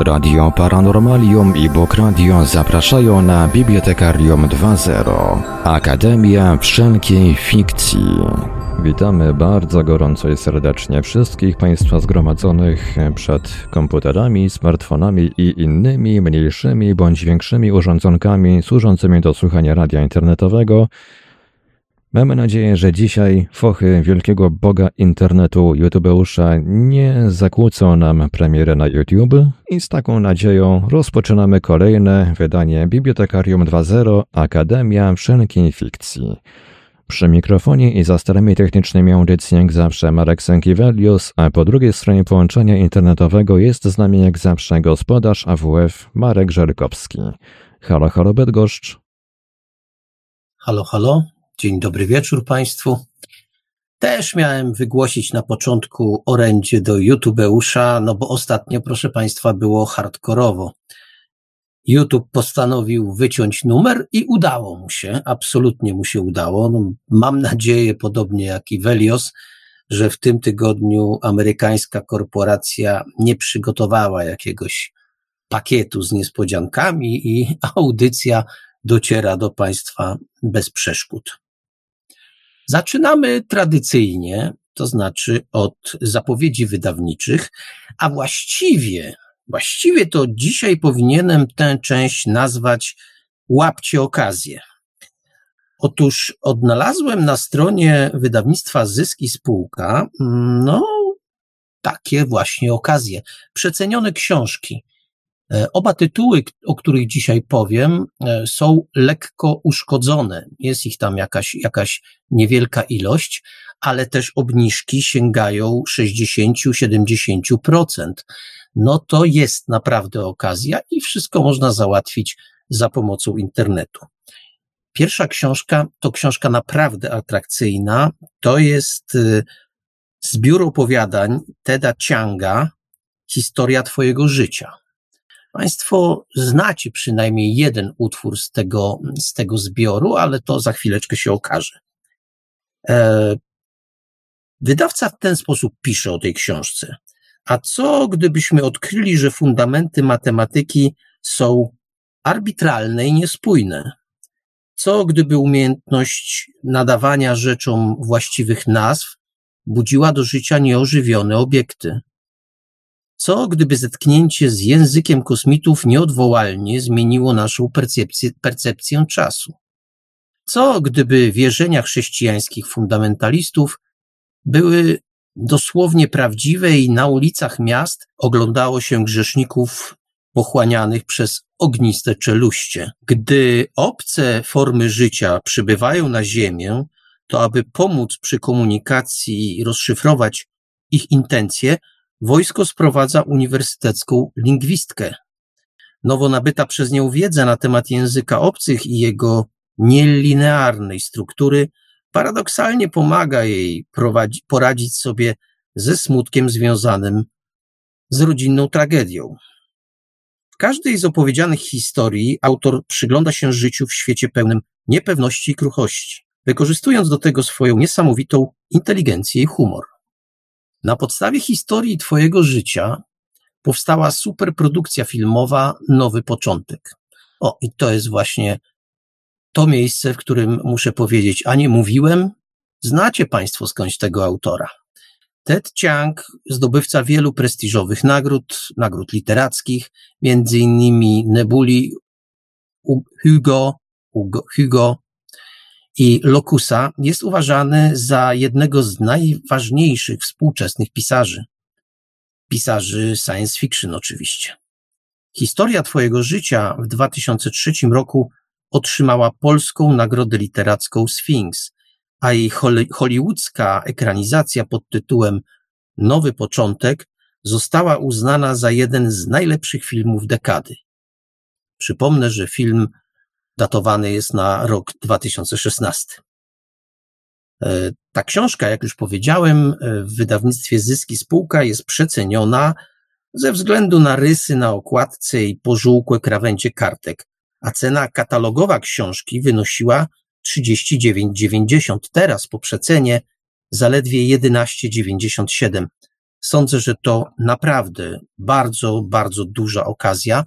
Radio Paranormalium i Bok Radio zapraszają na Bibliotekarium 2.0 Akademia Wszelkiej Fikcji. Witamy bardzo gorąco i serdecznie wszystkich Państwa zgromadzonych przed komputerami, smartfonami i innymi mniejszymi bądź większymi urządzonkami służącymi do słuchania radia internetowego Mamy nadzieję, że dzisiaj fochy wielkiego boga internetu YouTubeusza nie zakłócą nam premiery na YouTube i z taką nadzieją rozpoczynamy kolejne wydanie Bibliotekarium 2.0 Akademia Wszelkiej Fikcji. Przy mikrofonie i za starami technicznymi audycji jak zawsze Marek Sękiewelius, a po drugiej stronie połączenia internetowego jest z nami jak zawsze gospodarz AWF Marek Żerkowski. Halo, halo Bydgoszcz. Halo, halo. Dzień dobry wieczór Państwu. Też miałem wygłosić na początku orędzie do YouTubeusza, no bo ostatnio, proszę Państwa, było hardkorowo. YouTube postanowił wyciąć numer i udało mu się, absolutnie mu się udało. No, mam nadzieję, podobnie jak i Velios, że w tym tygodniu amerykańska korporacja nie przygotowała jakiegoś pakietu z niespodziankami i audycja dociera do Państwa bez przeszkód. Zaczynamy tradycyjnie, to znaczy od zapowiedzi wydawniczych, a właściwie, właściwie to dzisiaj powinienem tę część nazwać Łapcie okazję. Otóż odnalazłem na stronie wydawnictwa Zyski Spółka, no, takie właśnie okazje. Przecenione książki. E, oba tytuły, o których dzisiaj powiem, e, są lekko uszkodzone. Jest ich tam jakaś, jakaś niewielka ilość, ale też obniżki sięgają 60-70%. No to jest naprawdę okazja i wszystko można załatwić za pomocą internetu. Pierwsza książka to książka naprawdę atrakcyjna. To jest e, zbiór opowiadań Teda Chianga, Historia Twojego życia. Państwo znacie przynajmniej jeden utwór z tego, z tego zbioru, ale to za chwileczkę się okaże. E, wydawca w ten sposób pisze o tej książce. A co gdybyśmy odkryli, że fundamenty matematyki są arbitralne i niespójne? Co gdyby umiejętność nadawania rzeczom właściwych nazw budziła do życia nieożywione obiekty? Co gdyby zetknięcie z językiem kosmitów nieodwołalnie zmieniło naszą percepcję, percepcję czasu? Co gdyby wierzenia chrześcijańskich fundamentalistów były dosłownie prawdziwe i na ulicach miast oglądało się grzeszników pochłanianych przez ogniste czeluście. Gdy obce formy życia przybywają na Ziemię, to aby pomóc przy komunikacji i rozszyfrować ich intencje, Wojsko sprowadza uniwersytecką lingwistkę. Nowo nabyta przez nią wiedza na temat języka obcych i jego nielinearnej struktury paradoksalnie pomaga jej prowadzi, poradzić sobie ze smutkiem związanym z rodzinną tragedią. W każdej z opowiedzianych historii autor przygląda się życiu w świecie pełnym niepewności i kruchości, wykorzystując do tego swoją niesamowitą inteligencję i humor. Na podstawie historii Twojego życia powstała superprodukcja filmowa Nowy Początek. O, i to jest właśnie to miejsce, w którym muszę powiedzieć, a nie mówiłem, znacie Państwo skądś tego autora. Ted Chiang, zdobywca wielu prestiżowych nagród, nagród literackich, między innymi Nebuli Hugo, Hugo, Hugo i Locusa jest uważany za jednego z najważniejszych współczesnych pisarzy. Pisarzy science fiction oczywiście. Historia Twojego życia w 2003 roku otrzymała polską nagrodę literacką Sphinx, a jej hollywoodzka ekranizacja pod tytułem Nowy Początek została uznana za jeden z najlepszych filmów dekady. Przypomnę, że film datowany jest na rok 2016. E, ta książka, jak już powiedziałem, e, w wydawnictwie Zyski Spółka jest przeceniona ze względu na rysy na okładce i pożółkłe krawędzie kartek, a cena katalogowa książki wynosiła 39,90. Teraz po przecenie zaledwie 11,97. Sądzę, że to naprawdę bardzo, bardzo duża okazja,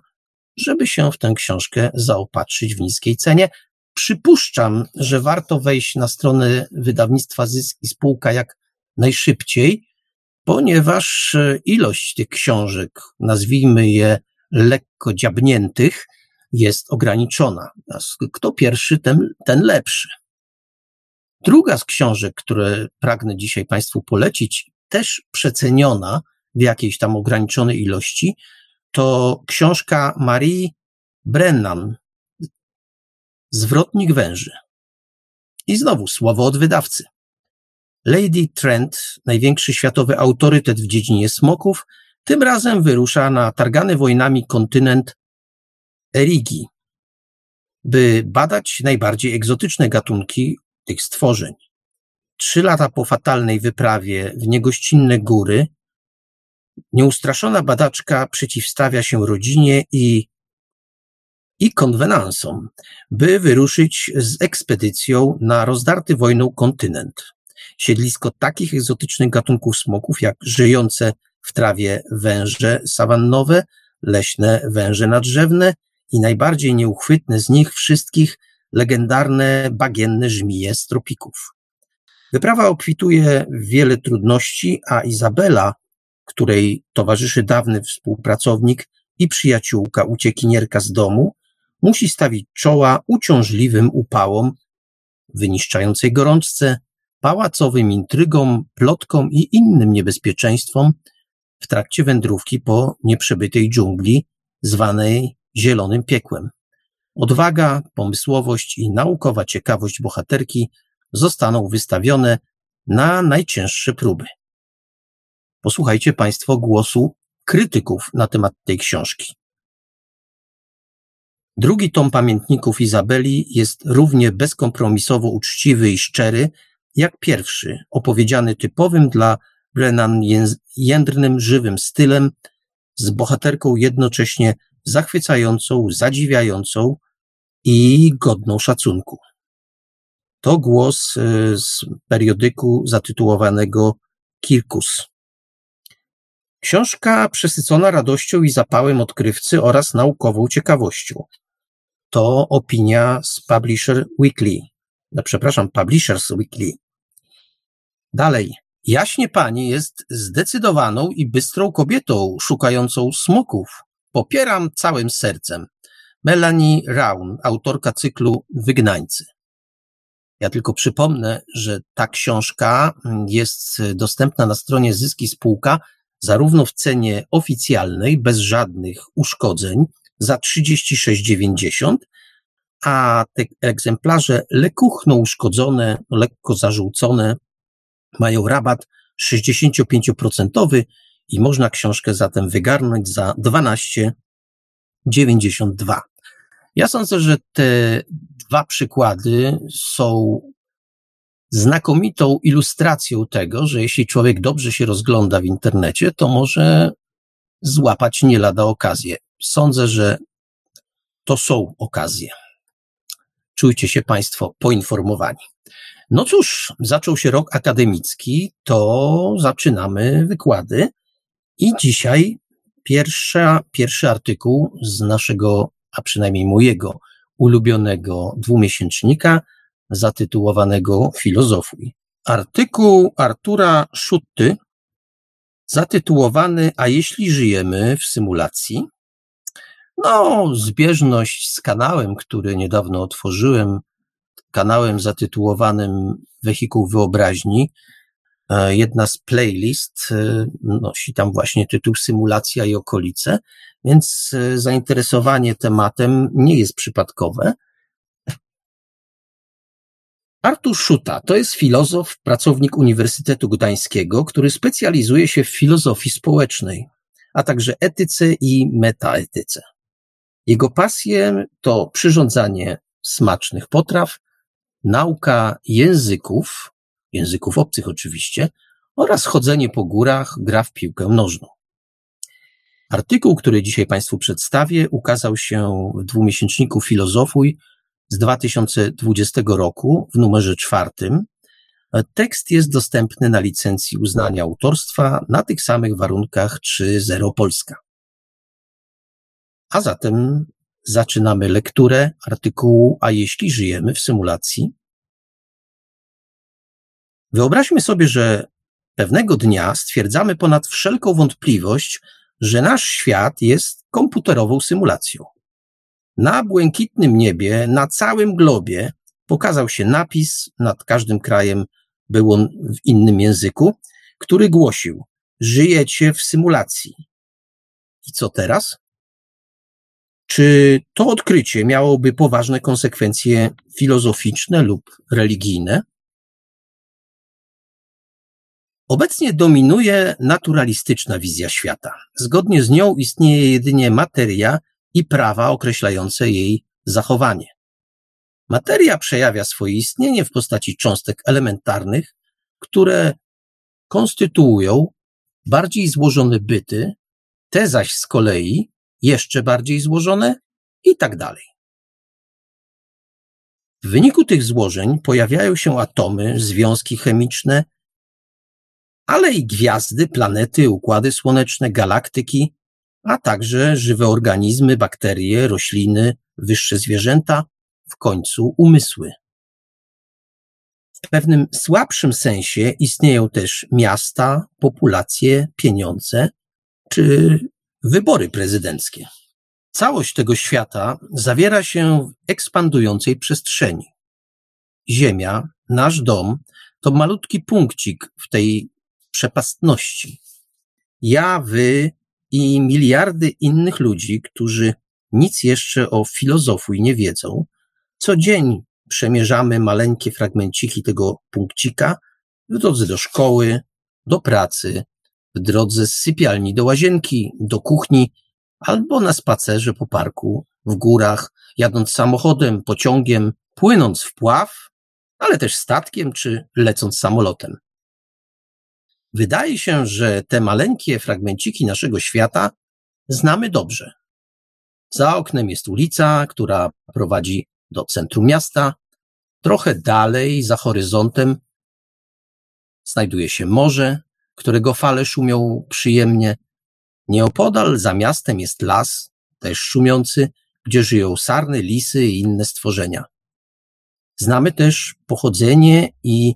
żeby się w tę książkę zaopatrzyć w niskiej cenie. Przypuszczam, że warto wejść na stronę wydawnictwa Zysk i Spółka jak najszybciej, ponieważ e, ilość tych książek, nazwijmy je lekko dziabniętych, jest ograniczona. Kto pierwszy, ten, ten lepszy. Druga z książek, które pragnę dzisiaj Państwu polecić, też przeceniona w jakiejś tam ograniczonej ilości, to książka Marii Brennan, Zwrotnik węży. I znowu słowo od wydawcy. Lady Trent, największy światowy autorytet w dziedzinie smoków, tym razem wyrusza na targany wojnami kontynent Erigi, by badać najbardziej egzotyczne gatunki tych stworzeń. Trzy lata po fatalnej wyprawie w niegościnne góry, nieustraszona badaczka przeciwstawia się rodzinie i, i konwenansom, by wyruszyć z ekspedycją na rozdarty wojną kontynent. Siedlisko takich egzotycznych gatunków smoków, jak żyjące w trawie węże sawannowe, leśne węże nadrzewne i najbardziej nieuchwytne z nich wszystkich legendarne bagienne żmije z tropików. Wyprawa obfituje w wiele trudności, a Izabela, której towarzyszy dawny współpracownik i przyjaciółka uciekinierka z domu, musi stawić czoła uciążliwym upałom, wyniszczającej gorączce, pałacowym intrygom, plotkom i innym niebezpieczeństwom w trakcie wędrówki po nieprzebytej dżungli, zwanej Zielonym Piekłem. Odwaga, pomysłowość i naukowa ciekawość bohaterki zostaną wystawione na najcięższe próby. Posłuchajcie Państwo głosu krytyków na temat tej książki. Drugi tom pamiętników Izabeli jest równie bezkompromisowo uczciwy i szczery, jak pierwszy, opowiedziany typowym dla Brennan jędrnym, żywym stylem, z bohaterką jednocześnie zachwycającą, zadziwiającą i godną szacunku. To głos y, z periodyku zatytułowanego Kirkus. Książka przesycona radością i zapałem odkrywcy oraz naukową ciekawością. To opinia z Publisher Weekly. No, przepraszam, Publishers Weekly. Dalej. Jaśnie pani jest zdecydowaną i bystrą kobietą szukającą smoków. Popieram całym sercem. Melanie Raun, autorka cyklu Wygnańcy. Ja tylko przypomnę, że ta książka jest dostępna na stronie Zyski Spółka zarówno w cenie oficjalnej, bez żadnych uszkodzeń, za 36,90, a te egzemplarze lekuchno uszkodzone, lekko zarzucone, mają rabat 65% i można książkę zatem wygarnąć za 12,92. Ja sądzę, że te dwa przykłady są znakomitą ilustracją tego, że jeśli człowiek dobrze się rozgląda w internecie, to może złapać nie lada okazję. Sądzę, że to są okazje. Czujcie się Państwo poinformowani. No cóż, zaczął się rok akademicki, to zaczynamy wykłady i dzisiaj pierwsza, pierwszy artykuł z naszego, a przynajmniej mojego ulubionego dwumiesięcznika zatytułowanego Filozofuj. Artykuł Artura Szutty zatytułowany A jeśli żyjemy w symulacji? No, zbieżność z kanałem, który niedawno otworzyłem, kanałem zatytułowanym Wehikuł Wyobraźni. E, jedna z playlist e, nosi tam właśnie tytuł Symulacja i okolice, więc e, zainteresowanie tematem nie jest przypadkowe. Artur Szuta to jest filozof, pracownik Uniwersytetu Gdańskiego, który specjalizuje się w filozofii społecznej, a także etyce i metaetyce. Jego pasje to przyrządzanie smacznych potraw, nauka języków, języków obcych oczywiście, oraz chodzenie po górach, gra w piłkę nożną. Artykuł, który dzisiaj Państwu przedstawię, ukazał się w dwumiesięczniku Filozofuj z 2020 roku w numerze czwartym. Tekst jest dostępny na licencji uznania autorstwa na tych samych warunkach czy Zero Polska. A zatem zaczynamy lekturę artykułu A jeśli żyjemy w symulacji? Wyobraźmy sobie, że pewnego dnia stwierdzamy ponad wszelką wątpliwość, że nasz świat jest komputerową symulacją. Na błękitnym niebie, na całym globie pokazał się napis, nad każdym krajem był on w innym języku, który głosił: Żyjecie w symulacji. I co teraz? Czy to odkrycie miałoby poważne konsekwencje filozoficzne lub religijne? Obecnie dominuje naturalistyczna wizja świata. Zgodnie z nią istnieje jedynie materia i prawa określające jej zachowanie. Materia przejawia swoje istnienie w postaci cząstek elementarnych, które konstytuują bardziej złożone byty, te zaś z kolei jeszcze bardziej złożone i tak dalej. W wyniku tych złożeń pojawiają się atomy, związki chemiczne, ale i gwiazdy, planety, układy słoneczne, galaktyki, a także żywe organizmy, bakterie, rośliny, wyższe zwierzęta, w końcu umysły. W pewnym słabszym sensie istnieją też miasta, populacje, pieniądze czy wybory prezydenckie. Całość tego świata zawiera się w ekspandującej przestrzeni. Ziemia, nasz dom, to malutki punkcik w tej przepastności. Ja, wy i miliardy innych ludzi, którzy nic jeszcze o filozofii nie wiedzą, co dzień przemierzamy maleńkie fragmenciki tego punkcika w drodze do szkoły, do pracy, w drodze z sypialni do łazienki, do kuchni albo na spacerze po parku, w górach, jadąc samochodem, pociągiem, płynąc w pław, ale też statkiem czy lecąc samolotem. Wydaje się, że te maleńkie fragmenciki naszego świata znamy dobrze. Za oknem jest ulica, która prowadzi do centrum miasta. Trochę dalej, za horyzontem, znajduje się morze, którego fale szumią przyjemnie. Nieopodal za miastem jest las, też szumiący, gdzie żyją sarny, lisy i inne stworzenia. Znamy też pochodzenie i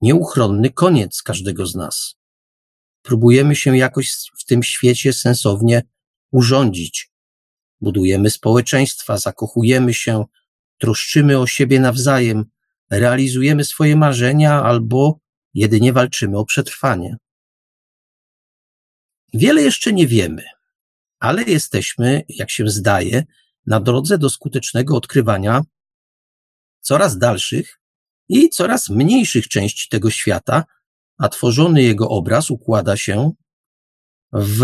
nieuchronny koniec każdego z nas. Próbujemy się jakoś w tym świecie sensownie urządzić. Budujemy społeczeństwa, zakochujemy się, troszczymy o siebie nawzajem, realizujemy swoje marzenia albo jedynie walczymy o przetrwanie. Wiele jeszcze nie wiemy, ale jesteśmy, jak się zdaje, na drodze do skutecznego odkrywania coraz dalszych i coraz mniejszych części tego świata, a tworzony jego obraz układa się w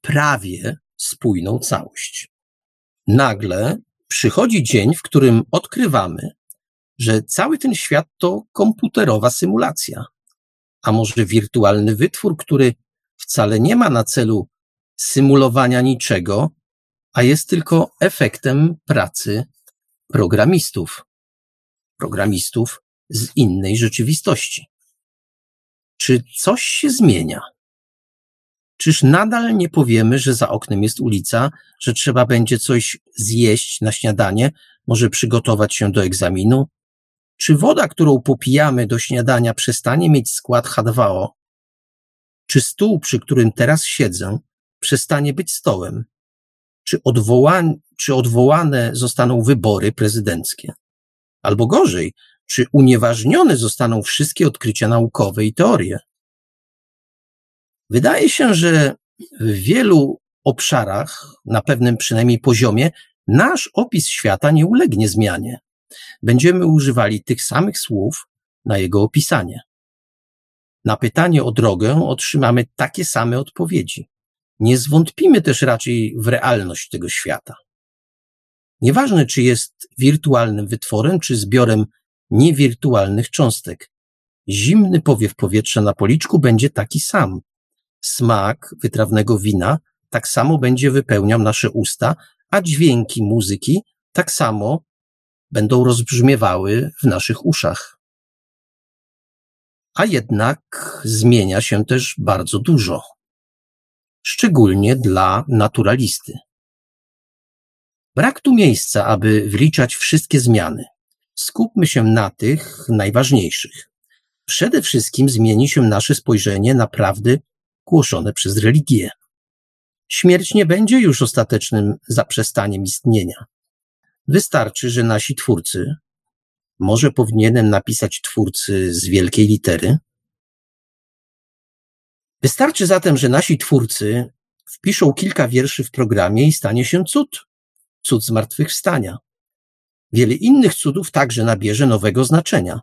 prawie spójną całość. Nagle przychodzi dzień, w którym odkrywamy, że cały ten świat to komputerowa symulacja, a może wirtualny wytwór, który wcale nie ma na celu symulowania niczego, a jest tylko efektem pracy programistów. Programistów z innej rzeczywistości. Czy coś się zmienia? Czyż nadal nie powiemy, że za oknem jest ulica, że trzeba będzie coś zjeść na śniadanie, może przygotować się do egzaminu? Czy woda, którą popijamy do śniadania, przestanie mieć skład H2O? Czy stół, przy którym teraz siedzę, przestanie być stołem? Czy, odwołań, czy odwołane zostaną wybory prezydenckie? Albo gorzej, czy unieważnione zostaną wszystkie odkrycia naukowe i teorie? Wydaje się, że w wielu obszarach, na pewnym przynajmniej poziomie, nasz opis świata nie ulegnie zmianie. Będziemy używali tych samych słów na jego opisanie. Na pytanie o drogę otrzymamy takie same odpowiedzi. Nie zwątpimy też raczej w realność tego świata. Nieważne, czy jest wirtualnym wytworem, czy zbiorem niewirtualnych cząstek. Zimny powiew powietrza na policzku będzie taki sam. Smak wytrawnego wina tak samo będzie wypełniał nasze usta, a dźwięki muzyki tak samo będą rozbrzmiewały w naszych uszach. a jednak zmienia się też bardzo dużo, szczególnie dla naturalisty. Brak tu miejsca, aby wliczać wszystkie zmiany. Skupmy się na tych najważniejszych. Przede wszystkim zmieni się nasze spojrzenie na prawdy głoszone przez religię. Śmierć nie będzie już ostatecznym zaprzestaniem istnienia. Wystarczy, że nasi twórcy, może powinienem napisać twórcy z wielkiej litery? Wystarczy zatem, że nasi twórcy wpiszą kilka wierszy w programie i stanie się cud. Cud zmartwychwstania. Wiele innych cudów także nabierze nowego znaczenia.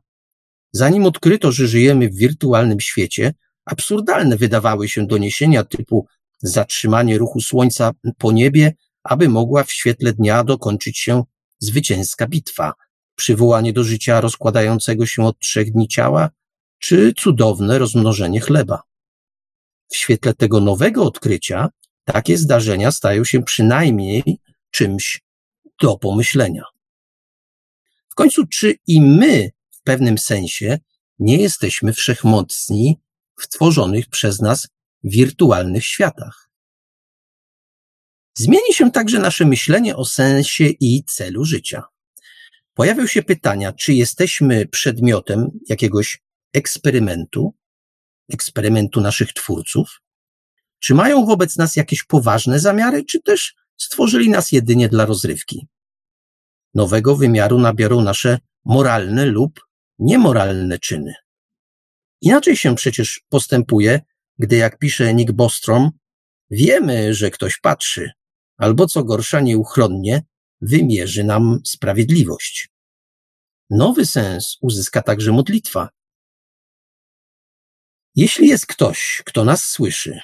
Zanim odkryto, że żyjemy w wirtualnym świecie, absurdalne wydawały się doniesienia typu zatrzymanie ruchu słońca po niebie, aby mogła w świetle dnia dokończyć się zwycięska bitwa, przywołanie do życia rozkładającego się od trzech dni ciała, czy cudowne rozmnożenie chleba. W świetle tego nowego odkrycia takie zdarzenia stają się przynajmniej czymś do pomyślenia. W końcu, czy i my w pewnym sensie nie jesteśmy wszechmocni w tworzonych przez nas wirtualnych światach? Zmieni się także nasze myślenie o sensie i celu życia. Pojawią się pytania, czy jesteśmy przedmiotem jakiegoś eksperymentu, eksperymentu naszych twórców, czy mają wobec nas jakieś poważne zamiary, czy też stworzyli nas jedynie dla rozrywki. Nowego wymiaru nabiorą nasze moralne lub niemoralne czyny. Inaczej się przecież postępuje, gdy jak pisze Nick Bostrom, wiemy, że ktoś patrzy, albo co gorsza nieuchronnie wymierzy nam sprawiedliwość. Nowy sens uzyska także modlitwa. Jeśli jest ktoś, kto nas słyszy,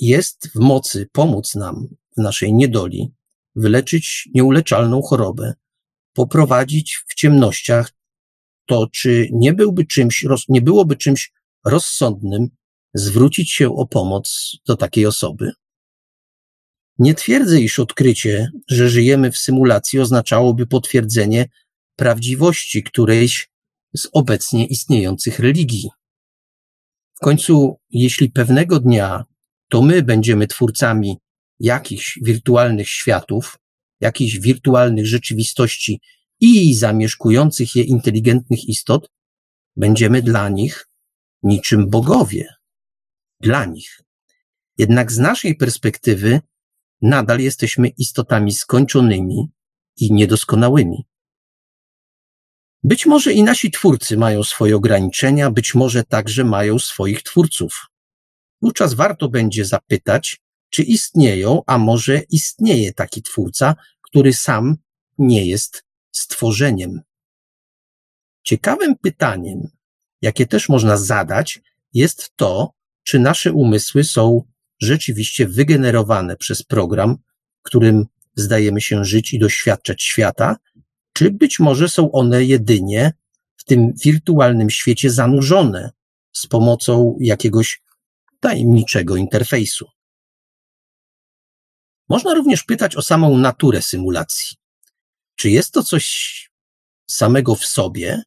jest w mocy pomóc nam w naszej niedoli, wyleczyć nieuleczalną chorobę, poprowadzić w ciemnościach, to czy nie byłby czymś, nie byłoby czymś rozsądnym zwrócić się o pomoc do takiej osoby? Nie twierdzę, iż odkrycie, że żyjemy w symulacji oznaczałoby potwierdzenie prawdziwości którejś z obecnie istniejących religii. W końcu, jeśli pewnego dnia to my będziemy twórcami jakichś wirtualnych światów, jakichś wirtualnych rzeczywistości i zamieszkujących je inteligentnych istot, będziemy dla nich niczym bogowie. Dla nich. Jednak z naszej perspektywy nadal jesteśmy istotami skończonymi i niedoskonałymi. Być może i nasi twórcy mają swoje ograniczenia, być może także mają swoich twórców. Wówczas warto będzie zapytać, czy istnieją, a może istnieje taki twórca, który sam nie jest stworzeniem. Ciekawym pytaniem, jakie też można zadać, jest to, czy nasze umysły są rzeczywiście wygenerowane przez program, którym zdajemy się żyć i doświadczać świata, czy być może są one jedynie w tym wirtualnym świecie zanurzone z pomocą jakiegoś tajemniczego interfejsu. Można również pytać o samą naturę symulacji. Czy jest to coś samego w sobie,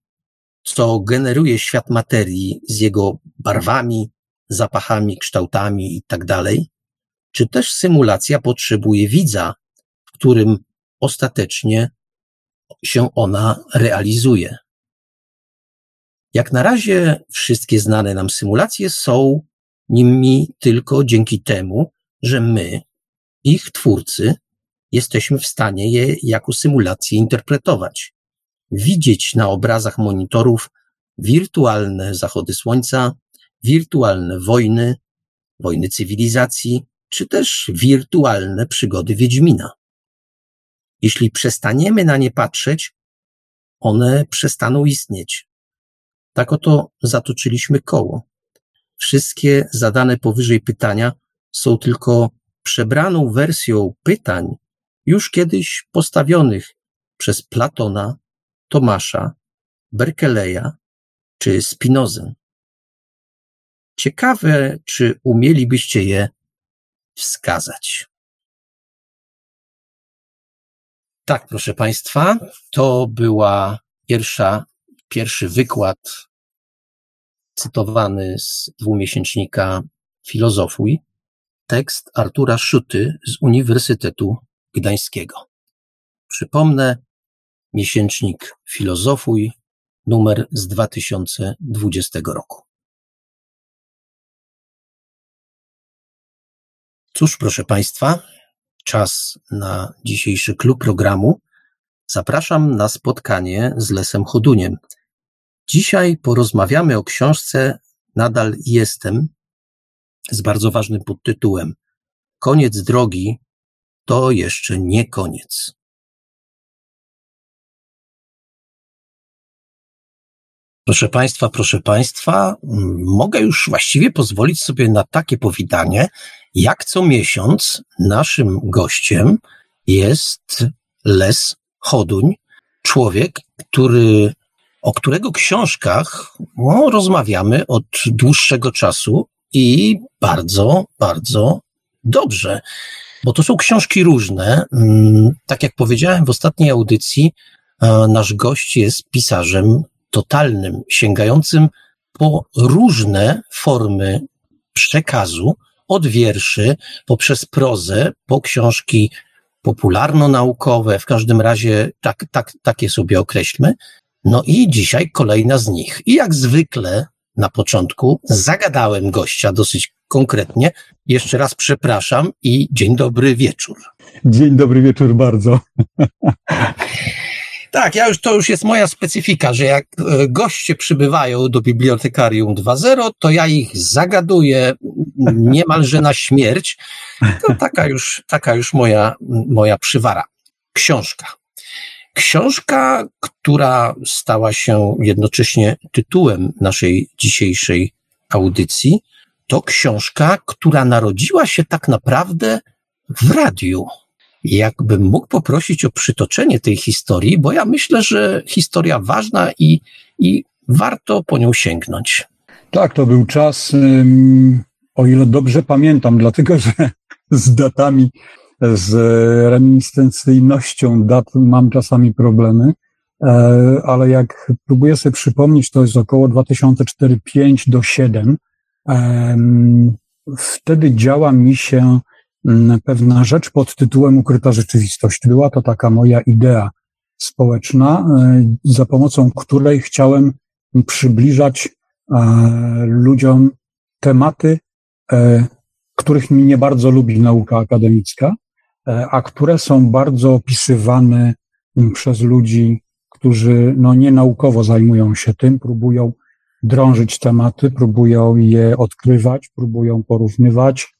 co generuje świat materii z jego barwami, zapachami, kształtami i tak? Czy też symulacja potrzebuje widza, w którym ostatecznie się ona realizuje? Jak na razie wszystkie znane nam symulacje są nimi tylko dzięki temu, że my, ich twórcy, jesteśmy w stanie je jako symulacje interpretować. Widzieć na obrazach monitorów wirtualne zachody słońca, wirtualne wojny, wojny cywilizacji, czy też wirtualne przygody Wiedźmina. Jeśli przestaniemy na nie patrzeć, one przestaną istnieć. Tak oto zatoczyliśmy koło. Wszystkie zadane powyżej pytania są tylko przebraną wersją pytań już kiedyś postawionych przez Platona, Tomasza, Berkeleya czy Spinozę. Ciekawe, czy umielibyście je wskazać. Tak, proszę Państwa, to była pierwsza, pierwszy wykład cytowany z dwumiesięcznika Filozofuj, tekst Artura Szuty z Uniwersytetu Gdańskiego. Przypomnę, miesięcznik Filozofuj, numer z 2020 roku. Cóż, proszę Państwa, czas na dzisiejszy klub programu. Zapraszam na spotkanie z Lesem Choduniem. Dzisiaj porozmawiamy o książce Nadal jestem z bardzo ważnym podtytułem Koniec drogi to jeszcze nie koniec. Proszę Państwa, proszę Państwa, mogę już właściwie pozwolić sobie na takie powitanie. Jak co miesiąc naszym gościem jest Les Choduń, człowiek, który, o którego książkach no, rozmawiamy od dłuższego czasu i bardzo, bardzo dobrze, bo to są książki różne. Mm, tak jak powiedziałem w ostatniej audycji, nasz gość jest pisarzem totalnym, sięgającym po różne formy przekazu, od wierszy, poprzez prozę, po książki popularno-naukowe, w każdym razie tak, tak, takie sobie określmy. No i dzisiaj kolejna z nich. I jak zwykle na początku zagadałem gościa dosyć konkretnie. Jeszcze raz przepraszam i dzień dobry wieczór. Dzień dobry wieczór bardzo. Tak, ja już, to już jest moja specyfika, że jak e, goście przybywają do Bibliotekarium 2.0, to ja ich zagaduję niemalże na śmierć. To taka już, taka już moja, moja przywara. Książka. Książka, która stała się jednocześnie tytułem naszej dzisiejszej audycji, to książka, która narodziła się tak naprawdę w radiu. Jakbym mógł poprosić o przytoczenie tej historii, bo ja myślę, że historia ważna i, i warto po nią sięgnąć. Tak, to był czas, o ile dobrze pamiętam, dlatego że z datami, z reminiscencyjnością dat mam czasami problemy, e, ale jak próbuję sobie przypomnieć, to jest około 2004-5 do 7. Wtedy działa mi się Mm, pewna rzecz pod tytułem Ukryta rzeczywistość. Była to taka moja idea społeczna, e, za pomocą której chciałem przybliżać e, ludziom tematy, których mi nie bardzo lubi nauka akademicka, a które są bardzo opisywane przez ludzi, którzy no, nie naukowo zajmują się tym, próbują drążyć tematy, próbują je odkrywać, próbują porównywać,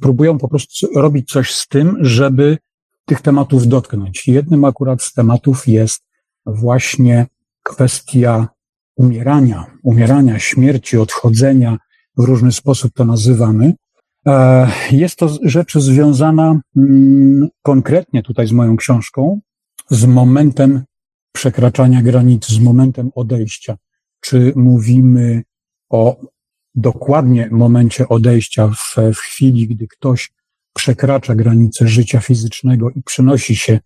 próbują po prostu robić coś z tym, żeby tych tematów dotknąć. Jednym akurat z tematów jest właśnie kwestia umierania, umierania, śmierci, odchodzenia, w różny sposób to nazywamy. E, jest to rzecz związana mm, konkretnie tutaj z moją książką, z momentem przekraczania granic, z momentem odejścia. Czy mówimy o dokładnie momencie odejścia, w, w chwili, gdy ktoś przekracza granice życia fizycznego i przenosi się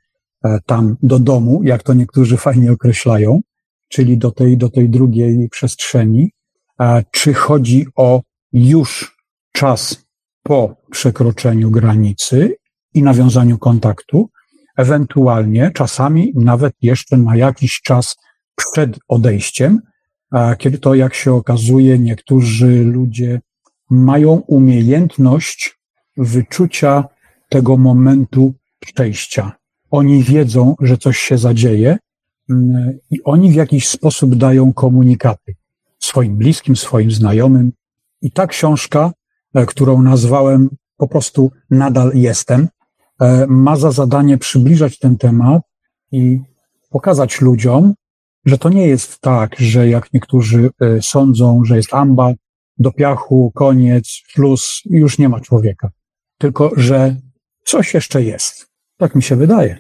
e, tam do domu, jak to niektórzy fajnie określają, czyli do tej, do tej drugiej przestrzeni, czy chodzi o już czas po przekroczeniu granicy i nawiązaniu kontaktu, ewentualnie czasami nawet jeszcze na jakiś czas przed odejściem, kiedy to, jak się okazuje, niektórzy ludzie mają umiejętność wyczucia tego momentu przejścia. Oni wiedzą, że coś się zadzieje mm, i oni w jakiś sposób dają komunikaty swoim bliskim, swoim znajomym. I ta książka, którą nazwałem po prostu Nadal jestem, e, ma za zadanie przybliżać ten temat i pokazać ludziom, że to nie jest tak, że jak niektórzy e, sądzą, że jest amba, do piachu, koniec, plus, już nie ma człowieka. Tylko, że coś jeszcze jest. Tak mi się wydaje.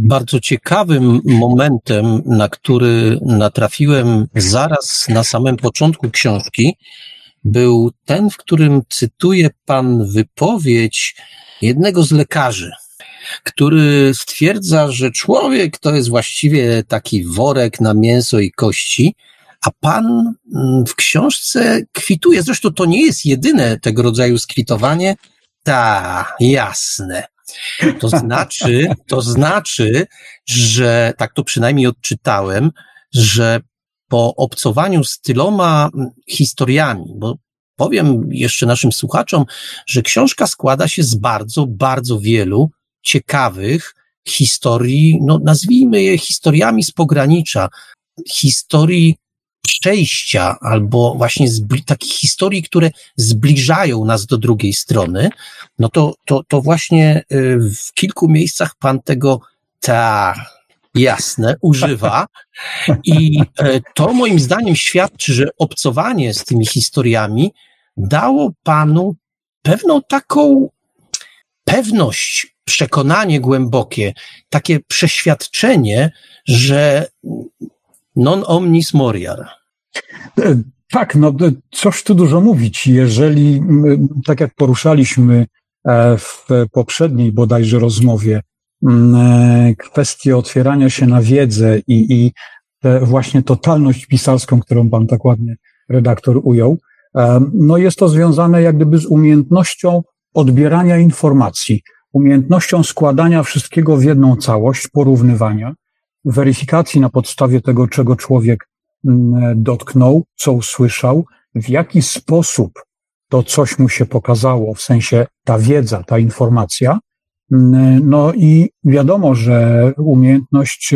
Bardzo ciekawym momentem, na który natrafiłem zaraz na samym początku książki, był ten, w którym cytuje pan wypowiedź jednego z lekarzy, który stwierdza, że człowiek to jest właściwie taki worek na mięso i kości, A pan mm, w książce kwituje, zresztą to nie jest jedyne tego rodzaju skwitowanie. Ta, jasne. To znaczy, to znaczy, że tak to przynajmniej odczytałem, że po obcowaniu z tyloma mm, historiami, bo powiem jeszcze naszym słuchaczom, że książka składa się z bardzo, bardzo wielu ciekawych historii, no nazwijmy je historiami z pogranicza, historii przejścia albo właśnie takich historii, które zbliżają nas do drugiej strony, no to, to, to właśnie y, w kilku miejscach pan tego ta jasne używa i e, to moim zdaniem świadczy, że obcowanie z tymi historiami dało panu pewną taką pewność, przekonanie głębokie, takie przeświadczenie, że non omnis moriar. E, tak, no cóż tu dużo mówić. Jeżeli, tak jak poruszaliśmy e, w poprzedniej bodajże rozmowie, e, kwestię otwierania się na wiedzę i, i właśnie totalność pisarską, którą pan tak ładnie redaktor ujął, no jest to związane jak gdyby z umiejętnością odbierania informacji, umiejętnością składania wszystkiego w jedną całość, porównywania, weryfikacji na podstawie tego, czego człowiek mm, dotknął, co usłyszał, w jaki sposób to coś mu się pokazało, w sensie ta wiedza, ta informacja. Mm, no i wiadomo, że umiejętność,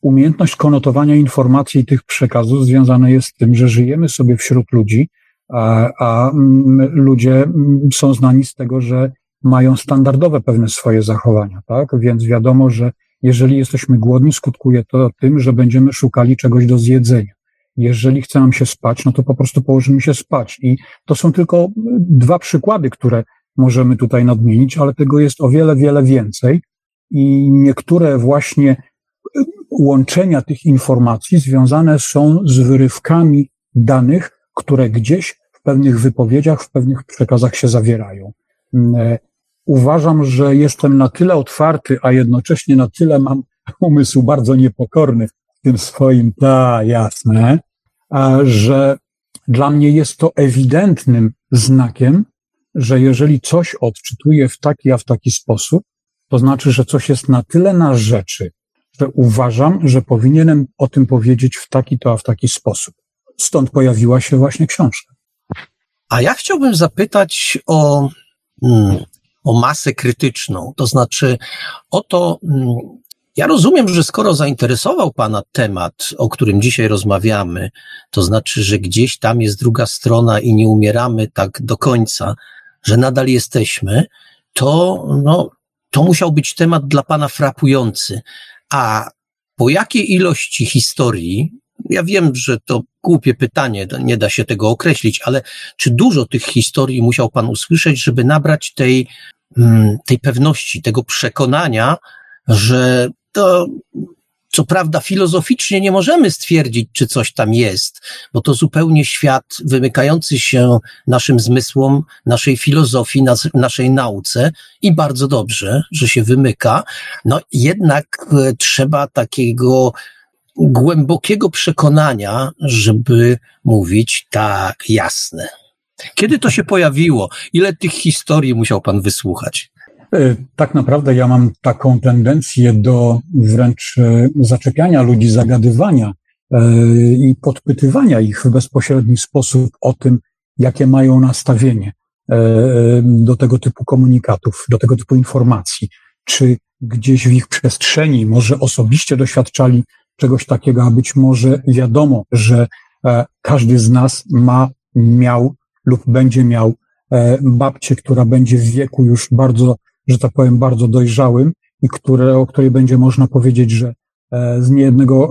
umiejętność konotowania informacji i tych przekazów związana jest z tym, że żyjemy sobie wśród ludzi, a, a mm, ludzie są znani z tego, że mają standardowe pewne swoje zachowania, tak? Więc wiadomo, że jeżeli jesteśmy głodni, skutkuje to tym, że będziemy szukali czegoś do zjedzenia. Jeżeli chce nam się spać, no to po prostu położymy się spać. I to są tylko dwa przykłady, które możemy tutaj nadmienić, ale tego jest o wiele, wiele więcej. I niektóre właśnie łączenia tych informacji związane są z wyrywkami danych, które gdzieś w pewnych wypowiedziach, w pewnych przekazach się zawierają uważam, że jestem na tyle otwarty, a jednocześnie na tyle mam umysł bardzo niepokorny w tym swoim, ta jasne, że dla mnie jest to ewidentnym znakiem, że jeżeli coś odczytuję w taki, a w taki sposób, to znaczy, że coś jest na tyle na rzeczy, że uważam, że powinienem o tym powiedzieć w taki to, a w taki sposób. Stąd pojawiła się właśnie książka. A ja chciałbym zapytać o hmm, o masę krytyczną. To znaczy, oto, mm, ja rozumiem, że skoro zainteresował Pana temat, o którym dzisiaj rozmawiamy, to znaczy, że gdzieś tam jest druga strona i nie umieramy tak do końca, że nadal jesteśmy, to, no, to musiał być temat dla Pana frapujący. A po jakiej ilości historii, ja wiem, że to głupie pytanie, nie da się tego określić, ale czy dużo tych historii musiał Pan usłyszeć, żeby nabrać tej Mm, tej pewności, tego przekonania, że to, co prawda, filozoficznie nie możemy stwierdzić, czy coś tam jest, bo to zupełnie świat wymykający się naszym zmysłom, naszej filozofii, nas, naszej nauce i bardzo dobrze, że się wymyka. No jednak e, trzeba takiego głębokiego przekonania, żeby mówić tak jasne. Kiedy to się pojawiło? Ile tych historii musiał pan wysłuchać? E, tak naprawdę ja mam taką tendencję do wręcz e, zaczepiania ludzi, zagadywania e, i podpytywania ich w bezpośredni sposób o tym, jakie mają nastawienie do tego typu komunikatów, do tego typu informacji. Czy gdzieś w ich przestrzeni może osobiście doświadczali czegoś takiego, a być może wiadomo, że każdy z nas ma, miał lub będzie miał babcię, która będzie w wieku już bardzo, że tak powiem, bardzo dojrzałym i które, o której będzie można powiedzieć, że e, z niejednego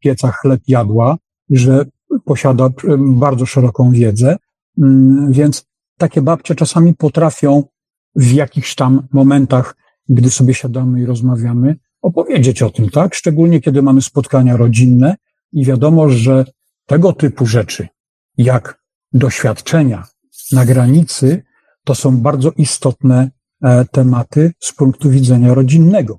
pieca chleb jadła, że posiada bardzo szeroką wiedzę, więc takie babcie czasami potrafią w jakichś tam momentach, gdy sobie siadamy i rozmawiamy, opowiedzieć o tym, tak? Szczególnie kiedy mamy spotkania rodzinne i wiadomo, że tego typu rzeczy, jak doświadczenia na granicy to są bardzo istotne tematy z punktu widzenia rodzinnego,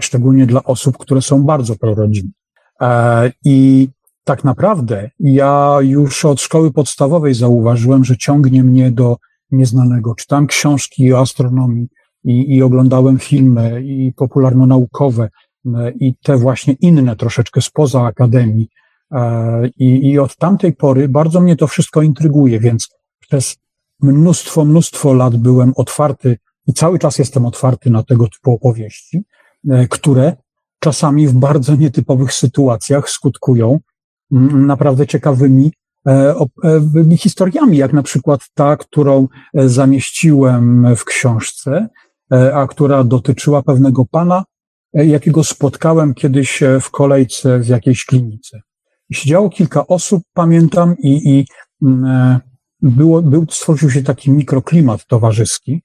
szczególnie dla osób, które są bardzo prorodzinne. E, I tak naprawdę ja już od szkoły podstawowej zauważyłem, że ciągnie mnie do nieznanego. Czytałem książki o astronomii i, i oglądałem filmy i popularno-naukowe i te właśnie inne troszeczkę spoza akademii. E, I, I od tamtej pory bardzo mnie to wszystko intryguje, więc przez mnóstwo, mnóstwo lat byłem otwarty i cały czas jestem otwarty na tego typu opowieści, e, które czasami w bardzo nietypowych sytuacjach skutkują naprawdę ciekawymi e, historiami, jak na przykład ta, którą zamieściłem w książce, a która dotyczyła pewnego pana, jakiego spotkałem kiedyś w kolejce w jakiejś klinice. Siedziało kilka osób, pamiętam, i, i mm, e, było, był, stworzył się taki mikroklimat towarzyski.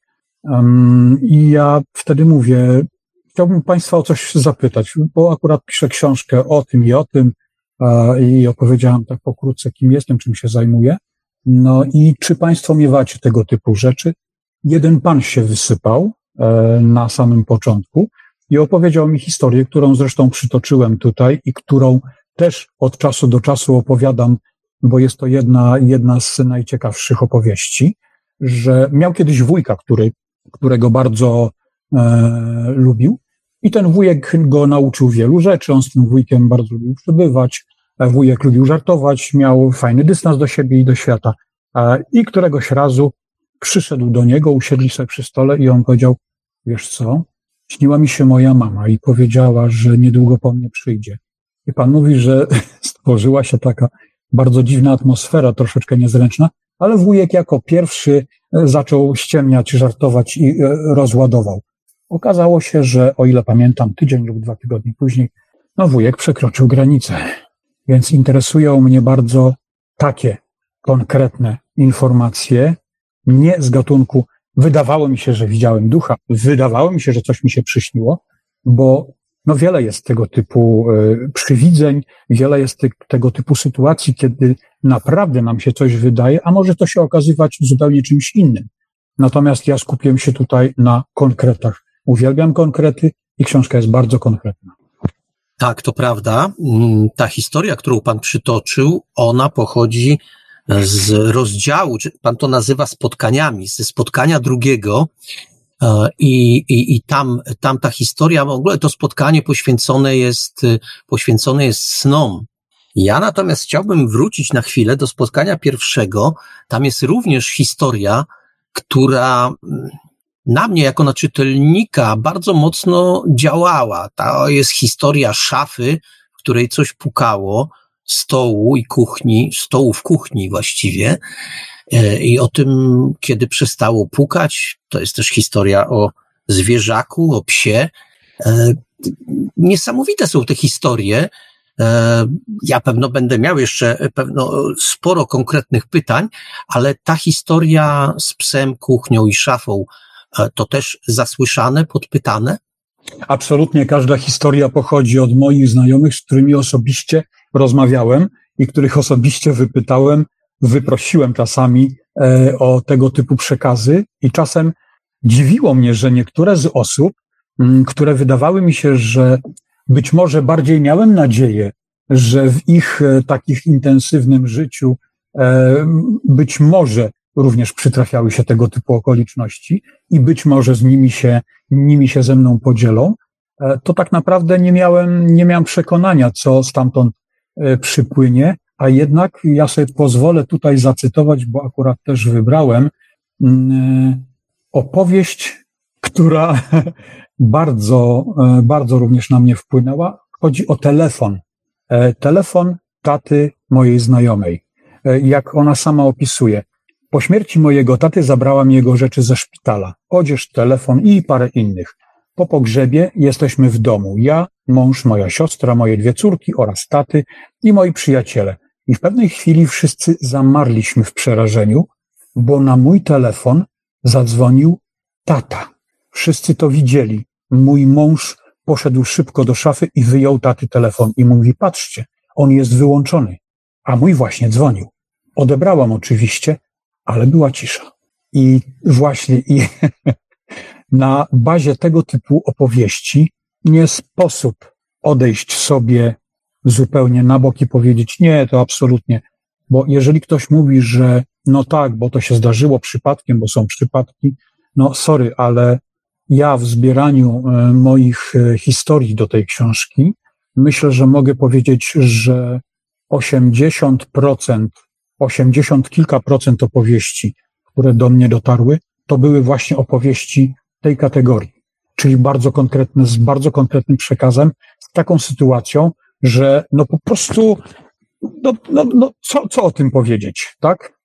I ja wtedy mówię, chciałbym Państwa o coś zapytać, bo akurat piszę książkę o tym i o tym i opowiedziałem tak pokrótce, kim jestem, czym się zajmuję. No i czy Państwo miewacie tego typu rzeczy? Jeden pan się wysypał e, na samym początku i opowiedział mi historię, którą zresztą przytoczyłem tutaj i którą też od czasu do czasu opowiadam, bo jest to jedna, jedna z najciekawszych opowieści, że miał kiedyś wujka, który, którego bardzo e, lubił. I ten wujek go nauczył wielu rzeczy, on z tym wujkiem bardzo lubił przebywać, wujek lubił żartować, miał fajny dystans do siebie i do świata. E, I któregoś razu przyszedł do niego, usiedli sobie przy stole i on powiedział, wiesz co, śniła mi się moja mama i powiedziała, że niedługo po mnie przyjdzie. I pan mówi, że stworzyła się taka bardzo dziwna atmosfera, troszeczkę niezręczna, ale wujek jako pierwszy e, zaczął ściemniać, żartować i e, rozładował. Okazało się, że o ile pamiętam, tydzień lub dwa tygodnie później, no wujek przekroczył granicę. Więc interesują mnie bardzo takie konkretne informacje, nie z gatunku wydawało mi się, że widziałem ducha, wydawało mi się, że coś mi się przyśniło, bo no wiele jest tego typu e, przywidzeń, wiele jest tego typu sytuacji, kiedy naprawdę nam się coś wydaje, a może to się okazywać zupełnie czymś innym. Natomiast ja skupiłem się tutaj na konkretach. Uwielbiam konkrety i książka jest bardzo konkretna. Tak, to prawda. Mm, ta historia, którą pan przytoczył, ona pochodzi z rozdziału, czy pan to nazywa spotkaniami, ze spotkania drugiego, E, I, i, i tam, tam ta historia, w ogóle to spotkanie poświęcone jest, poświęcone jest snom. Ja natomiast chciałbym wrócić na chwilę do spotkania pierwszego. Tam jest również historia, która mm, na mnie jako na czytelnika bardzo mocno działała. To jest historia szafy, w której coś pukało, stołu i kuchni, stołu w kuchni właściwie. E, I o tym, kiedy przestało pukać, to jest też historia o zwierzaku, o psie. E, niesamowite są te historie. E, ja pewno będę miał jeszcze pewno sporo konkretnych pytań, ale ta historia z psem, kuchnią i szafą, to też zasłyszane, podpytane? Absolutnie każda historia pochodzi od moich znajomych, z którymi osobiście rozmawiałem i których osobiście wypytałem, wyprosiłem czasami e, o tego typu przekazy i czasem dziwiło mnie, że niektóre z osób, które wydawały mi się, że być może bardziej miałem nadzieję, że w ich e, takich intensywnym życiu e, być może również przytrafiały się tego typu okoliczności i być może z nimi się, nimi się ze mną podzielą, to tak naprawdę nie miałem, nie miałem przekonania, co stamtąd przypłynie, a jednak ja sobie pozwolę tutaj zacytować, bo akurat też wybrałem mm, opowieść, która bardzo, e, bardzo również na mnie wpłynęła. Chodzi o telefon. E, telefon taty mojej znajomej. E, jak ona sama opisuje. Po śmierci mojego taty zabrałam jego rzeczy ze szpitala. Odzież, telefon i parę innych. Po pogrzebie jesteśmy w domu. Ja, mąż, moja siostra, moje dwie córki oraz taty i moi przyjaciele. I w pewnej chwili wszyscy zamarliśmy w przerażeniu, bo na mój telefon zadzwonił tata. Wszyscy to widzieli. Mój mąż poszedł szybko do szafy i wyjął taty telefon i mówi, patrzcie, on jest wyłączony. A mój właśnie dzwonił. Odebrałam oczywiście, ale była cisza. I właśnie i na bazie tego typu opowieści nie sposób odejść sobie zupełnie na bok i powiedzieć nie, to absolutnie. Bo jeżeli ktoś mówi, że no tak, bo to się zdarzyło przypadkiem, bo są przypadki, no sorry, ale ja w zbieraniu e, moich e, historii do tej książki myślę, że mogę powiedzieć, że 80%, 80 kilka procent opowieści, które do mnie dotarły, to były właśnie opowieści tej kategorii, czyli bardzo konkretne, z bardzo konkretnym przekazem, z taką sytuacją, że no po prostu, no, no, no co, co o tym powiedzieć, tak?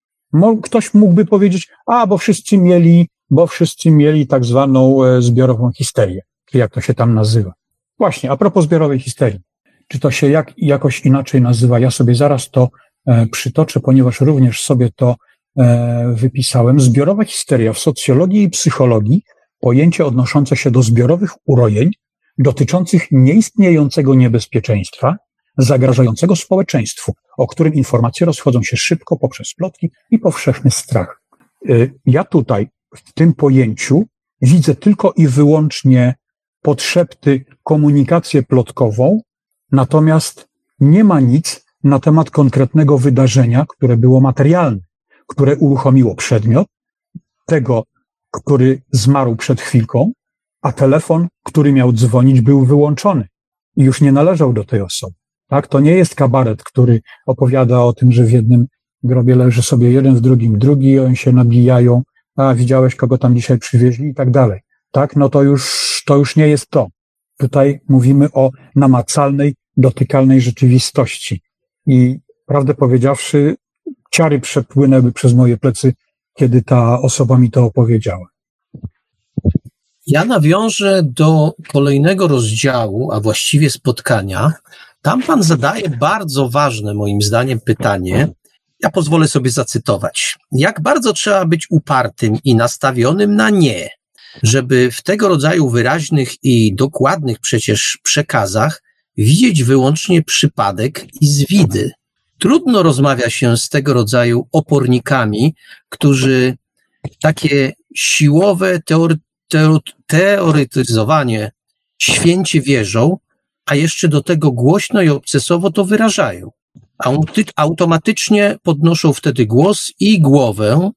Ktoś mógłby powiedzieć, a bo wszyscy mieli, bo wszyscy mieli tak zwaną e, zbiorową histerię, czy jak to się tam nazywa. Właśnie, a propos zbiorowej histerii. Czy to się jak, jakoś inaczej nazywa? Ja sobie zaraz to e, przytoczę, ponieważ również sobie to e, wypisałem. Zbiorowa histeria w socjologii i psychologii pojęcie odnoszące się do zbiorowych urojeń dotyczących nieistniejącego niebezpieczeństwa zagrażającego społeczeństwu, o którym informacje rozchodzą się szybko poprzez plotki i powszechny strach. Y, ja tutaj w tym pojęciu widzę tylko i wyłącznie podszepty komunikację plotkową, natomiast nie ma nic na temat konkretnego wydarzenia, które było materialne, które uruchomiło przedmiot, tego, który zmarł przed chwilką, a telefon, który miał dzwonić, był wyłączony i już nie należał do tej osoby. Tak? To nie jest kabaret, który opowiada o tym, że w jednym grobie leży sobie jeden, w drugim drugi, oni się nabijają, a widziałeś, kogo tam dzisiaj przywieźli i tak dalej. Tak? No to już, to już nie jest to. Tutaj mówimy o namacalnej, dotykalnej rzeczywistości. I prawdę powiedziawszy, ciary przepłynęły przez moje plecy, kiedy ta osoba mi to opowiedziała. Ja nawiążę do kolejnego rozdziału, a właściwie spotkania. Tam pan zadaje bardzo ważne, moim zdaniem, pytanie. Ja pozwolę sobie zacytować. Jak bardzo trzeba być upartym i nastawionym na nie, żeby w tego rodzaju wyraźnych i dokładnych przecież przekazach widzieć wyłącznie przypadek i zwidy. Trudno rozmawia się z tego rodzaju opornikami, którzy takie siłowe, teory, teoretyzowanie święcie wierzą, a jeszcze do tego głośno i obcesowo to wyrażają. Automatycznie podnoszą wtedy głos i głowę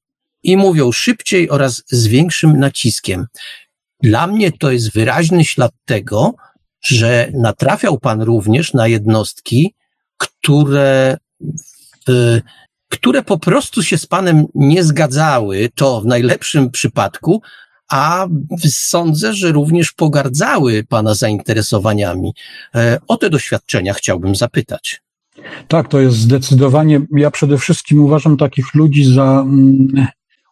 i mówią szybciej oraz z większym naciskiem. Dla mnie to jest wyraźny ślad tego, że natrafiał Pan również na jednostki, które, które po prostu się z Panem nie zgadzały, to w najlepszym przypadku, a sądzę, że również pogardzały Pana zainteresowaniami. E, o te doświadczenia chciałbym zapytać. Tak, to jest zdecydowanie. Ja przede wszystkim uważam takich ludzi za mm,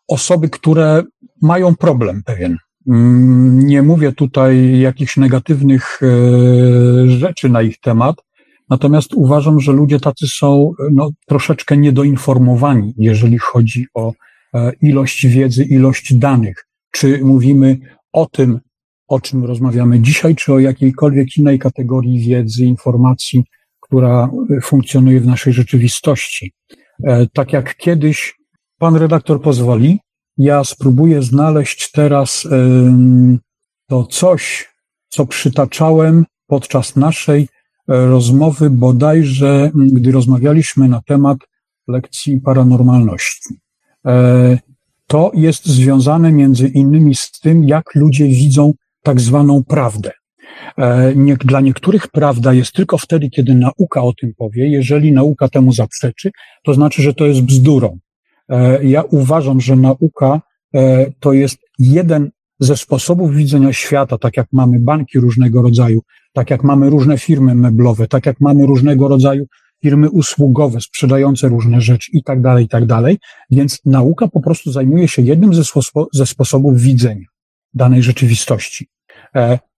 osoby, które mają problem pewien. Mm, nie mówię tutaj jakichś negatywnych e, rzeczy na ich temat, natomiast uważam, że ludzie tacy są no, troszeczkę niedoinformowani, jeżeli chodzi o e, ilość wiedzy, ilość danych czy mówimy o tym, o czym rozmawiamy dzisiaj, czy o jakiejkolwiek innej kategorii wiedzy, informacji, która funkcjonuje w naszej rzeczywistości. E, tak jak kiedyś pan redaktor pozwoli, ja spróbuję znaleźć teraz to coś, co przytaczałem podczas naszej e, rozmowy, bodajże gdy rozmawialiśmy na temat lekcji paranormalności. E, to jest związane między innymi z tym, jak ludzie widzą tak zwaną prawdę. E, nie, dla niektórych prawda jest tylko wtedy, kiedy nauka o tym powie. Jeżeli nauka temu zaprzeczy, to znaczy, że to jest bzdurą. E, ja uważam, że nauka e, to jest jeden ze sposobów widzenia świata, tak jak mamy banki różnego rodzaju, tak jak mamy różne firmy meblowe, tak jak mamy różnego rodzaju firmy usługowe sprzedające różne rzeczy i tak dalej, i tak dalej. Więc nauka po prostu zajmuje się jednym ze, spo, ze sposobów widzenia danej rzeczywistości.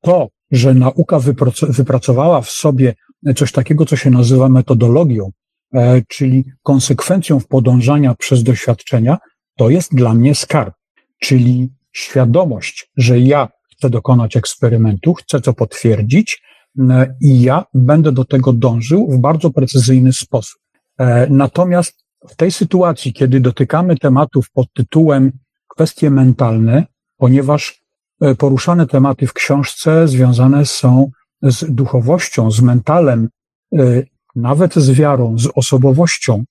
To, że nauka wypracowała w sobie coś takiego, co się nazywa metodologią, e, czyli konsekwencją w podążania przez doświadczenia, to jest dla mnie skarb, czyli świadomość, że ja chcę dokonać eksperymentu, chcę to potwierdzić, i ja będę do tego dążył w bardzo precyzyjny sposób. E, natomiast w tej sytuacji, kiedy dotykamy tematów pod tytułem kwestie mentalne, ponieważ poruszane tematy w książce związane są z duchowością, z mentalem nawet z wiarą, z osobowością,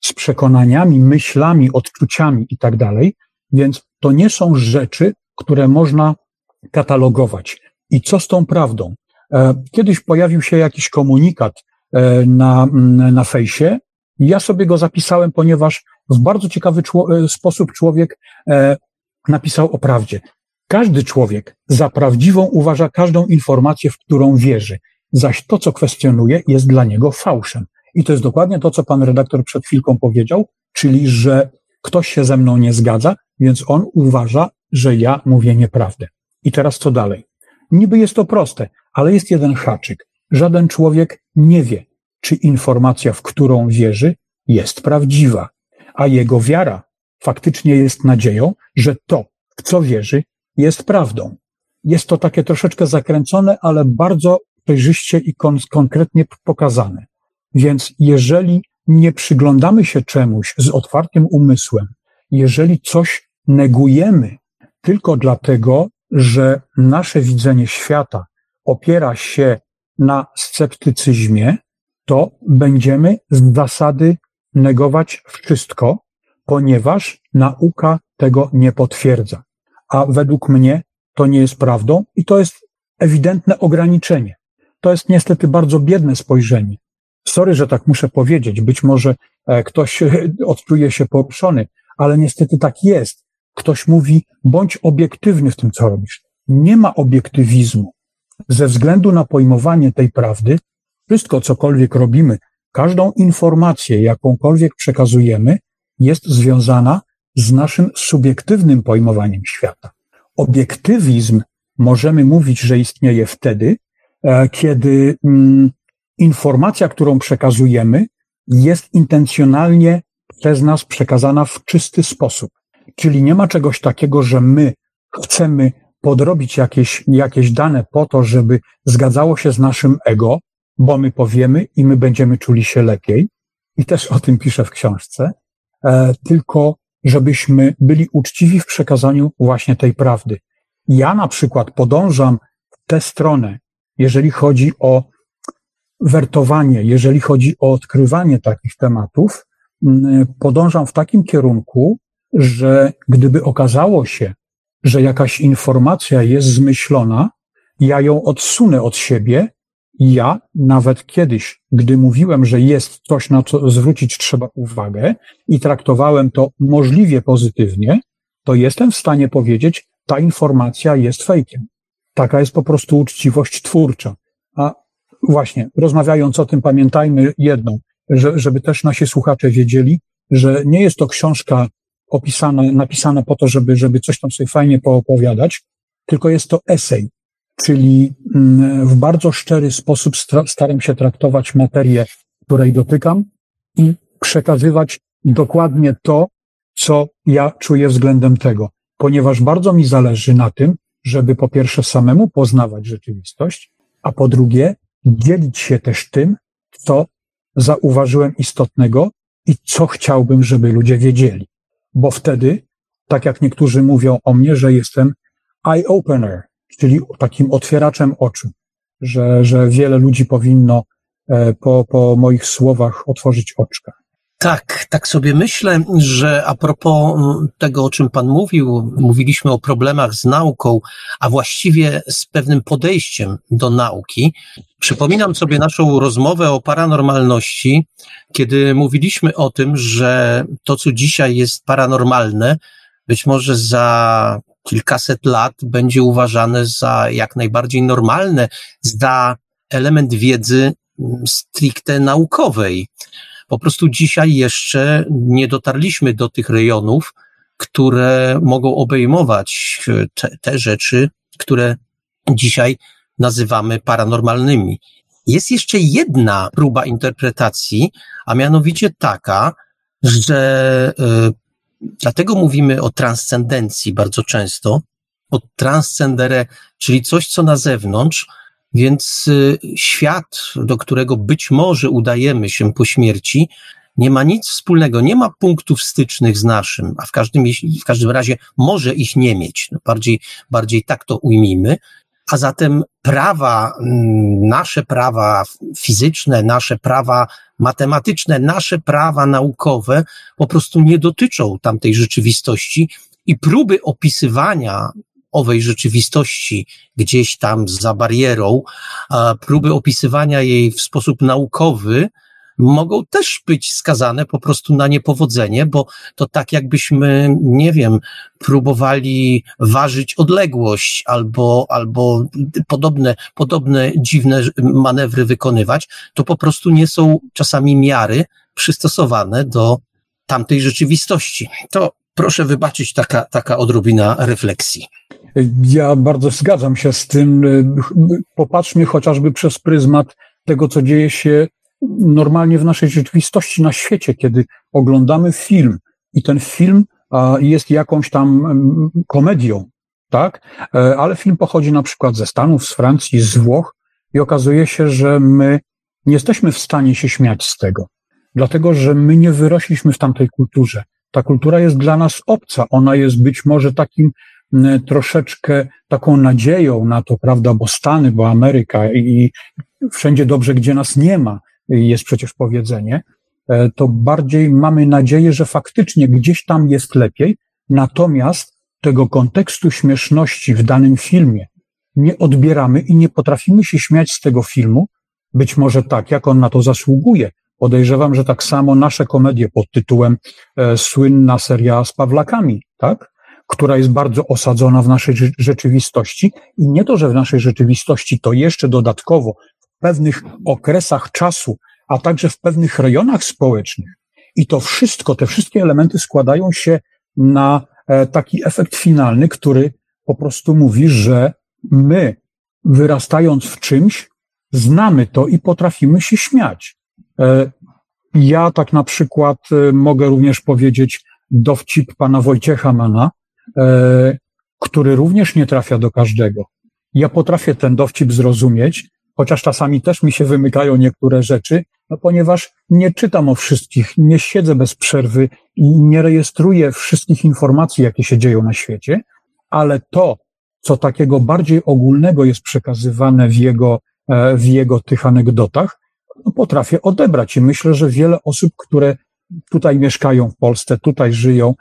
z przekonaniami, myślami, odczuciami i tak. Więc to nie są rzeczy, które można katalogować. I co z tą prawdą? E, kiedyś pojawił się jakiś komunikat e, na, na fejsie. Ja sobie go zapisałem, ponieważ w bardzo ciekawy e, sposób człowiek napisał o prawdzie. Każdy człowiek za prawdziwą uważa każdą informację, w którą wierzy, zaś to, co kwestionuje, jest dla niego fałszem. I to jest dokładnie to, co pan redaktor przed chwilką powiedział, czyli że ktoś się ze mną nie zgadza, więc on uważa, że ja mówię nieprawdę. I teraz co dalej? Niby jest to proste, ale jest jeden haczyk. Żaden człowiek nie wie, czy informacja, w którą wierzy, jest prawdziwa, a jego wiara faktycznie jest nadzieją, że to, w co wierzy, jest prawdą. Jest to takie troszeczkę zakręcone, ale bardzo przejrzyście i kon konkretnie pokazane. Więc jeżeli nie przyglądamy się czemuś z otwartym umysłem, jeżeli coś negujemy tylko dlatego, że nasze widzenie świata opiera się na sceptycyzmie, to będziemy z zasady negować wszystko, ponieważ nauka tego nie potwierdza. A według mnie to nie jest prawdą i to jest ewidentne ograniczenie. To jest niestety bardzo biedne spojrzenie. Sorry, że tak muszę powiedzieć. Być może e, ktoś odczuje się poruszony, ale niestety tak jest. Ktoś mówi, bądź obiektywny w tym, co robisz. Nie ma obiektywizmu. Ze względu na pojmowanie tej prawdy, wszystko, cokolwiek robimy, każdą informację, jakąkolwiek przekazujemy, jest związana z naszym subiektywnym pojmowaniem świata. Obiektywizm możemy mówić, że istnieje wtedy, e, kiedy mm, informacja, którą przekazujemy, jest intencjonalnie przez nas przekazana w czysty sposób. Czyli nie ma czegoś takiego, że my chcemy podrobić jakieś, jakieś dane po to, żeby zgadzało się z naszym ego, bo my powiemy i my będziemy czuli się lepiej. I też o tym piszę w książce. E, tylko żebyśmy byli uczciwi w przekazaniu właśnie tej prawdy. Ja na przykład podążam w tę stronę, jeżeli chodzi o wertowanie, jeżeli chodzi o odkrywanie takich tematów, podążam w takim kierunku, że gdyby okazało się, że jakaś informacja jest zmyślona, ja ją odsunę od siebie. Ja nawet kiedyś, gdy mówiłem, że jest coś, na co zwrócić trzeba uwagę i traktowałem to możliwie pozytywnie, to jestem w stanie powiedzieć, ta informacja jest fejkiem. Taka jest po prostu uczciwość twórcza. A właśnie, rozmawiając o tym, pamiętajmy jedną, że, żeby też nasi słuchacze wiedzieli, że nie jest to książka opisana, napisana po to, żeby, żeby coś tam sobie fajnie poopowiadać, tylko jest to esej, czyli mm, w bardzo szczery sposób staram się traktować materię, której dotykam i przekazywać dokładnie to, co ja czuję względem tego, ponieważ bardzo mi zależy na tym, żeby po pierwsze samemu poznawać rzeczywistość, a po drugie dzielić się też tym, co zauważyłem istotnego i co chciałbym, żeby ludzie wiedzieli. Bo wtedy, tak jak niektórzy mówią o mnie, że jestem eye opener, czyli takim otwieraczem oczu, że, że wiele ludzi powinno e, po, po moich słowach otworzyć oczka. Tak, tak sobie myślę, że a propos mm, tego, o czym Pan mówił, mówiliśmy o problemach z nauką, a właściwie z pewnym podejściem do nauki. Przypominam sobie naszą rozmowę o paranormalności, kiedy mówiliśmy o tym, że to, co dzisiaj jest paranormalne, być może za kilkaset lat będzie uważane za jak najbardziej normalne, za element wiedzy mm, stricte naukowej. Po prostu dzisiaj jeszcze nie dotarliśmy do tych rejonów, które mogą obejmować e, te, te rzeczy, które dzisiaj nazywamy paranormalnymi. Jest jeszcze jedna próba interpretacji, a mianowicie taka, że y, dlatego mówimy o transcendencji bardzo często, o transcendere, czyli coś, co na zewnątrz, więc y, świat, do którego być może udajemy się po śmierci, nie ma nic wspólnego, nie ma punktów stycznych z naszym, a w każdym, w każdym razie może ich nie mieć. No bardziej, bardziej tak to ujmijmy. A zatem prawa, mm, nasze prawa fizyczne, nasze prawa matematyczne, nasze prawa naukowe po prostu nie dotyczą tamtej rzeczywistości i próby opisywania owej rzeczywistości gdzieś tam za barierą, próby opisywania jej w sposób naukowy, mogą też być skazane po prostu na niepowodzenie, bo to tak jakbyśmy, nie wiem, próbowali ważyć odległość albo, albo podobne, podobne dziwne manewry wykonywać, to po prostu nie są czasami miary przystosowane do tamtej rzeczywistości. To proszę wybaczyć taka, taka odrobina refleksji. Ja bardzo zgadzam się z tym. Popatrzmy chociażby przez pryzmat tego, co dzieje się normalnie w naszej rzeczywistości na świecie, kiedy oglądamy film. I ten film jest jakąś tam komedią, tak? E, ale film pochodzi na przykład ze Stanów, z Francji, z Włoch i okazuje się, że my nie jesteśmy w stanie się śmiać z tego, dlatego że my nie wyrośliśmy w tamtej kulturze. Ta kultura jest dla nas obca, ona jest być może takim troszeczkę taką nadzieją na to, prawda, bo Stany, bo Ameryka i wszędzie dobrze, gdzie nas nie ma, jest przecież powiedzenie, e, to bardziej mamy nadzieję, że faktycznie gdzieś tam jest lepiej, natomiast tego kontekstu śmieszności w danym filmie nie odbieramy i nie potrafimy się śmiać z tego filmu, być może tak, jak on na to zasługuje. Podejrzewam, że tak samo nasze komedie pod tytułem e, słynna seria z Pawlakami, tak? która jest bardzo osadzona w naszej rzeczywistości i nie to, że w naszej rzeczywistości, to jeszcze dodatkowo pewnych okresach czasu, a także w pewnych rejonach społecznych. I to wszystko, te wszystkie elementy składają się na e, taki efekt finalny, który po prostu mówi, że my, wyrastając w czymś, znamy to i potrafimy się śmiać. E, ja tak na przykład e, mogę również powiedzieć dowcip pana Wojciecha Mana, który również nie trafia do każdego. Ja potrafię ten dowcip zrozumieć, chociaż czasami też mi się wymykają niektóre rzeczy, no ponieważ nie czytam o wszystkich, nie siedzę bez przerwy i nie rejestruję wszystkich informacji, jakie się dzieją na świecie, ale to, co takiego bardziej ogólnego jest przekazywane w jego, e, w jego tych anegdotach, no potrafię odebrać i myślę, że wiele osób, które tutaj mieszkają w Polsce, tutaj żyją,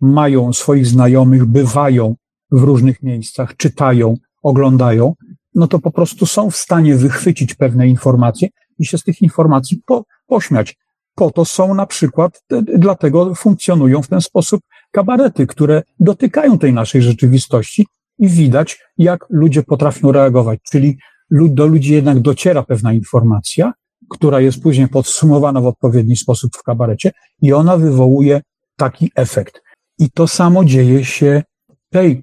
mają swoich znajomych, bywają w różnych miejscach, czytają, oglądają, no to po prostu są w stanie wychwycić pewne informacje i się z tych informacji po, pośmiać. Po to są na przykład, dlatego funkcjonują w ten sposób kabarety, które dotykają tej naszej rzeczywistości i widać, jak ludzie potrafią reagować. Czyli do ludzi jednak dociera pewna informacja, która jest później podsumowana w odpowiedni sposób w kabarecie i ona wywołuje taki efekt. I to samo dzieje się tej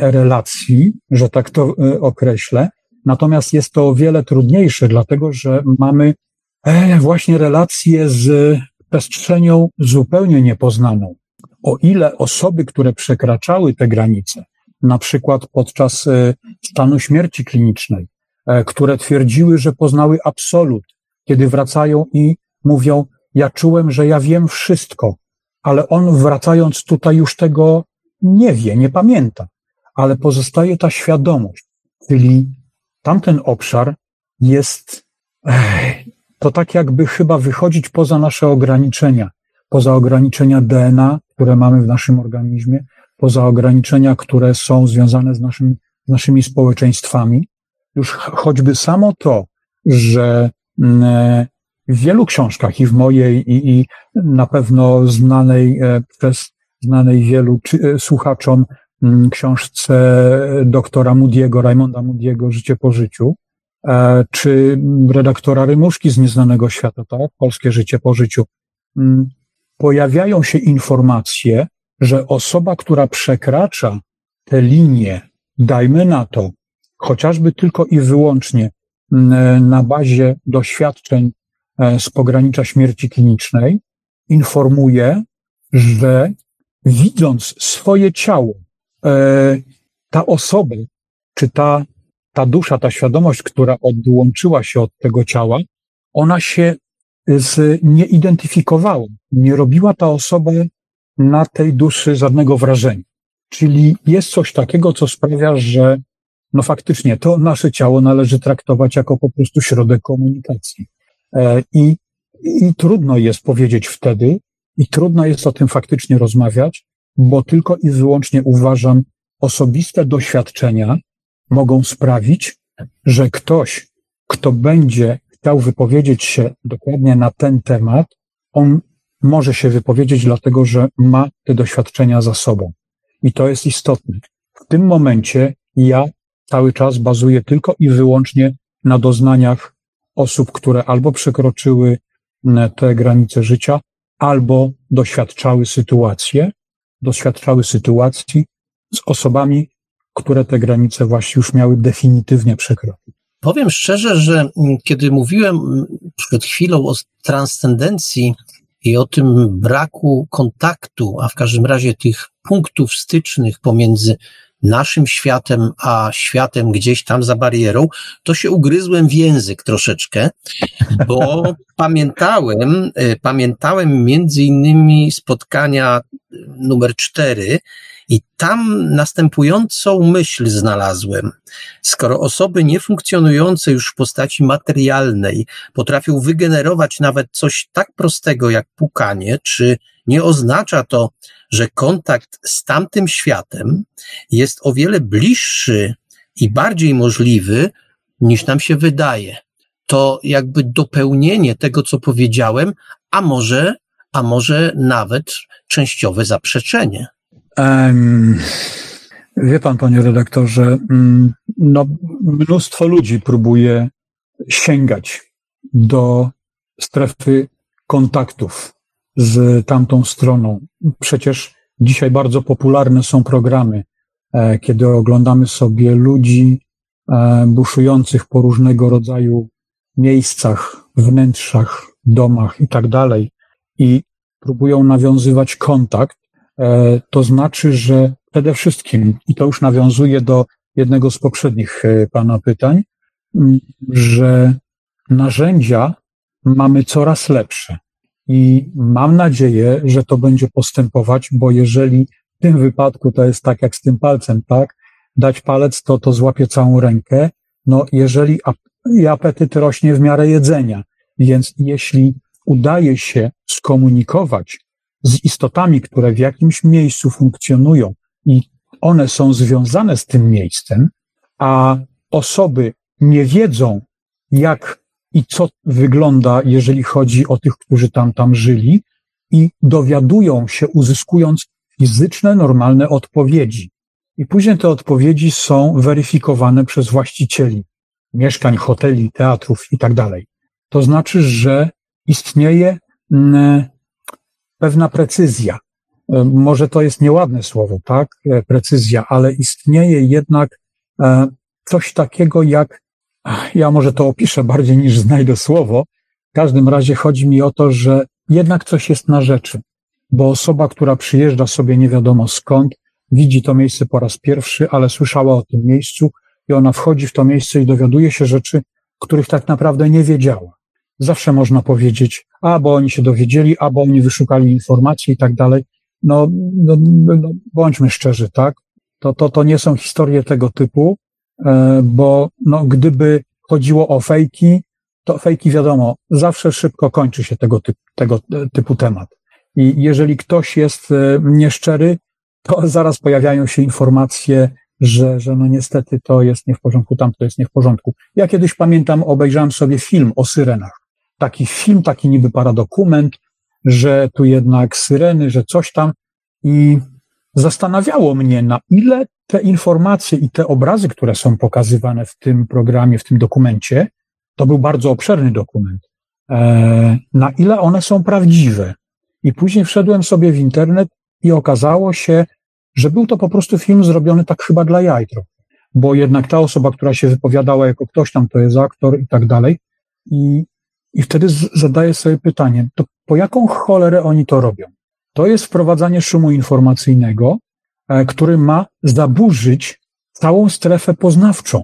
relacji, że tak to e, określę. Natomiast jest to o wiele trudniejsze, dlatego że mamy e, właśnie relacje z przestrzenią zupełnie niepoznaną. O ile osoby, które przekraczały te granice, na przykład podczas stanu śmierci klinicznej, które twierdziły, że poznały absolut, kiedy wracają i mówią, ja czułem, że ja wiem wszystko, ale on wracając tutaj już tego nie wie, nie pamięta, ale pozostaje ta świadomość, czyli tamten obszar jest, to tak jakby chyba wychodzić poza nasze ograniczenia, poza ograniczenia DNA, które mamy w naszym organizmie, poza ograniczenia, które są związane z, naszym, z naszymi społeczeństwami. Już choćby samo to, że mm, w wielu książkach i w mojej, i, i na pewno znanej e, przez znanej wielu e, słuchaczom mm, książce doktora Moody'ego, Raymonda Moody'ego Życie po życiu, e, czy redaktora Rymuszki z Nieznanego Świata, tak? Polskie Życie po życiu. Mm, pojawiają się informacje, że osoba, która przekracza te linie, dajmy na to, chociażby tylko i wyłącznie mm, na bazie doświadczeń e, z pogranicza śmierci klinicznej, informuje, że widząc swoje ciało, e, ta osoba, czy ta, ta dusza, ta świadomość, która odłączyła się od tego ciała, ona się z, nie identyfikowała. Nie robiła ta osoba na tej duszy żadnego wrażenia. Czyli jest coś takiego, co sprawia, że no faktycznie to nasze ciało należy traktować jako po prostu środek komunikacji. E, I, i trudno jest powiedzieć wtedy, i trudno jest o tym faktycznie rozmawiać, bo tylko i wyłącznie uważam, osobiste doświadczenia mogą sprawić, że ktoś, kto będzie chciał wypowiedzieć się dokładnie na ten temat, on może się wypowiedzieć, dlatego że ma te doświadczenia za sobą. I to jest istotne. W tym momencie ja cały czas bazuję tylko i wyłącznie na doznaniach osób, które albo przekroczyły te granice życia, albo doświadczały sytuacje, doświadczały sytuacji z osobami, które te granice właśnie już miały definitywnie przekroczyć. Powiem szczerze, że mm, kiedy mówiłem mm, przed chwilą o transcendencji i o tym braku kontaktu, a w każdym razie tych punktów stycznych pomiędzy naszym światem, a światem gdzieś tam za barierą, to się ugryzłem w język troszeczkę, bo pamiętałem, e, pamiętałem między innymi spotkania numer cztery, i tam następującą myśl znalazłem. Skoro osoby niefunkcjonujące już w postaci materialnej potrafią wygenerować nawet coś tak prostego jak pukanie, czy nie oznacza to, że kontakt z tamtym światem jest o wiele bliższy i bardziej możliwy, niż nam się wydaje. To jakby dopełnienie tego, co powiedziałem, a może, a może nawet częściowe zaprzeczenie. Um, wie pan, panie redaktorze, mm, no, mnóstwo ludzi próbuje sięgać do strefy kontaktów z tamtą stroną. Przecież dzisiaj bardzo popularne są programy, e, kiedy oglądamy sobie ludzi e, buszujących po różnego rodzaju miejscach, wnętrzach, domach i tak dalej i próbują nawiązywać kontakt E, to znaczy, że przede wszystkim, i to już nawiązuje do jednego z poprzednich Pana pytań, że narzędzia mamy coraz lepsze. I mam nadzieję, że to będzie postępować, bo jeżeli w tym wypadku to jest tak jak z tym palcem, tak? Dać palec, to to złapie całą rękę. No, jeżeli i apetyt rośnie w miarę jedzenia, więc jeśli udaje się skomunikować z istotami, które w jakimś miejscu funkcjonują i one są związane z tym miejscem, a osoby nie wiedzą, jak i co wygląda, jeżeli chodzi o tych, którzy tam, tam żyli, i dowiadują się, uzyskując fizyczne, normalne odpowiedzi. I później te odpowiedzi są weryfikowane przez właścicieli mieszkań, hoteli, teatrów i tak dalej. To znaczy, że istnieje mm, pewna precyzja. E, może to jest nieładne słowo, tak? E, precyzja, ale istnieje jednak e, coś takiego jak, ja może to opiszę bardziej niż znajdę słowo. W każdym razie chodzi mi o to, że jednak coś jest na rzeczy, bo osoba, która przyjeżdża sobie nie wiadomo skąd, widzi to miejsce po raz pierwszy, ale słyszała o tym miejscu i ona wchodzi w to miejsce i dowiaduje się rzeczy, których tak naprawdę nie wiedziała. Zawsze można powiedzieć, a bo oni się dowiedzieli, a bo oni wyszukali informacji i tak dalej. No, no, no, bądźmy szczerzy, tak? To, to, to nie są historie tego typu, bo no, gdyby chodziło o fejki, to fejki wiadomo, zawsze szybko kończy się tego typu, tego typu temat. I jeżeli ktoś jest e, nieszczery, to zaraz pojawiają się informacje, że, że no niestety to jest nie w porządku, tam to jest nie w porządku. Ja kiedyś pamiętam, obejrzałem sobie film o syrenach taki film, taki niby paradokument, że tu jednak syreny, że coś tam i zastanawiało mnie, na ile te informacje i te obrazy, które są pokazywane w tym programie, w tym dokumencie, to był bardzo obszerny dokument, e, na ile one są prawdziwe. I później wszedłem sobie w internet i okazało się, że był to po prostu film zrobiony tak chyba dla jaj bo jednak ta osoba, która się wypowiadała jako ktoś tam, to jest aktor i tak dalej. I i wtedy zadaję sobie pytanie, to po jaką cholerę oni to robią? To jest wprowadzanie szumu informacyjnego, który ma zaburzyć całą strefę poznawczą.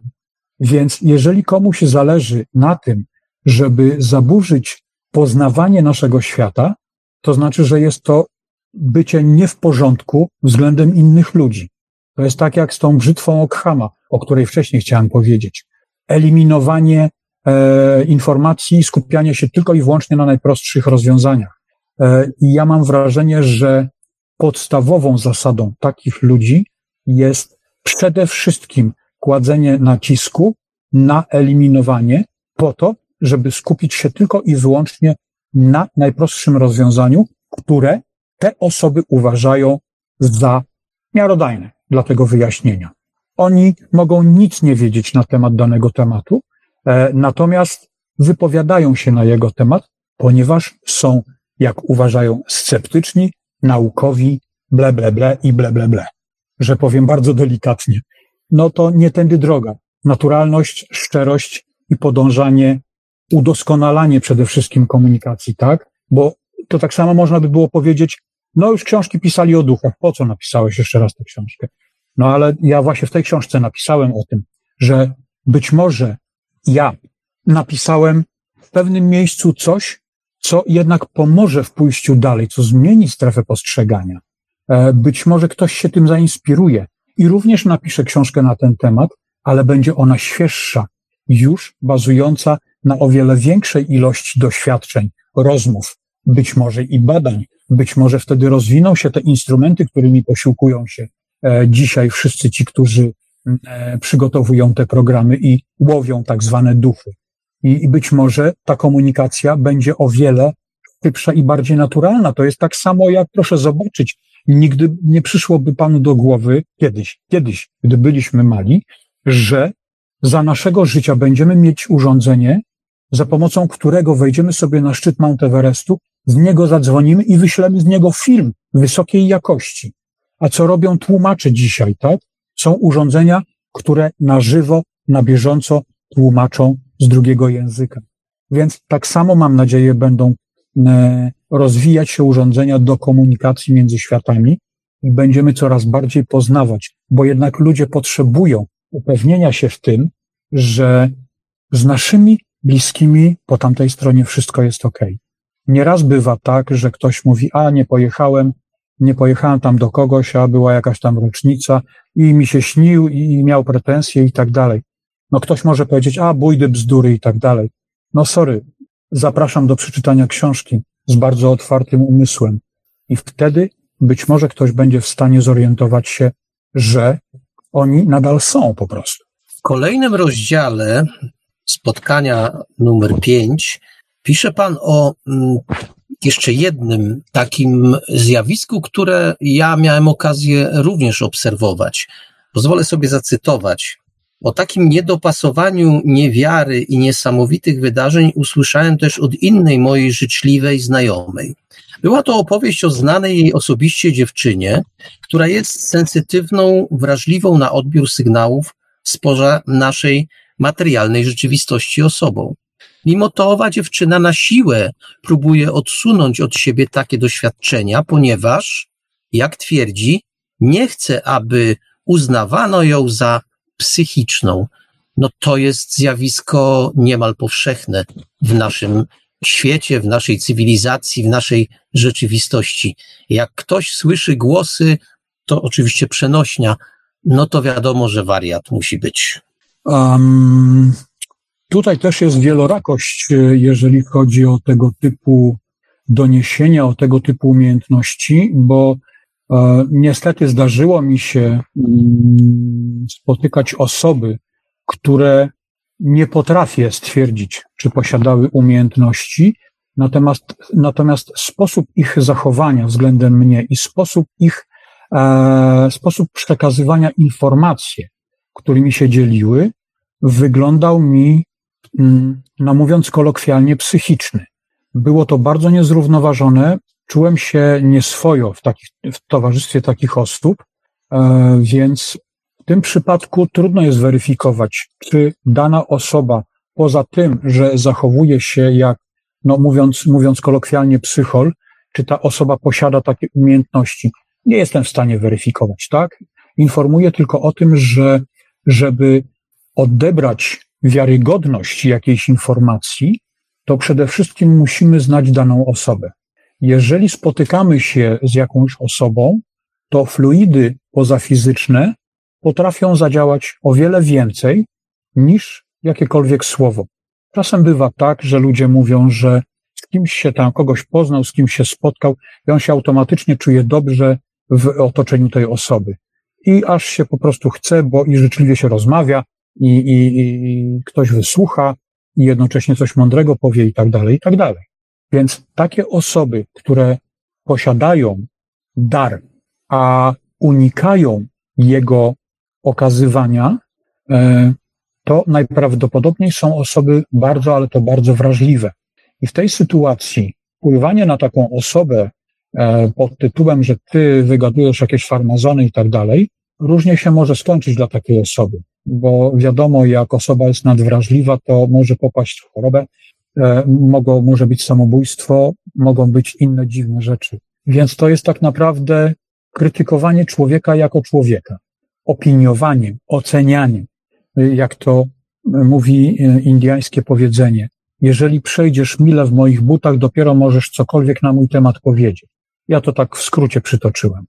Więc jeżeli komuś zależy na tym, żeby zaburzyć poznawanie naszego świata, to znaczy, że jest to bycie nie w porządku względem innych ludzi. To jest tak jak z tą brzytwą Okhama, o której wcześniej chciałem powiedzieć. Eliminowanie e, informacji, skupianie się tylko i wyłącznie na najprostszych rozwiązaniach. E, I ja mam wrażenie, że podstawową zasadą takich ludzi jest przede wszystkim kładzenie nacisku na eliminowanie po to, żeby skupić się tylko i wyłącznie na najprostszym rozwiązaniu, które te osoby uważają za miarodajne dla tego wyjaśnienia. Oni mogą nic nie wiedzieć na temat danego tematu, e, natomiast wypowiadają się na jego temat, ponieważ są, jak uważają, sceptyczni, naukowi, ble, ble, ble i ble, ble, ble. Że powiem bardzo delikatnie. No to nie tędy droga. Naturalność, szczerość i podążanie, udoskonalanie przede wszystkim komunikacji, tak? Bo to tak samo można by było powiedzieć, no już książki pisali o duchach, po co napisałeś jeszcze raz tę książkę? No ale ja właśnie w tej książce napisałem o tym, że być może ja napisałem w pewnym miejscu coś, co jednak pomoże w pójściu dalej, co zmieni strefę postrzegania. E, być może ktoś się tym zainspiruje i również napisze książkę na ten temat, ale będzie ona świeższa, już bazująca na o wiele większej ilości doświadczeń, rozmów, być może i badań. Być może wtedy rozwiną się te instrumenty, którymi posiłkują się e, dzisiaj wszyscy ci, którzy e, przygotowują te programy i łowią tak zwane duchy. I, być może ta komunikacja będzie o wiele szybsza i bardziej naturalna. To jest tak samo, jak proszę zobaczyć, nigdy nie przyszłoby panu do głowy kiedyś, kiedyś, gdy byliśmy mali, że za naszego życia będziemy mieć urządzenie, za pomocą którego wejdziemy sobie na szczyt Mount Everestu, z niego zadzwonimy i wyślemy z niego film wysokiej jakości. A co robią tłumacze dzisiaj, tak? Są urządzenia, które na żywo, na bieżąco tłumaczą z drugiego języka. Więc tak samo mam nadzieję będą e, rozwijać się urządzenia do komunikacji między światami i będziemy coraz bardziej poznawać, bo jednak ludzie potrzebują upewnienia się w tym, że z naszymi bliskimi po tamtej stronie wszystko jest ok. Nieraz bywa tak, że ktoś mówi, a nie pojechałem, nie pojechałem tam do kogoś, a była jakaś tam rocznica i mi się śnił i miał pretensje i tak dalej. No ktoś może powiedzieć, a bójdy bzdury i tak dalej. No sorry, zapraszam do przeczytania książki z bardzo otwartym umysłem i wtedy być może ktoś będzie w stanie zorientować się, że oni nadal są po prostu. W kolejnym rozdziale spotkania numer pięć pisze Pan o mm, jeszcze jednym takim zjawisku, które ja miałem okazję również obserwować. Pozwolę sobie zacytować. O takim niedopasowaniu niewiary i niesamowitych wydarzeń usłyszałem też od innej mojej życzliwej znajomej. Była to opowieść o znanej jej osobiście dziewczynie, która jest sensytywną, wrażliwą na odbiór sygnałów spoza naszej materialnej rzeczywistości osobą. Mimo to owa dziewczyna na siłę próbuje odsunąć od siebie takie doświadczenia, ponieważ, jak twierdzi, nie chce, aby uznawano ją za psychiczną. No to jest zjawisko niemal powszechne w naszym świecie, w naszej cywilizacji, w naszej rzeczywistości. Jak ktoś słyszy głosy, to oczywiście przenośnia, no to wiadomo, że wariat musi być. Um, tutaj też jest wielorakość, e, jeżeli chodzi o tego typu doniesienia, o tego typu umiejętności, bo e, niestety zdarzyło mi się mm, spotykać osoby, które nie potrafię stwierdzić, czy posiadały umiejętności, natomiast, natomiast sposób ich zachowania względem mnie i sposób ich, e, sposób przekazywania informacji, którymi się dzieliły, wyglądał mi, mm, no mówiąc kolokwialnie, psychiczny. Było to bardzo niezrównoważone, czułem się nieswojo w, takich, w towarzystwie takich osób, e, więc w tym przypadku trudno jest weryfikować, czy dana osoba, poza tym, że zachowuje się jak, no mówiąc, mówiąc kolokwialnie, psychol, czy ta osoba posiada takie umiejętności. Nie jestem w stanie weryfikować, tak? Informuję tylko o tym, że żeby odebrać wiarygodność jakiejś informacji, to przede wszystkim musimy znać daną osobę. Jeżeli spotykamy się z jakąś osobą, to fluidy pozafizyczne potrafią zadziałać o wiele więcej niż jakiekolwiek słowo. Czasem bywa tak, że ludzie mówią, że z kimś się tam kogoś poznał, z kimś się spotkał i on się automatycznie czuje dobrze w otoczeniu tej osoby. I aż się po prostu chce, bo i życzliwie się rozmawia i, i, i ktoś wysłucha i jednocześnie coś mądrego powie i tak dalej, i tak dalej. Więc takie osoby, które posiadają dar, a unikają jego okazywania, e, to najprawdopodobniej są osoby bardzo, ale to bardzo wrażliwe. I w tej sytuacji wpływanie na taką osobę e, pod tytułem, że ty wygadujesz jakieś farmazony i tak dalej, różnie się może skończyć dla takiej osoby, bo wiadomo, jak osoba jest nadwrażliwa, to może popaść w chorobę, e, mogą, może być samobójstwo, mogą być inne dziwne rzeczy. Więc to jest tak naprawdę krytykowanie człowieka jako człowieka, opiniowaniem, ocenianiem, jak to mówi e, indyjskie powiedzenie. Jeżeli przejdziesz mile w moich butach, dopiero możesz cokolwiek na mój temat powiedzieć. Ja to tak w skrócie przytoczyłem.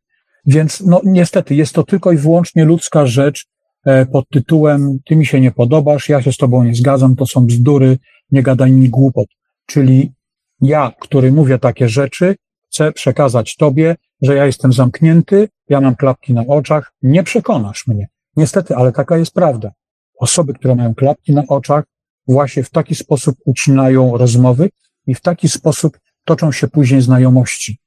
Więc no niestety jest to tylko i wyłącznie ludzka rzecz e, pod tytułem ty mi się nie podobasz, ja się z tobą nie zgadzam, to są bzdury, nie gadaj mi głupot. Czyli ja, który mówię takie rzeczy, chcę przekazać tobie, że ja jestem zamknięty, ja mam klapki na oczach, nie przekonasz mnie. Niestety, ale taka jest prawda. Osoby, które mają klapki na oczach, właśnie w taki sposób ucinają rozmowy i w taki sposób toczą się później znajomości.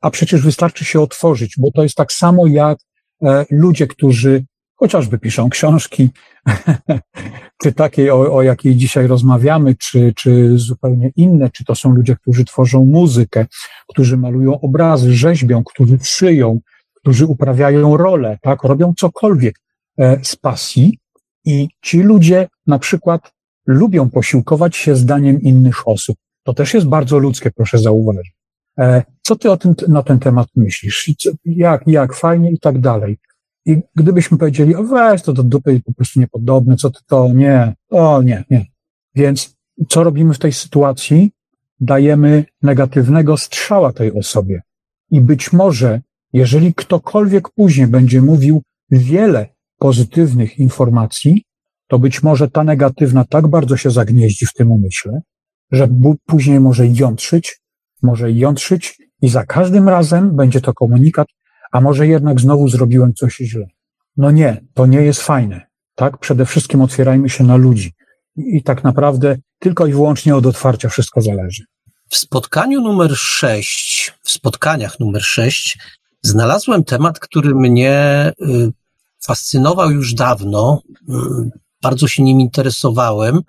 A przecież wystarczy się otworzyć, bo to jest tak samo jak e, ludzie, którzy chociażby piszą książki, czy takiej, o, o jakiej dzisiaj rozmawiamy, czy, czy zupełnie inne, czy to są ludzie, którzy tworzą muzykę, którzy malują obrazy, rzeźbią, którzy szyją, którzy uprawiają rolę, tak, robią cokolwiek e, z pasji i ci ludzie na przykład lubią posiłkować się zdaniem innych osób. To też jest bardzo ludzkie, proszę zauważyć. E, co ty o tym, na ten temat myślisz? Jak, jak, fajnie i tak dalej. I gdybyśmy powiedzieli, o weź to do dupy po prostu niepodobne, co ty to, nie, o nie, nie. Więc co robimy w tej sytuacji? Dajemy negatywnego strzała tej osobie. I być może, jeżeli ktokolwiek później będzie mówił wiele pozytywnych informacji, to być może ta negatywna tak bardzo się zagnieździ w tym umyśle, że później może jątrzyć, może jątrzyć i za każdym razem będzie to komunikat, a może jednak znowu zrobiłem coś źle. No nie, to nie jest fajne. Tak? Przede wszystkim otwierajmy się na ludzi. I, tak naprawdę tylko i wyłącznie od otwarcia wszystko zależy. W spotkaniu numer 6, w spotkaniach numer 6, znalazłem temat, który mnie y, fascynował już dawno. Y, bardzo się nim interesowałem.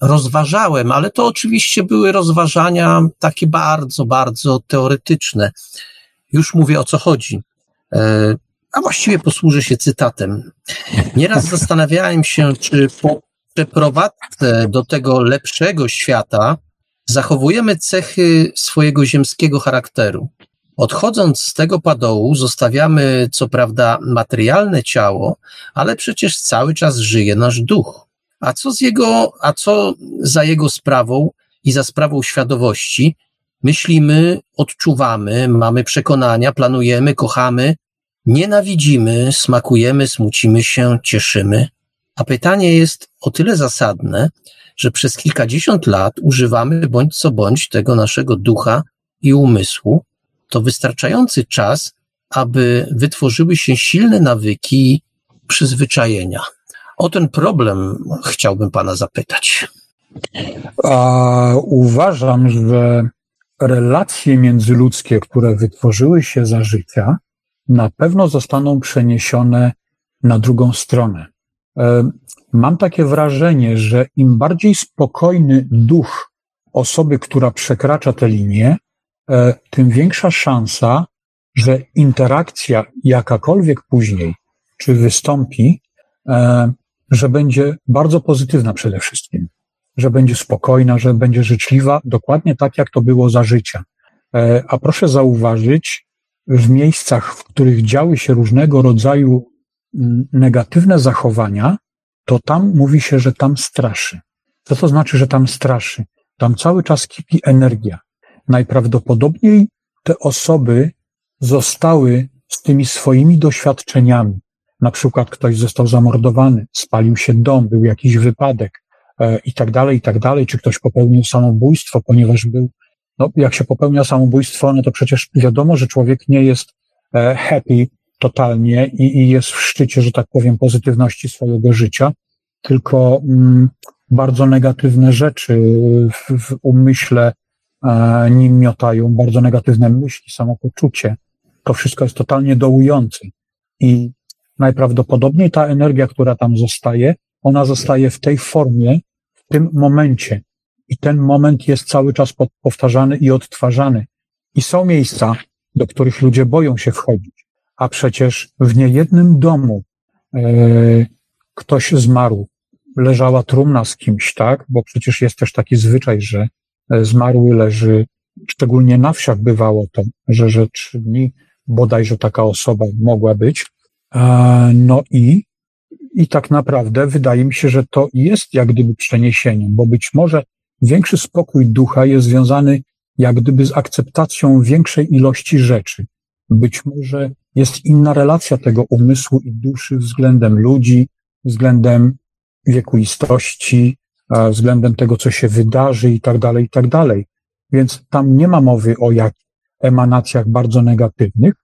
Rozważałem, ale to oczywiście były rozważania takie bardzo, bardzo teoretyczne. Już mówię o co chodzi. E, a właściwie posłużę się cytatem. Nieraz zastanawiałem się, czy po przeprowadzce do tego lepszego świata zachowujemy cechy swojego ziemskiego charakteru. Odchodząc z tego padołu, zostawiamy co prawda materialne ciało, ale przecież cały czas żyje nasz duch. A co z jego, a co za jego sprawą i za sprawą świadomości myślimy, odczuwamy, mamy przekonania, planujemy, kochamy, nienawidzimy, smakujemy, smucimy się, cieszymy. A pytanie jest o tyle zasadne, że przez kilkadziesiąt lat używamy bądź co bądź tego naszego ducha i umysłu, to wystarczający czas, aby wytworzyły się silne nawyki przyzwyczajenia. O ten problem chciałbym Pana zapytać. A uważam, że relacje międzyludzkie, które wytworzyły się za życia, na pewno zostaną przeniesione na drugą stronę. E, mam takie wrażenie, że im bardziej spokojny duch osoby, która przekracza tę linię, e, tym większa szansa, że interakcja jakakolwiek później, czy wystąpi, e, że będzie bardzo pozytywna przede wszystkim że będzie spokojna, że będzie życzliwa, dokładnie tak, jak to było za życia. E, a proszę zauważyć, w miejscach, w których działy się różnego rodzaju mm, negatywne zachowania, to tam mówi się, że tam straszy. Co to znaczy, że tam straszy? Tam cały czas kipi energia. Najprawdopodobniej te osoby zostały z tymi swoimi doświadczeniami. Na przykład ktoś został zamordowany, spalił się dom, był jakiś wypadek i tak dalej, i tak dalej, czy ktoś popełnił samobójstwo, ponieważ był, no jak się popełnia samobójstwo, no to przecież wiadomo, że człowiek nie jest e, happy totalnie i, i jest w szczycie, że tak powiem, pozytywności swojego życia, tylko mm, bardzo negatywne rzeczy w, w umyśle e, nim miotają, bardzo negatywne myśli, samopoczucie. To wszystko jest totalnie dołujące. I najprawdopodobniej ta energia, która tam zostaje, ona zostaje w tej formie, tym momencie. I ten moment jest cały czas powtarzany i odtwarzany. I są miejsca, do których ludzie boją się wchodzić. A przecież w niejednym domu e, ktoś zmarł, leżała trumna z kimś, tak? Bo przecież jest też taki zwyczaj, że e, zmarły leży, szczególnie na wsiach bywało to, że, że trzy dni bodajże taka osoba mogła być. No i, i tak naprawdę wydaje mi się, że to jest jak gdyby przeniesieniem, bo być może większy spokój ducha jest związany jak gdyby z akceptacją większej ilości rzeczy. Być może jest inna relacja tego umysłu i duszy względem ludzi, względem wiekuistości, względem tego, co się wydarzy i tak dalej, i tak dalej. Więc tam nie ma mowy o jak emanacjach bardzo negatywnych.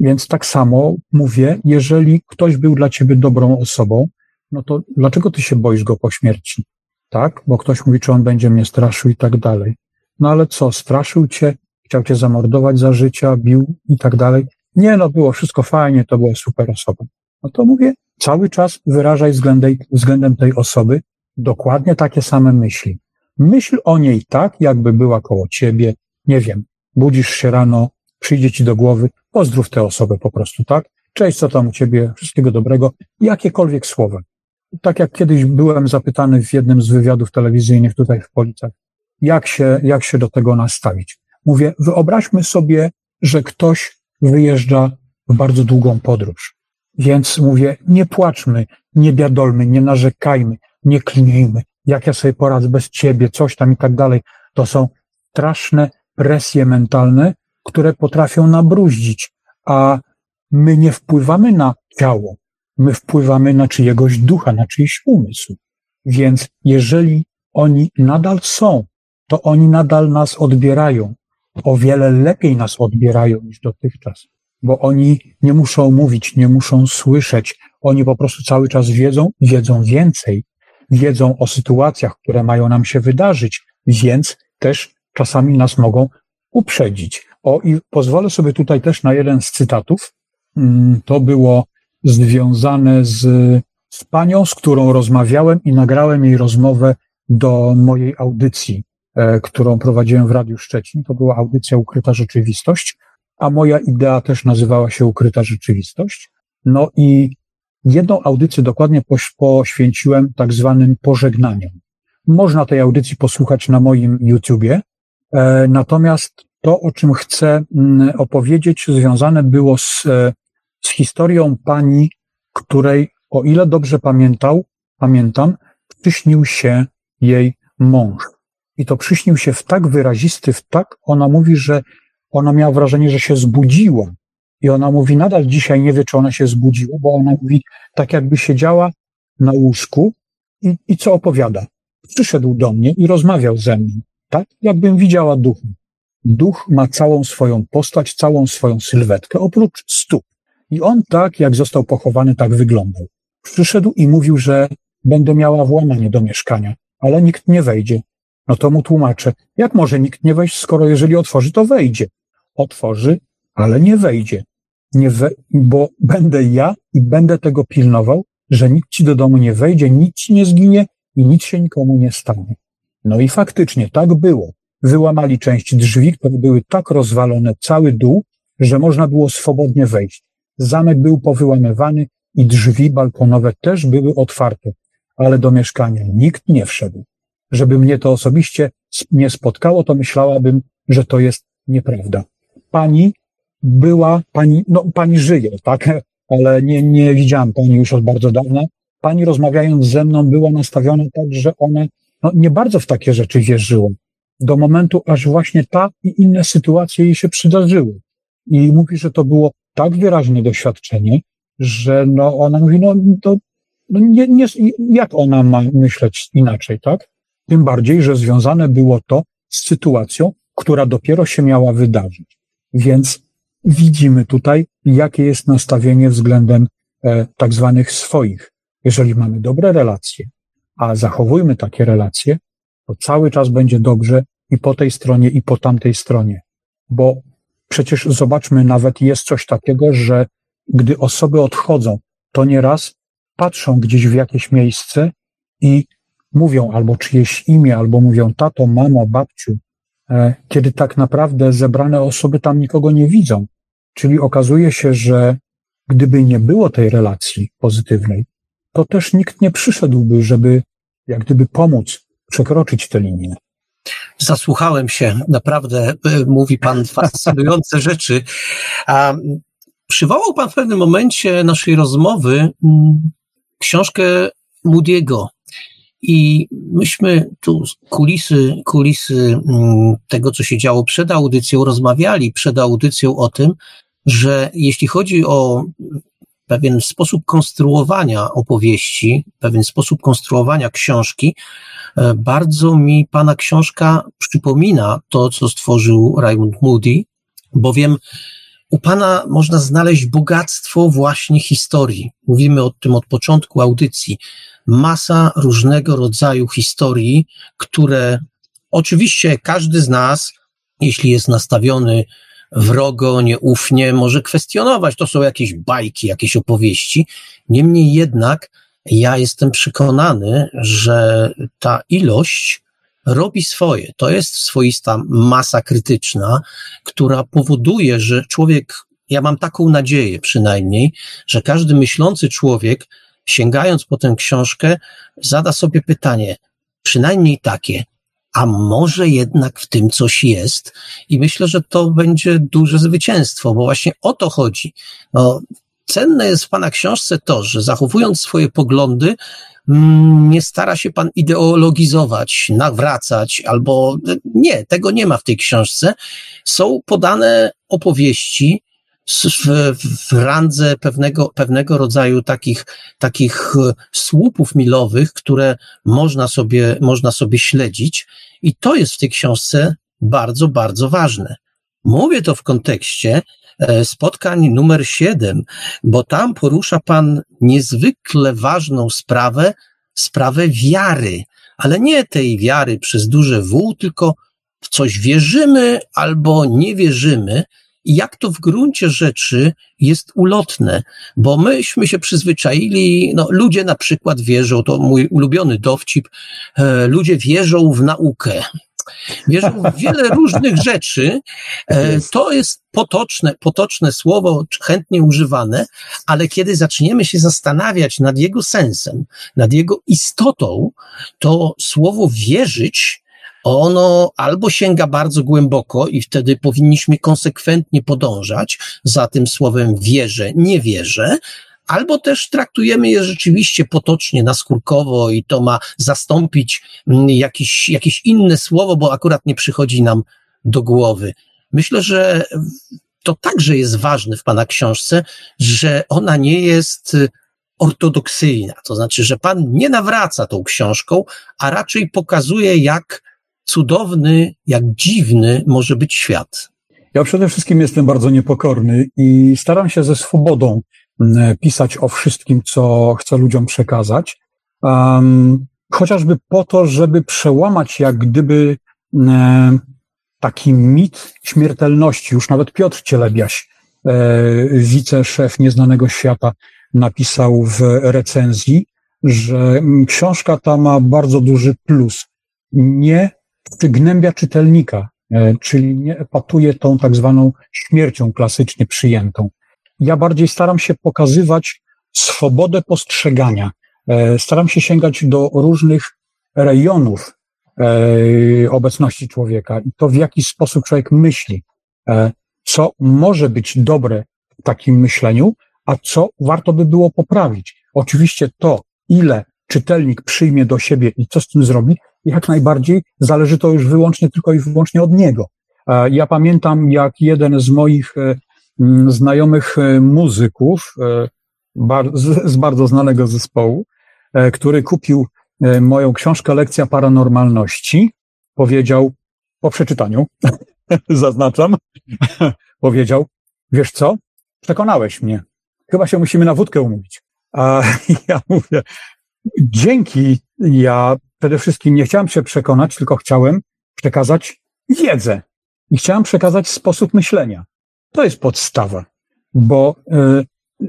Więc tak samo mówię, jeżeli ktoś był dla ciebie dobrą osobą, no to dlaczego ty się boisz go po śmierci? Tak? Bo ktoś mówi, czy on będzie mnie straszył i tak dalej. No ale co, straszył cię, chciał cię zamordować za życia, bił i tak dalej. Nie, no było wszystko fajnie, to była super osoba. No to mówię, cały czas wyrażaj względem, względem tej osoby dokładnie takie same myśli. Myśl o niej tak, jakby była koło ciebie, nie wiem, budzisz się rano, przyjdzie ci do głowy, pozdrów tę osobę po prostu, tak? Cześć, co tam u ciebie, wszystkiego dobrego, jakiekolwiek słowa. Tak jak kiedyś byłem zapytany w jednym z wywiadów telewizyjnych tutaj w Policach, jak się, jak się do tego nastawić. Mówię, wyobraźmy sobie, że ktoś wyjeżdża w bardzo długą podróż. Więc mówię, nie płaczmy, nie biadolmy, nie narzekajmy, nie klinijmy, jak ja sobie poradzę bez ciebie, coś tam i tak dalej. To są straszne presje mentalne, które potrafią nabruździć, a my nie wpływamy na ciało, my wpływamy na czyjegoś ducha, na czyjś umysł. Więc jeżeli oni nadal są, to oni nadal nas odbierają. O wiele lepiej nas odbierają niż dotychczas bo oni nie muszą mówić, nie muszą słyszeć. Oni po prostu cały czas wiedzą, wiedzą więcej, wiedzą o sytuacjach, które mają nam się wydarzyć, więc też czasami nas mogą uprzedzić. O, i pozwolę sobie tutaj też na jeden z cytatów. Mm, to było związane z, z panią, z którą rozmawiałem i nagrałem jej rozmowę do mojej audycji, e, którą prowadziłem w Radiu Szczecin. To była audycja Ukryta Rzeczywistość a moja idea też nazywała się Ukryta Rzeczywistość. No i jedną audycję dokładnie poświęciłem tak zwanym pożegnaniom. Można tej audycji posłuchać na moim YouTubie, natomiast to, o czym chcę mm, opowiedzieć, związane było z, e, z historią pani, której, o ile dobrze pamiętał, pamiętam, przyśnił się jej mąż. I to przyśnił się w tak wyrazisty, w tak, ona mówi, że ona miała wrażenie, że się zbudziła. I ona mówi, nadal dzisiaj nie wie, czy ona się zbudziła, bo ona mówi, tak jakby siedziała na łóżku i, i co opowiada. Przyszedł do mnie i rozmawiał ze mną, tak jakbym widziała ducha. Duch ma całą swoją postać, całą swoją sylwetkę, oprócz stóp. I on tak, jak został pochowany, tak wyglądał. Przyszedł i mówił, że będę miała włamanie do mieszkania, ale nikt nie wejdzie. No to mu tłumaczę, jak może nikt nie wejść, skoro jeżeli otworzy, to wejdzie otworzy, ale nie wejdzie. Nie we, bo będę ja i będę tego pilnował, że nikt ci do domu nie wejdzie, nic ci nie zginie i nic się nikomu nie stanie. No i faktycznie tak było. Wyłamali część drzwi, które były tak rozwalone, cały dół, że można było swobodnie wejść. Zamek był powyłamywany i drzwi balkonowe też były otwarte, ale do mieszkania nikt nie wszedł. Żeby mnie to osobiście nie spotkało, to myślałabym, że to jest nieprawda pani była, pani, no pani żyje, tak, ale nie, nie widziałam pani już od bardzo dawna. Pani rozmawiając ze mną była nastawiona tak, że ona no, nie bardzo w takie rzeczy wierzyła. Do momentu, aż właśnie ta i inne sytuacje jej się przydarzyły. I mówi, że to było tak wyraźne doświadczenie, że no ona mówi, no to no nie, nie, jak ona ma myśleć inaczej, tak? Tym bardziej, że związane było to z sytuacją, która dopiero się miała wydarzyć. Więc widzimy tutaj, jakie jest nastawienie względem e, tak zwanych swoich. Jeżeli mamy dobre relacje, a zachowujmy takie relacje, to cały czas będzie dobrze i po tej stronie, i po tamtej stronie. Bo przecież zobaczmy, nawet jest coś takiego, że gdy osoby odchodzą, to nieraz patrzą gdzieś w jakieś miejsce i mówią albo czyjeś imię, albo mówią tato, mamo, babciu, e, kiedy tak naprawdę zebrane osoby tam nikogo nie widzą. Czyli okazuje się, że gdyby nie było tej relacji pozytywnej, to też nikt nie przyszedłby, żeby jak gdyby pomóc przekroczyć tę linię. Zasłuchałem się, naprawdę e, mówi Pan fascynujące rzeczy. A przywołał Pan w pewnym momencie naszej rozmowy książkę Moody'ego. I myśmy tu kulisy, kulisy tego, co się działo przed audycją, rozmawiali przed audycją o tym, że jeśli chodzi o pewien sposób konstruowania opowieści, pewien sposób konstruowania książki, e, bardzo mi pana książka przypomina to, co stworzył Raymond Moody, bowiem u Pana można znaleźć bogactwo właśnie historii. Mówimy o tym od początku audycji. Masa różnego rodzaju historii, które oczywiście każdy z nas, jeśli jest nastawiony wrogo, nieufnie, może kwestionować. To są jakieś bajki, jakieś opowieści. Niemniej jednak ja jestem przekonany, że ta ilość robi swoje. To jest swoista masa krytyczna, która powoduje, że człowiek, ja mam taką nadzieję przynajmniej, że każdy myślący człowiek, sięgając po tę książkę, zada sobie pytanie, przynajmniej takie, a może jednak w tym coś jest. I myślę, że to będzie duże zwycięstwo, bo właśnie o to chodzi. No, cenne jest w Pana książce to, że zachowując swoje poglądy, Mm, nie stara się pan ideologizować, nawracać, albo nie, tego nie ma w tej książce. Są podane opowieści w, w randze pewnego, pewnego rodzaju takich, takich e, słupów milowych, które można sobie, można sobie śledzić. I to jest w tej książce bardzo, bardzo ważne. Mówię to w kontekście e, spotkań numer 7, bo tam porusza Pan niezwykle ważną sprawę, sprawę wiary, ale nie tej wiary przez duże W, tylko w coś wierzymy albo nie wierzymy, jak to w gruncie rzeczy jest ulotne, bo myśmy się przyzwyczaili, no ludzie na przykład wierzą, to mój ulubiony dowcip, e, ludzie wierzą w naukę. Wierzą w wiele różnych rzeczy. E, to jest potoczne, potoczne słowo, chętnie używane, ale kiedy zaczniemy się zastanawiać nad jego sensem, nad jego istotą, to słowo wierzyć ono albo sięga bardzo głęboko i wtedy powinniśmy konsekwentnie podążać za tym słowem wierzę, nie wierzę, albo też traktujemy je rzeczywiście potocznie, naskórkowo i to ma zastąpić mm, jakieś, jakieś inne słowo, bo akurat nie przychodzi nam do głowy. Myślę, że to także jest ważne w Pana książce, że ona nie jest y, ortodoksyjna. To znaczy, że Pan nie nawraca tą książką, a raczej pokazuje, jak cudowny, jak dziwny może być świat. Ja przede wszystkim jestem bardzo niepokorny i staram się ze swobodą E, pisać o wszystkim, co chcę ludziom przekazać. Um, chociażby po to, żeby przełamać jak gdyby e, taki mit śmiertelności. Już nawet Piotr Cielebiaś, e, wiceszef Nieznanego Świata, napisał w recenzji, że książka ta ma bardzo duży plus. Nie przygnębia czytelnika, e, czyli nie epatuje tą tak zwaną śmiercią klasycznie przyjętą ja bardziej staram się pokazywać swobodę postrzegania. E, staram się sięgać do różnych rejonów e, obecności człowieka i to, w jaki sposób człowiek myśli, co może być dobre w takim myśleniu, a co warto by było poprawić. Oczywiście to, ile czytelnik przyjmie do siebie i co z tym zrobi, jak najbardziej zależy to już wyłącznie tylko i wyłącznie od niego. Ja pamiętam, jak jeden z moich mm, znajomych e, muzyków z bardzo znanego zespołu, który kupił moją książkę Lekcja Paranormalności. Powiedział po przeczytaniu, zaznaczam, powiedział, wiesz co, przekonałeś mnie. Chyba się musimy na wódkę umówić. A ja mówię, dzięki, ja przede wszystkim nie chciałem się przekonać, tylko chciałem przekazać wiedzę i chciałem przekazać sposób myślenia. To jest podstawa, bo y,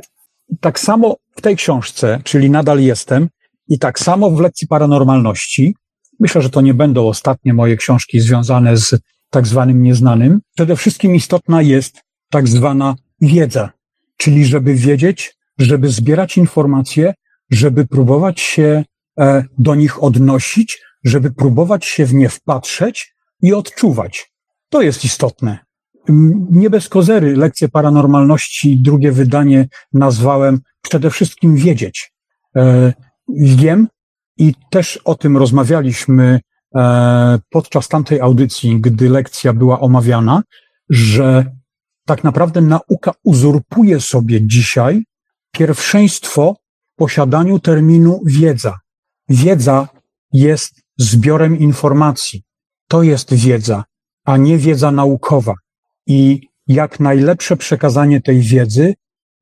tak samo w tej książce, czyli nadal jestem, i tak samo w lekcji paranormalności, myślę, że to nie będą ostatnie moje książki związane z tak zwanym nieznanym. Przede wszystkim istotna jest tak zwana wiedza, czyli żeby wiedzieć, żeby zbierać informacje, żeby próbować się do nich odnosić, żeby próbować się w nie wpatrzeć i odczuwać. To jest istotne. Nie bez kozery lekcje paranormalności, drugie wydanie nazwałem przede wszystkim wiedzieć. E, wiem i też o tym rozmawialiśmy e, podczas tamtej audycji, gdy lekcja była omawiana, że tak naprawdę nauka uzurpuje sobie dzisiaj pierwszeństwo posiadaniu terminu wiedza. Wiedza jest zbiorem informacji. To jest wiedza, a nie wiedza naukowa. I jak najlepsze przekazanie tej wiedzy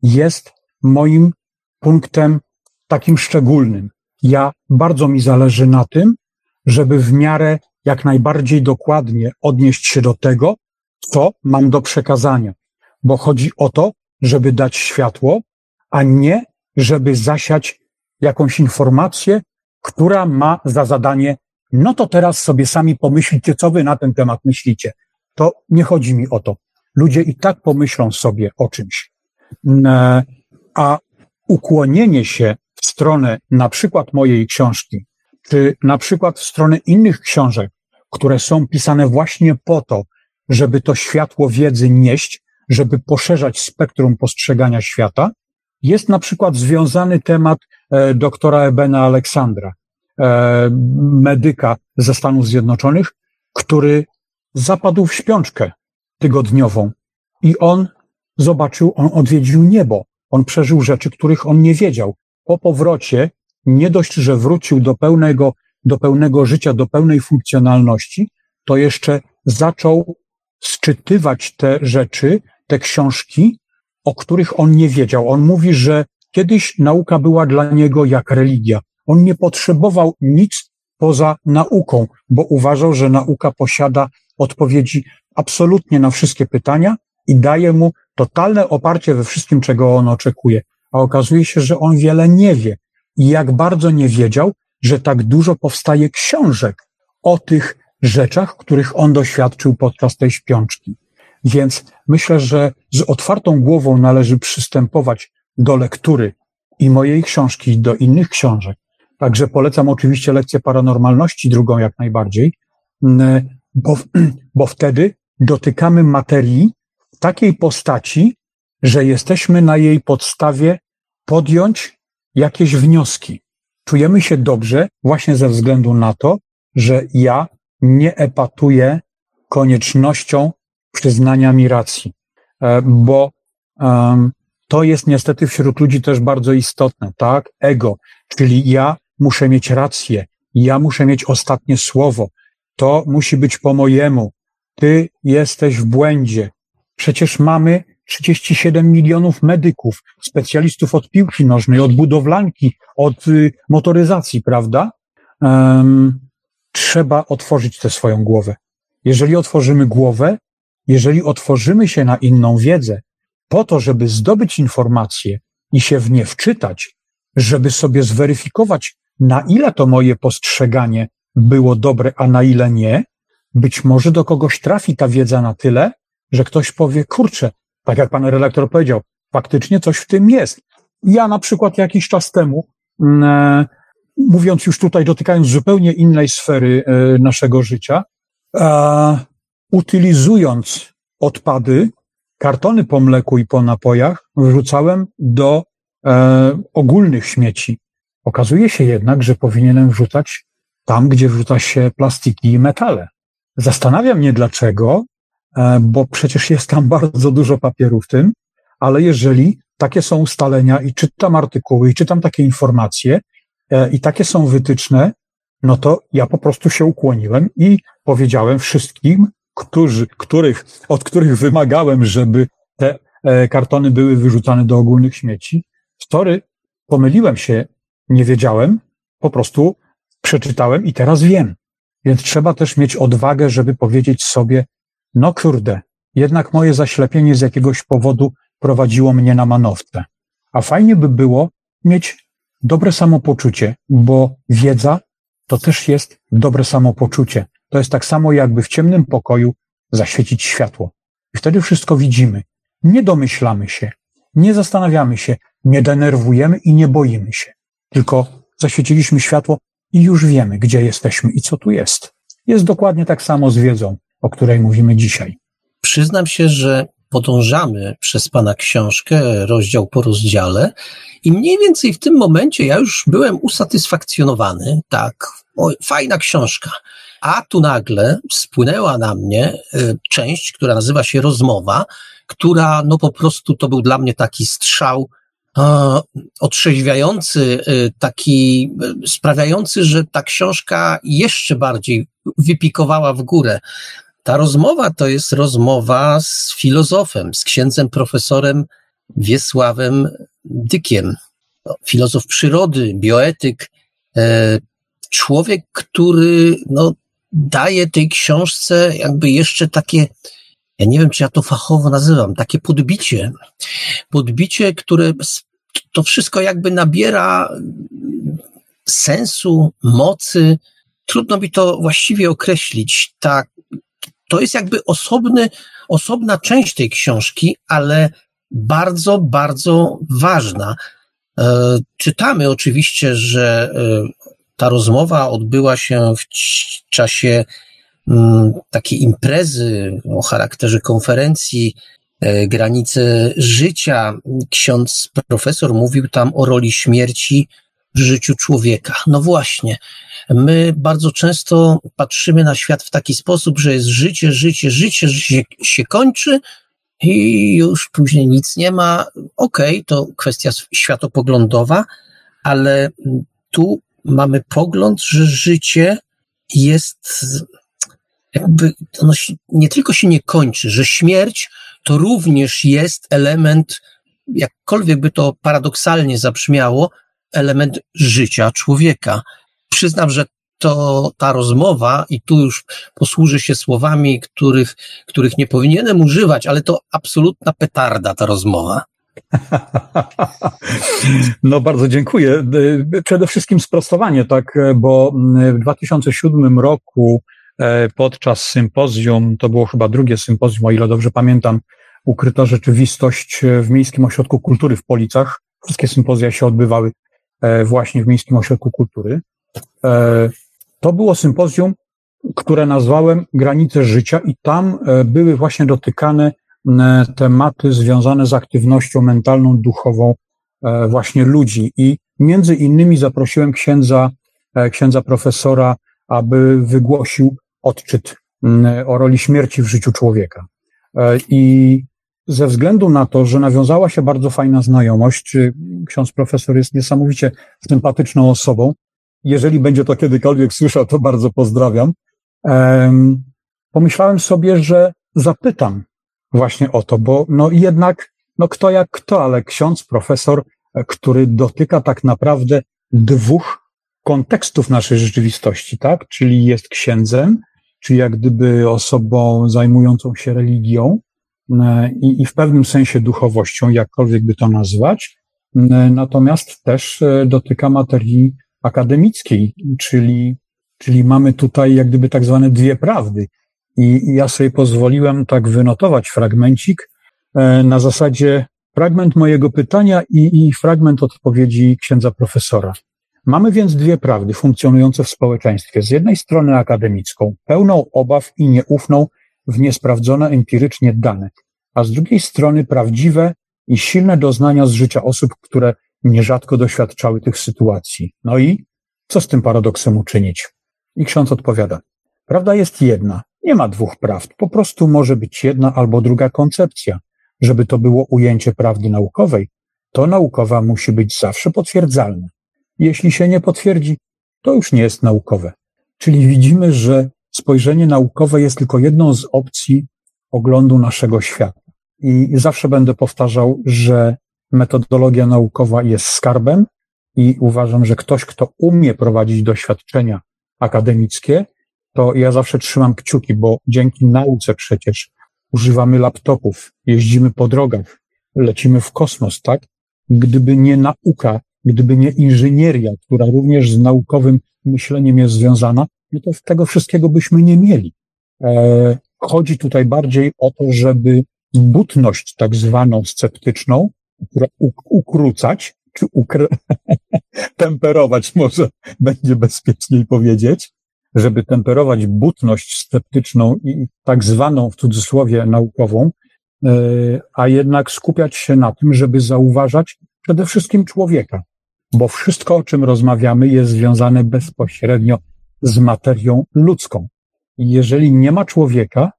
jest moim punktem takim szczególnym. Ja bardzo mi zależy na tym, żeby w miarę jak najbardziej dokładnie odnieść się do tego, co mam do przekazania. Bo chodzi o to, żeby dać światło, a nie, żeby zasiać jakąś informację, która ma za zadanie, no to teraz sobie sami pomyślcie, co wy na ten temat myślicie. To nie chodzi mi o to. Ludzie i tak pomyślą sobie o czymś. E, a ukłonienie się w stronę na przykład mojej książki, czy na przykład w stronę innych książek, które są pisane właśnie po to, żeby to światło wiedzy nieść, żeby poszerzać spektrum postrzegania świata, jest na przykład związany temat e, doktora Ebena Aleksandra, e, medyka ze Stanów Zjednoczonych, który zapadł w śpiączkę tygodniową i on zobaczył, on odwiedził niebo. On przeżył rzeczy, których on nie wiedział. Po powrocie, nie dość, że wrócił do pełnego, do pełnego życia, do pełnej funkcjonalności, to jeszcze zaczął sczytywać te rzeczy, te książki, o których on nie wiedział. On mówi, że kiedyś nauka była dla niego jak religia. On nie potrzebował nic poza nauką, bo uważał, że nauka posiada odpowiedzi absolutnie na wszystkie pytania i daje mu totalne oparcie we wszystkim, czego on oczekuje. A okazuje się, że on wiele nie wie. I jak bardzo nie wiedział, że tak dużo powstaje książek o tych rzeczach, których on doświadczył podczas tej śpiączki. Więc myślę, że z otwartą głową należy przystępować do lektury i mojej książki, i do innych książek. Także polecam oczywiście lekcję paranormalności, drugą jak najbardziej, bo, bo wtedy dotykamy materii w takiej postaci, że jesteśmy na jej podstawie podjąć jakieś wnioski. Czujemy się dobrze właśnie ze względu na to, że ja nie epatuję koniecznością przyznania mi racji, e, bo to jest niestety wśród ludzi też bardzo istotne, tak? Ego, czyli ja muszę mieć rację, ja muszę mieć ostatnie słowo, to musi być po mojemu, ty jesteś w błędzie. Przecież mamy 37 milionów medyków, specjalistów od piłki nożnej, od budowlanki, od y, motoryzacji, prawda? Um, trzeba otworzyć tę swoją głowę. Jeżeli otworzymy głowę, jeżeli otworzymy się na inną wiedzę, po to, żeby zdobyć informacje i się w nie wczytać, żeby sobie zweryfikować, na ile to moje postrzeganie było dobre, a na ile nie, być może do kogoś trafi ta wiedza na tyle, że ktoś powie, kurczę, tak jak pan redaktor powiedział, faktycznie coś w tym jest. Ja na przykład jakiś czas temu, mm, e, mówiąc już tutaj, dotykając zupełnie innej sfery e, naszego życia, e, utylizując odpady, kartony po mleku i po napojach, wrzucałem do e, ogólnych śmieci. Okazuje się jednak, że powinienem wrzucać tam, gdzie wrzuca się plastiki i metale. Zastanawiam mnie dlaczego, e, bo przecież jest tam bardzo dużo papieru w tym, ale jeżeli takie są ustalenia i czytam artykuły i czytam takie informacje e, i takie są wytyczne, no to ja po prostu się ukłoniłem i powiedziałem wszystkim, którzy, których, od których wymagałem, żeby te e, kartony były wyrzucane do ogólnych śmieci. Story, pomyliłem się, nie wiedziałem, po prostu przeczytałem i teraz wiem. Więc trzeba też mieć odwagę, żeby powiedzieć sobie, no kurde, jednak moje zaślepienie z jakiegoś powodu prowadziło mnie na manowce. A fajnie by było mieć dobre samopoczucie, bo wiedza to też jest dobre samopoczucie. To jest tak samo, jakby w ciemnym pokoju zaświecić światło. I wtedy wszystko widzimy. Nie domyślamy się, nie zastanawiamy się, nie denerwujemy i nie boimy się. Tylko zaświeciliśmy światło i już wiemy, gdzie jesteśmy i co tu jest. Jest dokładnie tak samo z wiedzą, o której mówimy dzisiaj. Przyznam się, że podążamy przez Pana książkę, rozdział po rozdziale, i mniej więcej w tym momencie ja już byłem usatysfakcjonowany. Tak, o, fajna książka. A tu nagle spłynęła na mnie y, część, która nazywa się Rozmowa, która no po prostu to był dla mnie taki strzał otrzeźwiający, y, taki y, sprawiający, że ta książka jeszcze bardziej wypikowała w górę. Ta rozmowa to jest rozmowa z filozofem, z księdzem profesorem Wiesławem Dykiem. No, filozof przyrody, bioetyk, e, człowiek, który no, daje tej książce jakby jeszcze takie, ja nie wiem, czy ja to fachowo nazywam, takie podbicie. Podbicie, które to wszystko jakby nabiera sensu, mocy. Trudno mi to właściwie określić. Tak, to jest jakby osobny, osobna część tej książki, ale bardzo, bardzo ważna. E, czytamy oczywiście, że e, ta rozmowa odbyła się w czasie mm, takiej imprezy o charakterze konferencji e, granice życia. Ksiądz profesor mówił tam o roli śmierci w życiu człowieka. No właśnie, my bardzo często patrzymy na świat w taki sposób, że jest życie, życie, życie, życie się kończy i już później nic nie ma. Okej, okay, to kwestia światopoglądowa, ale tu mamy pogląd, że życie jest jakby, ono nie tylko się nie kończy, że śmierć to również jest element, jakkolwiek by to paradoksalnie zabrzmiało, element życia człowieka. Przyznam, że to ta rozmowa, i tu już posłuży się słowami, których, których nie powinienem używać, ale to absolutna petarda ta rozmowa. No bardzo dziękuję. Przede wszystkim sprostowanie, tak, bo w 2007 roku e, podczas sympozjum, to było chyba drugie sympozjum, o ile dobrze pamiętam, ukryta rzeczywistość w Miejskim Ośrodku Kultury w Policach. Wszystkie sympozja się odbywały e, właśnie w Miejskim Ośrodku Kultury. E, to było sympozjum, które nazwałem Granice Życia i tam były właśnie dotykane E, tematy związane z aktywnością mentalną, duchową e, właśnie ludzi. I między innymi zaprosiłem księdza, e, księdza profesora, aby wygłosił odczyt o roli śmierci w życiu człowieka. I ze względu na to, że nawiązała się bardzo fajna znajomość, ksiądz profesor jest niesamowicie sympatyczną osobą. Jeżeli będzie to kiedykolwiek słyszał, to bardzo pozdrawiam. Pomyślałem sobie, że zapytam właśnie o to, bo no jednak, no kto jak kto, ale ksiądz, profesor, e, który dotyka tak naprawdę dwóch kontekstów naszej rzeczywistości, tak? Czyli jest księdzem, czyli jak gdyby osobą zajmującą się religią e, i, i w pewnym sensie duchowością, jakkolwiek by to nazwać, e, natomiast też dotyka materii akademickiej, czyli, czyli mamy tutaj jak gdyby tak zwane dwie prawdy. I ja sobie pozwoliłem tak wynotować fragmencik e, na zasadzie fragment mojego pytania i, i fragment odpowiedzi księdza profesora. Mamy więc dwie prawdy funkcjonujące w społeczeństwie. Z jednej strony akademicką, pełną obaw i nieufną w niesprawdzone empirycznie dane, a z drugiej strony prawdziwe i silne doznania z życia osób, które nierzadko doświadczały tych sytuacji. No i co z tym paradoksem uczynić? I ksiądz odpowiada. Prawda jest jedna. Nie ma dwóch prawd. Po prostu może być jedna albo druga koncepcja. Żeby to było ujęcie prawdy naukowej, to naukowa musi być zawsze potwierdzalna. Jeśli się nie potwierdzi, to już nie jest naukowe. Czyli widzimy, że spojrzenie naukowe jest tylko jedną z opcji oglądu naszego świata. I zawsze będę powtarzał, że metodologia naukowa jest skarbem i uważam, że ktoś, kto umie prowadzić doświadczenia akademickie, to ja zawsze trzymam kciuki, bo dzięki nauce przecież używamy laptopów, jeździmy po drogach, lecimy w kosmos, tak? Gdyby nie nauka, gdyby nie inżynieria, która również z naukowym myśleniem jest związana, no to tego wszystkiego byśmy nie mieli. E, chodzi tutaj bardziej o to, żeby butność tak zwaną sceptyczną ukrócać, czy ukr temperować może będzie bezpieczniej powiedzieć, żeby temperować butność sceptyczną i tak zwaną w cudzysłowie naukową, e, a jednak skupiać się na tym, żeby zauważać przede wszystkim człowieka, bo wszystko, o czym rozmawiamy, jest związane bezpośrednio z materią ludzką. Jeżeli nie ma człowieka,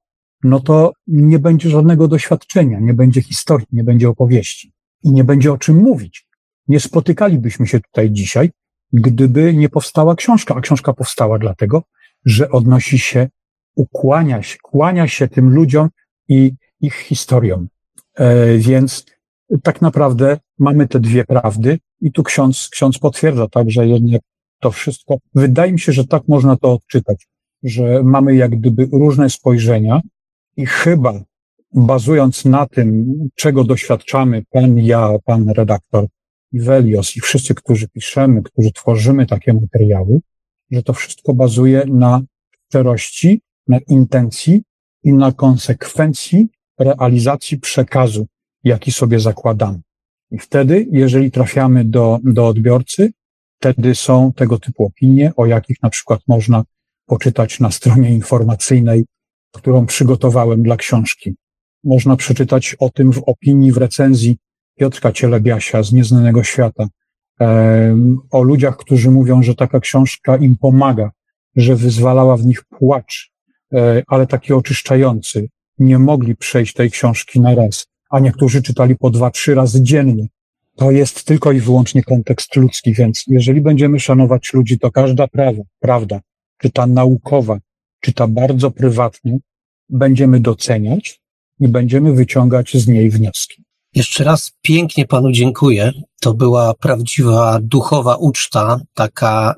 no to nie będzie żadnego doświadczenia, nie będzie historii, nie będzie opowieści i nie będzie o czym mówić. Nie spotykalibyśmy się tutaj dzisiaj, gdyby nie powstała książka, a książka powstała dlatego, że odnosi się, ukłania się, kłania się tym ludziom i ich historiom. E, więc tak naprawdę mamy te dwie prawdy i tu ksiądz, ksiądz potwierdza tak, że jednak to wszystko, wydaje mi się, że tak można to odczytać, że mamy jak gdyby różne spojrzenia i chyba bazując na tym, czego doświadczamy, pan, ja, pan redaktor Ivelios i wszyscy, którzy piszemy, którzy tworzymy takie materiały, że to wszystko bazuje na szczerości, na intencji i na konsekwencji realizacji przekazu, jaki sobie zakładamy. I wtedy, jeżeli trafiamy do, do odbiorcy, wtedy są tego typu opinie, o jakich na przykład można poczytać na stronie informacyjnej, którą przygotowałem dla książki. Można przeczytać o tym w opinii, w recenzji Piotrka Cielebiasia z Nieznanego Świata, o ludziach, którzy mówią, że taka książka im pomaga, że wyzwalała w nich płacz, e, ale taki oczyszczający. Nie mogli przejść tej książki na raz, a niektórzy czytali po dwa, trzy razy dziennie. To jest tylko i wyłącznie kontekst ludzki, więc jeżeli będziemy szanować ludzi, to każda prawa, prawda, czy ta naukowa, czy ta bardzo prywatna, będziemy doceniać i będziemy wyciągać z niej wnioski. Jeszcze raz pięknie panu dziękuję. To była prawdziwa duchowa uczta, taka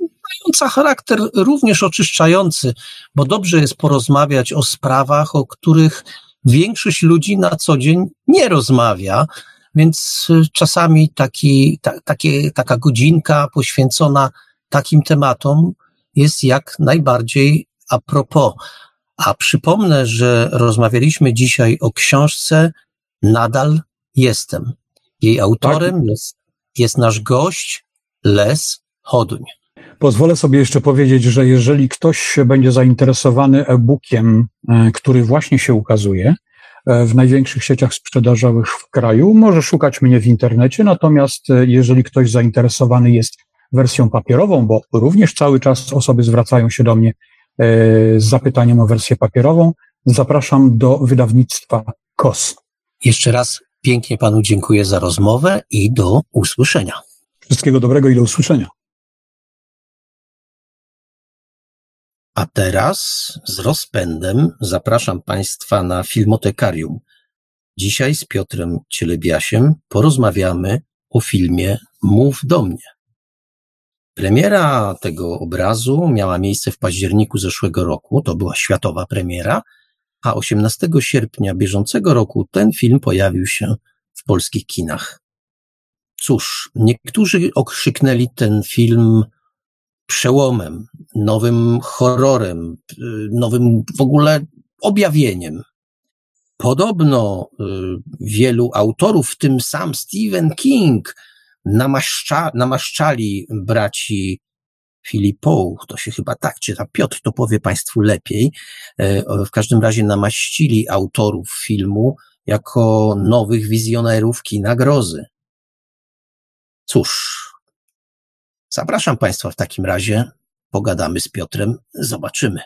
mająca charakter również oczyszczający, bo dobrze jest porozmawiać o sprawach, o których większość ludzi na co dzień nie rozmawia, więc czasami taki, ta, takie, taka godzinka poświęcona takim tematom jest jak najbardziej a propos. A przypomnę, że rozmawialiśmy dzisiaj o książce Nadal jestem. Jej autorem tak. jest, jest nasz gość Les Choduń. Pozwolę sobie jeszcze powiedzieć, że jeżeli ktoś będzie zainteresowany e-bookiem, e, który właśnie się ukazuje e, w największych sieciach sprzedażowych w kraju, może szukać mnie w internecie. Natomiast e, jeżeli ktoś zainteresowany jest wersją papierową, bo również cały czas osoby zwracają się do mnie z zapytaniem o wersję papierową, zapraszam do wydawnictwa KOS. Jeszcze raz pięknie panu dziękuję za rozmowę i do usłyszenia. Wszystkiego dobrego i do usłyszenia. A teraz z rozpędem zapraszam Państwa na Filmotekarium. Dzisiaj z Piotrem Cielebiasiem porozmawiamy o filmie Mów do mnie. Premiera tego obrazu miała miejsce w październiku zeszłego roku, to była światowa premiera, a 18 sierpnia bieżącego roku ten film pojawił się w polskich kinach. Cóż, niektórzy okrzyknęli ten film przełomem, nowym horrorem, nowym w ogóle objawieniem. Podobno y, wielu autorów, w tym sam Stephen King, namaszcza, namaszczali braci Filipoł, to się chyba tak czyta, Piotr to powie Państwu lepiej, e, w każdym razie namaścili autorów filmu jako nowych wizjonerów kina grozy. Cóż, zapraszam Państwa w takim razie, pogadamy z Piotrem, zobaczymy.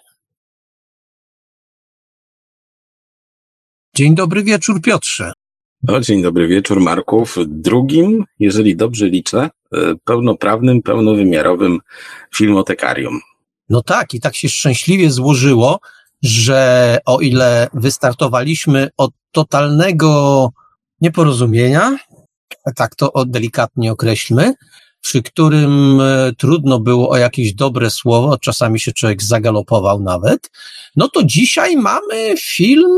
Dzień dobry wieczór, Piotrze. O, dzień dobry wieczór, Marku. W drugim, jeżeli dobrze liczę, e, pełnoprawnym, pełnowymiarowym filmotekarium. No tak, i tak się szczęśliwie złożyło, że o ile wystartowaliśmy od totalnego nieporozumienia, tak to delikatnie określmy, przy którym e, trudno było o jakieś dobre słowo, czasami się człowiek zagalopował nawet, no to dzisiaj mamy film,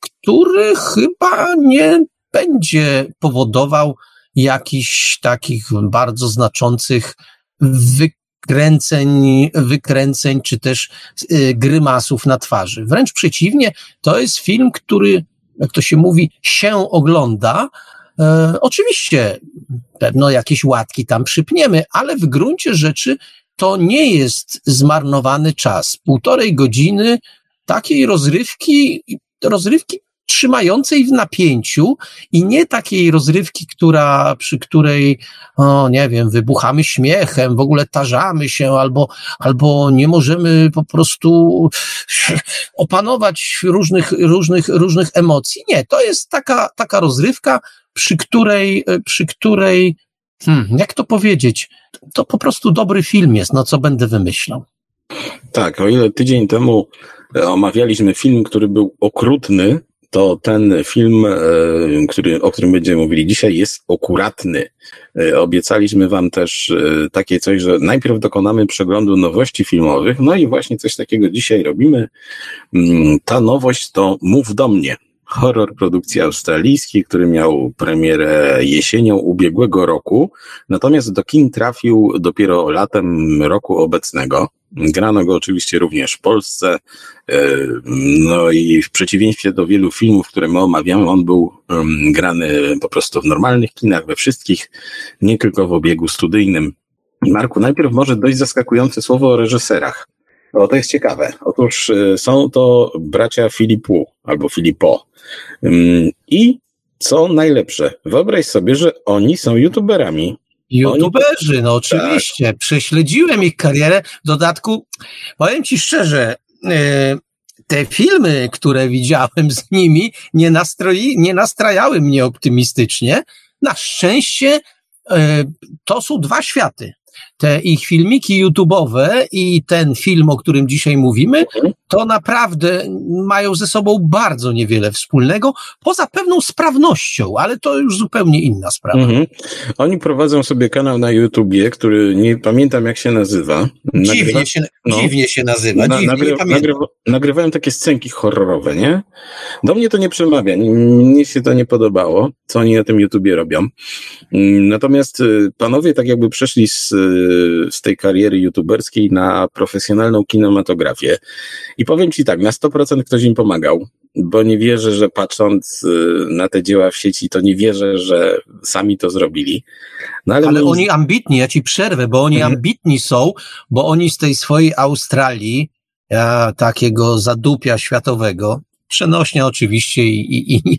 który chyba nie będzie powodował jakichś takich bardzo znaczących wykręceń, wykręceń czy też y, grymasów na twarzy. Wręcz przeciwnie, to jest film, który, jak to się mówi, się ogląda. E, oczywiście pewno jakieś łatki tam przypniemy, ale w gruncie rzeczy to nie jest zmarnowany czas. Półtorej godziny takiej rozrywki, rozrywki trzymającej w napięciu i nie takiej rozrywki, która, przy której, o, nie wiem, wybuchamy śmiechem, w ogóle tarzamy się, albo, albo nie możemy po prostu opanować różnych, różnych, różnych emocji. Nie, to jest taka, taka rozrywka, przy której, przy której, hmm, jak to powiedzieć, to po prostu dobry film jest, no co będę wymyślał. Tak, o ile tydzień temu omawialiśmy film, który był okrutny, to ten film, e, który, o którym będziemy mówili dzisiaj, jest akuratny. E, obiecaliśmy Wam też e, takie coś, że najpierw dokonamy przeglądu nowości filmowych, no i właśnie coś takiego dzisiaj robimy. Mm, ta nowość to Mów do mnie. Horror produkcji australijskiej, który miał premierę jesienią ubiegłego roku, natomiast do kin trafił dopiero latem roku obecnego. Grano go oczywiście również w Polsce. E, no i w przeciwieństwie do wielu filmów, które my omawiamy, on był grany po prostu w normalnych kinach, we wszystkich, nie tylko w obiegu studyjnym. Marku, najpierw może dość zaskakujące słowo o reżyserach. O, to jest ciekawe. Otóż e, są to bracia Filipu albo Filipo. I co najlepsze, wyobraź sobie, że oni są youtuberami. YouTuberzy, no oczywiście. Tak. Prześledziłem ich karierę. W dodatku, powiem ci szczerze, e, te filmy, które widziałem z nimi, nie, nastroi, nie nastrajały mnie optymistycznie. Na szczęście e, to są dwa światy te ich filmiki YouTube'owe i ten film, o którym dzisiaj mówimy, mhm. To naprawdę mają ze sobą bardzo niewiele wspólnego, poza pewną sprawnością, ale to już zupełnie inna sprawa. Mhm. Oni prowadzą sobie kanał na YouTubie, który nie pamiętam jak się nazywa. Nagrywa, dziwnie, się, no, dziwnie się nazywa. Na, nagry, nagrywa, nagrywałem takie scenki horrorowe, nie? Do mnie to nie przemawia, mnie się to nie podobało, co oni na tym YouTubie robią. Mm, natomiast y, panowie tak jakby przeszli z z tej kariery youtuberskiej na profesjonalną kinematografię. I powiem Ci tak, na 100% ktoś im pomagał, bo nie wierzę, że patrząc y, na te dzieła w sieci, to nie wierzę, że sami to zrobili. No ale, ale oni ambitni, ja Ci przerwę, bo oni mhm. ambitni są, bo oni z tej swojej Australii, ja, takiego zadupia światowego, przenośnie oczywiście i, i, i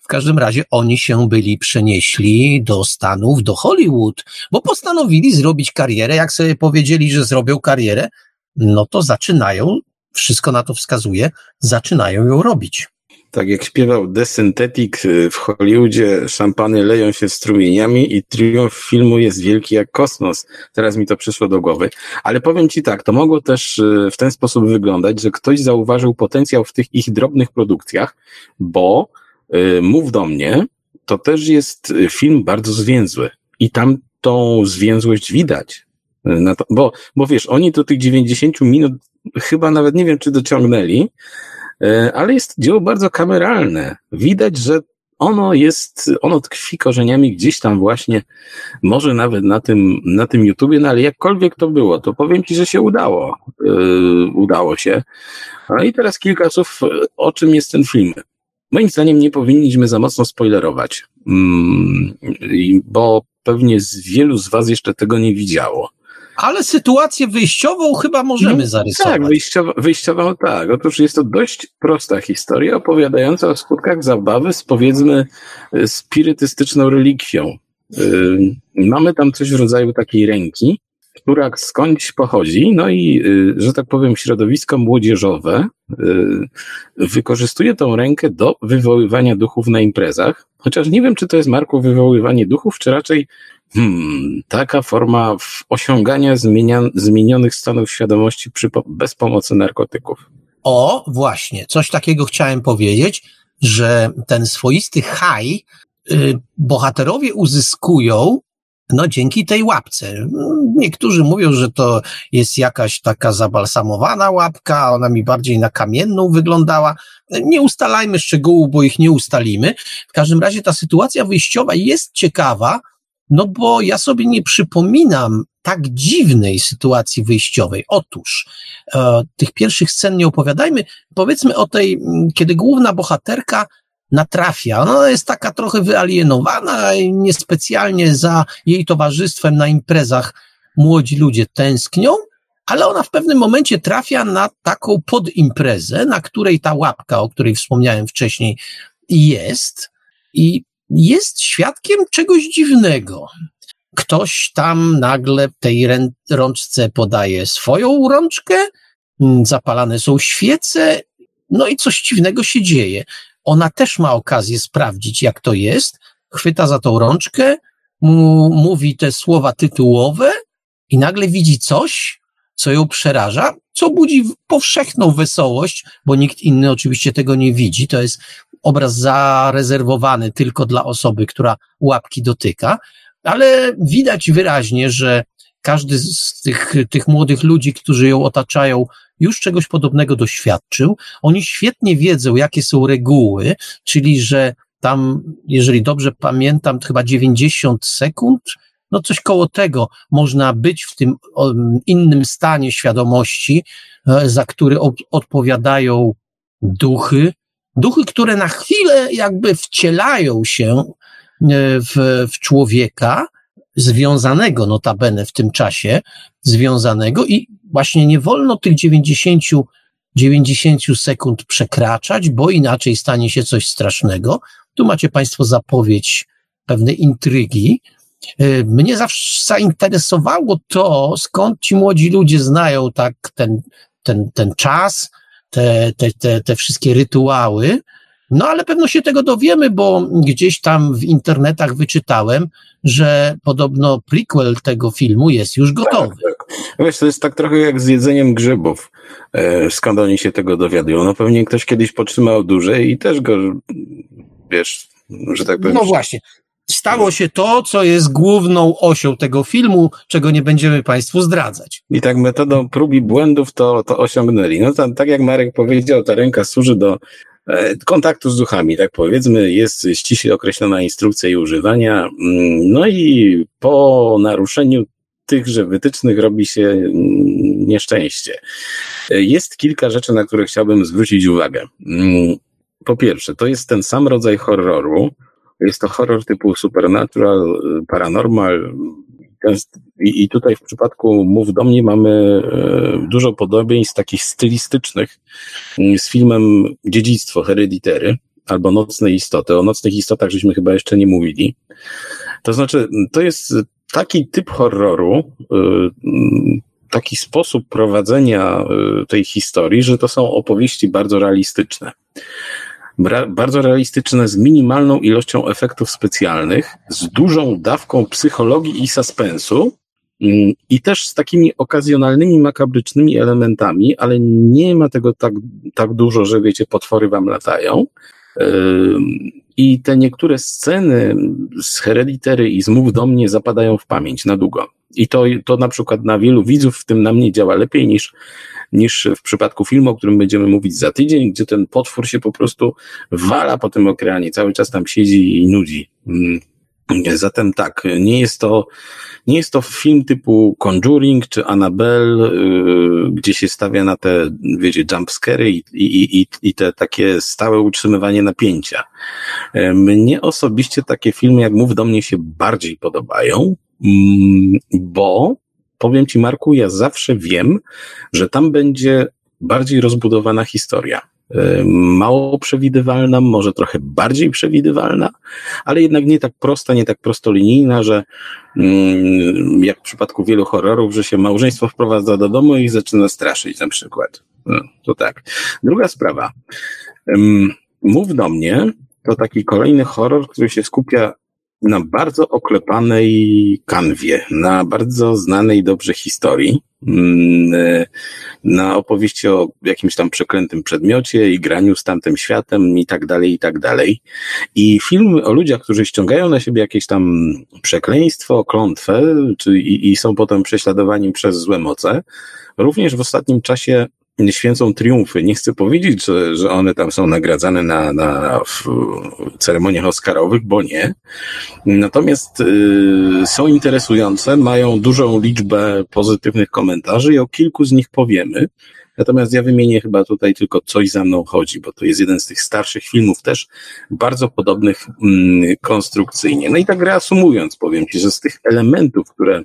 w każdym razie oni się byli przenieśli do Stanów, do Hollywood, bo postanowili zrobić karierę. Jak sobie powiedzieli, że zrobią karierę, no to zaczynają, wszystko na to wskazuje, zaczynają ją robić. Tak jak śpiewał The Synthetic y, w Hollywoodzie, szampany leją się strumieniami i triumf filmu jest wielki jak kosmos. Teraz mi to przyszło do głowy. Ale powiem Ci tak, to mogło też y, w ten sposób wyglądać, że ktoś zauważył potencjał w tych ich drobnych produkcjach, bo Y, Mów do mnie, to też jest film bardzo zwięzły. I tam tą zwięzłość widać. Y, to, bo, bo wiesz, oni do tych 90 minut chyba nawet nie wiem, czy dociągnęli, y, ale jest dzieło bardzo kameralne. Widać, że ono jest, ono tkwi korzeniami gdzieś tam właśnie, może nawet na tym, na tym YouTubie, no ale jakkolwiek to było, to powiem Ci, że się udało. Yy, udało się. No i teraz kilka słów, o czym jest ten film. Moim zdaniem nie powinniśmy za mocno spoilerować, mm, bo pewnie z wielu z Was jeszcze tego nie widziało. Ale sytuację wyjściową chyba możemy no, zarysować. Tak, wyjściowo, wyjściową tak. Otóż jest to dość prosta historia opowiadająca o skutkach zabawy z powiedzmy spirytystyczną relikwią. Yy, mamy tam coś w rodzaju takiej ręki, która skądś pochodzi, no i, y, że tak powiem, środowisko młodzieżowe y, wykorzystuje tą rękę do wywoływania duchów na imprezach, chociaż nie wiem, czy to jest Marku wywoływanie duchów, czy raczej hmm, taka forma osiągania zmienia, zmienionych stanów świadomości przy, bez pomocy narkotyków. O, właśnie, coś takiego chciałem powiedzieć, że ten swoisty haj y, bohaterowie uzyskują no dzięki tej łapce. Niektórzy mówią, że to jest jakaś taka zabalsamowana łapka, ona mi bardziej na kamienną wyglądała. Nie ustalajmy szczegółów, bo ich nie ustalimy. W każdym razie ta sytuacja wyjściowa jest ciekawa, no bo ja sobie nie przypominam tak dziwnej sytuacji wyjściowej. Otóż e, tych pierwszych scen nie opowiadajmy. Powiedzmy o tej, kiedy główna bohaterka natrafia. Ona jest taka trochę wyalienowana i niespecjalnie za jej towarzystwem na imprezach młodzi ludzie tęsknią, ale ona w pewnym momencie trafia na taką podimprezę, na której ta łapka, o której wspomniałem wcześniej, jest i jest świadkiem czegoś dziwnego. Ktoś tam nagle tej rączce podaje swoją rączkę, zapalane są świece, no i coś dziwnego się dzieje ona też ma okazję sprawdzić, jak to jest, chwyta za tą rączkę, mówi te słowa tytułowe i nagle widzi coś, co ją przeraża, co budzi powszechną wesołość, bo nikt inny oczywiście tego nie widzi. To jest obraz zarezerwowany tylko dla osoby, która łapki dotyka, ale widać wyraźnie, że każdy z tych, tych młodych ludzi, którzy ją otaczają, już czegoś podobnego doświadczył. Oni świetnie wiedzą, jakie są reguły, czyli że tam, jeżeli dobrze pamiętam, chyba 90 sekund, no coś koło tego można być w tym innym stanie świadomości, e, za który odpowiadają duchy, duchy, które na chwilę jakby wcielają się e, w, w człowieka, związanego notabene w tym czasie, związanego i właśnie nie wolno tych 90, 90 sekund przekraczać, bo inaczej stanie się coś strasznego. Tu macie Państwo zapowiedź pewnej intrygi. Y, mnie zawsze zainteresowało to, skąd ci młodzi ludzie znają tak ten, ten, ten czas, te, te, te, te wszystkie rytuały. No ale pewno się tego dowiemy, bo gdzieś tam w internetach wyczytałem, że podobno prequel tego filmu jest już gotowy. Tak, tak. Wiesz, to jest tak trochę jak z jedzeniem grzybów. E, skąd oni się tego dowiadują? No pewnie ktoś kiedyś potrzymał dłużej i też go, wiesz, że tak powiem. No właśnie. Stało się to, co jest główną osią tego filmu, czego nie będziemy Państwu zdradzać. I tak metodą prób i błędów to, to osiągnęli. No tam, tak jak Marek powiedział, ta ręka służy do E, kontaktu z duchami, tak powiedzmy, jest ściśle określona instrukcja jej używania. Mm, no i po naruszeniu tychże wytycznych robi się mm, nieszczęście. Jest kilka rzeczy, na które chciałbym zwrócić uwagę. Mm, po pierwsze, to jest ten sam rodzaj horroru. Jest to horror typu supernatural, paranormal, i, I tutaj w przypadku Mów do mnie mamy e, dużo podobieństw takich stylistycznych mm, z filmem Dziedzictwo Hereditary albo Nocne Istoty. O nocnych istotach żeśmy chyba jeszcze nie mówili. To znaczy, to jest taki typ horroru, e, mm, taki sposób prowadzenia e, tej historii, że to są opowieści bardzo realistyczne bardzo realistyczne, z minimalną ilością efektów specjalnych, z dużą dawką psychologii i suspensu, mm, i też z takimi okazjonalnymi, makabrycznymi elementami, ale nie ma tego tak, tak dużo, że wiecie, potwory wam latają. I te niektóre sceny z Hereditary i z Mów do mnie zapadają w pamięć na długo. I to, to na przykład na wielu widzów, w tym na mnie działa lepiej niż niż w przypadku filmu, o którym będziemy mówić za tydzień, gdzie ten potwór się po prostu wala po tym okręcie, cały czas tam siedzi i nudzi. Mm. Zatem tak, nie jest to, nie jest to film typu Conjuring czy Annabelle, yy, gdzie się stawia na te, wiecie, jumpscary i, i, i, i te takie stałe utrzymywanie napięcia. Yy, mnie osobiście takie filmy jak Mów do mnie się bardziej podobają, mm, bo powiem Ci, Marku, ja zawsze wiem, że tam będzie bardziej rozbudowana historia. E, mało przewidywalna, może trochę bardziej przewidywalna, ale jednak nie tak prosta, nie tak prostolinijna, że mm, jak w przypadku wielu horrorów, że się małżeństwo wprowadza do domu i zaczyna straszyć na przykład. No, to tak. Druga sprawa. Mów do mnie to taki kolejny horror, który się skupia na bardzo oklepanej kanwie, na bardzo znanej dobrze historii, mm, na opowieści o jakimś tam przeklętym przedmiocie i graniu z tamtym światem i tak dalej, i tak dalej. I film o ludziach, którzy ściągają na siebie jakieś tam przekleństwo, klątwę, czy, i, i są potem prześladowani przez złe moce, również w ostatnim czasie święcą triumfy. Nie chcę powiedzieć, że, że one tam są nagradzane na, na ceremoniach oscarowych, bo nie. Natomiast y, są interesujące, mają dużą liczbę pozytywnych komentarzy i o kilku z nich powiemy. Natomiast ja wymienię chyba tutaj tylko coś za mną chodzi, bo to jest jeden z tych starszych filmów też bardzo podobnych mm, konstrukcyjnie. No i tak reasumując, powiem Ci, że z tych elementów, które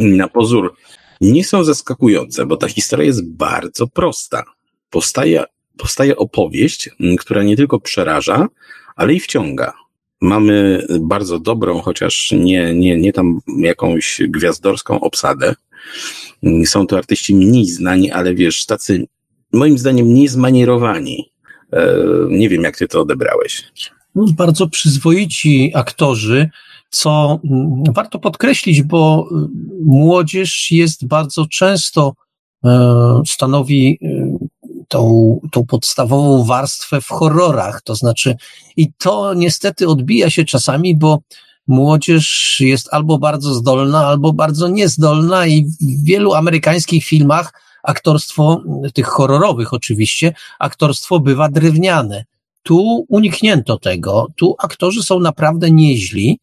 na pozór nie są zaskakujące, bo ta historia jest bardzo prosta. Powstaje, powstaje opowieść, która nie tylko przeraża, ale i wciąga. Mamy bardzo dobrą, chociaż nie, nie, nie tam jakąś gwiazdorską obsadę. Są to artyści mniej znani, ale wiesz, tacy moim zdaniem niezmanierowani. E, nie wiem, jak ty to odebrałeś. No, bardzo przyzwoici aktorzy, co mm, warto podkreślić, bo y, młodzież jest bardzo często e, stanowi y, tą, tą podstawową warstwę w horrorach. To znaczy, i to niestety odbija się czasami, bo młodzież jest albo bardzo zdolna, albo bardzo niezdolna, i w wielu amerykańskich filmach aktorstwo, tych horrorowych oczywiście, aktorstwo bywa drewniane. Tu uniknięto tego, tu aktorzy są naprawdę nieźli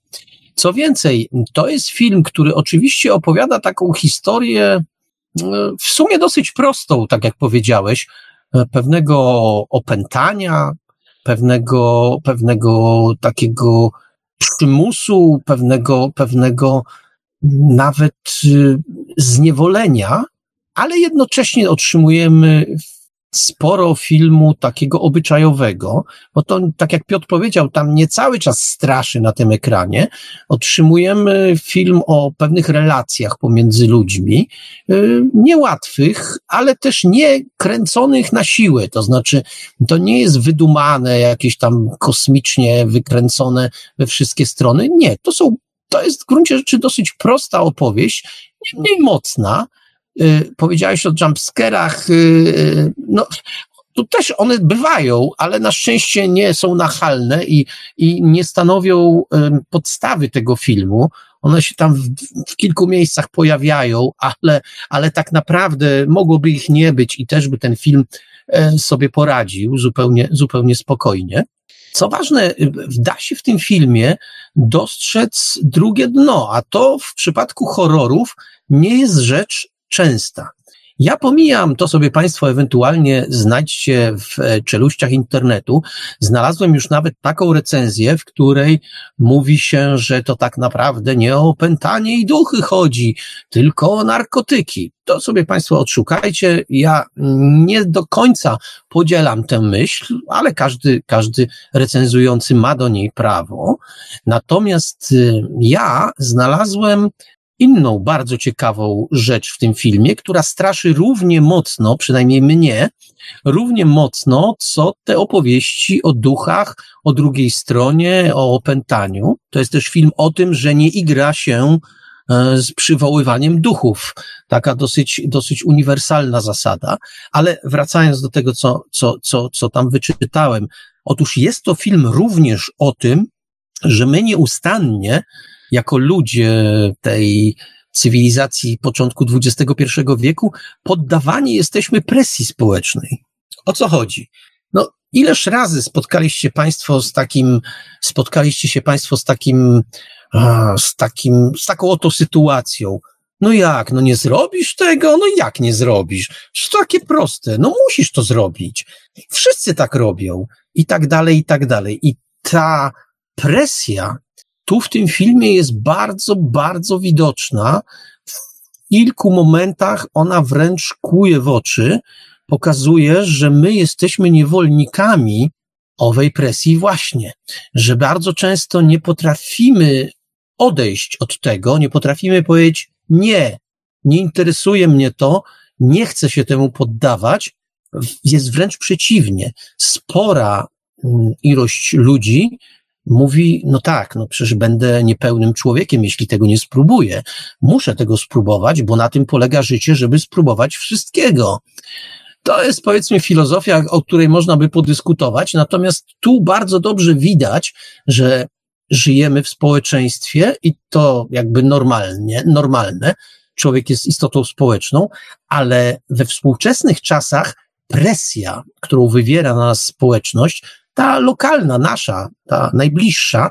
co więcej, to jest film, który oczywiście opowiada taką historię e, w sumie dosyć prostą, tak jak powiedziałeś, e, pewnego opętania, pewnego, pewnego takiego przymusu, pewnego, pewnego nawet e, zniewolenia, ale jednocześnie otrzymujemy sporo filmu takiego obyczajowego, bo to, tak jak Piotr powiedział, tam nie cały czas straszy na tym ekranie. Otrzymujemy film o pewnych relacjach pomiędzy ludźmi, yy, niełatwych, ale też nie kręconych na siłę. To znaczy, to nie jest wydumane, jakieś tam kosmicznie wykręcone we wszystkie strony. Nie, to są, to jest w gruncie rzeczy dosyć prosta opowieść, mniej mocna, Y, powiedziałeś o jumpscarach, y, y, no, tu też one bywają, ale na szczęście nie są nachalne i, i nie stanowią podstawy tego filmu. One się tam w, w, kilku miejscach pojawiają, ale, ale tak naprawdę mogłoby ich nie być i też by ten film e, sobie poradził zupełnie, zupełnie spokojnie. Co ważne, da się w tym filmie dostrzec drugie dno, a to w przypadku horrorów nie jest rzecz częsta. Ja pomijam, to sobie Państwo ewentualnie znajdźcie w e, czeluściach internetu. Znalazłem już nawet taką recenzję, w której mówi się, że to tak naprawdę nie o opętanie i duchy chodzi, tylko o narkotyki. To sobie Państwo odszukajcie. Ja nie do końca podzielam tę myśl, ale każdy, każdy recenzujący ma do niej prawo. Natomiast y, ja znalazłem inną bardzo ciekawą rzecz w tym filmie, która straszy równie mocno, przynajmniej mnie, równie mocno, co te opowieści o duchach, o drugiej stronie, o opętaniu. To jest też film o tym, że nie igra się e, z przywoływaniem duchów. Taka dosyć, dosyć uniwersalna zasada. Ale wracając do tego, co, co, co, co tam wyczytałem. Otóż jest to film również o tym, że my nieustannie jako ludzie tej cywilizacji początku XXI wieku poddawani jesteśmy presji społecznej. O co chodzi? No, ileż razy spotkaliście Państwo z takim, spotkaliście się Państwo z takim, z takim, z taką oto sytuacją. No jak, no nie zrobisz tego? No jak nie zrobisz? To takie proste, no musisz to zrobić. Wszyscy tak robią. I tak dalej, i tak dalej. I ta presja tu w tym filmie jest bardzo, bardzo widoczna. W kilku momentach ona wręcz kłuje w oczy, pokazuje, że my jesteśmy niewolnikami owej presji właśnie, że bardzo często nie potrafimy odejść od tego, nie potrafimy powiedzieć nie, nie interesuje mnie to, nie chcę się temu poddawać, jest wręcz przeciwnie. Spora mm, ilość ludzi mówi, no tak, no przecież będę niepełnym człowiekiem, jeśli tego nie spróbuję. Muszę tego spróbować, bo na tym polega życie, żeby spróbować wszystkiego. To jest powiedzmy filozofia, o której można by podyskutować, natomiast tu bardzo dobrze widać, że żyjemy w społeczeństwie i to jakby normalnie, normalne. Człowiek jest istotą społeczną, ale we współczesnych czasach presja, którą wywiera na nas społeczność, ta lokalna, nasza, ta najbliższa,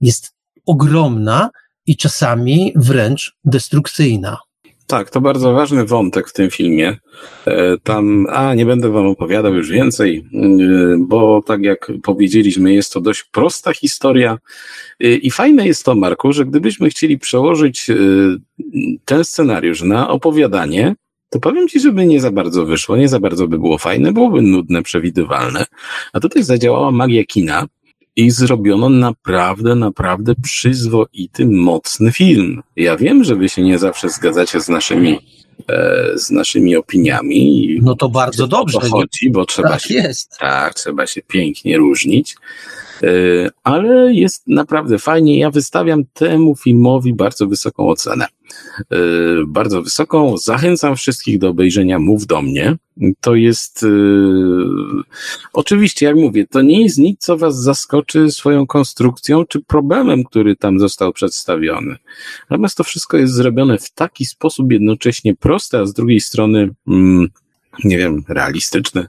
jest ogromna i czasami wręcz destrukcyjna. Tak, to bardzo ważny wątek w tym filmie. E, tam, a nie będę wam opowiadał już więcej, e, bo tak jak powiedzieliśmy, jest to dość prosta historia e, i fajne jest to, Marku, że gdybyśmy chcieli przełożyć ten scenariusz na opowiadanie, to powiem ci, żeby nie za bardzo wyszło, nie za bardzo by było fajne, byłoby nudne, przewidywalne. A tutaj zadziałała magia kina i zrobiono naprawdę, naprawdę przyzwoity, mocny film. Ja wiem, że wy się nie zawsze zgadzacie z naszymi, e, z naszymi opiniami. No to bardzo dobrze. To chodzi, bo trzeba tak się, jest. tak, trzeba się pięknie różnić. E, ale jest naprawdę fajnie. Ja wystawiam temu filmowi bardzo wysoką ocenę. E, bardzo wysoką. Zachęcam wszystkich do obejrzenia Mów do mnie. To jest, e, oczywiście, jak mówię, to nie jest nic, co Was zaskoczy swoją konstrukcją czy problemem, który tam został przedstawiony. Natomiast to wszystko jest zrobione w taki sposób jednocześnie prosty, a z drugiej strony, mm, nie wiem, realistyczny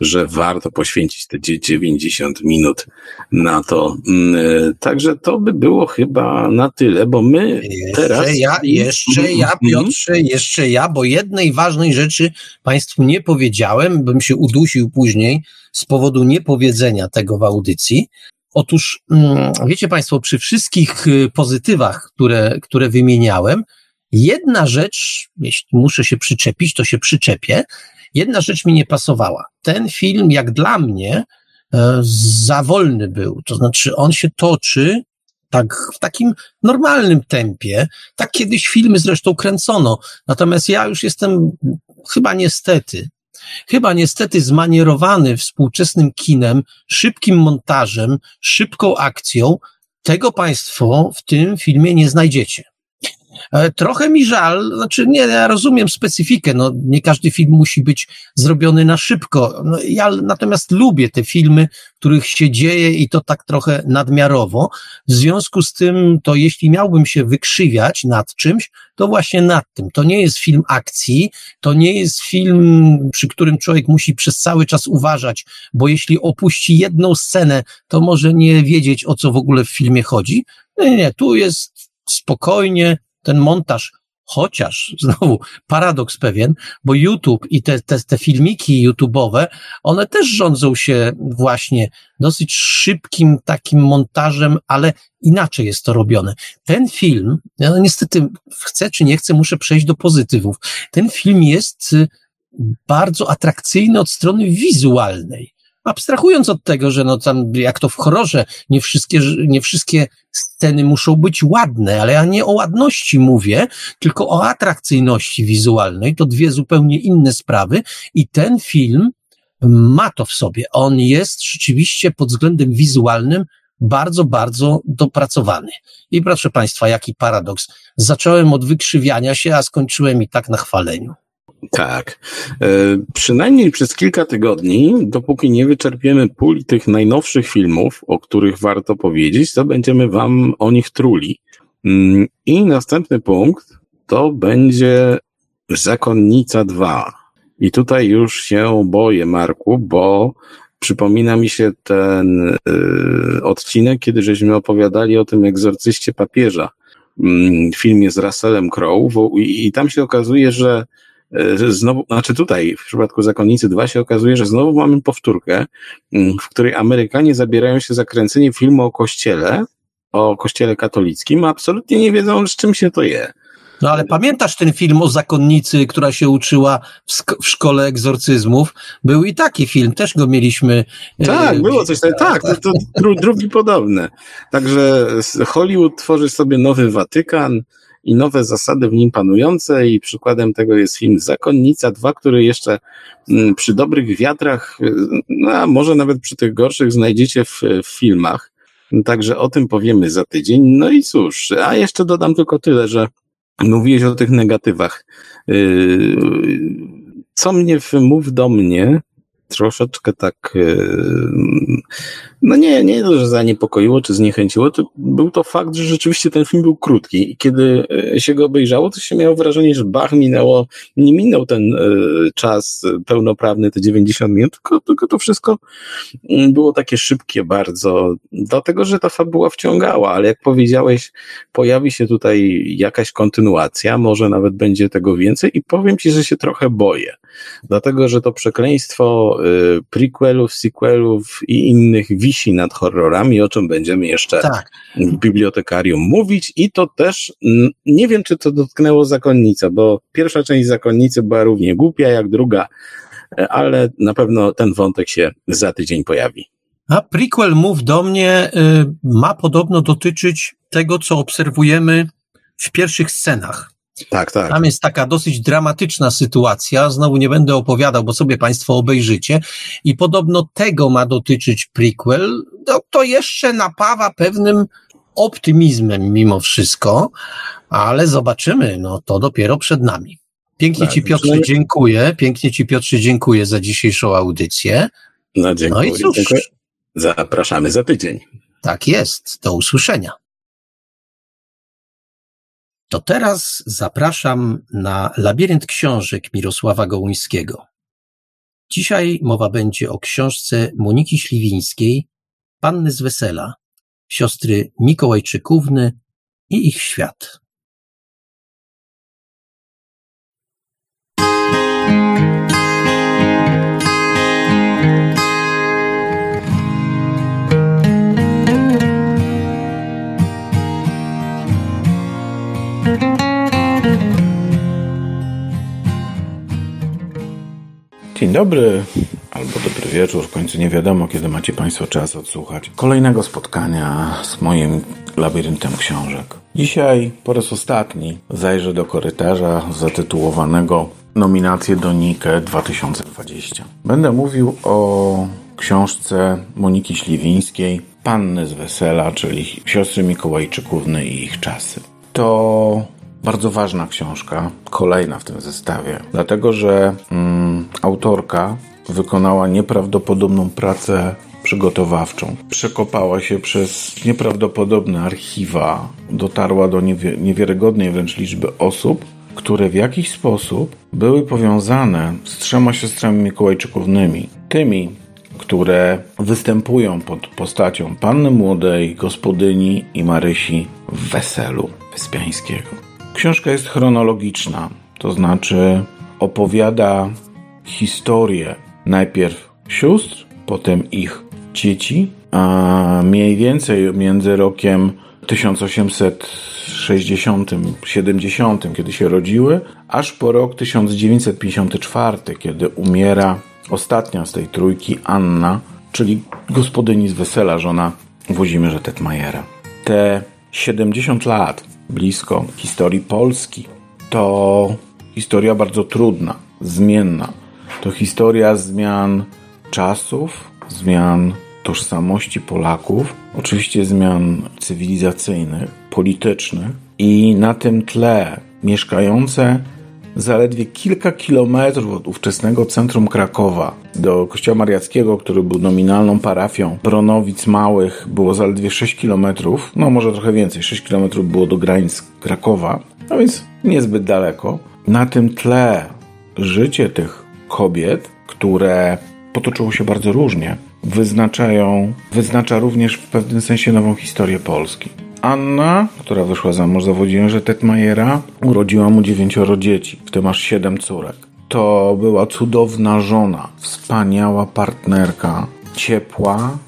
że warto poświęcić te 90 minut na to. Mm, także to by było chyba na tyle, bo my jeszcze teraz... Ja, jeszcze ja, mhm. Piotrze, jeszcze ja, bo jednej ważnej rzeczy Państwu nie powiedziałem, bym się udusił później z powodu niepowiedzenia tego w audycji. Otóż, mm, wiecie Państwo, przy wszystkich y, pozytywach, które, które wymieniałem, jedna rzecz, jeśli muszę się przyczepić, to się przyczepię, Jedna rzecz mi nie pasowała. Ten film, jak dla mnie, e, za wolny był. To znaczy, on się toczy tak w takim normalnym tempie. Tak kiedyś filmy zresztą kręcono. Natomiast ja już jestem chyba niestety, chyba niestety zmanierowany współczesnym kinem, szybkim montażem, szybką akcją. Tego Państwo w tym filmie nie znajdziecie. E, trochę mi żal, znaczy nie, ja rozumiem specyfikę, no nie każdy film musi być zrobiony na szybko. No, ja natomiast lubię te filmy, których się dzieje i to tak trochę nadmiarowo. W związku z tym, to jeśli miałbym się wykrzywiać nad czymś, to właśnie nad tym. To nie jest film akcji, to nie jest film, przy którym człowiek musi przez cały czas uważać, bo jeśli opuści jedną scenę, to może nie wiedzieć, o co w ogóle w filmie chodzi. Nie, nie, tu jest spokojnie, ten montaż, chociaż znowu paradoks pewien, bo YouTube i te, te, te filmiki YouTube'owe, one też rządzą się właśnie dosyć szybkim takim montażem, ale inaczej jest to robione. Ten film, ja niestety chcę czy nie chcę, muszę przejść do pozytywów. Ten film jest y, bardzo atrakcyjny od strony wizualnej abstrahując od tego, że no tam, jak to w horrorze, nie wszystkie, nie wszystkie sceny muszą być ładne, ale ja nie o ładności mówię, tylko o atrakcyjności wizualnej. To dwie zupełnie inne sprawy i ten film ma to w sobie. On jest rzeczywiście pod względem wizualnym bardzo, bardzo dopracowany. I proszę Państwa, jaki paradoks. Zacząłem od wykrzywiania się, a skończyłem i tak na chwaleniu. Tak. E, przynajmniej przez kilka tygodni, dopóki nie wyczerpiemy puli tych najnowszych filmów, o których warto powiedzieć, to będziemy Wam o nich truli. Mm, I następny punkt to będzie Zakonnica 2. I tutaj już się boję, Marku, bo przypomina mi się ten y, odcinek, kiedy żeśmy opowiadali o tym egzorcyście papieża, y, filmie z Russellem Crowe i, i tam się okazuje, że znowu, znaczy tutaj w przypadku Zakonnicy 2 się okazuje, że znowu mamy powtórkę, mm, w której Amerykanie zabierają się za kręcenie filmu o kościele, o kościele katolickim, a absolutnie nie wiedzą, z czym się to je. No ale pamiętasz ten film o zakonnicy, która się uczyła w, w szkole egzorcyzmów? Był i taki film, też go mieliśmy. E, tak, było coś takiego. Tak, to, to drugi podobne. Także Hollywood tworzy sobie nowy Watykan i nowe zasady w nim panujące i przykładem tego jest film Zakonnica 2, który jeszcze mm, przy dobrych wiatrach, no a może nawet przy tych gorszych znajdziecie w, w filmach. Także o tym powiemy za tydzień. No i cóż, a jeszcze dodam tylko tyle, że mówiłeś o tych negatywach. Yy, co mnie wmów do mnie, troszeczkę tak, e, no nie, nie to, że zaniepokoiło czy zniechęciło, to był to fakt, że rzeczywiście ten film był krótki i kiedy e, się go obejrzało, to się miało wrażenie, że bach, minęło, nie minął ten e, czas pełnoprawny, te 90 minut, tylko, tylko to wszystko mm, było takie szybkie bardzo, dlatego, że ta fabuła wciągała, ale jak powiedziałeś, pojawi się tutaj jakaś kontynuacja, może nawet będzie tego więcej i powiem Ci, że się trochę boję, dlatego, że to przekleństwo Y, prequelów, sequelów i innych wisi nad horrorami, o czym będziemy jeszcze tak. w bibliotekarium mówić i to też, nie wiem czy to dotknęło zakonnicę, bo pierwsza część zakonnicy była równie głupia jak druga, ale na pewno ten wątek się za tydzień pojawi. A prequel Mów do mnie y, ma podobno dotyczyć tego, co obserwujemy w pierwszych scenach. Tak, tak. Tam jest taka dosyć dramatyczna sytuacja. Znowu nie będę opowiadał, bo sobie Państwo obejrzycie. I podobno tego ma dotyczyć prequel. No, to jeszcze napawa pewnym optymizmem mimo wszystko, ale zobaczymy. No to dopiero przed nami. Pięknie tak, Ci Piotrze dziękuję. Pięknie Ci Piotrze dziękuję za dzisiejszą audycję. No, dziękuję. No i cóż. Dziękuję. Zapraszamy za tydzień. Tak jest. Do usłyszenia. To teraz zapraszam na labirynt książek Mirosława Gołuńskiego. Dzisiaj mowa będzie o książce Moniki Śliwińskiej, Panny z Wesela, siostry Mikołajczykówny i ich świat. Dzień dobry, albo dobry wieczór, w końcu nie wiadomo, kiedy macie Państwo czas odsłuchać kolejnego spotkania z moim labiryntem książek. Dzisiaj po raz ostatni zajrzę do korytarza zatytułowanego Nominacje do Nike 2020. Będę mówił o książce Moniki Śliwińskiej Panny z Wesela, czyli siostry Mikołajczykówny i ich czasy. To bardzo ważna książka, kolejna w tym zestawie, dlatego że mm, autorka wykonała nieprawdopodobną pracę przygotowawczą. Przekopała się przez nieprawdopodobne archiwa, dotarła do niewi niewiarygodnej wręcz liczby osób, które w jakiś sposób były powiązane z trzema siostrami Mikołajczykównymi. Tymi, które występują pod postacią Panny Młodej, Gospodyni i Marysi w Weselu Wyspiańskiego. Książka jest chronologiczna, to znaczy opowiada historię najpierw sióstr, potem ich dzieci, a mniej więcej między rokiem 1860-70, kiedy się rodziły, aż po rok 1954, kiedy umiera ostatnia z tej trójki, Anna, czyli gospodyni z wesela, żona Włodzimierza Tetmajera. Te 70 lat blisko historii Polski. To historia bardzo trudna, zmienna. To historia zmian czasów, zmian tożsamości Polaków, oczywiście zmian cywilizacyjnych, politycznych i na tym tle mieszkające zaledwie kilka kilometrów od ówczesnego centrum Krakowa do Kościoła Mariackiego, który był nominalną parafią Bronowic Małych, było zaledwie 6 kilometrów, no może trochę więcej, 6 kilometrów było do granic Krakowa, a więc niezbyt daleko. Na tym tle życie tych kobiet, które potoczyło się bardzo różnie, wyznaczają, wyznacza również w pewnym sensie nową historię Polski. Anna, która wyszła za mąż za Włodzimierza Tetmajera, urodziła mu dziewięcioro dzieci, w tym aż siedem córek. To była cudowna żona, wspaniała partnerka, ciepła,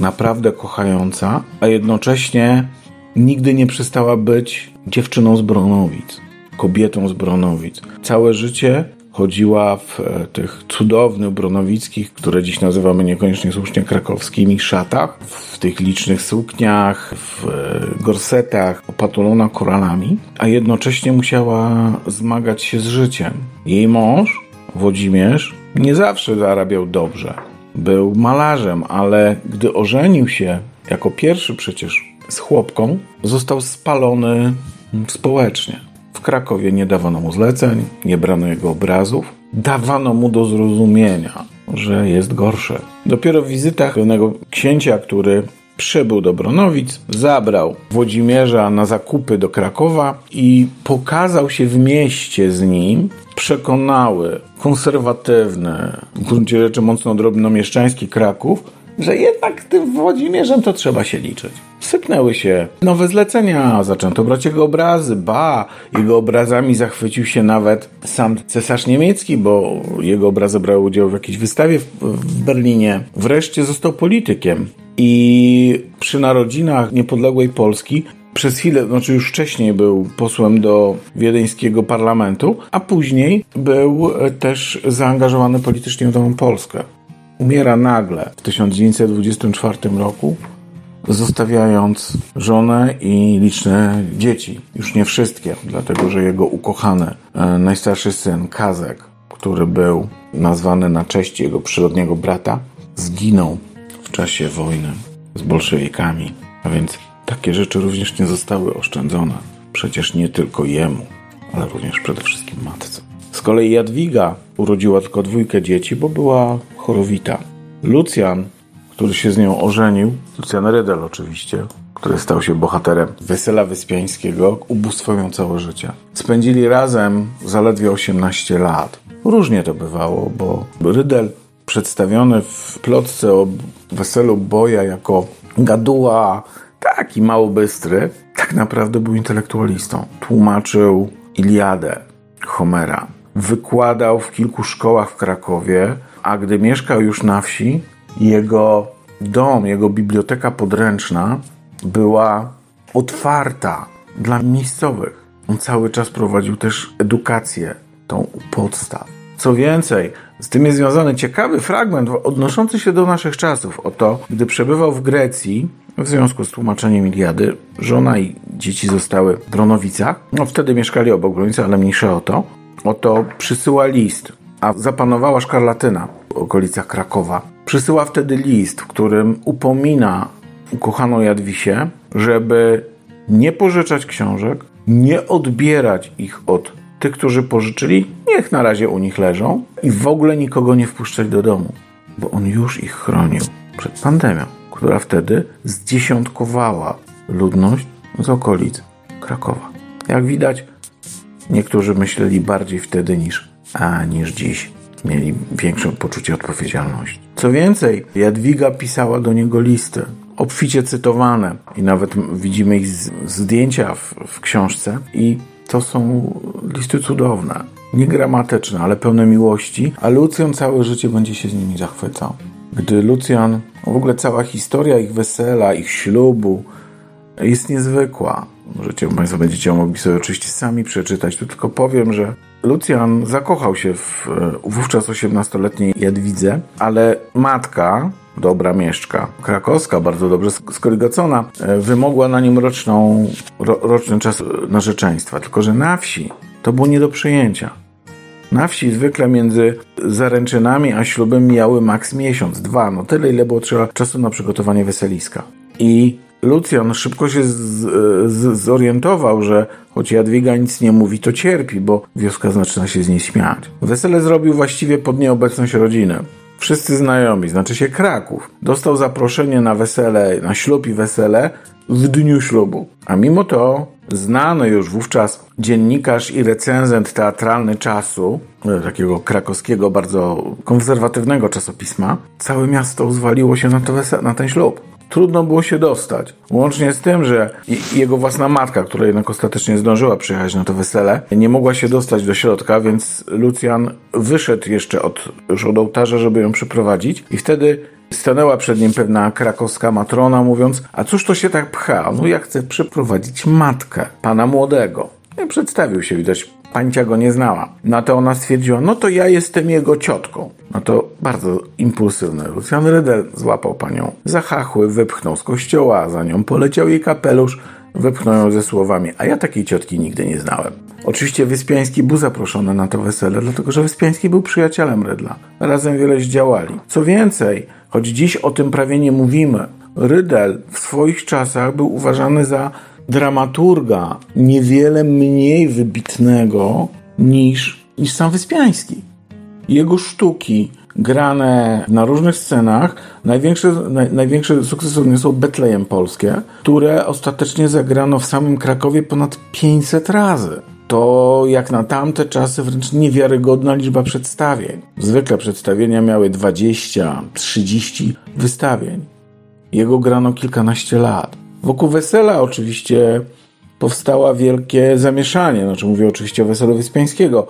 naprawdę kochająca, a jednocześnie nigdy nie przestała być dziewczyną z Bronowic. kobietą z Bronowic. Całe życie chodziła w e, tych cudownych bronowickich, które dziś nazywamy niekoniecznie słusznie krakowskimi, szatach, w tych licznych sukniach, w e, gorsetach, opatulona koralami, a jednocześnie musiała zmagać się z życiem. Jej mąż, Włodzimierz, nie zawsze zarabiał dobrze. Był malarzem, ale gdy ożenił się jako pierwszy przecież z chłopką, został spalony społecznie. W Krakowie nie dawano mu zleceń, nie brano jego obrazów, dawano mu do zrozumienia, że jest gorsze. Dopiero w wizytach pewnego księcia, który przybył do Bronowic, zabrał Włodzimierza na zakupy do Krakowa i pokazał się w mieście z nim, przekonały konserwatywny, w gruncie rzeczy mocno drobnomieszczański Kraków, że jednak tym Włodzimierzem to trzeba się liczyć. Sypnęły się. Nowe zlecenia, zaczęto brać jego obrazy, ba, jego obrazami zachwycił się nawet sam cesarz niemiecki, bo jego obrazy brały udział w jakiejś wystawie w, w Berlinie. Wreszcie został politykiem. I przy narodzinach niepodległej Polski przez chwilę, znaczy już wcześniej był posłem do wiedeńskiego parlamentu, a później był też zaangażowany politycznie w Nową Polskę. Umiera nagle w 1924 roku, zostawiając żonę i liczne dzieci. Już nie wszystkie, dlatego że jego ukochany, e, najstarszy syn Kazek, który był nazwany na cześć jego przyrodniego brata, zginął w czasie wojny z bolszewikami. A więc takie rzeczy również nie zostały oszczędzone. Przecież nie tylko jemu, ale również przede wszystkim matce. Z kolei Jadwiga urodziła tylko dwójkę dzieci, bo była chorowita. Lucjan, który się z nią ożenił, Lucjan Rydel oczywiście, który stał się bohaterem Wesela Wyspiańskiego, ubóstwiał ją całe życie. Spędzili razem zaledwie 18 lat. Różnie to bywało, bo Rydel przedstawiony w plotce o weselu Boja jako gaduła, taki mało bystry, tak naprawdę był intelektualistą. Tłumaczył Iliadę Homera. Wykładał w kilku szkołach w Krakowie, a gdy mieszkał już na wsi, jego dom, jego biblioteka podręczna była otwarta dla miejscowych. On cały czas prowadził też edukację, tą u podstaw. Co więcej, z tym jest związany ciekawy fragment odnoszący się do naszych czasów. Oto, gdy przebywał w Grecji, w związku z tłumaczeniem Iliady, żona i dzieci zostały w Bronowicach. No wtedy mieszkali obok Bronicy, ale mniejsze o to. Oto przysyła list, a zapanowała szkarlatyna okolicach Krakowa. Przysyła wtedy list, w którym upomina ukochaną Jadwisię, żeby nie pożyczać książek, nie odbierać ich od tych, którzy pożyczyli, niech na razie u nich leżą i w ogóle nikogo nie wpuszczać do domu, bo on już ich chronił przed pandemią, która wtedy zdziesiątkowała ludność z okolic Krakowa. Jak widać, niektórzy myśleli bardziej wtedy niż, a niż dziś. Mieli większe poczucie odpowiedzialności. Co więcej, Jadwiga pisała do niego listy, obficie cytowane i nawet widzimy ich zdjęcia w, w książce i to są listy cudowne. Niegramatyczne, ale pełne miłości, a Lucjan całe życie będzie się z nimi zachwycał. Gdy Lucjan, w ogóle cała historia ich wesela, ich ślubu jest niezwykła. Możecie Państwo będziecie mogli sobie oczywiście sami przeczytać. Tu tylko powiem, że Lucjan zakochał się w wówczas 18-letniej Jadwidze, ale matka, dobra mieszczka krakowska, bardzo dobrze skorygacona, e, wymogła na nim roczną, ro, roczny czas narzeczeństwa. Tylko, że na wsi to było nie do przyjęcia. Na wsi zwykle między zaręczynami a ślubem mijały maks miesiąc, dwa, no tyle ile było trzeba czasu na przygotowanie weseliska. I Lucjan szybko się z, z, zorientował, że choć Jadwiga nic nie mówi, to cierpi, bo wioska zaczyna się z niej śmiać. Wesele zrobił właściwie pod nieobecność rodziny. Wszyscy znajomi, znaczy się Kraków, dostał zaproszenie na wesele, na ślub i wesele w dniu ślubu. A mimo to znany już wówczas dziennikarz i recenzent teatralny czasu, e, takiego krakowskiego, bardzo konserwatywnego czasopisma, całe miasto zwaliło się na, to wesele, na ten ślub trudno było się dostać. Łącznie z tym, że jego własna matka, która jednak ostatecznie zdążyła przyjechać na to wesele, nie mogła się dostać do środka, więc Lucjan wyszedł jeszcze od, już od ołtarza, żeby ją przyprowadzić i wtedy stanęła przed nim pewna krakowska matrona, mówiąc, a cóż to się tak pcha? No ja chcę przyprowadzić matkę, pana młodego. I przedstawił się, widać, pańcia go nie znała. Na to ona stwierdziła, no to ja jestem jego ciotką. No to bardzo impulsywne. Lucjan Rydel złapał panią za chachły, wypchnął z kościoła, za nią poleciał jej kapelusz, wypchnął ją ze słowami, a ja takiej ciotki nigdy nie znałem. Oczywiście Wyspiański był zaproszony na to wesele, dlatego że Wyspiański był przyjacielem Rydla. Razem wiele zdziałali. Co więcej, choć dziś o tym prawie nie mówimy, Rydel w swoich czasach był uważany za dramaturga niewiele mniej wybitnego niż, niż sam Wyspiański. Jego sztuki grane na różnych scenach. Największy, naj, największy sukces odniosło Betlejem Polskie, które ostatecznie zagrano w samym Krakowie ponad 500 razy. To jak na tamte czasy wręcz niewiarygodna liczba przedstawień. Zwykle przedstawienia miały 20, 30 wystawień. Jego grano kilkanaście lat. Wokół wesela oczywiście powstała wielkie zamieszanie. Znaczy mówię oczywiście o weselu Wyspiańskiego.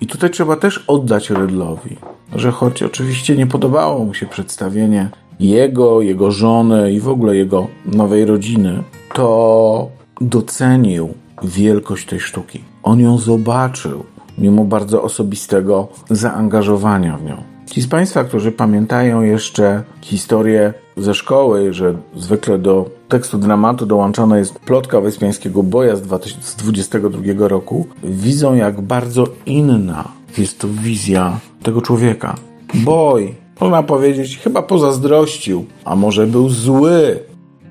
I tutaj trzeba też oddać Rydlowi, że choć oczywiście nie podobało mu się przedstawienie jego, jego żony i w ogóle jego nowej rodziny, to docenił wielkość tej sztuki. On ją zobaczył, mimo bardzo osobistego zaangażowania w nią. Ci z Państwa, którzy pamiętają jeszcze historię ze szkoły, że zwykle do tekstu dramatu dołączona jest plotka Wyspiańskiego Boja z 2022 roku, widzą jak bardzo inna jest to wizja tego człowieka. Boj, można powiedzieć, chyba pozazdrościł, a może był zły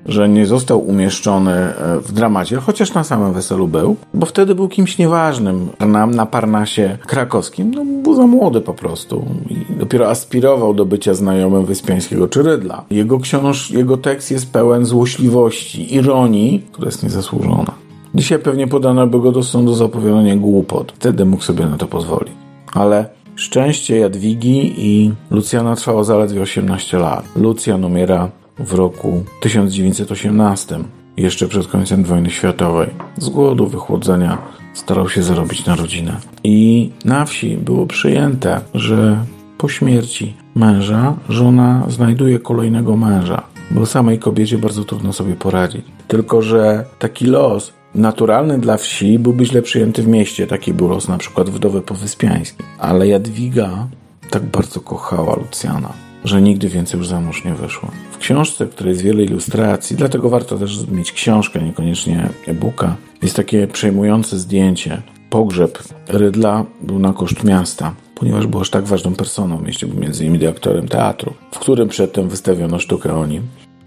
że nie został umieszczony e, w dramacie, chociaż na samym weselu był, bo wtedy był kimś nieważnym na, na Parnasie krakowskim. No, był za młody po prostu i dopiero aspirował do bycia znajomym Wyspiańskiego czy Rydla. Jego książ, jego tekst jest pełen złośliwości, ironii, która jest niezasłużona. Dzisiaj pewnie podano by go do sądu za opowiadanie głupot. Wtedy mógł sobie na to pozwolić. Ale szczęście Jadwigi i Lucjana trwało zaledwie 18 lat. Lucjan umiera w roku 1918, jeszcze przed końcem wojny światowej. Z głodu, wychłodzenia starał się zarobić na rodzinę. I na wsi było przyjęte, że po śmierci męża żona znajduje kolejnego męża, bo samej kobiecie bardzo trudno sobie poradzić. Tylko, że taki los naturalny dla wsi byłby źle przyjęty w mieście. Taki był los na przykład wdowy powyspiańskiej. Ale Jadwiga tak bardzo kochała Lucjana że nigdy więcej już za mąż nie wyszła. W książce, w której jest wiele ilustracji, dlatego warto też mieć książkę, niekoniecznie e-booka, jest takie przejmujące zdjęcie. Pogrzeb Rydla był na koszt miasta, ponieważ był aż tak ważną personą w mieście, był między innymi dyrektorem teatru, w którym przedtem wystawiono sztukę o nim.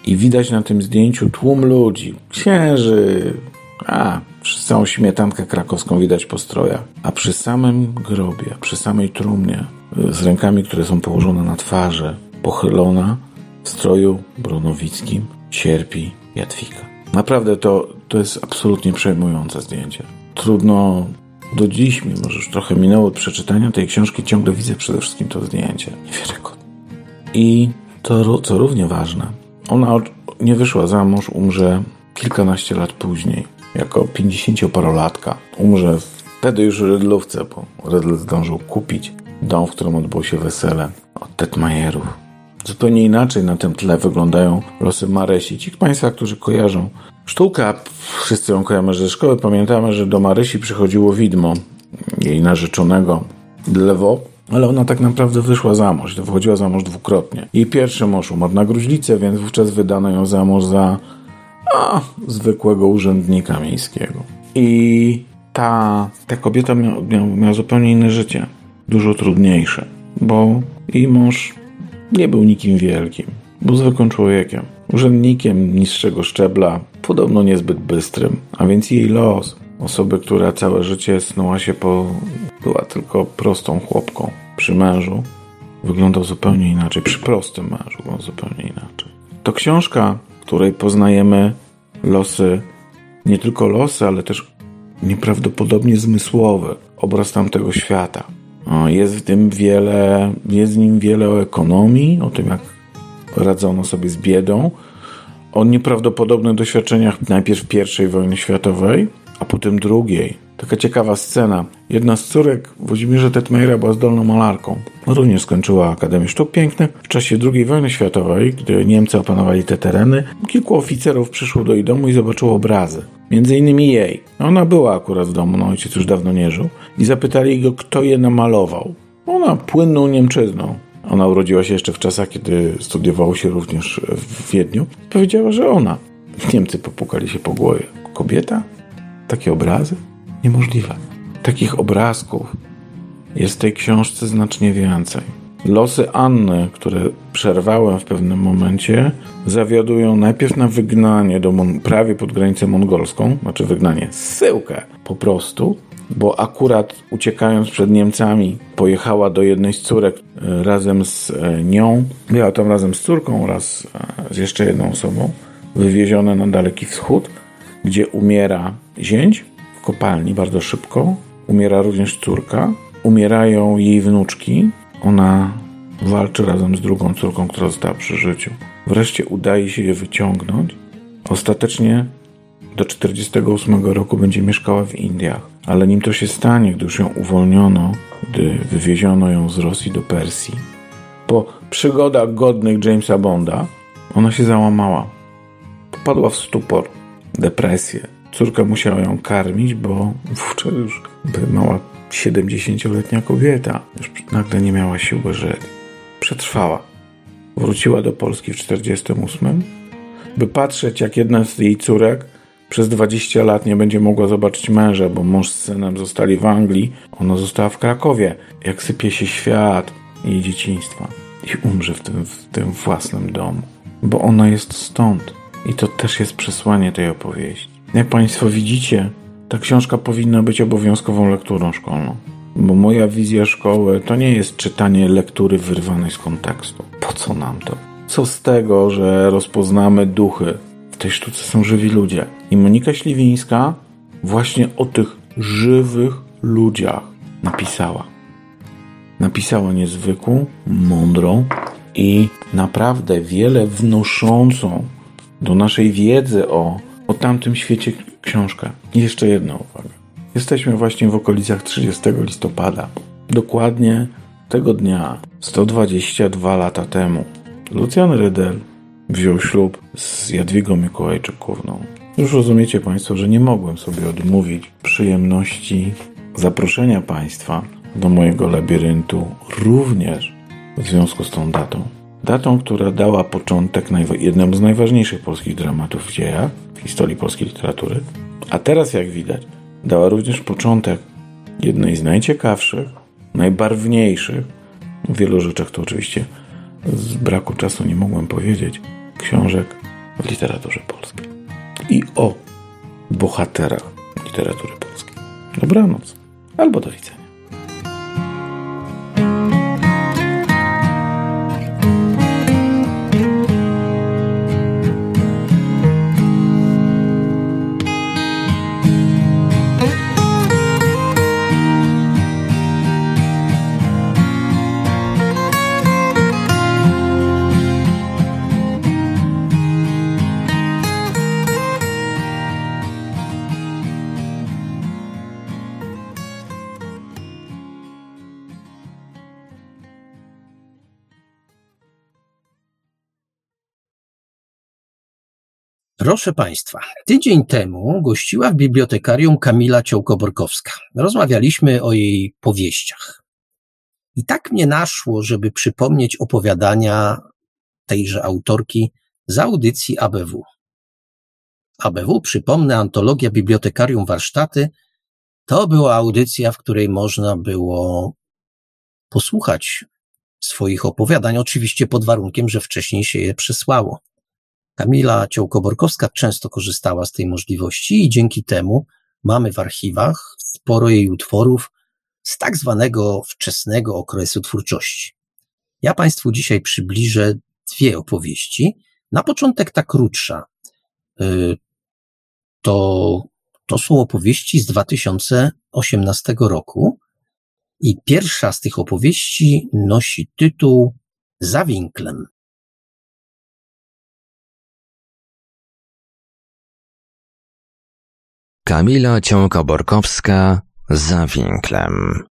I widać na tym zdjęciu tłum ludzi, księży, a, całą śmietankę krakowską widać po strojach. A przy samym grobie, przy samej trumnie, z rękami, które są położone na twarzy, pochylona w stroju bronowickim, cierpi Jadwiga. Naprawdę to, to jest absolutnie przejmujące zdjęcie. Trudno do dziś, mimo że już trochę minęło od przeczytania tej książki, ciągle widzę przede wszystkim to zdjęcie. Niewiarygodne. I to, co równie ważne, ona nie wyszła za mąż, umrze kilkanaście lat później, jako 50-parolatka. Umrze wtedy już w Rydlówce, bo Rydl zdążył kupić dom, w którym odbyło się wesele od Tetmajerów. Zupełnie inaczej na tym tle wyglądają losy Marysi. Ci Państwa, którzy kojarzą sztukę, wszyscy ją kojarzymy ze szkoły, pamiętamy, że do Marysi przychodziło widmo jej narzeczonego Dlewo, ale ona tak naprawdę wyszła za mąż. Wychodziła za mąż dwukrotnie. Jej pierwszy mąż umarł na gruźlicę, więc wówczas wydano ją za mąż za a, zwykłego urzędnika miejskiego. I ta, ta kobieta miała, zupełnie inne życie dużo trudniejsze, bo jej mąż nie był nikim wielkim. Był zwykłym człowiekiem, urzędnikiem niższego szczebla, podobno niezbyt bystrym, a więc jej los, osoby, która całe życie snuła się po. była tylko prostą chłopką przy mężu, wyglądał zupełnie inaczej. Przy prostym mężu był zupełnie inaczej. To książka, której poznajemy losy, nie tylko losy, ale też nieprawdopodobnie zmysłowy obraz tamtego świata. Jest w tym wiele, jest w nim wiele o ekonomii, o tym, jak radzono sobie z biedą, o nieprawdopodobnych doświadczeniach najpierw I wojny światowej, a potem II. Taka ciekawa scena. Jedna z córek Włodzimierza Tetmajera była zdolną malarką. Również skończyła Akademię Sztuk Pięknych. W czasie II wojny światowej, gdy Niemcy opanowali te tereny, kilku oficerów przyszło do jej domu i zobaczyło obrazy. Między innymi jej. Ona była akurat w domu, no ojciec już dawno nie żył. I zapytali go, kto je namalował. Ona płynną Niemczyzną. Ona urodziła się jeszcze w czasach, kiedy studiowało się również w Wiedniu. Powiedziała, że ona. Niemcy popukali się po głowie. Kobieta? Takie obrazy? Niemożliwe. Takich obrazków jest w tej książce znacznie więcej. Losy Anny, które przerwałem w pewnym momencie, zawiadują najpierw na wygnanie do prawie pod granicę mongolską, znaczy wygnanie, zsyłkę po prostu, bo akurat uciekając przed Niemcami pojechała do jednej z córek e, razem z e, nią. Była tam razem z córką oraz e, z jeszcze jedną osobą, wywiezione na Daleki Wschód, gdzie umiera zięć kopalni bardzo szybko. Umiera również córka. Umierają jej wnuczki. Ona walczy razem z drugą córką, która została przy życiu. Wreszcie udaje się je wyciągnąć. Ostatecznie do 48 roku będzie mieszkała w Indiach. Ale nim to się stanie, gdy już ją uwolniono, gdy wywieziono ją z Rosji do Persji, po przygodach godnych Jamesa Bonda, ona się załamała. Popadła w stupor, depresję. Córka musiała ją karmić, bo wówczas już mała 70-letnia kobieta już nagle nie miała sił, żyć. Przetrwała. Wróciła do Polski w 48, by patrzeć, jak jedna z jej córek przez 20 lat nie będzie mogła zobaczyć męża, bo mąż z synem zostali w Anglii, ona została w Krakowie. Jak sypie się świat jej dzieciństwa i umrze w tym, w tym własnym domu, bo ona jest stąd. I to też jest przesłanie tej opowieści. Jak Państwo widzicie, ta książka powinna być obowiązkową lekturą szkolną. Bo moja wizja szkoły to nie jest czytanie lektury wyrwanej z kontekstu. Po co nam to? Co z tego, że rozpoznamy duchy? W tej sztuce są żywi ludzie. I Monika Śliwińska właśnie o tych żywych ludziach napisała. Napisała niezwykłą, mądrą i naprawdę wiele wnoszącą do naszej wiedzy o, tamtym świecie książkę. I jeszcze jedna uwaga. Jesteśmy właśnie w okolicach 30 listopada. Dokładnie tego dnia, 122 lata temu, Lucjan Rydel wziął ślub z Jadwigą Mikołajczykówną. Już rozumiecie Państwo, że nie mogłem sobie odmówić przyjemności zaproszenia Państwa do mojego labiryntu również w związku z tą datą. Datą, która dała początek jednemu z najważniejszych polskich dramatów w dziejach, w historii polskiej literatury, a teraz, jak widać, dała również początek jednej z najciekawszych, najbarwniejszych, w wielu rzeczach to oczywiście z braku czasu nie mogłem powiedzieć, książek w literaturze polskiej. I o bohaterach literatury polskiej. Dobranoc, albo do widzenia. Proszę Państwa, tydzień temu gościła w bibliotekarium Kamila Ciołkoborkowska. Rozmawialiśmy o jej powieściach. I tak mnie naszło, żeby przypomnieć opowiadania tejże autorki z audycji ABW. ABW, przypomnę, Antologia Bibliotekarium Warsztaty, to była audycja, w której można było posłuchać swoich opowiadań, oczywiście pod warunkiem, że wcześniej się je przesłało. Kamila Ciołkoborkowska często korzystała z tej możliwości i dzięki temu mamy w archiwach sporo jej utworów z tak zwanego wczesnego okresu twórczości. Ja Państwu dzisiaj przybliżę dwie opowieści. Na początek ta krótsza. Y, to, to są opowieści z 2018 roku i pierwsza z tych opowieści nosi tytuł Za winklem. Kamila Ciąkoborkowska za winklem.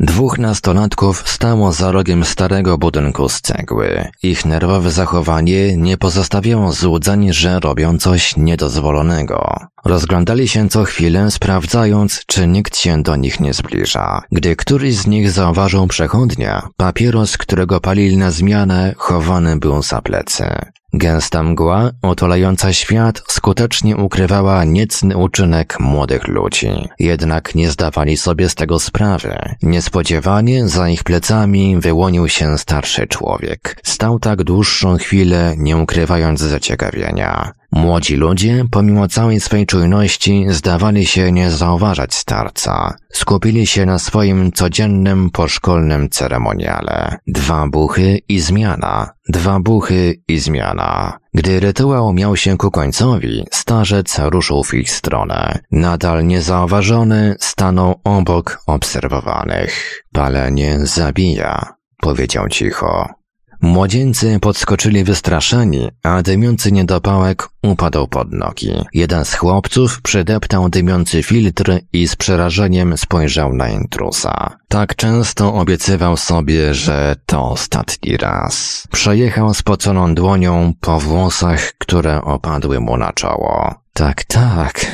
Dwóch nastolatków stało za rogiem starego budynku z cegły. Ich nerwowe zachowanie nie pozostawiało złudzeń, że robią coś niedozwolonego. Rozglądali się co chwilę, sprawdzając, czy nikt się do nich nie zbliża. Gdy któryś z nich zauważył przechodnia, papieros, którego palili na zmianę, chowany był za plecy. Gęsta mgła, otulająca świat, skutecznie ukrywała niecny uczynek młodych ludzi. Jednak nie zdawali sobie z tego sprawy. Niespodziewanie za ich plecami wyłonił się starszy człowiek. Stał tak dłuższą chwilę, nie ukrywając zaciekawienia. Młodzi ludzie, pomimo całej swej czujności, zdawali się nie zauważać starca. Skupili się na swoim codziennym poszkolnym ceremoniale. Dwa buchy i zmiana. Dwa buchy i zmiana. Gdy rytuał miał się ku końcowi, starzec ruszył w ich stronę. Nadal niezauważony stanął obok obserwowanych. Palenie zabija, powiedział cicho. Młodzieńcy podskoczyli wystraszeni, a dymiący niedopałek upadł pod nogi. Jeden z chłopców przydeptał dymiący filtr i z przerażeniem spojrzał na intrusa. Tak często obiecywał sobie, że to ostatni raz. Przejechał spoconą dłonią po włosach, które opadły mu na czoło. Tak, tak.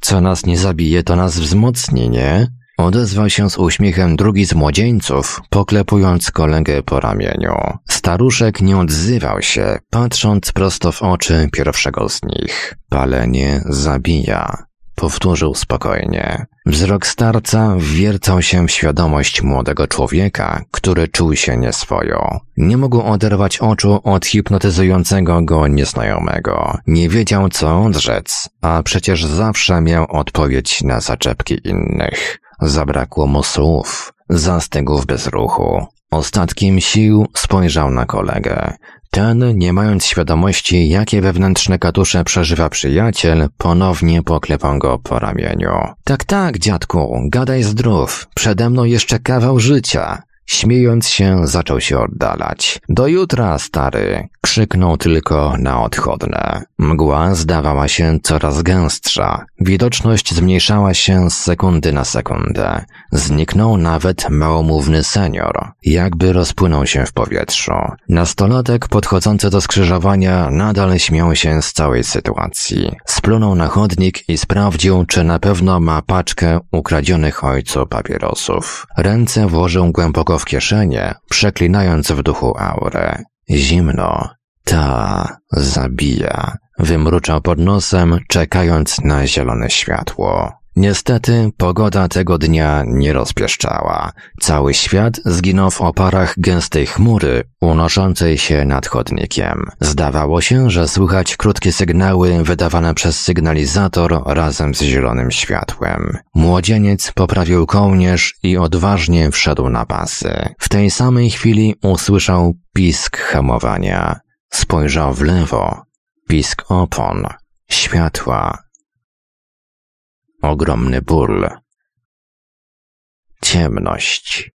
Co nas nie zabije, to nas wzmocni, nie? Odezwał się z uśmiechem drugi z młodzieńców, poklepując kolegę po ramieniu. Staruszek nie odzywał się, patrząc prosto w oczy pierwszego z nich. Palenie zabija. Powtórzył spokojnie. Wzrok starca wwiercał się w świadomość młodego człowieka, który czuł się nieswojo. Nie mógł oderwać oczu od hipnotyzującego go nieznajomego. Nie wiedział, co odrzec, a przecież zawsze miał odpowiedź na zaczepki innych. Zabrakło mu słów, zastygł w bezruchu. Ostatkiem sił spojrzał na kolegę. Ten, nie mając świadomości, jakie wewnętrzne katusze przeżywa przyjaciel, ponownie poklepał go po ramieniu. Tak, tak, dziadku, gadaj zdrów. Przede mną jeszcze kawał życia. Śmiejąc się, zaczął się oddalać. Do jutra, stary! Krzyknął tylko na odchodne. Mgła zdawała się coraz gęstsza. Widoczność zmniejszała się z sekundy na sekundę. Zniknął nawet małomówny senior. Jakby rozpłynął się w powietrzu. Nastolatek podchodzący do skrzyżowania nadal śmiał się z całej sytuacji. Splunął na chodnik i sprawdził, czy na pewno ma paczkę ukradzionych ojcu papierosów. Ręce włożył głęboko w kieszenie, przeklinając w duchu aurę. Zimno. Ta zabija. Wymruczał pod nosem, czekając na zielone światło. Niestety pogoda tego dnia nie rozpieszczała. Cały świat zginął w oparach gęstej chmury unoszącej się nad chodnikiem. Zdawało się, że słychać krótkie sygnały wydawane przez sygnalizator razem z zielonym światłem. Młodzieniec poprawił kołnierz i odważnie wszedł na pasy. W tej samej chwili usłyszał pisk hamowania. Spojrzał w lewo. Pisk opon. Światła ogromny ból. Ciemność.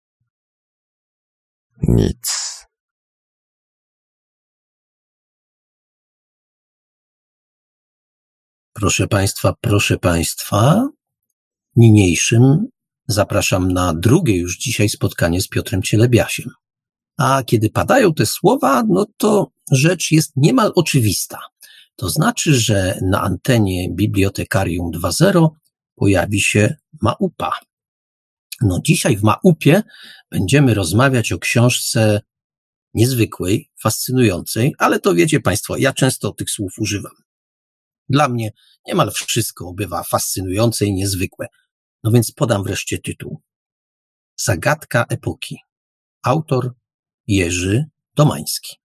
Nic. Proszę Państwa, proszę Państwa, niniejszym zapraszam na drugie już dzisiaj spotkanie z Piotrem Cielebiasiem. A kiedy padają te słowa, no to rzecz jest niemal oczywista. To znaczy, że na antenie Bibliotekarium 2.0 pojawi się Maupa. No dzisiaj w Maupie będziemy rozmawiać o książce niezwykłej, fascynującej, ale to wiecie Państwo, ja często tych słów używam. Dla mnie niemal wszystko bywa fascynujące i niezwykłe. No więc podam wreszcie tytuł. Zagadka epoki. Autor Jerzy Domański.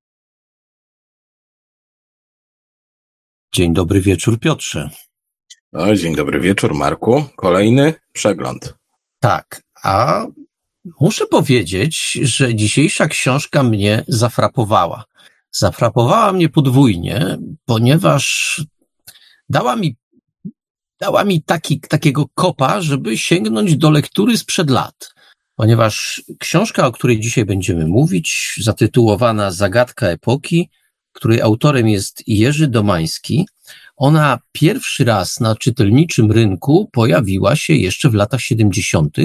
Dzień dobry wieczór, Piotrze. No, dzień dobry wieczór, Marku. Kolejny przegląd. Tak, a muszę powiedzieć, że dzisiejsza książka mnie zafrapowała. Zafrapowała mnie podwójnie, ponieważ dała mi, dała mi taki, takiego kopa, żeby sięgnąć do lektury sprzed lat. Ponieważ książka, o której dzisiaj będziemy mówić, zatytułowana Zagadka epoki, której autorem jest Jerzy Domański, Ona pierwszy raz na czytelniczym rynku pojawiła się jeszcze w latach 70.,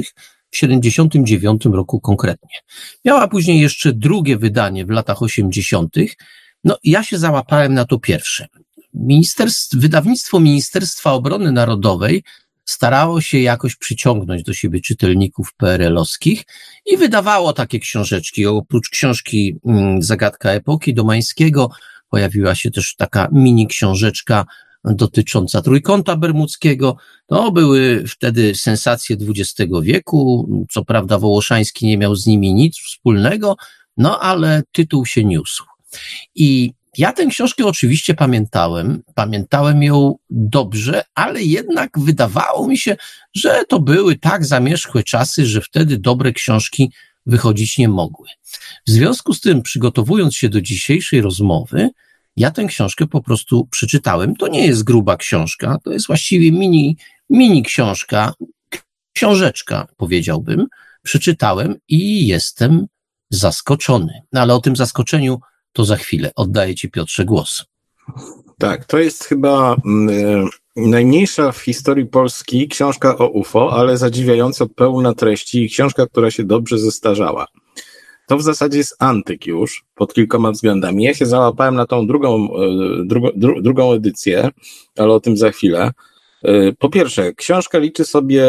w 79 roku konkretnie. Miała później jeszcze drugie wydanie w latach 80. No, ja się załapałem na to pierwsze. Ministerstw, wydawnictwo Ministerstwa Obrony Narodowej starało się jakoś przyciągnąć do siebie czytelników PRL-owskich i wydawało takie książeczki. Oprócz książki mm, Zagadka Epoki Domańskiego pojawiła się też taka mini książeczka dotycząca trójkąta bermudzkiego. To były wtedy sensacje XX wieku. Co prawda Wołoszański nie miał z nimi nic wspólnego, no ale tytuł się niósł. I ja tę książkę oczywiście pamiętałem, pamiętałem ją dobrze, ale jednak wydawało mi się, że to były tak zamierzchłe czasy, że wtedy dobre książki wychodzić nie mogły. W związku z tym, przygotowując się do dzisiejszej rozmowy, ja tę książkę po prostu przeczytałem. To nie jest gruba książka, to jest właściwie mini, mini książka, książeczka, powiedziałbym. Przeczytałem i jestem zaskoczony. No ale o tym zaskoczeniu to za chwilę. Oddaję Ci, Piotrze, głos. Tak, to jest chyba e, najmniejsza w historii Polski książka o UFO, ale zadziwiająco pełna treści i książka, która się dobrze zestarzała. To w zasadzie jest antyk już, pod kilkoma względami. Ja się załapałem na tą drugą, e, drugą, drugą edycję, ale o tym za chwilę. E, po pierwsze, książka liczy sobie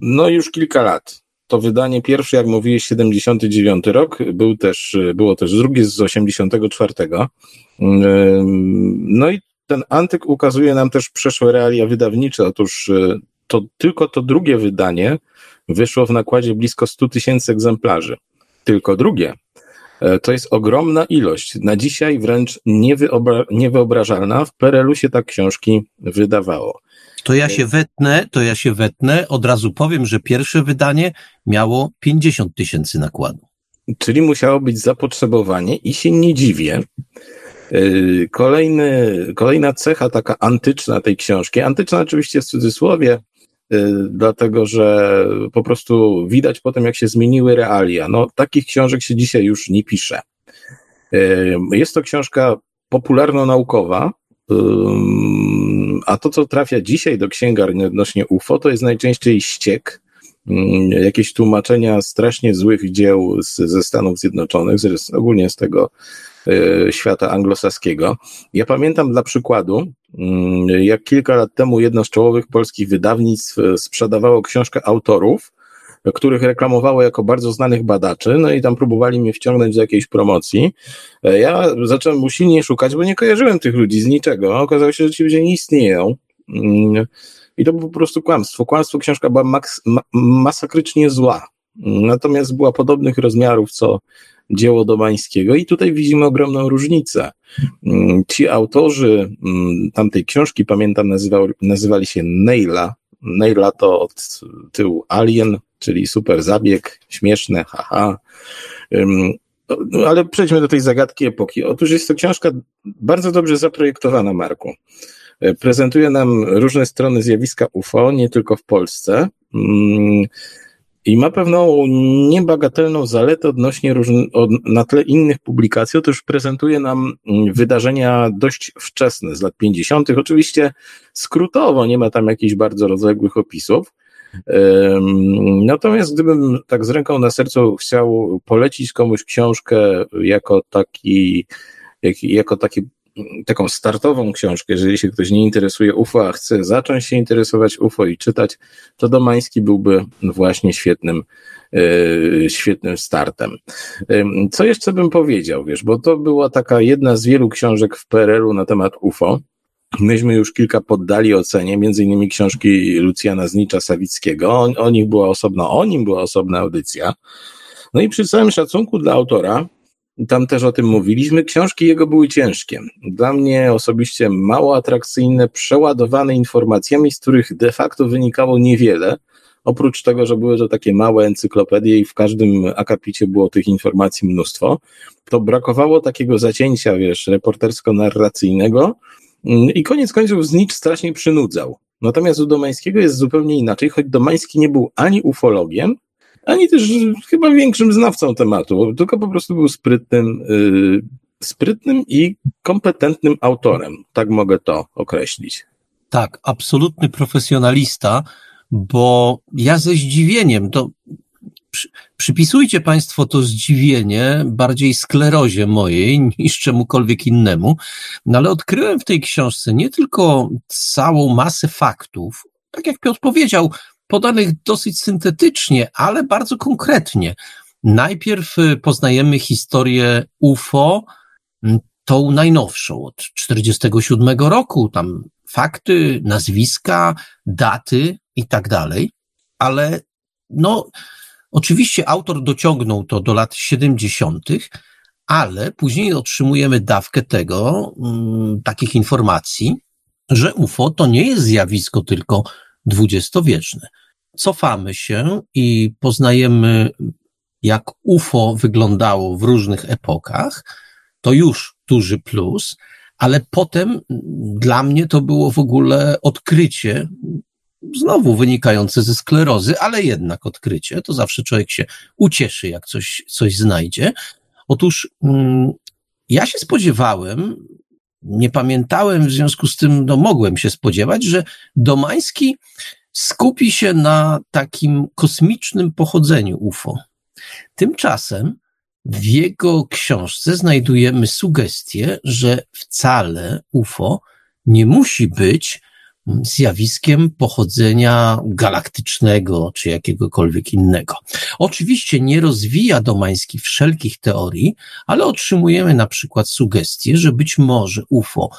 no już kilka lat to wydanie pierwsze, jak mówiłeś, 79 rok, był też, było też drugie z 84. No i ten antyk ukazuje nam też przeszłe realia wydawnicze. Otóż e, to tylko to drugie wydanie wyszło w nakładzie blisko 100 tysięcy egzemplarzy. Tylko drugie. E, to jest ogromna ilość. Na dzisiaj wręcz niewyobra niewyobrażalna. W Perelu się tak książki wydawało. To ja się wetnę, to ja się wetnę. Od razu powiem, że pierwsze wydanie miało 50 tysięcy nakładu. Czyli musiało być zapotrzebowanie i się nie dziwię. Y, kolejny, kolejna cecha taka antyczna tej książki, antyczna oczywiście w cudzysłowie, dlatego że po prostu widać potem, jak się zmieniły realia. No, takich książek się dzisiaj już nie pisze. Y, jest to książka popularno-naukowa, a to, co trafia dzisiaj do księgarni odnośnie UFO, to jest najczęściej ściek, jakieś tłumaczenia strasznie złych dzieł z, ze Stanów Zjednoczonych, z, ogólnie z tego y, świata anglosaskiego. Ja pamiętam dla przykładu, jak kilka lat temu jedno z czołowych polskich wydawnictw sprzedawało książkę autorów, których reklamowało jako bardzo znanych badaczy, no i tam próbowali mnie wciągnąć do jakiejś promocji. E, ja zacząłem usilnie szukać, bo nie kojarzyłem tych ludzi z niczego. Okazało się, że ci ludzie nie istnieją. Mm, I to było po prostu kłamstwo. Kłamstwo książka była maks, ma, masakrycznie zła. Natomiast była podobnych rozmiarów co dzieło Domańskiego i tutaj widzimy ogromną różnicę. Mm, ci autorzy mm, tamtej książki, pamiętam, nazywał, nazywali się Neila. Neila to od tyłu Alien, czyli super zabieg, śmieszne, haha. No, ale przejdźmy do tej zagadki epoki. Otóż jest to książka bardzo dobrze zaprojektowana, Marku. E, prezentuje nam różne strony zjawiska UFO, nie tylko w Polsce. I ma pewną niebagatelną zaletę odnośnie różn- od, na tle innych publikacji. Otóż prezentuje nam mm, wydarzenia dość wczesne, z lat 50., oczywiście skrótowo, nie ma tam jakichś bardzo rozległych opisów. Natomiast gdybym tak z ręką na sercu chciał polecić komuś książkę jako taki, jako taki taką startową książkę, jeżeli się ktoś nie interesuje UFO, a chce zacząć się interesować UFO i czytać, to Domański byłby właśnie świetnym, e, świetnym startem. Co jeszcze bym powiedział, wiesz, bo to była taka jedna z wielu książek w PRL-u na temat UFO. Myśmy już kilka poddali ocenie, między innymi książki Lucjana Znicza Sawickiego. O, o nich była osobna, o nim była osobna audycja. No i przy całym szacunku dla autora, tam też o tym mówiliśmy, książki jego były ciężkie. Dla mnie osobiście mało atrakcyjne, przeładowane informacjami, z których de facto wynikało niewiele. Oprócz tego, że były to takie małe encyklopedie i w każdym akapicie było tych informacji mnóstwo, to brakowało takiego zacięcia, wiesz, reportersko-narracyjnego, I koniec końców Znicz strasznie przynudzał. Natomiast u Domańskiego jest zupełnie inaczej, choć Domański nie był ani ufologiem, ani też chyba większym znawcą tematu, tylko po prostu był sprytnym, yy, sprytnym i kompetentnym autorem. Tak mogę to określić. Tak, absolutny profesjonalista, bo ja ze zdziwieniem, to przy, przypisujcie Państwo to zdziwienie bardziej sklerozie mojej niż czemukolwiek innemu, no ale odkryłem w tej książce nie tylko całą masę faktów, tak jak Piotr powiedział, podanych dosyć syntetycznie, ale bardzo konkretnie. Najpierw y, poznajemy historię UFO, tą najnowszą, od 47 roku, tam fakty, nazwiska, daty i tak dalej, ale no, oczywiście autor dociągnął to do lat 70., ale później otrzymujemy dawkę tego, takich informacji, że UFO to nie jest zjawisko tylko dwudziestowieczne. Cofamy się i poznajemy, jak UFO wyglądało w różnych epokach. To już duży plus, ale potem dla mnie to było w ogóle odkrycie, znowu wynikające ze sklerozy, ale jednak odkrycie. To zawsze człowiek się ucieszy, jak coś, coś znajdzie. Otóż mm, ja się spodziewałem, nie pamiętałem, w związku z tym no, mogłem się spodziewać, że Domański skupi się na takim kosmicznym pochodzeniu UFO. Tymczasem w jego książce znajdujemy sugestię, że wcale UFO nie musi być zjawiskiem pochodzenia galaktycznego czy jakiegokolwiek innego. Oczywiście nie rozwija Domański wszelkich teorii, ale otrzymujemy na przykład sugestię, że być może UFO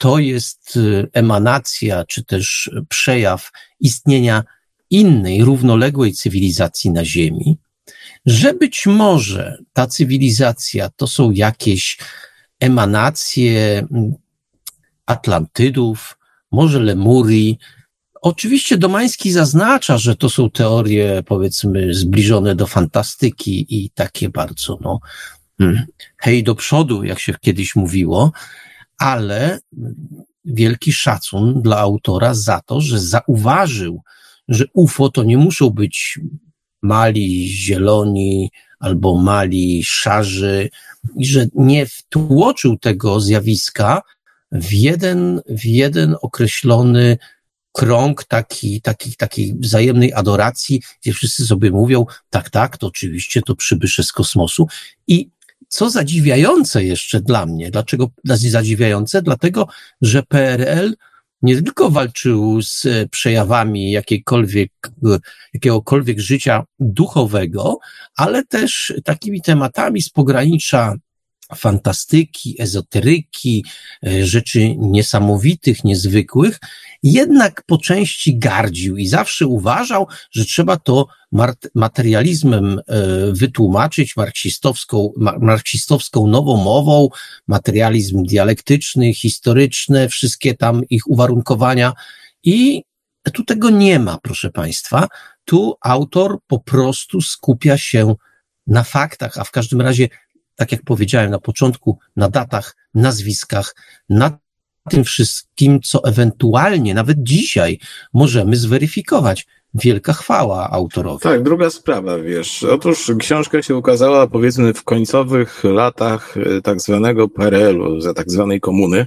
to jest y, emanacja czy też przejaw istnienia innej, równoległej cywilizacji na Ziemi, że być może ta cywilizacja to są jakieś emanacje mm, Atlantydów, może Lemurii. Oczywiście Domański zaznacza, że to są teorie, powiedzmy, zbliżone do fantastyki i takie bardzo, no, hmm, hej do przodu, jak się kiedyś mówiło, ale wielki szacun dla autora za to, że zauważył, że UFO to nie muszą być mali zieloni albo mali szarzy i że nie wtłoczył tego zjawiska w jeden, w jeden określony krąg taki, taki, takiej wzajemnej adoracji, gdzie wszyscy sobie mówią, tak, tak, to oczywiście to przybysze z kosmosu. I co zadziwiające jeszcze dla mnie, dlaczego zadziwiające? Dlatego, że PRL nie tylko walczył z przejawami jakiejkolwiek, jakiegokolwiek życia duchowego, ale też takimi tematami z pogranicza fantastyki, ezoteryki, e, rzeczy niesamowitych, niezwykłych, jednak po części gardził i zawsze uważał, że trzeba to materializmem e, wytłumaczyć, marksistowską, marksistowską nową mową, materializm dialektyczny, historyczny, wszystkie tam ich uwarunkowania i tu tego nie ma, proszę Państwa. Tu autor po prostu skupia się na faktach, a w każdym razie tak jak powiedziałem na początku, na datach, nazwiskach, na tym wszystkim, co ewentualnie nawet dzisiaj możemy zweryfikować. Wielka chwała autorowi. Tak, druga sprawa, wiesz. Otóż książka się ukazała powiedzmy w końcowych latach e, tak zwanego PRL-u, za tak zwanej komuny,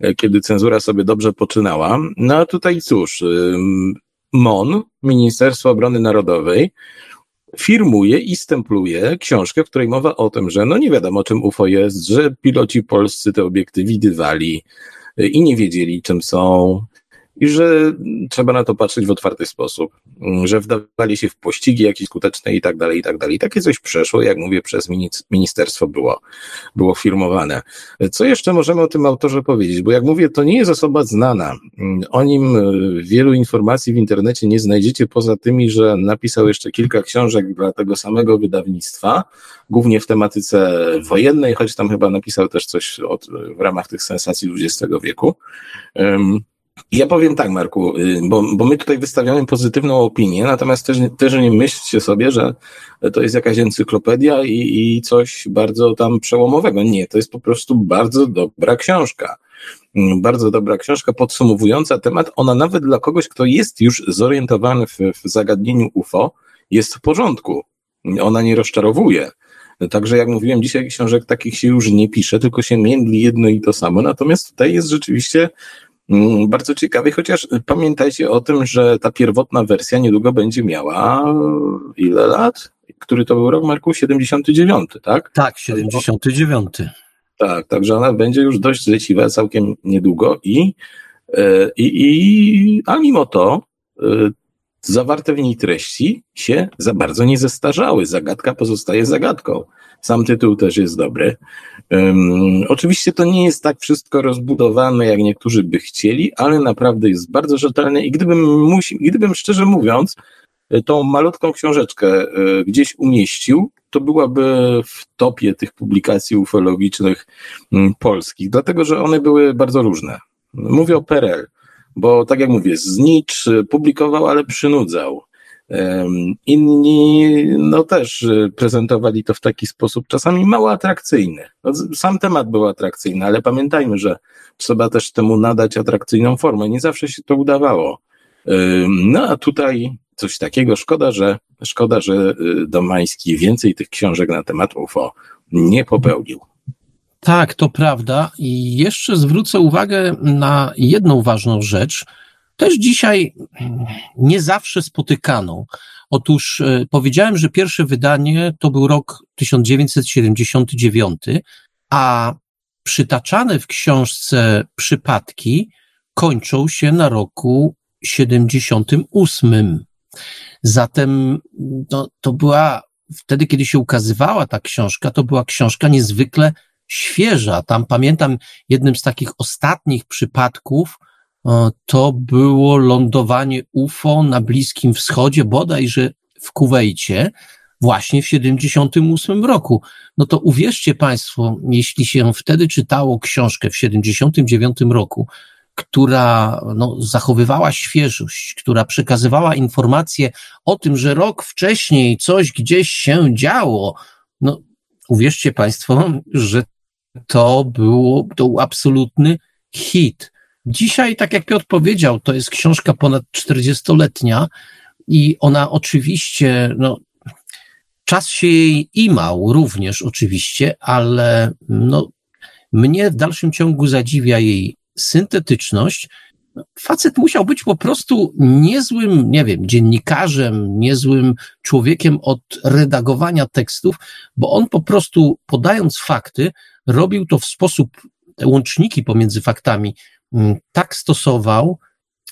e, kiedy cenzura sobie dobrze poczynała. No a tutaj cóż, MON, Ministerstwo Obrony Narodowej, firmuje i stempluje książkę, w której mowa o tym, że no nie wiadomo czym UFO jest, że piloci polscy te obiekty widywali y, i nie wiedzieli czym są, i że trzeba na to patrzeć w otwarty sposób, że wdawali się w pościgi jakieś skuteczne i tak dalej, i tak dalej. Takie coś przeszło, jak mówię, przez ministerstwo było, było firmowane. Co jeszcze możemy o tym autorze powiedzieć? Bo jak mówię, to nie jest osoba znana. O nim wielu informacji w internecie nie znajdziecie, poza tymi, że napisał jeszcze kilka książek dla tego samego wydawnictwa, głównie w tematyce wojennej, choć tam chyba napisał też coś od, w ramach tych sensacji XX wieku. Ja powiem tak, Marku, y, bo, bo my tutaj wystawiamy pozytywną opinię, natomiast też, też nie myślcie sobie, że to jest jakaś encyklopedia i, i coś bardzo tam przełomowego. Nie, to jest po prostu bardzo dobra książka. Mm, bardzo dobra książka podsumowująca temat. Ona nawet dla kogoś, kto jest już zorientowany w, w zagadnieniu UFO, jest w porządku. Ona nie rozczarowuje. Także jak mówiłem, dzisiaj książek takich się już nie pisze, tylko się międli jedno i to samo. Natomiast tutaj jest rzeczywiście bardzo ciekawy, chociaż pamiętajcie o tym, że ta pierwotna wersja niedługo będzie miała ile lat? Który to był rok, Marku? 79, tak? Tak, 79. Tak, także ona będzie już dość leciwa całkiem niedługo i, e, i, i a mimo to e, zawarte w niej treści się za bardzo nie zestarzały. Zagadka pozostaje zagadką. Sam tytuł też jest dobry. Um, oczywiście to nie jest tak wszystko rozbudowane, jak niektórzy by chcieli, ale naprawdę jest bardzo rzetelny i gdybym, musi, gdybym szczerze mówiąc, tą malutką książeczkę e, gdzieś umieścił, to byłaby w topie tych publikacji ufologicznych mm, polskich, dlatego że one były bardzo różne. Mówię o PRL, bo tak jak mówię, Znicz publikował, ale przynudzał. Inni, no też prezentowali to w taki sposób, czasami mało atrakcyjny. No, sam temat był atrakcyjny, ale pamiętajmy, że trzeba też temu nadać atrakcyjną formę. Nie zawsze się to udawało. No a tutaj coś takiego. Szkoda, że, szkoda, że y, Domański więcej tych książek na temat UFO nie popełnił. Tak, to prawda. I jeszcze zwrócę uwagę na jedną ważną rzecz, też dzisiaj nie zawsze spotykaną. Otóż y, powiedziałem, że pierwsze wydanie to był rok 1979, a przytaczane w książce przypadki kończą się na roku 78. Zatem no, to była, wtedy, kiedy się ukazywała ta książka, to była książka niezwykle świeża. Tam pamiętam jednym z takich ostatnich przypadków, to było lądowanie UFO na Bliskim Wschodzie, bodajże w Kuwejcie, właśnie w 78 roku. No to uwierzcie Państwo, jeśli się wtedy czytało książkę w 79 roku, która no, zachowywała świeżość, która przekazywała informacje o tym, że rok wcześniej coś gdzieś się działo. No, uwierzcie Państwo, że to było, to był absolutny hit. Dzisiaj, tak jak Piotr powiedział, to jest książka ponad 40-letnia i ona oczywiście, no, czas się jej imał również oczywiście, ale no, mnie w dalszym ciągu zadziwia jej syntetyczność, facet musiał być po prostu niezłym, nie wiem, dziennikarzem, niezłym człowiekiem od redagowania tekstów, bo on po prostu podając fakty, robił to w sposób, te łączniki pomiędzy faktami tak stosował,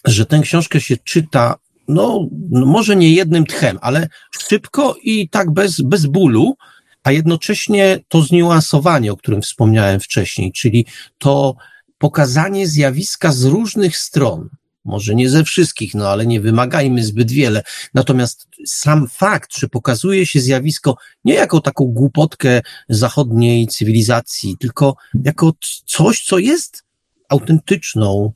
że tę książkę się czyta, no, no może nie jednym tchem, ale szybko i tak bez, bez bólu, a jednocześnie to zniuansowanie, o którym wspomniałem wcześniej, czyli to pokazanie zjawiska z różnych stron. Może nie ze wszystkich, no ale nie wymagajmy zbyt wiele. Natomiast sam fakt, że pokazuje się zjawisko nie jako taką głupotkę zachodniej cywilizacji, tylko jako coś, co jest autentyczną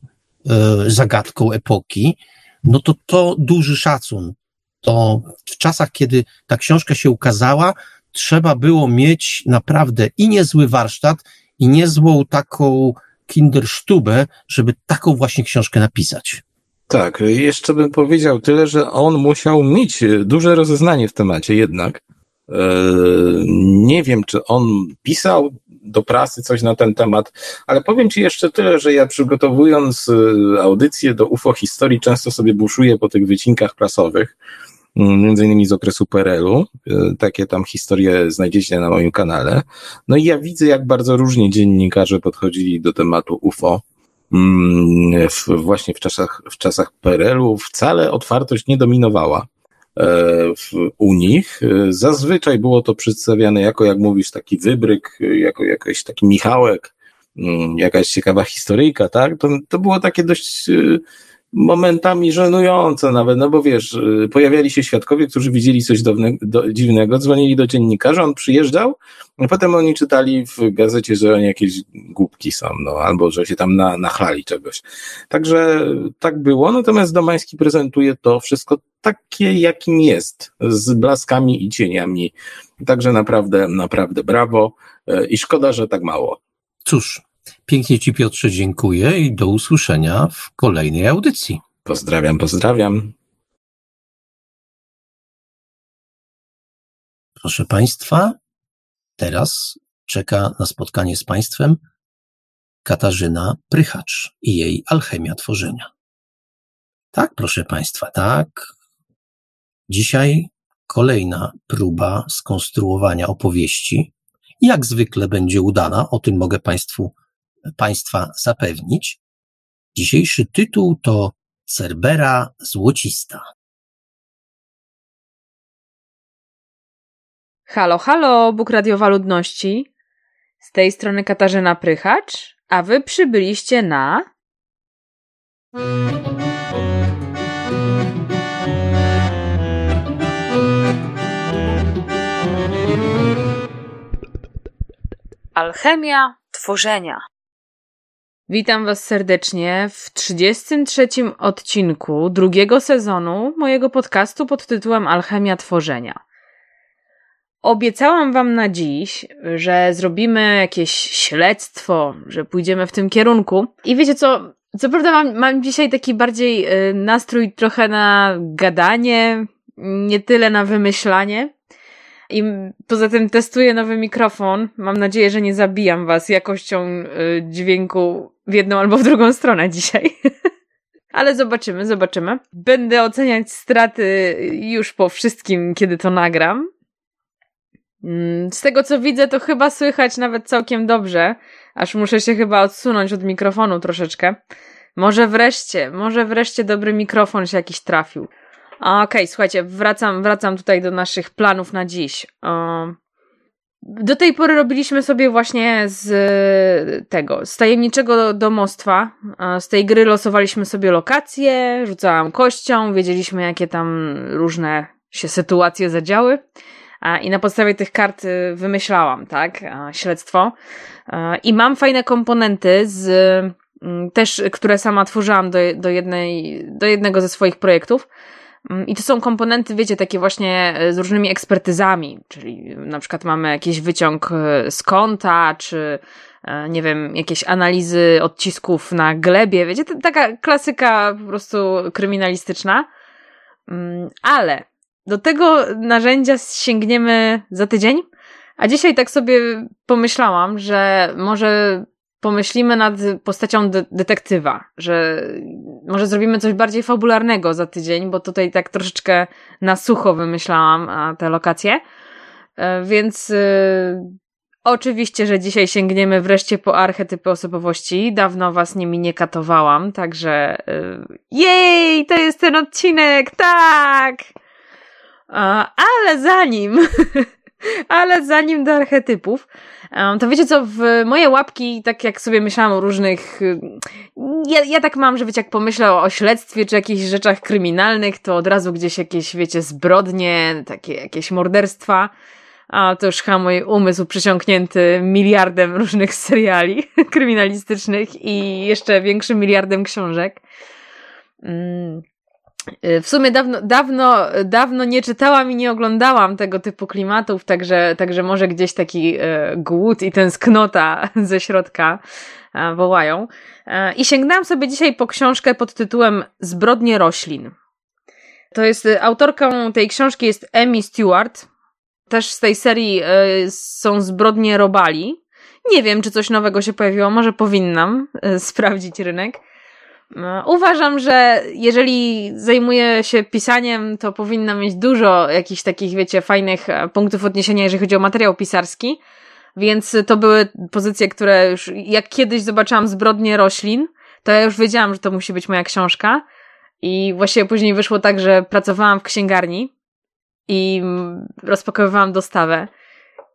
e, zagadką epoki, no to to duży szacun. To w czasach, kiedy ta książka się ukazała, trzeba było mieć naprawdę i niezły warsztat, i niezłą taką Kinderstube, żeby taką właśnie książkę napisać. Tak, jeszcze bym powiedział tyle, że on musiał mieć duże rozeznanie w temacie jednak. E, nie wiem, czy on pisał do prasy coś na ten temat, ale powiem Ci jeszcze tyle, że ja przygotowując e, audycję do UFO historii często sobie buszuję po tych wycinkach prasowych Mm, między innymi z okresu PRL-u. E, takie tam historie znajdziecie na moim kanale. No i ja widzę, jak bardzo różnie dziennikarze podchodzili do tematu UFO. Mm, w, właśnie w czasach, w czasach PRL-u wcale otwartość nie dominowała w, u nich. E, zazwyczaj było to przedstawiane jako, jak mówisz, taki wybryk, jako jakiś taki Michałek, mm, jakaś ciekawa historyjka, tak? To, to było takie dość momentami żenujące nawet, no bo wiesz, y, pojawiali się świadkowie, którzy widzieli coś do, dziwnego, dzwonili do dziennikarza, on przyjeżdżał, a potem oni czytali w gazecie, że oni jakieś głupki są, no, albo że się tam na, nachlali czegoś. Także tak było, natomiast Domański prezentuje to wszystko takie, jakim jest, z blaskami i cieniami. Także naprawdę, naprawdę brawo y, i szkoda, że tak mało. Cóż, Pięknie Ci Piotrze dziękuję i do usłyszenia w kolejnej audycji. Pozdrawiam, pozdrawiam. Proszę Państwa, Teraz czeka na spotkanie z Państwem Katarzyna Prychacz i jej alchemia tworzenia. Tak, proszę Państwa, tak. Dzisiaj kolejna próba skonstruowania opowieści. Jak zwykle będzie udana, o tym mogę Państwu, Państwa zapewnić. Dzisiejszy tytuł to Cerbera Złocista. Halo, halo, Bóg Radiowa Ludności. Z tej strony Katarzyna Prychacz, a wy przybyliście na... Alchemia tworzenia. Witam Was serdecznie w 33 odcinku drugiego sezonu mojego podcastu pod tytułem Alchemia tworzenia. Obiecałam Wam na dziś, że zrobimy jakieś śledztwo, że pójdziemy w tym kierunku. I wiecie co? Co prawda mam, mam dzisiaj taki bardziej y, nastrój trochę na gadanie, nie tyle na wymyślanie. I poza tym testuję nowy mikrofon. Mam nadzieję, że nie zabijam Was jakością y, dźwięku w jedną albo w drugą stronę dzisiaj. Ale zobaczymy, zobaczymy. Będę oceniać straty już po wszystkim, kiedy to nagram. Mm, z tego co widzę, to chyba słychać nawet całkiem dobrze, aż muszę się chyba odsunąć od mikrofonu troszeczkę. Może wreszcie, może wreszcie dobry mikrofon się jakiś trafił. Okej, okay, słuchajcie, wracam, wracam tutaj do naszych planów na dziś. Do tej pory robiliśmy sobie właśnie z tego, z tajemniczego domostwa. Z tej gry losowaliśmy sobie lokacje, rzucałam kością, wiedzieliśmy jakie tam różne się sytuacje zadziały. I na podstawie tych kart y, wymyślałam, tak, śledztwo. I mam fajne komponenty z, mm, też, które sama tworzyłam do, do, jednej, do jednego ze swoich projektów. Mm, I to są komponenty, wiecie, takie właśnie e, z różnymi ekspertyzami, czyli na przykład mamy jakiś wyciąg e, z konta, czy e, nie wiem, jakieś analizy odcisków na glebie, wiecie, taka klasyka po prostu kryminalistyczna. Mm, ale do tego narzędzia sięgniemy za tydzień, a dzisiaj tak sobie pomyślałam, że może pomyślimy nad postacią de detektywa, że może zrobimy coś bardziej fabularnego za tydzień, bo tutaj tak troszeczkę na sucho wymyślałam te lokacje. E, więc y, oczywiście, że dzisiaj sięgniemy wreszcie po archetypy osobowości. Dawno was nimi nie katowałam, także y, jej, to jest ten odcinek, tak! Ale zanim, ale zanim do archetypów, to wiecie co, w moje łapki, tak jak sobie myślałam o różnych, ja, ja tak mam, że wiecie, jak pomyślę o, śledztwie czy jakichś rzeczach kryminalnych, to od razu gdzieś jakieś, wiecie, zbrodnie, takie jakieś morderstwa, a to już chyba mój umysł przysiąknięty miliardem różnych seriali kryminalistycznych i jeszcze większym miliardem książek. Mm. Y, w sumie dawno, dawno, dawno nie czytałam i nie oglądałam tego typu klimatów, także, także może gdzieś taki e, głód i tęsknota ze środka e, wołają. E, I sięgnęłam sobie dzisiaj po książkę pod tytułem Zbrodnie roślin. To jest, autorką tej książki jest Amy Stewart. Też z tej serii są Zbrodnie robali. Nie wiem, czy coś nowego się pojawiło, może powinnam sprawdzić rynek. No, uważam, że jeżeli zajmuję się pisaniem, to powinna mieć dużo jakichś takich, wiecie, fajnych e, punktów odniesienia, jeżeli chodzi o materiał pisarski. Więc to były pozycje, które już, jak kiedyś zobaczyłam zbrodnie roślin, to ja już wiedziałam, że to musi być moja książka. I właściwie później wyszło tak, że pracowałam w księgarni i rozpakowywałam dostawę.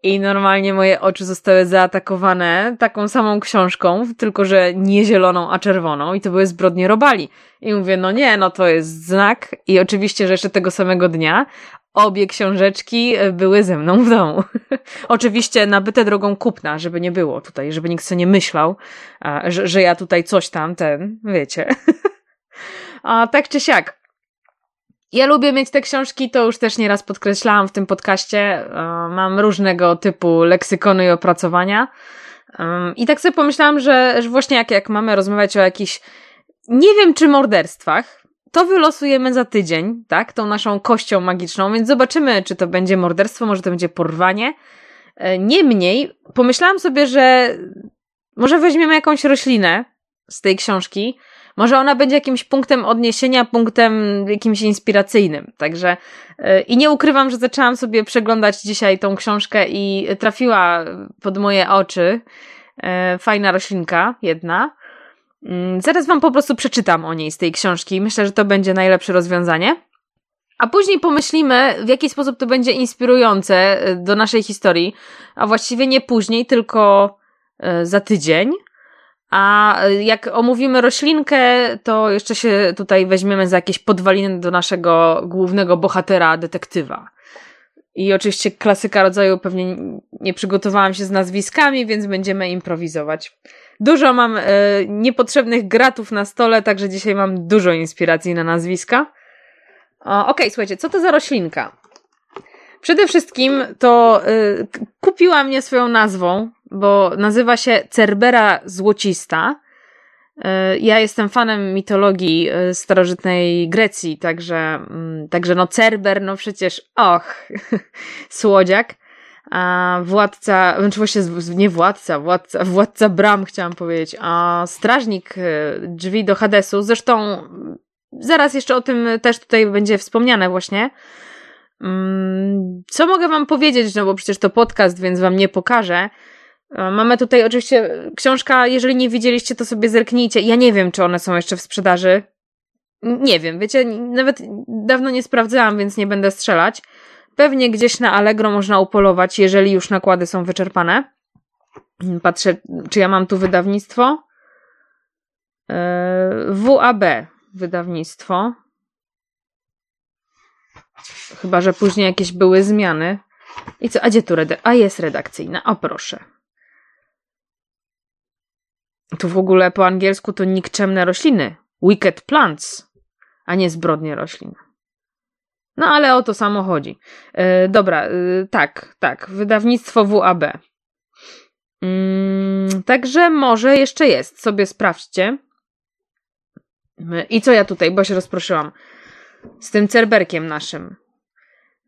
I normalnie moje oczy zostały zaatakowane taką samą książką, tylko że nie zieloną, a czerwoną. I to były zbrodnie robali. I mówię, no nie, no to jest znak. I oczywiście, że jeszcze tego samego dnia obie książeczki były ze mną w domu. oczywiście nabyte drogą kupna, żeby nie było tutaj, żeby nikt sobie nie myślał, że, że ja tutaj coś tam, ten, wiecie. a tak czy siak. Ja lubię mieć te książki, to już też nieraz podkreślałam w tym podcaście. E, mam różnego typu leksykony i opracowania. I tak sobie pomyślałam, że, właśnie jak, jak mamy rozmawiać o jakichś, nie wiem czy morderstwach, to wylosujemy za tydzień, tak? Tą naszą kością magiczną, więc zobaczymy, czy to będzie morderstwo, może to będzie porwanie. E, niemniej pomyślałam sobie, że może weźmiemy jakąś roślinę z tej książki. Może ona będzie jakimś punktem odniesienia, punktem jakimś inspiracyjnym. Także e, i nie ukrywam, że zaczęłam sobie przeglądać dzisiaj tą książkę i trafiła pod moje oczy e, fajna roślinka jedna. Mm, zaraz wam po prostu przeczytam o niej z tej książki. Myślę, że to będzie najlepsze rozwiązanie. A później pomyślimy, w jaki sposób to będzie inspirujące e, do naszej historii, a właściwie nie później, tylko za tydzień. A e, jak omówimy roślinkę, to jeszcze się tutaj weźmiemy za jakieś podwaliny do naszego głównego bohatera, detektywa. I oczywiście klasyka rodzaju pewnie nie przygotowałam się z nazwiskami, więc będziemy improwizować. Dużo mam e, niepotrzebnych gratów na stole, także dzisiaj mam dużo inspiracji na nazwiska. Okej, okay, słuchajcie, co to za roślinka? Przede wszystkim to y, kupiła mnie swoją nazwą, bo nazywa się Cerbera złocista. Y, ja jestem fanem mitologii y, starożytnej Grecji, także, y, także no Cerber, no przecież, och, słodziak. A władca, znaczy właśnie nie władca, władca, władca bram chciałam powiedzieć, a strażnik y, drzwi do Hadesu, zresztą Zaraz jeszcze o tym też tutaj będzie wspomniane właśnie. Mm, co mogę wam powiedzieć, no bo przecież to podcast, więc wam nie pokażę. Mamy tutaj oczywiście książka, jeżeli nie widzieliście, to sobie zerknijcie. Ja nie wiem, czy one są jeszcze w sprzedaży. Nie wiem, wiecie, nawet dawno nie sprawdzałam, więc nie będę strzelać. Pewnie gdzieś na Allegro można upolować, jeżeli już nakłady są wyczerpane. Patrzę, czy ja mam tu wydawnictwo. E, WAB wydawnictwo. Chyba, że później jakieś były zmiany. I co? A gdzie tu redakcja? A jest redakcyjna. O proszę. Tu w ogóle po angielsku to nikczemne rośliny. Wicked plants, a nie zbrodnie roślin. No ale o to samo chodzi. Yy, dobra, yy, tak, tak. Wydawnictwo WAB. Yy, także może jeszcze jest. Sobie sprawdźcie. I co ja tutaj, bo się rozproszyłam. Z tym cerberkiem naszym.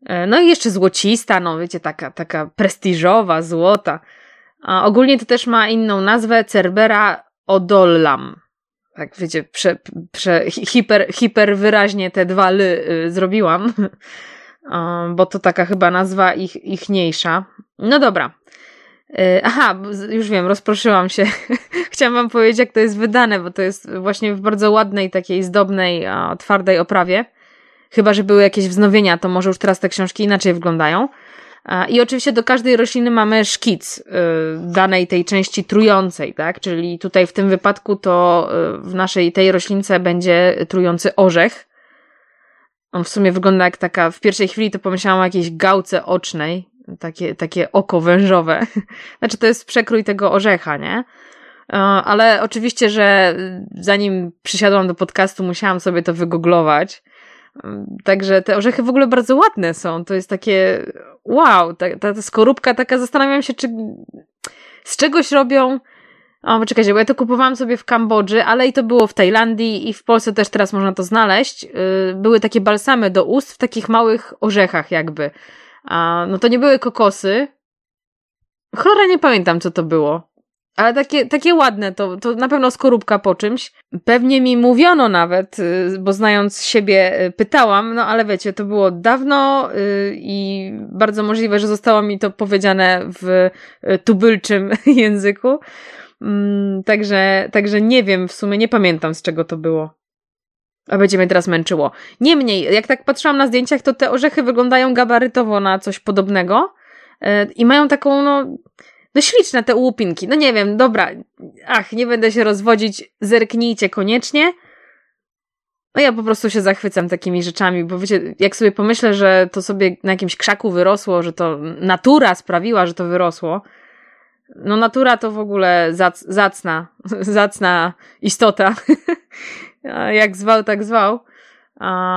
E, no i jeszcze złocista, no wiecie, taka, taka prestiżowa, złota. A ogólnie to też ma inną nazwę, Cerbera odollam. Tak, wiecie, prze, prze, hiper, hiper wyraźnie te dwa ly y, zrobiłam, bo to taka chyba nazwa ich, ichniejsza. No dobra, E, aha, już wiem, rozproszyłam się. Chciałam wam powiedzieć, jak to jest wydane, bo to jest właśnie w bardzo ładnej, takiej zdobnej, twardej oprawie. Chyba, że były jakieś wznowienia, to może już teraz te książki inaczej wyglądają. I oczywiście do każdej rośliny mamy szkic y, danej tej części trującej, tak? Czyli tutaj w tym wypadku to y, w naszej tej roślince będzie trujący orzech. On w sumie wygląda jak taka, w pierwszej chwili to pomyślałam o jakiejś gałce ocznej, takie, takie oko wężowe. Znaczy, to jest przekrój tego orzecha, nie? E, ale oczywiście, że zanim przysiadłam do podcastu, musiałam sobie to wygooglować. Także te orzechy w ogóle bardzo ładne są. To jest takie wow, ta, ta skorupka taka, zastanawiam się, czy z czegoś robią. O, poczekajcie, bo ja to kupowałam sobie w Kambodży, ale i to było w Tajlandii i w Polsce też teraz można to znaleźć. E, były takie balsamy do ust w takich małych orzechach jakby. No to nie były kokosy. Cholera, nie pamiętam, co to było. Ale takie, takie ładne, to, to na pewno skorupka po czymś. Pewnie mi mówiono nawet, y, bo znając siebie y, pytałam, no ale wiecie, to było dawno y, i bardzo możliwe, że zostało mi to powiedziane w tubylczym języku. Mm, także, także nie wiem, w sumie nie pamiętam z czego to było. A będzie mnie teraz męczyło. Niemniej, jak tak patrzyłam na zdjęciach, to te orzechy wyglądają gabarytowo na coś podobnego i mają taką, no, no śliczne te łupinki. No nie wiem, dobra, ach, nie będę się rozwodzić, zerknijcie koniecznie. No ja po prostu się zachwycam takimi rzeczami, bo wiecie, jak sobie pomyślę, że to sobie na jakimś krzaku wyrosło, że to natura sprawiła, że to wyrosło, no natura to w ogóle zac, zacna, zacna istota. jak zwał, tak zwał.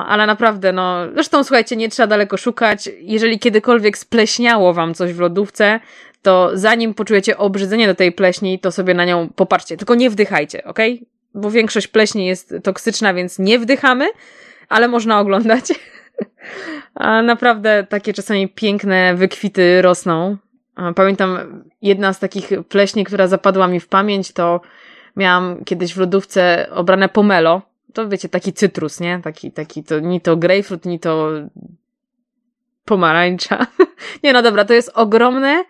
Ale naprawdę, no, zresztą słuchajcie, nie trzeba daleko szukać. Jeżeli kiedykolwiek spleśniało wam coś w lodówce, to zanim poczujecie obrzydzenie do tej pleśni, to sobie na nią popatrzcie. Tylko nie wdychajcie, ok? Bo większość pleśni jest toksyczna, więc nie wdychamy, ale można oglądać. A naprawdę takie czasami piękne wykwity rosną. Pamiętam, jedna z takich pleśni, która zapadła mi w pamięć, to miałam kiedyś w lodówce obrane pomelo. To wiecie, taki cytrus, nie? Taki, taki, to ni to grejpfrut, ni to pomarańcza. nie, no dobra, to jest ogromne,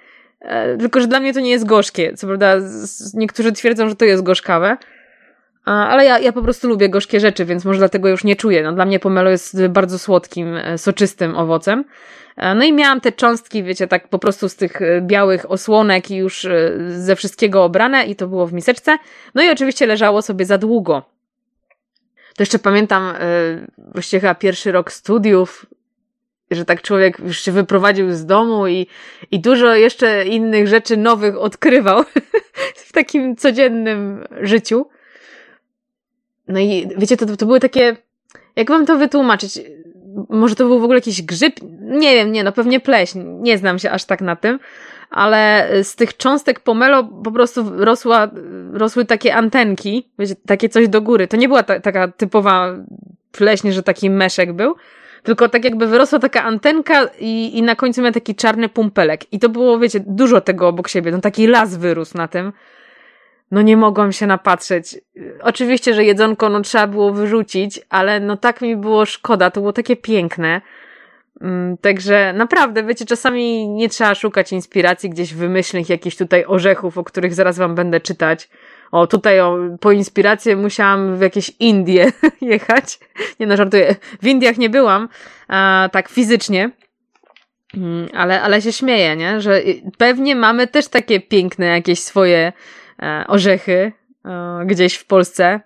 tylko że dla mnie to nie jest gorzkie. Co prawda, niektórzy twierdzą, że to jest gorzkawe, ale ja, ja po prostu lubię gorzkie rzeczy, więc może dlatego już nie czuję. No, dla mnie pomelo jest bardzo słodkim, e, soczystym owocem. E, no i miałam te cząstki, wiecie, tak po prostu z tych białych osłonek i już ze wszystkiego obrane i to było w miseczce. No i oczywiście leżało sobie za długo. To jeszcze pamiętam, właściwie chyba pierwszy rok studiów, że tak człowiek już się wyprowadził z domu i, i dużo jeszcze innych rzeczy nowych odkrywał w takim codziennym życiu. No i wiecie, to, to były takie, jak wam to wytłumaczyć? Może to był w ogóle jakiś grzyb? Nie wiem, nie, no pewnie pleśń. Nie znam się aż tak na tym, ale z tych cząstek pomelo po prostu rosła, rosły takie antenki, wiecie, takie coś do góry. To nie była ta, taka typowa pleśń, że taki meszek był, tylko tak jakby wyrosła taka antenka i, i na końcu miał taki czarny pumpelek. I to było, wiecie, dużo tego obok siebie. No taki las wyrósł na tym. No nie mogłam się napatrzeć. Oczywiście, że jedzonko no trzeba było wyrzucić, ale no tak mi było szkoda. To było takie piękne. Mm, także naprawdę, wiecie, czasami nie trzeba szukać inspiracji gdzieś wymyślnych jakichś tutaj orzechów, o których zaraz wam będę czytać. O, tutaj o, po inspirację musiałam w jakieś Indie jechać. Nie no, żartuję. W Indiach nie byłam, a, tak fizycznie. Mm, ale, ale się śmieję, nie? Że pewnie mamy też takie piękne jakieś swoje e, orzechy e, gdzieś w Polsce.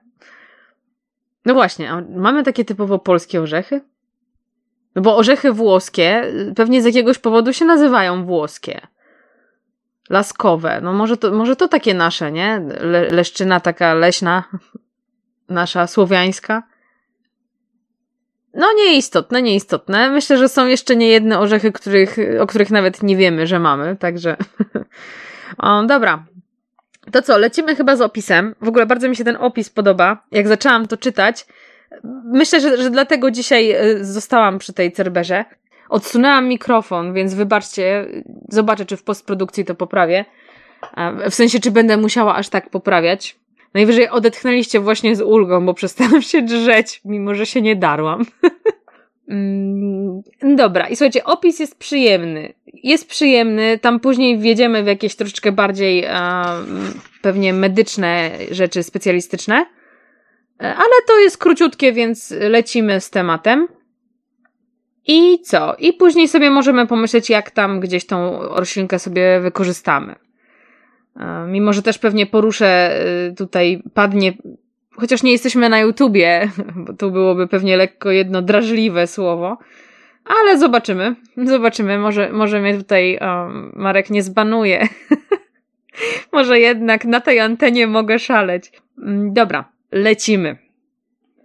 No właśnie, mamy takie typowo polskie orzechy? No bo orzechy włoskie pewnie z jakiegoś powodu się nazywają włoskie laskowe. No może to, może to takie nasze, nie? Le, leszczyna taka leśna, nasza słowiańska. No nieistotne, nieistotne. Myślę, że są jeszcze nie jedne orzechy, których, o których nawet nie wiemy, że mamy, także... o, dobra. To co, lecimy chyba z opisem. W ogóle bardzo mi się ten opis podoba. Jak zaczęłam to czytać, myślę, że, że dlatego dzisiaj y, zostałam przy tej cerberze. Odsunęłam mikrofon, więc wybaczcie, zobaczę, czy w postprodukcji to poprawię. W sensie, czy będę musiała aż tak poprawiać. Najwyżej odetchnęliście właśnie z ulgą, bo przestałam się drzeć, mimo że się nie darłam. Mm, dobra, i słuchajcie, opis jest przyjemny. Jest przyjemny, tam później wjedziemy w jakieś troszeczkę bardziej pewnie medyczne rzeczy specjalistyczne. E, ale to jest króciutkie, więc lecimy z tematem. I co? I później sobie możemy pomyśleć, jak tam gdzieś tą roślinkę sobie wykorzystamy. E, mimo, że też pewnie poruszę y, tutaj, padnie, chociaż nie jesteśmy na YouTubie, bo tu byłoby pewnie lekko jedno drażliwe słowo, ale zobaczymy. Zobaczymy. Może, może mnie tutaj um, Marek nie zbanuje. może jednak na tej antenie mogę szaleć. Mm, dobra, lecimy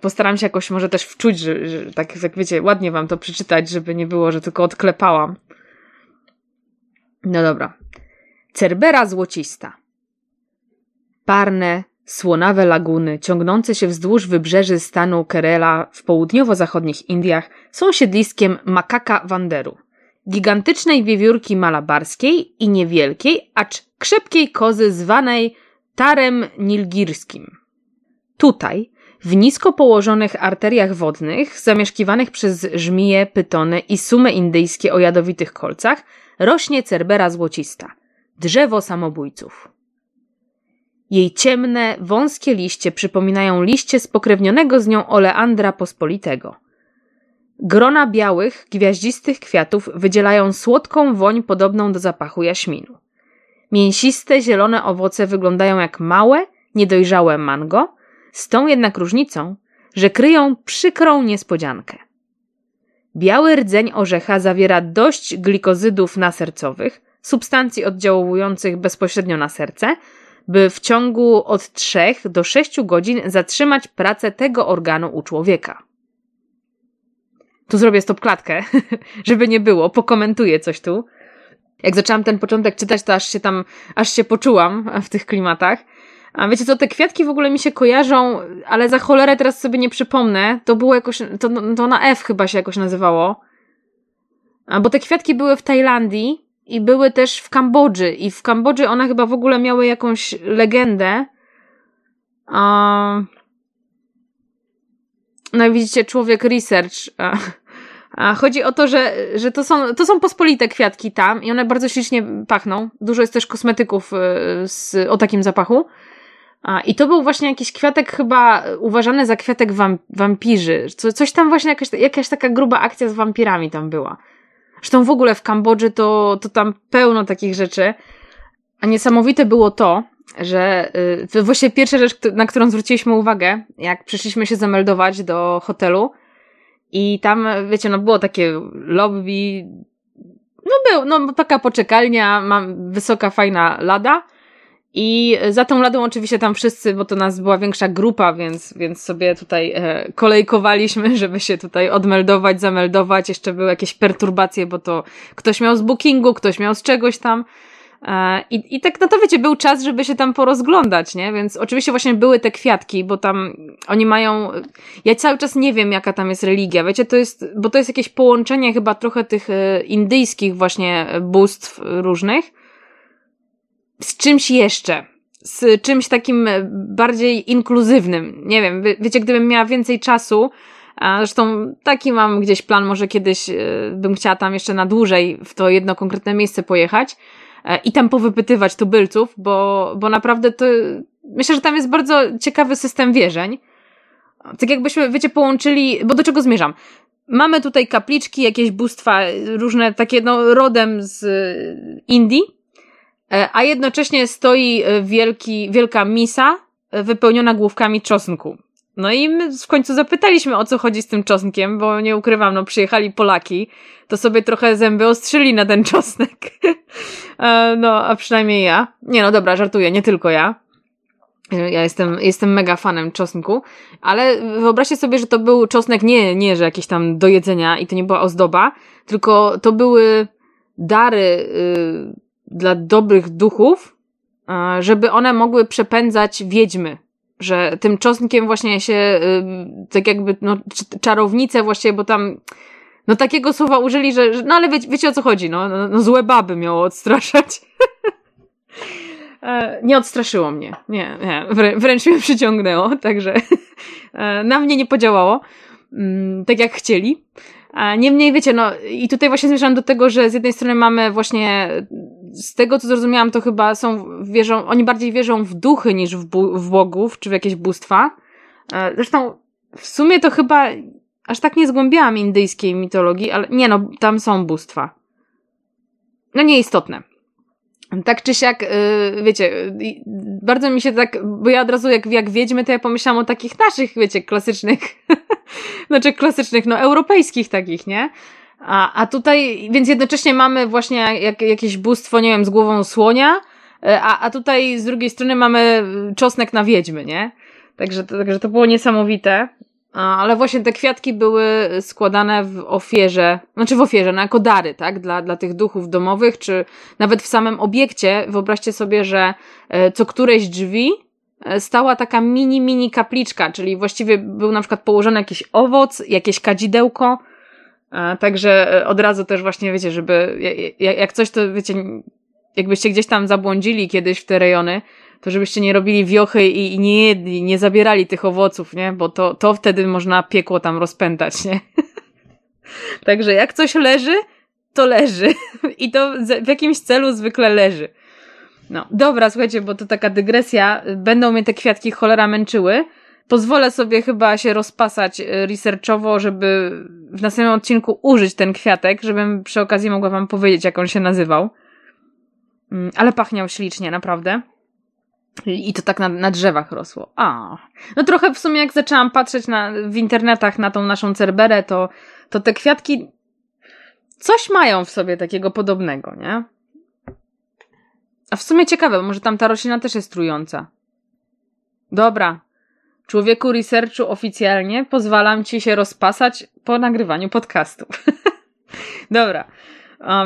postaram się jakoś może też wczuć, że, że tak jak wiecie, ładnie wam to przeczytać, żeby nie było, że tylko odklepałam. No dobra. Cerbera złocista. Parne, słonawe laguny ciągnące się wzdłuż wybrzeży stanu Kerala w południowo-zachodnich Indiach są siedliskiem makaka wanderu, gigantycznej wiewiórki malabarskiej i niewielkiej, acz krzepkiej kozy zwanej tarem nilgirskim. Tutaj, w nisko położonych arteriach wodnych, zamieszkiwanych przez żmije, pytony i sumy indyjskie o jadowitych kolcach, rośnie cerbera złocista, drzewo samobójców. Jej ciemne, wąskie liście przypominają liście spokrewnionego z nią oleandra pospolitego. Grona białych, gwiaździstych kwiatów wydzielają słodką woń podobną do zapachu jaśminu. Mięsiste, zielone owoce wyglądają jak małe, niedojrzałe mango – z tą jednak różnicą, że kryją przykrą niespodziankę. Biały rdzeń orzecha zawiera dość glikozydów nasercowych, substancji oddziałujących bezpośrednio na serce, by w ciągu od 3 do 6 godzin zatrzymać pracę tego organu u człowieka. Tu zrobię stop klatkę, żeby nie było, pokomentuję coś tu. Jak zaczęłam ten początek czytać, to aż się tam, aż się poczułam w tych klimatach. A wiecie co, te kwiatki w ogóle mi się kojarzą, ale za cholerę teraz sobie nie przypomnę. To było jakoś, to, to na F chyba się jakoś nazywało. A bo te kwiatki były w Tajlandii i były też w Kambodży. I w Kambodży one chyba w ogóle miały jakąś legendę. A... No i widzicie, człowiek research. A, a chodzi o to, że, że to, są, to są pospolite kwiatki tam i one bardzo ślicznie pachną. Dużo jest też kosmetyków y, z, o takim zapachu. A, I to był właśnie jakiś kwiatek chyba uważany za kwiatek wam, wampirzy. Co, coś tam właśnie, jakaś, jakaś taka gruba akcja z wampirami tam była. Zresztą w ogóle w Kambodży to, to tam pełno takich rzeczy. A niesamowite było to, że yy, właśnie pierwsza rzecz, na którą zwróciliśmy uwagę, jak przyszliśmy się zameldować do hotelu i tam, wiecie, no było takie lobby, no był, no taka poczekalnia, mam wysoka, fajna lada i za tą ladą oczywiście tam wszyscy, bo to nas była większa grupa, więc, więc sobie tutaj e, kolejkowaliśmy, żeby się tutaj odmeldować, zameldować. Jeszcze były jakieś perturbacje, bo to ktoś miał z bookingu, ktoś miał z czegoś tam. E, I, I tak, no to wiecie, był czas, żeby się tam porozglądać, nie? Więc oczywiście właśnie były te kwiatki, bo tam oni mają. Ja cały czas nie wiem, jaka tam jest religia. Wiecie, to jest, bo to jest jakieś połączenie chyba trochę tych e, indyjskich właśnie bóstw różnych z czymś jeszcze. Z czymś takim bardziej inkluzywnym. Nie wiem, wie, wiecie, gdybym miała więcej czasu, a zresztą taki mam gdzieś plan, może kiedyś e, bym chciała tam jeszcze na dłużej w to jedno konkretne miejsce pojechać e, i tam powypytywać tubylców, bo, bo naprawdę to myślę, że tam jest bardzo ciekawy system wierzeń. Tak jakbyśmy, wiecie, połączyli, bo do czego zmierzam? Mamy tutaj kapliczki, jakieś bóstwa, różne takie, no, rodem z Indii, E, a jednocześnie stoi e, wielki, wielka misa e, wypełniona główkami czosnku. No i my w końcu zapytaliśmy, o co chodzi z tym czosnkiem, bo nie ukrywam, no przyjechali Polaki, to sobie trochę zęby ostrzyli na ten czosnek. no, a przynajmniej ja. Nie, no dobra, żartuję, nie tylko ja. Ja jestem, jestem mega fanem czosnku, ale wyobraźcie sobie, że to był czosnek nie, nie, że jakieś tam do jedzenia i to nie była ozdoba, tylko to były dary yy, dla dobrych duchów, żeby one mogły przepędzać wiedźmy. Że tym czosnkiem właśnie się, tak jakby, no, czarownice właściwie, bo tam, no takiego słowa użyli, że, no ale wiecie, wiecie o co chodzi, no, no, no złe baby miało odstraszać. E, nie odstraszyło mnie. Nie, nie. Wręcz mnie przyciągnęło, także e, na mnie nie podziałało mm, tak jak chcieli. Niemniej wiecie, no i tutaj właśnie zmierzam do tego, że z jednej strony mamy właśnie z tego co zrozumiałam, to chyba są, wierzą, oni bardziej wierzą w duchy niż w, w bogów, czy w jakieś bóstwa. E, zresztą w sumie to chyba aż tak nie zgłębiałam indyjskiej mitologii, ale nie no, tam są bóstwa. No nieistotne. Tak czy siak, yy, wiecie, bardzo mi się tak, bo ja od razu jak, jak wiedźmy, to ja pomyślałam o takich naszych, wiecie, klasycznych, znaczy klasycznych, no europejskich takich, nie? A, a tutaj, więc jednocześnie mamy właśnie jak, jakieś bóstwo, nie wiem, z głową słonia, e, a, a tutaj z drugiej strony mamy czosnek na wiedźmy, nie? Także, także to było niesamowite. Ale właśnie te kwiatki były składane w ofierze, znaczy w ofierze, no jako dary, tak, dla, dla tych duchów domowych, czy nawet w samym obiekcie. Wyobraźcie sobie, że e, co któreś drzwi e, stała taka mini, mini kapliczka, czyli właściwie był na przykład położony jakiś owoc, jakieś kadzidełko, Także e, od razu też właśnie wiecie, żeby jak coś to wiecie, jakbyście gdzieś tam zabłądzili kiedyś w te rejony, to żebyście nie robili wiochy i, nie jedli, nie zabierali tych owoców, nie? Bo to, to wtedy można piekło tam rozpętać, nie? Także jak coś leży, to leży. I to w jakimś celu zwykle leży. No, dobra, słuchajcie, bo to taka dygresja. Będą mnie te kwiatki cholera męczyły pozwolę sobie chyba się rozpasać e, researchowo, żeby w następnym odcinku użyć ten kwiatek, żebym przy okazji mogła wam powiedzieć, jak on się nazywał. Mm, ale pachniał ślicznie, naprawdę. I to tak na, na drzewach rosło. A. No trochę w sumie jak zaczęłam patrzeć na, w internetach na tą naszą cerberę, to, to te kwiatki coś mają w sobie takiego podobnego, nie? A w sumie ciekawe, może tam ta roślina też jest trująca. Dobra, Człowieku researchu oficjalnie pozwalam ci się rozpasać po nagrywaniu podcastu. Dobra.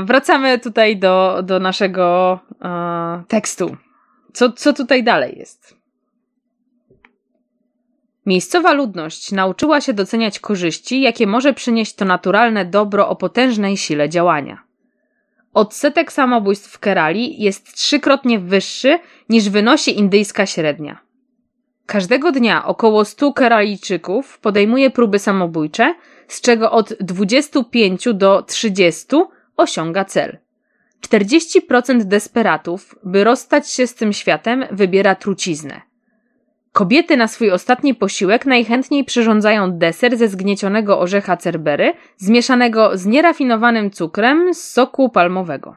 Wracamy tutaj do, do naszego e, tekstu. Co, co tutaj dalej jest? Miejscowa ludność nauczyła się doceniać korzyści, jakie może przynieść to naturalne dobro o potężnej sile działania. odsetek samobójstw w Kerali jest trzykrotnie wyższy niż wynosi indyjska średnia. Każdego dnia około 100 Keralijczyków podejmuje próby samobójcze, z czego od 25 do 30 osiąga cel. 40% desperatów, by rozstać się z tym światem, wybiera truciznę. Kobiety na swój ostatni posiłek najchętniej przyrządzają deser ze zgniecionego orzecha cerbery, zmieszanego z nierafinowanym cukrem z soku palmowego.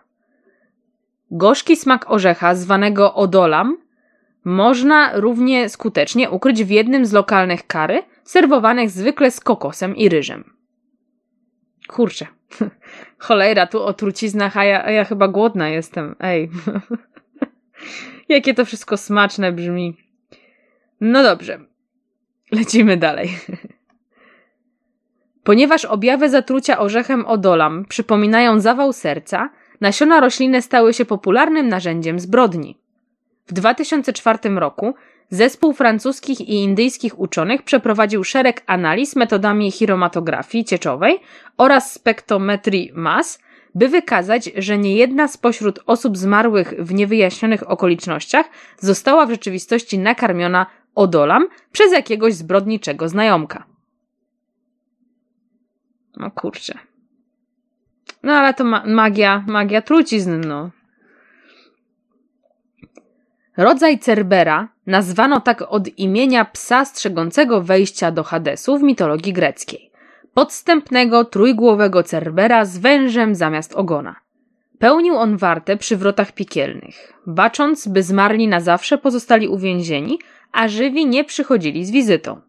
Gorzki smak orzecha, zwanego odolam, można równie skutecznie ukryć w jednym z lokalnych kary, serwowanych zwykle z kokosem i ryżem. Kurczę, cholera, tu o truciznach, a ja, a ja chyba głodna jestem. Ej, jakie to wszystko smaczne brzmi. No dobrze, lecimy dalej. Ponieważ objawy zatrucia orzechem odolam przypominają zawał serca, nasiona rośliny stały się popularnym narzędziem zbrodni. W 2004 roku zespół francuskich i indyjskich uczonych przeprowadził szereg analiz metodami chiromatografii cieczowej oraz spektometrii mas, by wykazać, że niejedna spośród osób zmarłych w niewyjaśnionych okolicznościach została w rzeczywistości nakarmiona odolam przez jakiegoś zbrodniczego znajomka. No kurczę. No ale to ma magia, magia trucizn, no. Rodzaj Cerbera nazwano tak od imienia psa strzegącego wejścia do Hadesu w mitologii greckiej. Podstępnego, trójgłowego Cerbera z wężem zamiast ogona. Pełnił on wartę przy wrotach piekielnych, bacząc, by zmarli na zawsze pozostali uwięzieni, a żywi nie przychodzili z wizytą.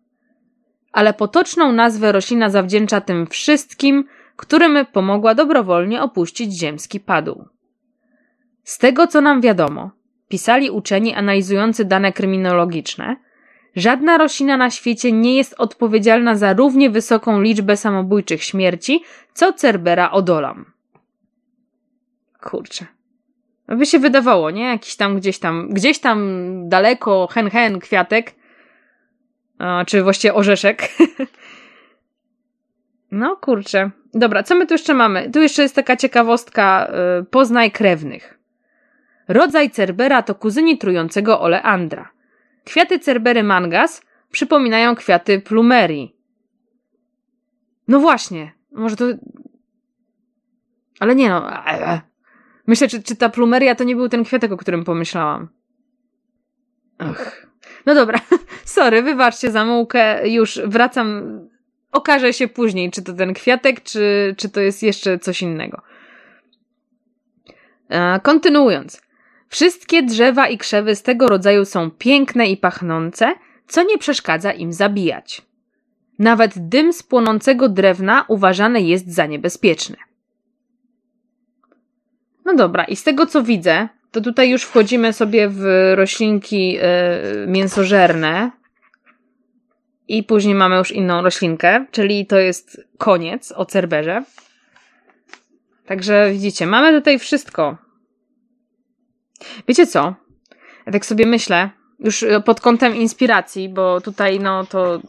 Ale potoczną nazwę roślina zawdzięcza tym wszystkim, którym pomogła dobrowolnie opuścić ziemski padł. Z tego, co nam wiadomo, pisali uczeni analizujący dane kryminologiczne, żadna roślina na świecie nie jest odpowiedzialna za równie wysoką liczbę samobójczych śmierci, co Cerbera odolam. Kurczę. By się wydawało, nie? Jakiś tam gdzieś tam, gdzieś tam daleko, hen hen, kwiatek, czy właściwie orzeszek. no kurczę. Dobra, co my tu jeszcze mamy? Tu jeszcze jest taka ciekawostka, y, poznaj krewnych. Rodzaj Cerbera to kuzyni trującego oleandra. Kwiaty Cerbery mangas przypominają kwiaty plumerii. No właśnie, może to... Ale nie no... E, e. Myślę, czy, czy ta plumeria to nie był ten kwiatek, o którym pomyślałam. Ach. No dobra, sorry, wybaczcie za mułkę, już wracam. Okaże się później, czy to ten kwiatek, czy, czy to jest jeszcze coś innego. E, kontynuując. Wszystkie drzewa i krzewy z tego rodzaju są piękne i pachnące, co nie przeszkadza im zabijać. Nawet dym z płonącego drewna uważany jest za niebezpieczny. No dobra, i z tego co widzę, to tutaj już wchodzimy sobie w roślinki yy, mięsożerne. I później mamy już inną roślinkę, czyli to jest koniec o cerberze. Także widzicie, mamy tutaj wszystko. Wiecie co? Ja tak sobie myślę, już pod kątem inspiracji, bo tutaj no to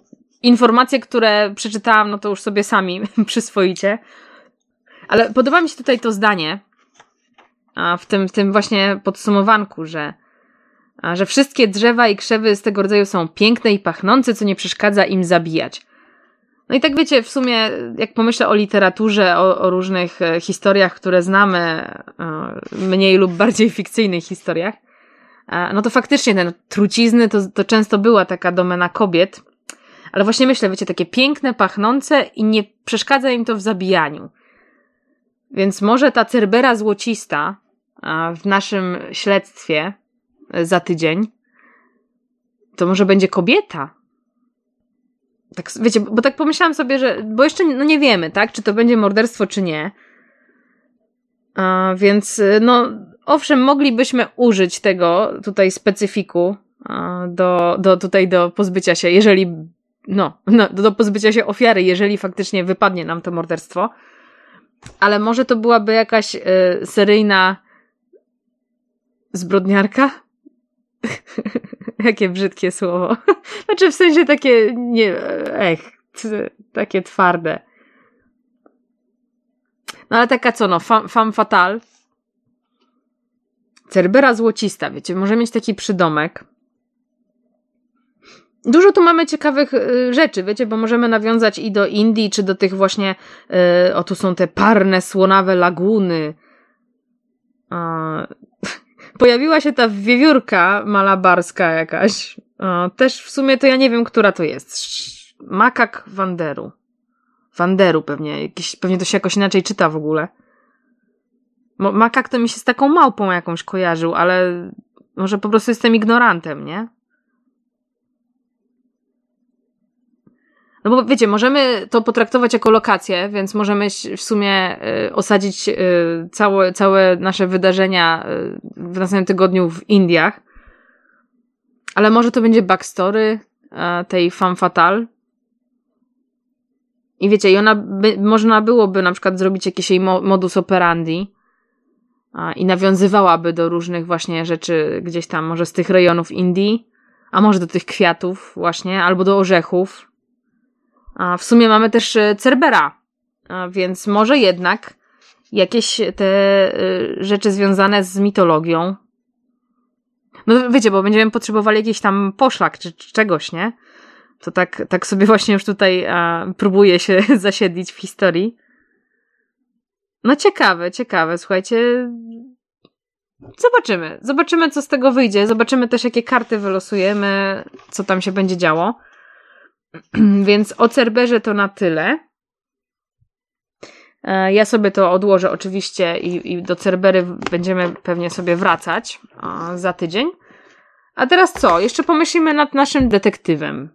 informacje, które przeczytałam, no to już sobie sami przyswoicie. Ale podoba mi się tutaj to zdanie, w tym, w tym właśnie podsumowanku, że, że wszystkie drzewa i krzewy z tego rodzaju są piękne i pachnące, co nie przeszkadza im zabijać. No i tak wiecie, w sumie, jak pomyślę o literaturze, o, o różnych e, historiach, które znamy, e, mniej lub bardziej fikcyjnych historiach, e, no to faktycznie te trucizny to, to często była taka domena kobiet, ale właśnie myślę, wiecie, takie piękne, pachnące i nie przeszkadza im to w zabijaniu. Więc może ta cerbera złocista w naszym śledztwie za tydzień to może będzie kobieta, tak, wiecie, bo tak pomyślałam sobie, że, bo jeszcze no nie wiemy, tak, czy to będzie morderstwo, czy nie. A, więc, no, owszem, moglibyśmy użyć tego tutaj specyfiku a, do, do tutaj do pozbycia się, jeżeli, no, no, do pozbycia się ofiary, jeżeli faktycznie wypadnie nam to morderstwo. Ale może to byłaby jakaś y, seryjna zbrodniarka? Jakie brzydkie słowo. Znaczy w sensie takie, nie, ech, takie twarde. No ale taka co, no, femme fatale, Cerbera złocista, wiecie, może mieć taki przydomek. Dużo tu mamy ciekawych y, rzeczy, wiecie, bo możemy nawiązać i do Indii, czy do tych właśnie, y, o tu są te parne, słonawe laguny. Pojawiła się ta wiewiórka malabarska jakaś. też w sumie to ja nie wiem, która to jest. Makak Wanderu. Wanderu pewnie, jakieś, pewnie to się jakoś inaczej czyta w ogóle. Makak to mi się z taką małpą jakąś kojarzył, ale może po prostu jestem ignorantem, nie? No bo wiecie, możemy to potraktować jako lokację, więc możemy w sumie y, osadzić y, całe, całe nasze wydarzenia y, w następnym tygodniu w Indiach. Ale może to będzie backstory tej femme fatale. I wiecie, i ona by, można byłoby na przykład zrobić jakiś jej modus operandi i nawiązywałaby do różnych właśnie rzeczy gdzieś tam, może z tych rejonów Indii, a może do tych kwiatów właśnie, albo do orzechów, a w sumie mamy też e, Cerbera, więc może jednak jakieś te e, rzeczy związane z mitologią. No wiecie, bo będziemy potrzebowali jakiś tam poszlak czy, czy czegoś, nie? To tak, tak sobie właśnie już tutaj a, próbuję się zasiedlić w historii. No ciekawe, ciekawe, słuchajcie. Zobaczymy. Zobaczymy, co z tego wyjdzie. Zobaczymy też, jakie karty wylosujemy, co tam się będzie działo. Więc o Cerberze to na tyle. E, ja sobie to odłożę oczywiście i, i do Cerbery będziemy pewnie sobie wracać za tydzień. A teraz co? Jeszcze pomyślimy nad naszym detektywem.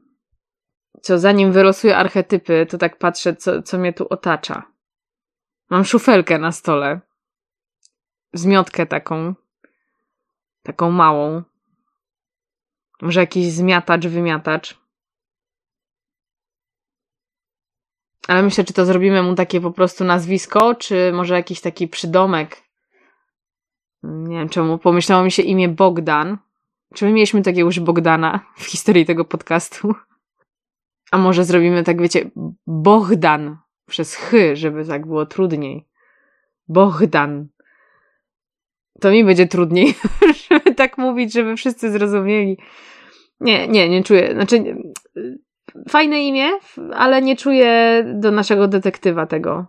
Co, zanim wylosuję archetypy, to tak patrzę, co, co mnie tu otacza. Mam szufelkę na stole. Zmiotkę taką. Taką małą. Może jakiś zmiatacz, wymiatacz. Ale myślę, czy to zrobimy mu takie po prostu nazwisko, czy może jakiś taki przydomek. Nie wiem czemu, pomyślało mi się imię Bogdan. Czy my mieliśmy takiego już Bogdana w historii tego podcastu? A może zrobimy tak, wiecie, Bogdan przez chy, żeby tak było trudniej. Bogdan. To mi będzie trudniej, żeby tak mówić, żeby wszyscy zrozumieli. Nie, nie, nie czuję. Znaczy, fajne imię, ale nie czuję do naszego detektywa tego.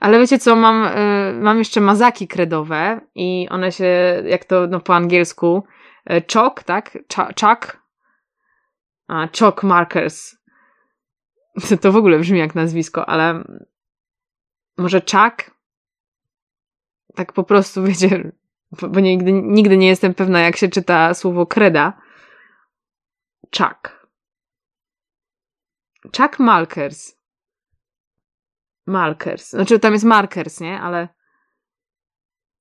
Ale wiecie co, mam, y, mam jeszcze mazaki kredowe i one się, jak to no, po angielsku, y, chalk, tak? Chalk? A, chalk markers. To w ogóle brzmi jak nazwisko, ale może czak? Tak po prostu, wiecie, bo nigdy, nigdy nie jestem pewna, jak się czyta słowo kreda. Czak. Chuck Malkers. Malkers. Znaczy tam jest Markers, nie? Ale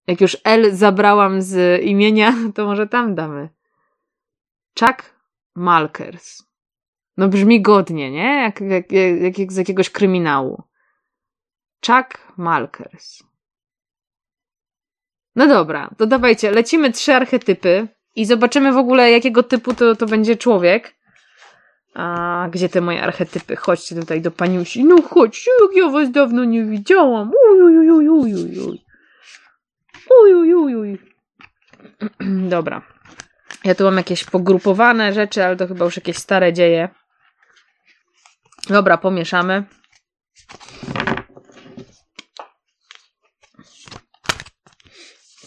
jak już L zabrałam z imienia, to może tam damy. Chuck Malkers. No brzmi godnie, nie? Jak, jak, jak, jak z jakiegoś kryminału. Chuck Malkers. No dobra, to dawajcie, lecimy trzy archetypy i zobaczymy w ogóle, jakiego typu to, to będzie człowiek. A gdzie te moje archetypy? Chodźcie tutaj do paniusi. No chodź, jak ja was dawno nie widziałam. Ujujujujujujuj. Ujujujuj. Dobra. Ja tu mam jakieś pogrupowane rzeczy, ale to chyba już jakieś stare dzieje. Dobra, pomieszamy.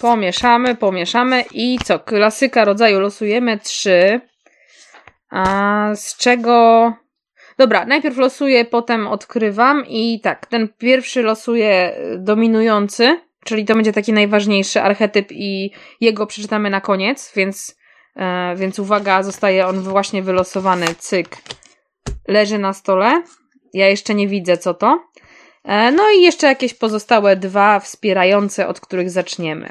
Pomieszamy, pomieszamy i co? Klasyka rodzaju losujemy trzy. A z czego. Dobra, najpierw losuję, potem odkrywam i tak, ten pierwszy losuje dominujący, czyli to będzie taki najważniejszy archetyp i jego przeczytamy na koniec, więc, e, więc uwaga, zostaje on właśnie wylosowany, cyk, leży na stole. Ja jeszcze nie widzę co to. E, no i jeszcze jakieś pozostałe dwa wspierające, od których zaczniemy.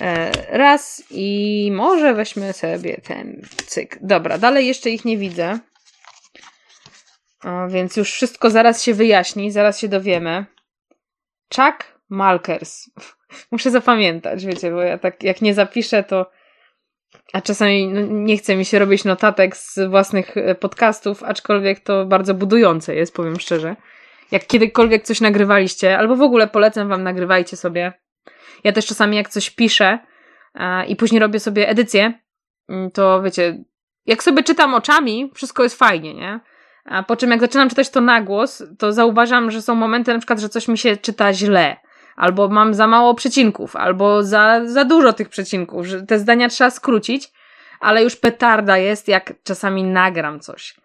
E, raz i może weźmy sobie ten cyk. Dobra, dalej jeszcze ich nie widzę. Więc już wszystko zaraz się wyjaśni, zaraz się dowiemy. Chuck Malkers. Muszę zapamiętać, wiecie, bo ja tak jak nie zapiszę, to. A czasami no, nie chce mi się robić notatek z własnych e, podcastów, aczkolwiek to bardzo budujące jest, powiem szczerze. Jak kiedykolwiek coś nagrywaliście, albo w ogóle polecam wam, nagrywajcie sobie ja też czasami jak coś piszę, i później robię sobie edycję, mm, to wiecie, jak sobie czytam oczami, wszystko jest fajnie, nie? A po czym jak zaczynam czytać to na głos, to zauważam, że są momenty na przykład, że coś mi się czyta źle, albo mam za mało przecinków, albo za, za dużo tych przecinków, że te zdania trzeba skrócić, ale już petarda jest, jak czasami nagram coś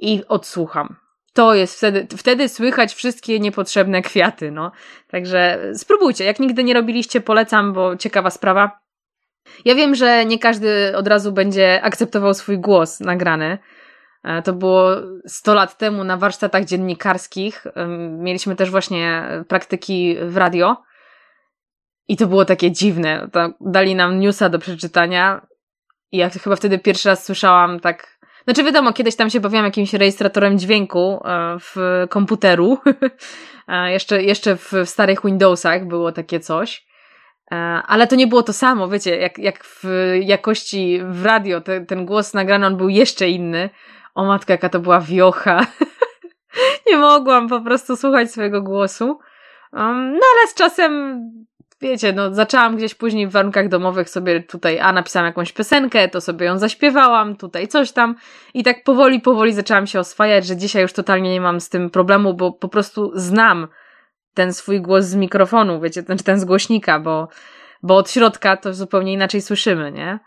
i odsłucham. To jest wtedy, wtedy słychać wszystkie niepotrzebne kwiaty, no. Także spróbujcie. Jak nigdy nie robiliście, polecam, bo ciekawa sprawa. Ja wiem, że nie każdy od razu będzie akceptował swój głos nagrany. E, to było 100 lat temu na warsztatach dziennikarskich. Mieliśmy też właśnie praktyki w radio. I to było takie dziwne. Dali nam newsa do przeczytania. I ja chyba wtedy pierwszy raz słyszałam tak. Znaczy, wiadomo, kiedyś tam się bawiłam jakimś rejestratorem dźwięku e, w komputeru. E, jeszcze, jeszcze w starych Windowsach było takie coś. E, ale to nie było to samo, wiecie, jak, jak w jakości w radio, te, ten głos nagrany on był jeszcze inny. O matka, jaka to była wiocha. nie mogłam po prostu słuchać swojego głosu. Um, no ale z czasem, wiecie, no zaczęłam gdzieś później w warunkach domowych sobie tutaj, a napisałam jakąś piosenkę, to sobie ją zaśpiewałam, tutaj coś tam i tak powoli, powoli zaczęłam się oswajać, że dzisiaj już totalnie nie mam z tym problemu, bo po prostu znam ten swój głos z mikrofonu, wiecie, ten, ten z głośnika, bo, bo od środka to zupełnie inaczej słyszymy, nie?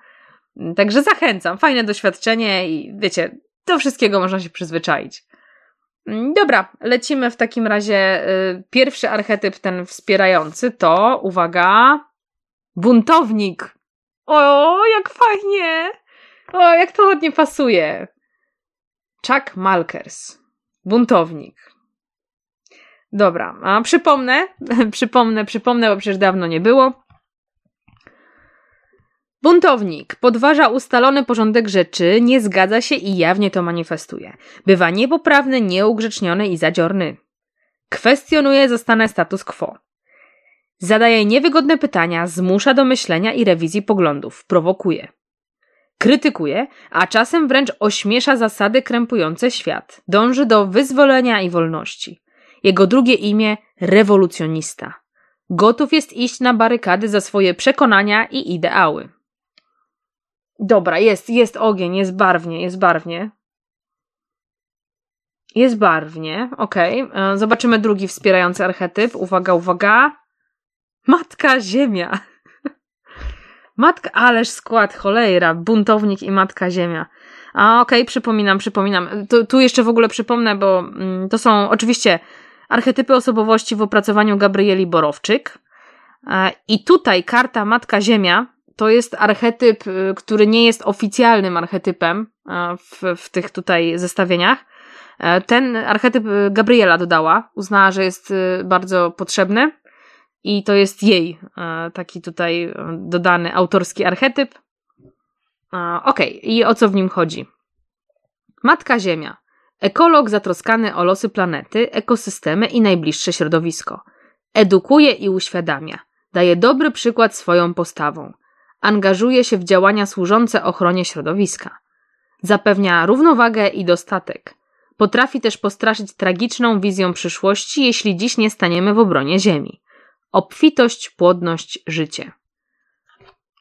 Także zachęcam, fajne doświadczenie i wiecie, do wszystkiego można się przyzwyczaić. Dobra, lecimy w takim razie. Y, pierwszy archetyp, ten wspierający, to uwaga, buntownik. O, jak fajnie! O, jak to ładnie pasuje. Chuck Malkers. Buntownik. Dobra, a przypomnę, przypomnę, przypomnę, bo przecież dawno nie było. Buntownik podważa ustalony porządek rzeczy, nie zgadza się i jawnie to manifestuje. Bywa niepoprawny, nieugrzeczniony i zadziorny. Kwestionuje zastanę status quo. Zadaje niewygodne pytania, zmusza do myślenia i rewizji poglądów, prowokuje. Krytykuje, a czasem wręcz ośmiesza zasady krępujące świat. Dąży do wyzwolenia i wolności. Jego drugie imię rewolucjonista. Gotów jest iść na barykady za swoje przekonania i ideały. Dobra, jest, jest ogień, jest barwnie, jest barwnie. Jest barwnie, okej. Okay. Zobaczymy drugi wspierający archetyp. Uwaga, uwaga. Matka Ziemia. Matka, ależ skład, cholera, buntownik i Matka Ziemia. A okej, okay, przypominam, przypominam. Tu, tu, jeszcze w ogóle przypomnę, bo mm, to są oczywiście archetypy osobowości w opracowaniu Gabrieli Borowczyk. E, I tutaj karta Matka Ziemia to jest archetyp, y, który nie jest oficjalnym archetypem e, w, w tych tutaj zestawieniach. E, ten archetyp y, Gabriela dodała, uznała, że jest y, bardzo potrzebny i to jest jej taki tutaj dodany autorski archetyp. Okej, okay. i o co w nim chodzi? Matka Ziemia. Ekolog zatroskany o losy planety, ekosystemy i najbliższe środowisko. Edukuje i uświadamia. Daje dobry przykład swoją postawą angażuje się w działania służące ochronie środowiska. Zapewnia równowagę i dostatek. Potrafi też postraszyć tragiczną wizją przyszłości, jeśli dziś nie staniemy w obronie Ziemi. Obfitość, płodność, życie.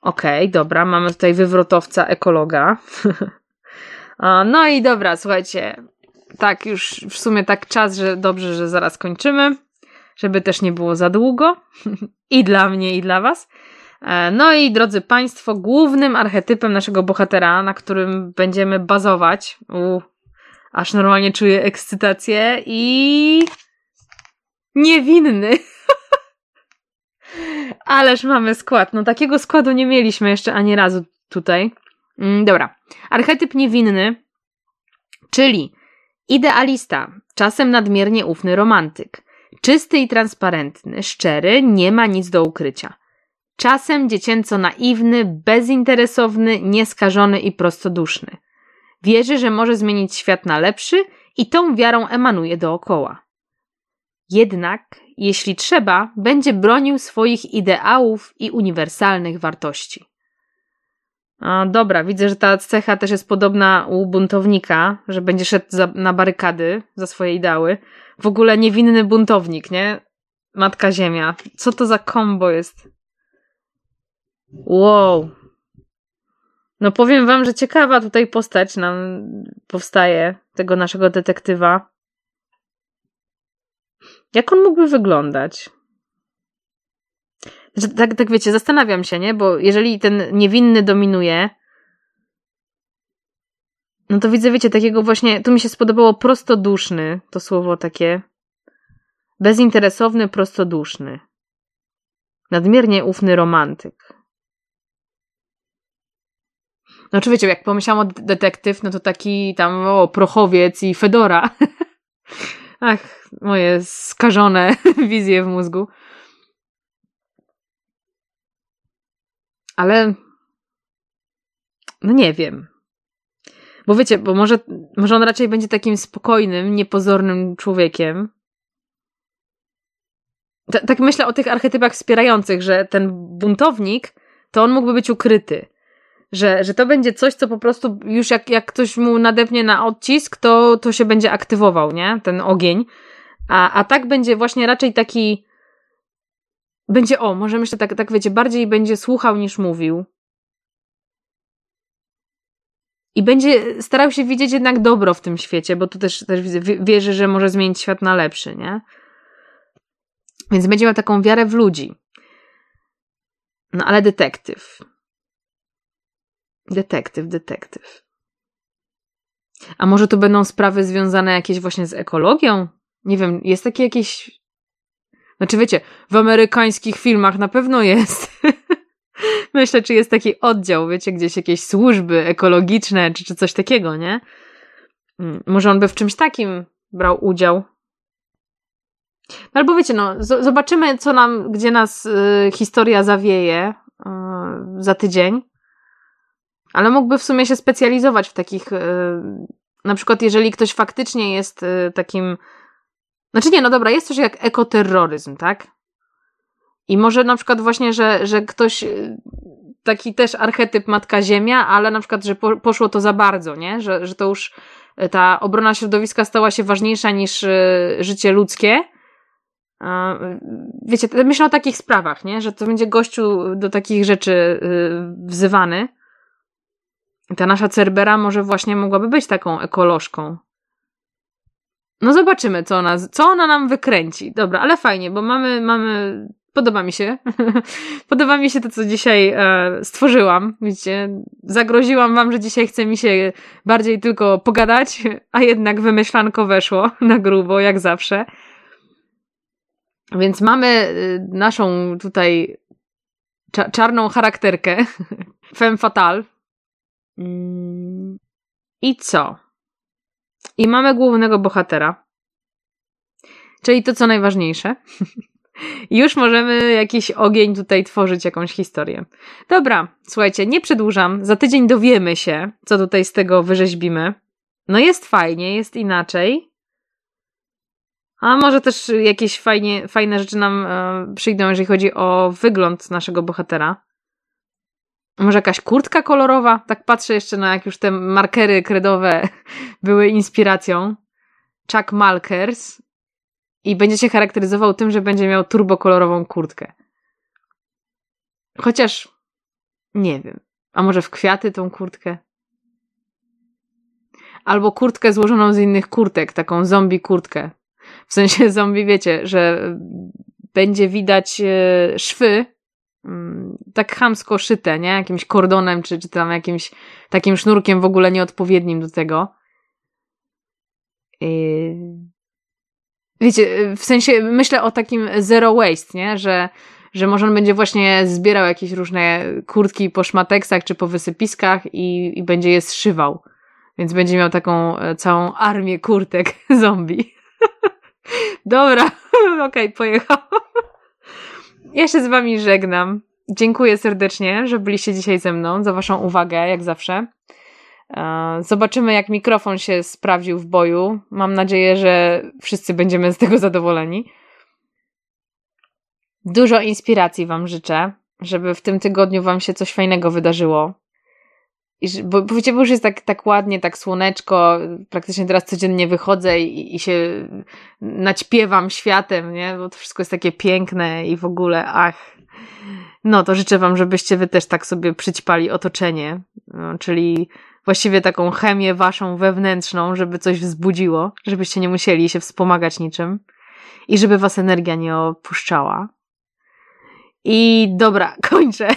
Okej, okay, dobra, mamy tutaj wywrotowca ekologa. no i dobra, słuchajcie. Tak, już w sumie tak czas, że dobrze, że zaraz kończymy, żeby też nie było za długo. I dla mnie, i dla Was. E, no i drodzy Państwo, głównym archetypem naszego bohatera, na którym będziemy bazować, u, aż normalnie czuję ekscytację i niewinny. Ależ mamy skład. No takiego składu nie mieliśmy jeszcze ani razu tutaj. Mm, dobra. Archetyp niewinny, czyli idealista, czasem nadmiernie ufny romantyk. Czysty i transparentny, szczery, nie ma nic do ukrycia. Czasem dziecięco naiwny, bezinteresowny, nieskażony i prostoduszny. Wierzy, że może zmienić świat na lepszy i tą wiarą emanuje dookoła. Jednak, jeśli trzeba, będzie bronił swoich ideałów i uniwersalnych wartości. A, dobra, widzę, że ta cecha też jest podobna u buntownika, że będzie szedł za, na barykady za swoje ideały. W ogóle niewinny buntownik, nie? Matka Ziemia. Co to za kombo jest? Wow. No powiem wam, że ciekawa tutaj postać nam powstaje, tego naszego detektywa. Jak on mógłby wyglądać? Znaczy, tak, tak wiecie, zastanawiam się, nie? Bo jeżeli ten niewinny dominuje, no to widzę, wiecie, takiego właśnie, tu mi się spodobało prostoduszny, to słowo takie. Bezinteresowny, prostoduszny. Nadmiernie ufny romantyk. No oczywiście, jak pomyślałam o detektyw, no to taki tam, o, prochowiec i Fedora. Ach, moje skażone wizje w mózgu. Ale no nie wiem. Bo wiecie, bo może, może on raczej będzie takim spokojnym, niepozornym człowiekiem. T tak myślę o tych archetypach wspierających, że ten buntownik, to on mógłby być ukryty. Że, że to będzie coś, co po prostu już jak, jak ktoś mu nadepnie na odcisk, to, to się będzie aktywował, nie? Ten ogień. A, a tak będzie właśnie raczej taki. Będzie, o, może myślę tak, tak wiecie, bardziej będzie słuchał niż mówił. I będzie starał się widzieć jednak dobro w tym świecie, bo tu też, też wierzy, że może zmienić świat na lepszy, nie? Więc będzie miał taką wiarę w ludzi. No ale detektyw. Detektyw, detektyw. A może to będą sprawy związane jakieś właśnie z ekologią? Nie wiem, jest takie jakieś. Znaczy, wiecie, w amerykańskich filmach na pewno jest. Myślę, czy jest taki oddział, wiecie, gdzieś jakieś służby ekologiczne, czy, czy coś takiego, nie? Mm, może on by w czymś takim brał udział. No albo wiecie, no, zobaczymy, co nam, gdzie nas y, historia zawieje y, za tydzień. Ale mógłby w sumie się specjalizować w takich. Y, na przykład, jeżeli ktoś faktycznie jest y, takim. Znaczy, nie, no dobra, jest coś jak ekoterroryzm, tak? I może na przykład właśnie, że, że ktoś, y, taki też archetyp Matka Ziemia, ale na przykład, że po, poszło to za bardzo, nie? Że, że to już ta obrona środowiska stała się ważniejsza niż życie ludzkie. Wiecie, myślę o takich sprawach, nie? Że to będzie gościu do takich rzeczy wzywany. Ta nasza Cerbera może właśnie mogłaby być taką ekolożką. No zobaczymy, co ona, co ona nam wykręci. Dobra, ale fajnie, bo mamy, mamy Podoba mi się. Podoba mi się to, co dzisiaj e, stworzyłam. Widzicie, zagroziłam wam, że dzisiaj chce mi się bardziej tylko pogadać, a jednak wymyślanko weszło na grubo, jak zawsze. Więc mamy e, naszą tutaj cza czarną charakterkę, femme fatale. Mm. I co? I mamy głównego bohatera. Czyli to, co najważniejsze. Już możemy jakiś ogień tutaj tworzyć, jakąś historię. Dobra, słuchajcie, nie przedłużam. Za tydzień dowiemy się, co tutaj z tego wyrzeźbimy. No jest fajnie, jest inaczej. A może też jakieś fajnie, fajne rzeczy nam e, przyjdą, jeżeli chodzi o wygląd naszego bohatera. Może jakaś kurtka kolorowa? Tak patrzę jeszcze na jak już te markery kredowe były inspiracją. Chuck Malkers i będzie się charakteryzował tym, że będzie miał turbokolorową kurtkę. Chociaż nie wiem. A może w kwiaty tą kurtkę? Albo kurtkę złożoną z innych kurtek, taką zombie kurtkę. W sensie zombie, wiecie, że będzie widać e, szwy, tak chamsko szyte, nie? Jakimś kordonem, czy, czy tam jakimś takim sznurkiem w ogóle nieodpowiednim do tego. I wiecie, w sensie myślę o takim zero waste, nie? Że, że może on będzie właśnie zbierał jakieś różne kurtki po szmateksach czy po wysypiskach i, i będzie je zszywał. Więc będzie miał taką e, całą armię kurtek zombie. Dobra, okej, okay, pojechał. Ja się z wami żegnam. Dziękuję serdecznie, że byliście dzisiaj ze mną, za waszą uwagę, jak zawsze. E, zobaczymy, jak mikrofon się sprawdził w boju. Mam nadzieję, że wszyscy będziemy z tego zadowoleni. Dużo inspiracji Wam życzę, żeby w tym tygodniu Wam się coś fajnego wydarzyło. I, bo, bo już jest tak, tak ładnie, tak słoneczko, praktycznie teraz codziennie wychodzę i, i się naćpiewam światem, nie? Bo to wszystko jest takie piękne i w ogóle, ach. No to życzę Wam, żebyście Wy też tak sobie przyćpali otoczenie, no, czyli właściwie taką chemię Waszą wewnętrzną, żeby coś wzbudziło, żebyście nie musieli się wspomagać niczym i żeby Was energia nie opuszczała. I dobra, kończę.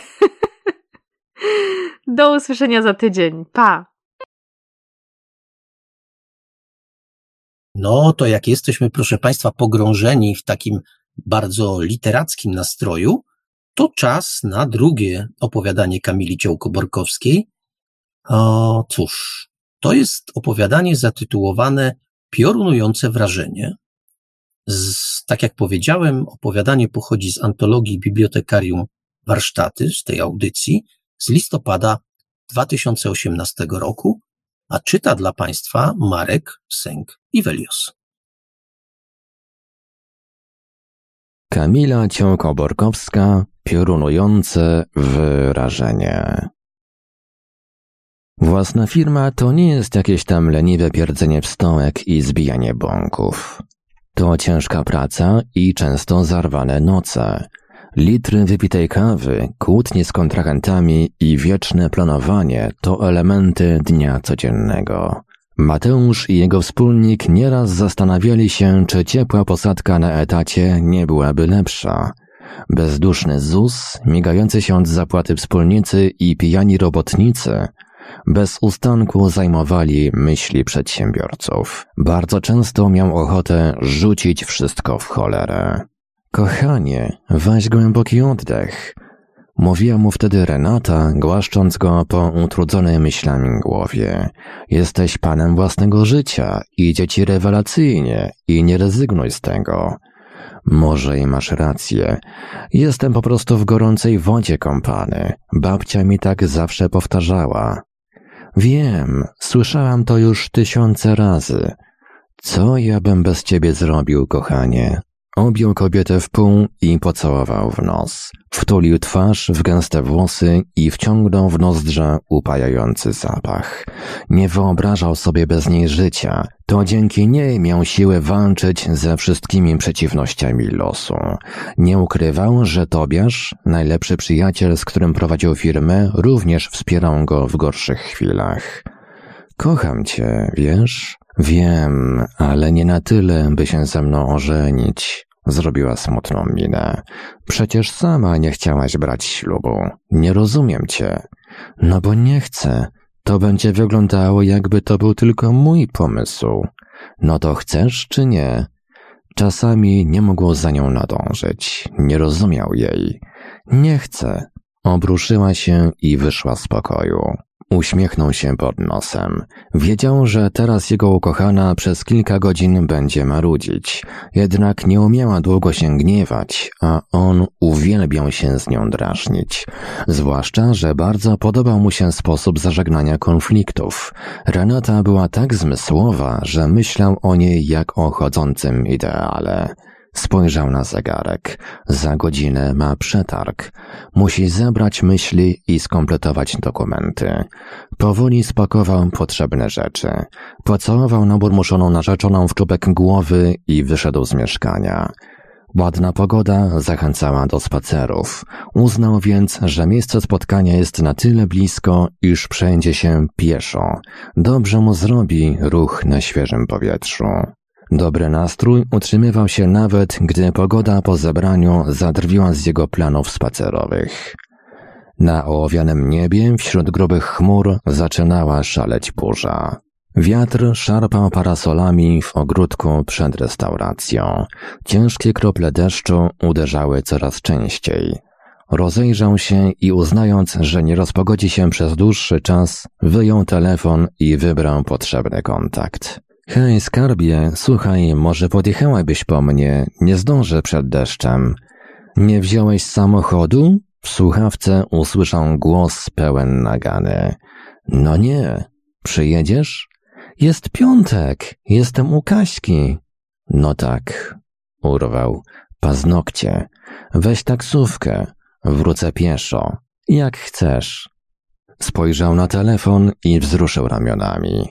Do usłyszenia za tydzień. Pa! No to jak jesteśmy, proszę Państwa, pogrążeni w takim bardzo literackim nastroju, to czas na drugie opowiadanie Kamili Ciołko-Borkowskiej. O, cóż, to jest opowiadanie zatytułowane Piorunujące wrażenie. Z, tak jak powiedziałem, opowiadanie pochodzi z antologii Bibliotekarium Warsztaty, z tej audycji, z listopada 2018 roku, a czyta dla Państwa Marek Sęk-Iwelios. Kamila Ciołko-Borkowska, piorunujące wyrażenie. Własna firma to nie jest jakieś tam leniwe pierdzenie w stołek i zbijanie bąków. To ciężka praca i często zarwane noce. Litry wypitej kawy, kłótnie z kontrahentami i wieczne planowanie to elementy dnia codziennego. Mateusz i jego wspólnik nieraz zastanawiali się, czy ciepła posadka na etacie nie byłaby lepsza. Bezduszny ZUS, migający się od zapłaty wspólnicy i pijani robotnicy bez ustanku zajmowali myśli przedsiębiorców. Bardzo często miał ochotę rzucić wszystko w cholerę. Kochanie, weź głęboki oddech. Mówiła mu wtedy Renata, głaszcząc go po utrudzonej myślami głowie. Jesteś panem własnego życia, idzie ci rewelacyjnie i nie rezygnuj z tego. Może i masz rację. Jestem po prostu w gorącej wodzie kąpany. Babcia mi tak zawsze powtarzała. Wiem, słyszałam to już tysiące razy. Co ja bym bez ciebie zrobił, kochanie? Objął kobietę w pół i pocałował w nos. Wtulił twarz w gęste włosy i wciągnął w nozdrza upajający zapach. Nie wyobrażał sobie bez niej życia. To dzięki niej miał siłę walczyć ze wszystkimi przeciwnościami losu. Nie ukrywał, że Tobiasz, najlepszy przyjaciel, z którym prowadził firmę, również wspierał go w gorszych chwilach. Kocham cię, wiesz? Wiem, ale nie na tyle, by się ze mną ożenić. Zrobiła smutną minę. Przecież sama nie chciałaś brać ślubu. Nie rozumiem cię. No bo nie chcę. To będzie wyglądało, jakby to był tylko mój pomysł. No to chcesz czy nie? Czasami nie mógł za nią nadążyć. Nie rozumiał jej. Nie chcę. Obruszyła się i wyszła z pokoju. Uśmiechnął się pod nosem. Wiedział, że teraz jego ukochana przez kilka godzin będzie marudzić. Jednak nie umiała długo się gniewać, a on uwielbiał się z nią drażnić. Zwłaszcza, że bardzo podobał mu się sposób zażegnania konfliktów. Renata była tak zmysłowa, że myślał o niej jak o chodzącym ideale. Spojrzał na zegarek. Za godzinę ma przetarg. Musi zebrać myśli i skompletować dokumenty. Powoli spakował potrzebne rzeczy. Pocałował naburmuszoną narzeczoną w czubek głowy i wyszedł z mieszkania. Ładna pogoda zachęcała do spacerów. Uznał więc, że miejsce spotkania jest na tyle blisko, iż przejdzie się pieszo. Dobrze mu zrobi ruch na świeżym powietrzu. Dobry nastrój utrzymywał się nawet, gdy pogoda po zebraniu zadrwiła z jego planów spacerowych. Na ołowianym niebie wśród grubych chmur zaczynała szaleć burza. Wiatr szarpał parasolami w ogródku przed restauracją. Ciężkie krople deszczu uderzały coraz częściej. Rozejrzał się i uznając, że nie rozpogodzi się przez dłuższy czas, wyjął telefon i wybrał potrzebny kontakt. Hej, skarbie, słuchaj, może podjechałabyś po mnie, nie zdążę przed deszczem. Nie wziąłeś samochodu? W słuchawce usłyszał głos pełen nagany. No nie, przyjedziesz? Jest piątek, jestem u Kaśki. No tak, urwał. Paznokcie. Weź taksówkę, wrócę pieszo. Jak chcesz. Spojrzał na telefon i wzruszył ramionami.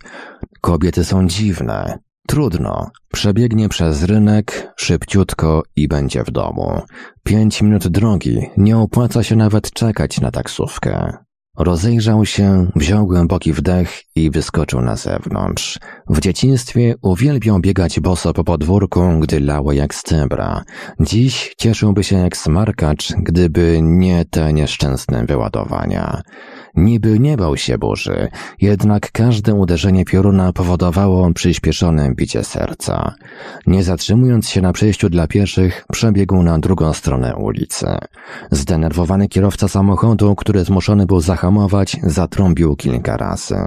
Kobiety są dziwne. Trudno. Przebiegnie przez rynek, szybciutko i będzie w domu. Pięć minut drogi, nie opłaca się nawet czekać na taksówkę. Rozejrzał się, wziął głęboki wdech i wyskoczył na zewnątrz. W dzieciństwie uwielbiał biegać boso po podwórku, gdy lało jak stebra. Dziś cieszyłby się jak smarkacz, gdyby nie te nieszczęsne wyładowania. Niby nie bał się burzy, jednak każde uderzenie pioruna powodowało przyspieszone bicie serca. Nie zatrzymując się na przejściu dla pieszych, przebiegł na drugą stronę ulicy. Zdenerwowany kierowca samochodu, który zmuszony był zahamować, zatrąbił kilka razy.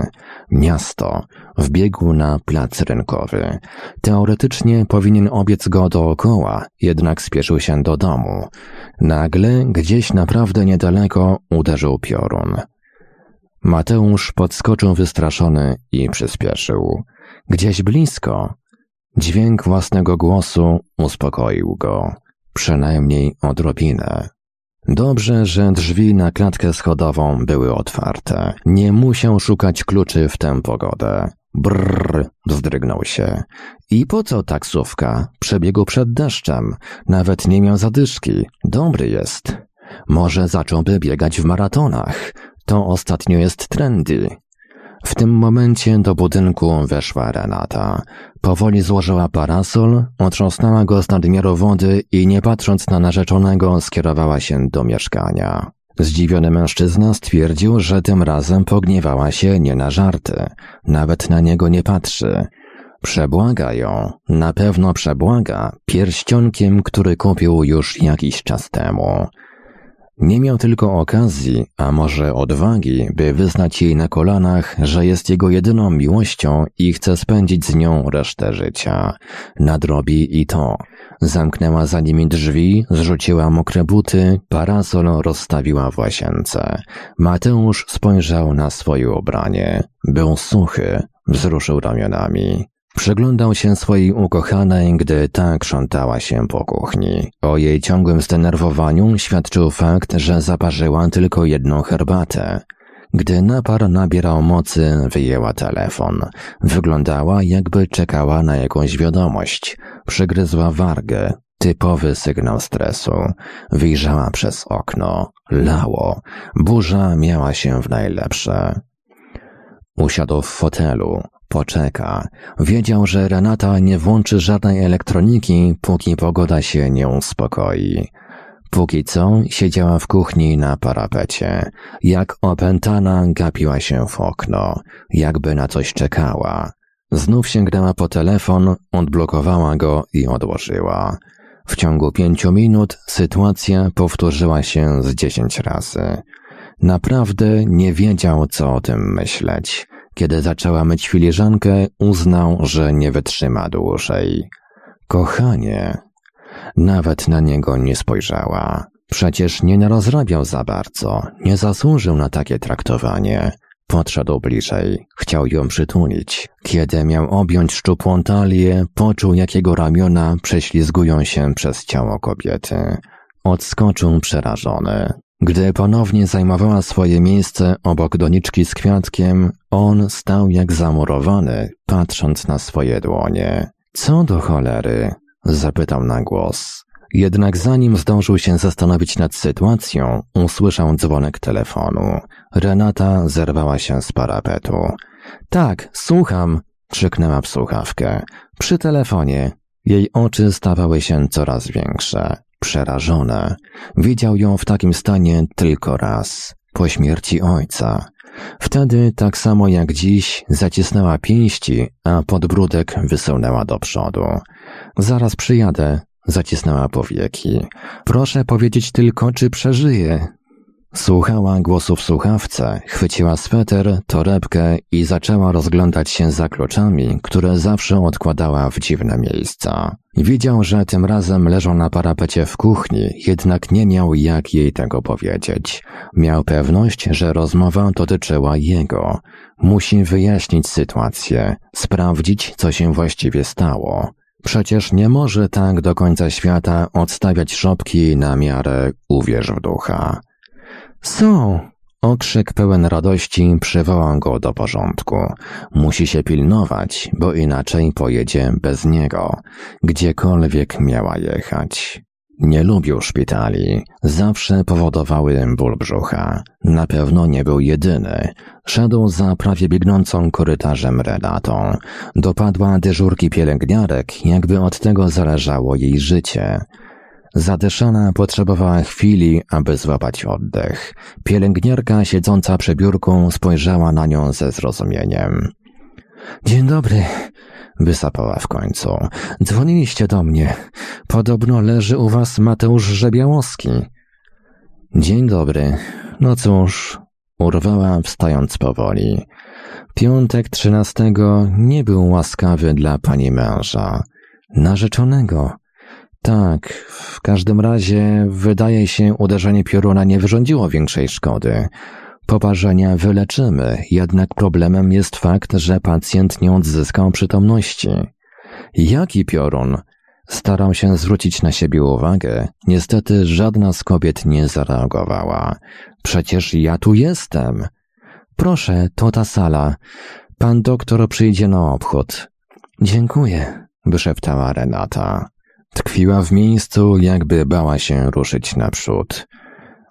Miasto. Wbiegł na plac rynkowy. Teoretycznie powinien obiec go dookoła, jednak spieszył się do domu. Nagle, gdzieś naprawdę niedaleko, uderzył piorun. Mateusz podskoczył wystraszony i przyspieszył. Gdzieś blisko. Dźwięk własnego głosu uspokoił go. Przynajmniej odrobinę. Dobrze, że drzwi na klatkę schodową były otwarte. Nie musiał szukać kluczy w tę pogodę. Brrr, wzdrygnął się. I po co taksówka? Przebiegł przed deszczem. Nawet nie miał zadyszki. Dobry jest. Może zacząłby biegać w maratonach. To ostatnio jest trendy. W tym momencie do budynku weszła Renata. Powoli złożyła parasol, otrząsnęła go z nadmiaru wody i nie patrząc na narzeczonego skierowała się do mieszkania. Zdziwiony mężczyzna stwierdził, że tym razem pogniewała się nie na żarty. Nawet na niego nie patrzy. Przebłaga ją, na pewno przebłaga, pierścionkiem, który kupił już jakiś czas temu. Nie miał tylko okazji, a może odwagi, by wyznać jej na kolanach, że jest jego jedyną miłością i chce spędzić z nią resztę życia. Nadrobi i to. Zamknęła za nimi drzwi, zrzuciła mokre buty, parasol rozstawiła w łazience. Mateusz spojrzał na swoje ubranie. Był suchy, wzruszył ramionami. Przyglądał się swojej ukochanej, gdy ta krzątała się po kuchni. O jej ciągłym zdenerwowaniu świadczył fakt, że zaparzyła tylko jedną herbatę. Gdy napar nabierał mocy, wyjęła telefon. Wyglądała, jakby czekała na jakąś wiadomość. Przygryzła wargę. Typowy sygnał stresu. Wyjrzała przez okno. Lało. Burza miała się w najlepsze. Usiadł w fotelu. Poczeka. Wiedział, że Renata nie włączy żadnej elektroniki, póki pogoda się nie uspokoi. Póki co siedziała w kuchni na parapecie. Jak opętana gapiła się w okno, jakby na coś czekała. Znów sięgnęła po telefon, odblokowała go i odłożyła. W ciągu pięciu minut sytuacja powtórzyła się z dziesięć razy. Naprawdę nie wiedział, co o tym myśleć. Kiedy zaczęła myć filiżankę, uznał, że nie wytrzyma dłużej. Kochanie, nawet na niego nie spojrzała. Przecież nie narozrabiał za bardzo, nie zasłużył na takie traktowanie. Podszedł bliżej, chciał ją przytulić. Kiedy miał objąć szczupłą talię, poczuł jak jego ramiona prześlizgują się przez ciało kobiety. Odskoczył przerażony. Gdy ponownie zajmowała swoje miejsce obok doniczki z kwiatkiem, on stał jak zamurowany, patrząc na swoje dłonie. Co do cholery? zapytał na głos. Jednak zanim zdążył się zastanowić nad sytuacją, usłyszał dzwonek telefonu. Renata zerwała się z parapetu. Tak, słucham, krzyknęła w słuchawkę. Przy telefonie. Jej oczy stawały się coraz większe przerażona. Widział ją w takim stanie tylko raz, po śmierci ojca. Wtedy, tak samo jak dziś, zacisnęła pięści, a podbródek wysunęła do przodu. Zaraz przyjadę, zacisnęła powieki. Proszę powiedzieć tylko, czy przeżyję, Słuchała głosu w słuchawce, chwyciła sweter, torebkę i zaczęła rozglądać się za kluczami, które zawsze odkładała w dziwne miejsca. Widział, że tym razem leżą na parapecie w kuchni, jednak nie miał jak jej tego powiedzieć. Miał pewność, że rozmowa dotyczyła jego. Musi wyjaśnić sytuację, sprawdzić, co się właściwie stało. Przecież nie może tak do końca świata odstawiać szopki na miarę uwierz w ducha. Są, Okrzyk pełen radości przywołał go do porządku. Musi się pilnować, bo inaczej pojedzie bez niego, gdziekolwiek miała jechać. Nie lubił szpitali. Zawsze powodowały ból brzucha. Na pewno nie był jedyny. Szedł za prawie biegnącą korytarzem Renatą. Dopadła dyżurki pielęgniarek, jakby od tego zależało jej życie. Zadyszana potrzebowała chwili, aby złapać oddech. Pielęgniarka siedząca przy biurku spojrzała na nią ze zrozumieniem. Dzień dobry, wysapała w końcu. Dzwoniliście do mnie. Podobno leży u was Mateusz Żebiałowski. Dzień dobry. No cóż, urwała wstając powoli. Piątek trzynastego nie był łaskawy dla pani męża. Narzeczonego. Tak, w każdym razie wydaje się uderzenie pioruna nie wyrządziło większej szkody. Poparzenia wyleczymy, jednak problemem jest fakt, że pacjent nie odzyskał przytomności. Jaki piorun? Starał się zwrócić na siebie uwagę. Niestety żadna z kobiet nie zareagowała. Przecież ja tu jestem. Proszę, to ta sala. Pan doktor przyjdzie na obchód. Dziękuję, wyszeptała Renata. Tkwiła w miejscu, jakby bała się ruszyć naprzód.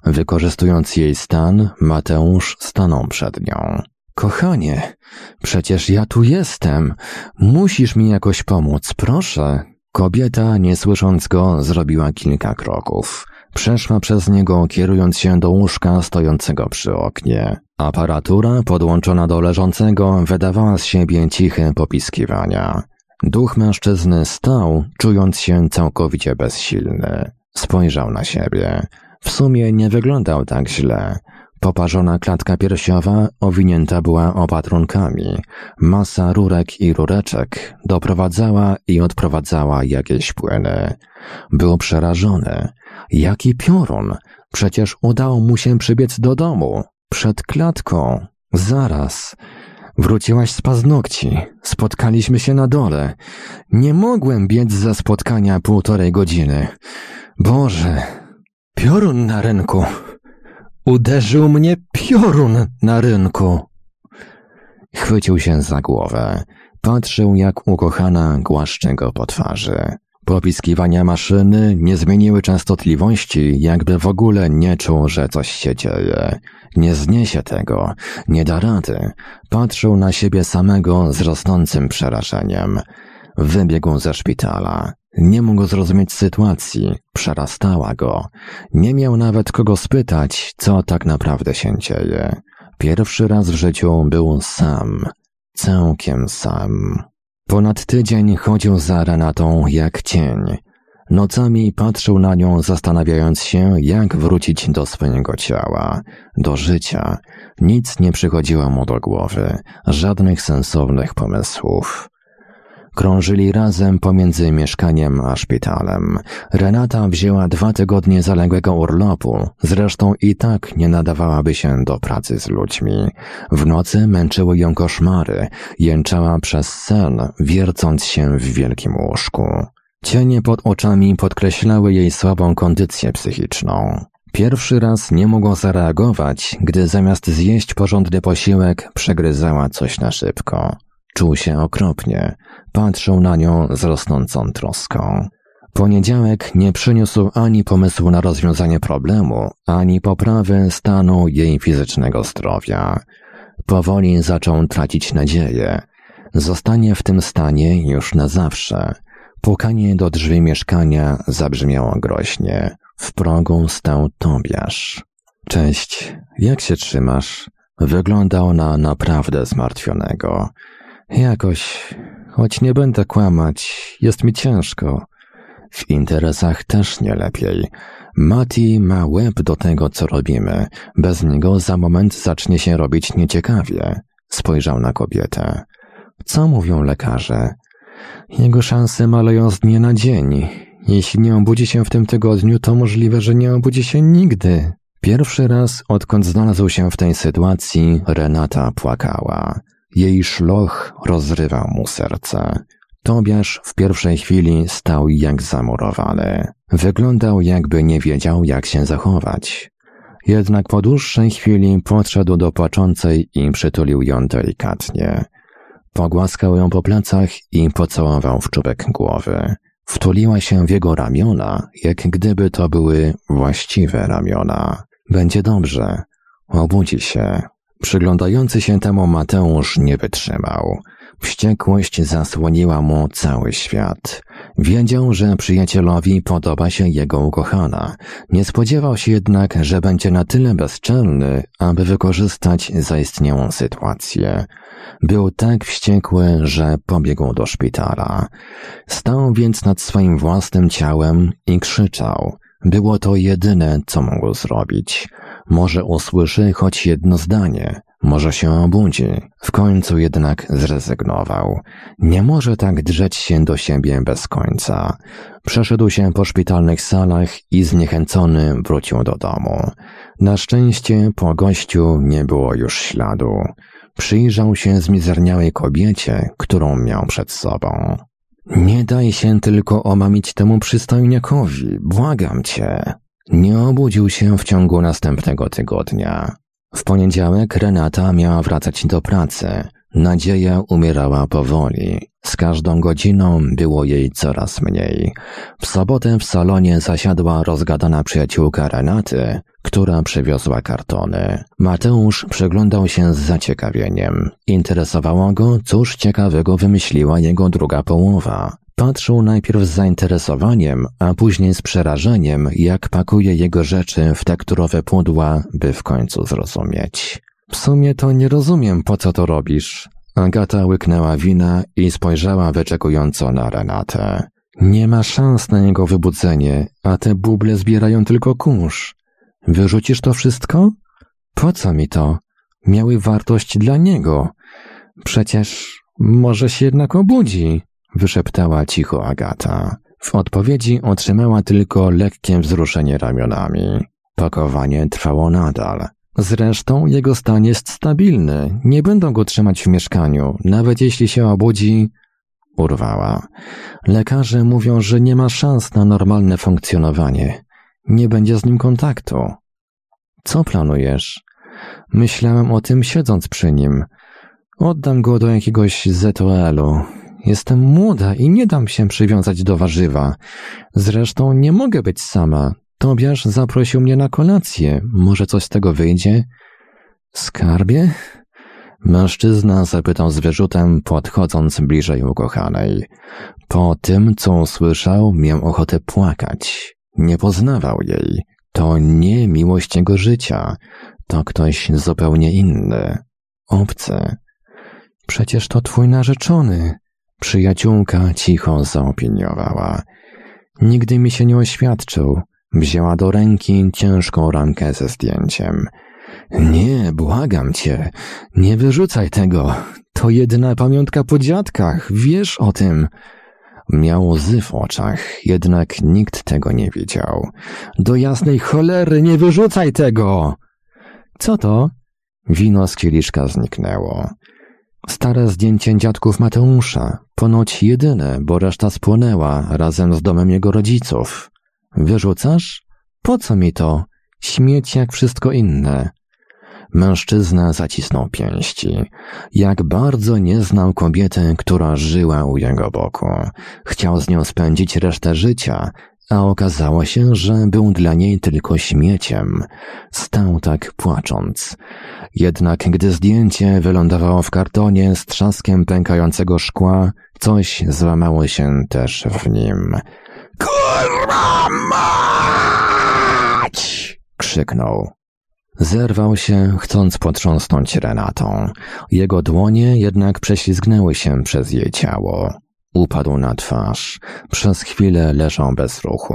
Wykorzystując jej stan, Mateusz stanął przed nią. Kochanie, przecież ja tu jestem. Musisz mi jakoś pomóc, proszę. Kobieta, nie słysząc go, zrobiła kilka kroków. Przeszła przez niego, kierując się do łóżka stojącego przy oknie. Aparatura podłączona do leżącego wydawała z siebie ciche popiskiwania. Duch mężczyzny stał, czując się całkowicie bezsilny. Spojrzał na siebie. W sumie nie wyglądał tak źle. Poparzona klatka piersiowa owinięta była opatrunkami. Masa rurek i rureczek doprowadzała i odprowadzała jakieś płyny. Był przerażony. Jaki piorun! Przecież udało mu się przybiec do domu. Przed klatką. Zaraz. Wróciłaś z paznokci. Spotkaliśmy się na dole. Nie mogłem biec za spotkania półtorej godziny. Boże, piorun na rynku. Uderzył mnie piorun na rynku. Chwycił się za głowę. Patrzył, jak ukochana głaszcze go po twarzy. Popiskiwania maszyny nie zmieniły częstotliwości, jakby w ogóle nie czuł, że coś się dzieje. Nie zniesie tego, nie da rady. Patrzył na siebie samego z rosnącym przerażeniem. Wybiegł ze szpitala. Nie mógł zrozumieć sytuacji, przerastała go. Nie miał nawet kogo spytać, co tak naprawdę się dzieje. Pierwszy raz w życiu był sam, całkiem sam. Ponad tydzień chodził za Renatą jak cień. Nocami patrzył na nią, zastanawiając się, jak wrócić do swojego ciała, do życia. Nic nie przychodziło mu do głowy, żadnych sensownych pomysłów. Krążyli razem pomiędzy mieszkaniem a szpitalem. Renata wzięła dwa tygodnie zaległego urlopu, zresztą i tak nie nadawałaby się do pracy z ludźmi. W nocy męczyły ją koszmary, jęczała przez sen, wiercąc się w wielkim łóżku. Cienie pod oczami podkreślały jej słabą kondycję psychiczną. Pierwszy raz nie mogła zareagować, gdy zamiast zjeść porządny posiłek, przegryzała coś na szybko. Czuł się okropnie. Patrzył na nią z rosnącą troską. Poniedziałek nie przyniósł ani pomysłu na rozwiązanie problemu, ani poprawy stanu jej fizycznego zdrowia. Powoli zaczął tracić nadzieję. Zostanie w tym stanie już na zawsze. Pukanie do drzwi mieszkania zabrzmiało groźnie. W progu stał Tobiasz. Cześć, jak się trzymasz? Wyglądał na naprawdę zmartwionego. Jakoś, choć nie będę kłamać, jest mi ciężko. W interesach też nie lepiej. Mati ma łeb do tego, co robimy. Bez niego za moment zacznie się robić nieciekawie. Spojrzał na kobietę. Co mówią lekarze? Jego szanse maleją z dnia na dzień. Jeśli nie obudzi się w tym tygodniu, to możliwe, że nie obudzi się nigdy. Pierwszy raz, odkąd znalazł się w tej sytuacji, Renata płakała. Jej szloch rozrywał mu serce. Tobiasz w pierwszej chwili stał jak zamurowany. Wyglądał jakby nie wiedział, jak się zachować. Jednak po dłuższej chwili podszedł do płaczącej i przytulił ją delikatnie. Pogłaskał ją po plecach i pocałował w czubek głowy. Wtuliła się w jego ramiona, jak gdyby to były właściwe ramiona. Będzie dobrze. Obudzi się. Przyglądający się temu Mateusz nie wytrzymał. Wściekłość zasłoniła mu cały świat. Wiedział, że przyjacielowi podoba się jego ukochana. Nie spodziewał się jednak, że będzie na tyle bezczelny, aby wykorzystać zaistniałą sytuację. Był tak wściekły, że pobiegł do szpitala. Stał więc nad swoim własnym ciałem i krzyczał. Było to jedyne, co mógł zrobić. Może usłyszy choć jedno zdanie, może się obudzi. W końcu jednak zrezygnował. Nie może tak drzeć się do siebie bez końca. Przeszedł się po szpitalnych salach i zniechęcony wrócił do domu. Na szczęście po gościu nie było już śladu. Przyjrzał się zmizerniałej kobiecie, którą miał przed sobą. Nie daj się tylko omamić temu przystojniakowi, błagam cię. Nie obudził się w ciągu następnego tygodnia. W poniedziałek Renata miała wracać do pracy. Nadzieja umierała powoli. Z każdą godziną było jej coraz mniej. W sobotę w salonie zasiadła rozgadana przyjaciółka Renaty, która przywiozła kartony. Mateusz przyglądał się z zaciekawieniem. Interesowało go, cóż ciekawego wymyśliła jego druga połowa. Patrzył najpierw z zainteresowaniem, a później z przerażeniem, jak pakuje jego rzeczy w tekturowe pudła, by w końcu zrozumieć. W sumie to nie rozumiem, po co to robisz. Agata łyknęła wina i spojrzała wyczekująco na Renatę. Nie ma szans na jego wybudzenie, a te buble zbierają tylko kurz. Wyrzucisz to wszystko? Po co mi to? Miały wartość dla niego. Przecież może się jednak obudzi wyszeptała cicho Agata. W odpowiedzi otrzymała tylko lekkie wzruszenie ramionami. Pakowanie trwało nadal. Zresztą jego stan jest stabilny. Nie będą go trzymać w mieszkaniu, nawet jeśli się obudzi. Urwała. Lekarze mówią, że nie ma szans na normalne funkcjonowanie. Nie będzie z nim kontaktu. Co planujesz? Myślałem o tym siedząc przy nim. Oddam go do jakiegoś ZOL-u. Jestem młoda i nie dam się przywiązać do warzywa. Zresztą nie mogę być sama. Tobiasz zaprosił mnie na kolację. Może coś z tego wyjdzie? Skarbie? Mężczyzna zapytał z wyrzutem, podchodząc bliżej ukochanej. Po tym, co usłyszał, miał ochotę płakać. Nie poznawał jej. To nie miłość jego życia. To ktoś zupełnie inny. Obcy. Przecież to twój narzeczony. Przyjaciółka cicho zaopiniowała. Nigdy mi się nie oświadczył. Wzięła do ręki ciężką ramkę ze zdjęciem. Nie, błagam cię, nie wyrzucaj tego. To jedyna pamiątka po dziadkach, wiesz o tym. Miał łzy w oczach, jednak nikt tego nie widział. Do jasnej cholery, nie wyrzucaj tego! Co to? Wino z kieliszka zniknęło. Stare zdjęcie dziadków Mateusza, ponoć jedyne, bo reszta spłonęła razem z domem jego rodziców. Wyrzucasz? Po co mi to? Śmieć jak wszystko inne. Mężczyzna zacisnął pięści. Jak bardzo nie znał kobiety, która żyła u jego boku. Chciał z nią spędzić resztę życia, a okazało się, że był dla niej tylko śmieciem. Stał tak płacząc. Jednak gdy zdjęcie wylądowało w kartonie z trzaskiem pękającego szkła, coś złamało się też w nim. Kurwa mać! krzyknął. Zerwał się, chcąc potrząsnąć Renatą. Jego dłonie jednak prześlizgnęły się przez jej ciało. Upadł na twarz. Przez chwilę leżał bez ruchu.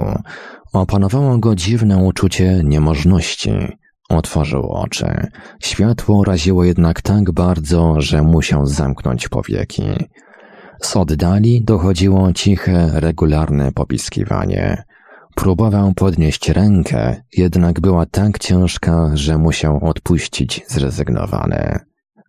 Opanowało go dziwne uczucie niemożności. Otworzył oczy. Światło raziło jednak tak bardzo, że musiał zamknąć powieki. Z oddali dochodziło ciche, regularne popiskiwanie. Próbował podnieść rękę, jednak była tak ciężka, że musiał odpuścić zrezygnowany.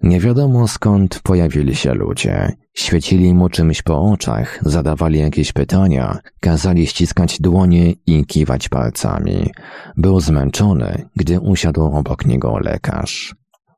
Nie wiadomo skąd pojawili się ludzie. Świecili mu czymś po oczach, zadawali jakieś pytania, kazali ściskać dłonie i kiwać palcami. Był zmęczony, gdy usiadł obok niego lekarz.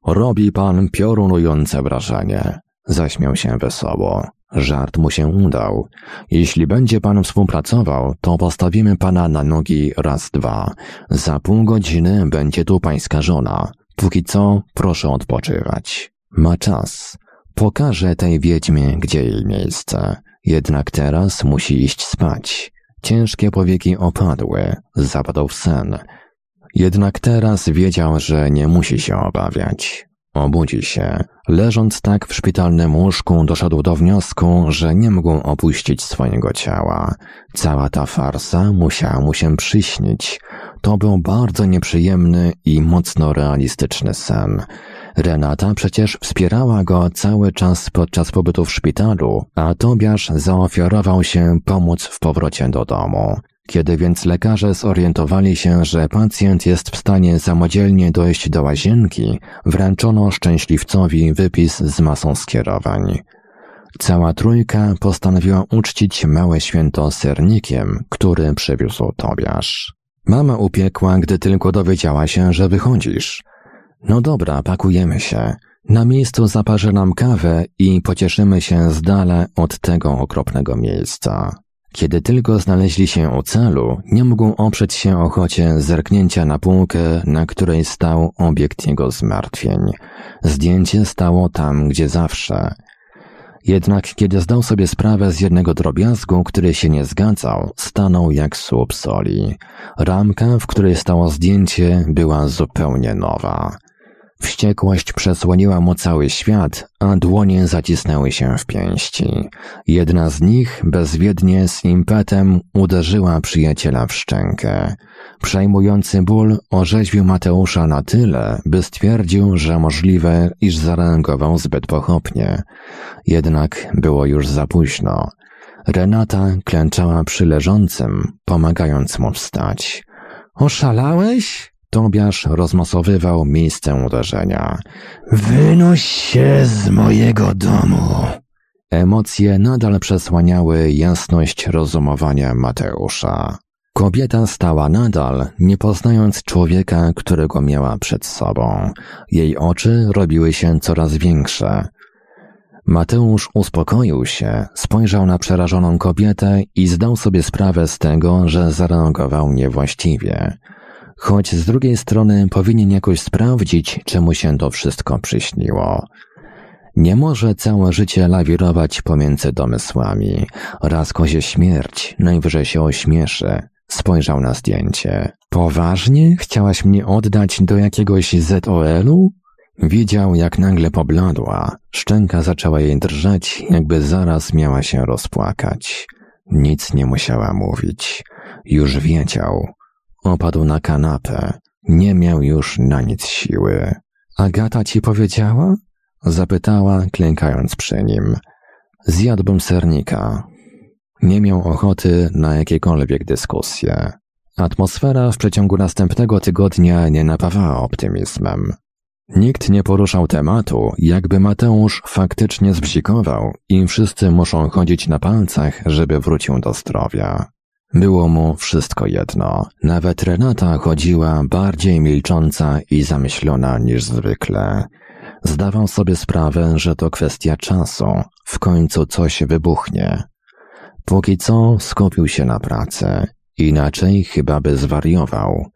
Robi pan piorunujące wrażenie. Zaśmiał się wesoło. Żart mu się udał. Jeśli będzie pan współpracował, to postawimy pana na nogi raz, dwa. Za pół godziny będzie tu pańska żona. Póki co, proszę odpoczywać. Ma czas. Pokażę tej wiedźmie, gdzie jej miejsce. Jednak teraz musi iść spać. Ciężkie powieki opadły, zapadł w sen. Jednak teraz wiedział, że nie musi się obawiać. Obudzi się. Leżąc tak w szpitalnym łóżku, doszedł do wniosku, że nie mógł opuścić swojego ciała. Cała ta farsa musiała mu się przyśnić. To był bardzo nieprzyjemny i mocno realistyczny sen. Renata przecież wspierała go cały czas podczas pobytu w szpitalu, a Tobiasz zaofiarował się pomóc w powrocie do domu. Kiedy więc lekarze zorientowali się, że pacjent jest w stanie samodzielnie dojść do łazienki, wręczono szczęśliwcowi wypis z masą skierowań. Cała trójka postanowiła uczcić małe święto sernikiem, który przywiózł Tobiasz. Mama upiekła, gdy tylko dowiedziała się, że wychodzisz. No dobra, pakujemy się. Na miejscu zaparzę nam kawę i pocieszymy się z dala od tego okropnego miejsca. Kiedy tylko znaleźli się u celu, nie mógł oprzeć się ochocie zerknięcia na półkę, na której stał obiekt jego zmartwień. Zdjęcie stało tam, gdzie zawsze. Jednak kiedy zdał sobie sprawę z jednego drobiazgu, który się nie zgadzał, stanął jak słup soli. Ramka, w której stało zdjęcie, była zupełnie nowa. Wściekłość przesłoniła mu cały świat, a dłonie zacisnęły się w pięści. Jedna z nich bezwiednie z impetem uderzyła przyjaciela w szczękę. Przejmujący ból orzeźwił Mateusza na tyle, by stwierdził, że możliwe, iż zareagował zbyt pochopnie. Jednak było już za późno. Renata klęczała przy leżącym, pomagając mu wstać. Oszalałeś? Tobiasz rozmasowywał miejsce uderzenia. Wynoś się z mojego domu. Emocje nadal przesłaniały jasność rozumowania Mateusza. Kobieta stała nadal, nie poznając człowieka, którego miała przed sobą. Jej oczy robiły się coraz większe. Mateusz uspokoił się, spojrzał na przerażoną kobietę i zdał sobie sprawę z tego, że zareagował niewłaściwie choć z drugiej strony powinien jakoś sprawdzić, czemu się to wszystko przyśniło. Nie może całe życie lawirować pomiędzy domysłami. Raz kozie śmierć, najwyżej się ośmieszy. Spojrzał na zdjęcie. Poważnie? Chciałaś mnie oddać do jakiegoś ZOL-u? Widział, jak nagle pobladła. Szczęka zaczęła jej drżeć, jakby zaraz miała się rozpłakać. Nic nie musiała mówić. Już wiedział. Opadł na kanapę. Nie miał już na nic siły. Agata ci powiedziała? Zapytała, klękając przy nim. Zjadłbym sernika. Nie miał ochoty na jakiekolwiek dyskusje. Atmosfera w przeciągu następnego tygodnia nie napawała optymizmem. Nikt nie poruszał tematu, jakby Mateusz faktycznie zbzikował i wszyscy muszą chodzić na palcach, żeby wrócił do zdrowia. Było mu wszystko jedno. Nawet Renata chodziła bardziej milcząca i zamyślona niż zwykle. Zdawał sobie sprawę, że to kwestia czasu. W końcu coś wybuchnie. Póki co skupił się na pracy. Inaczej chyba by zwariował.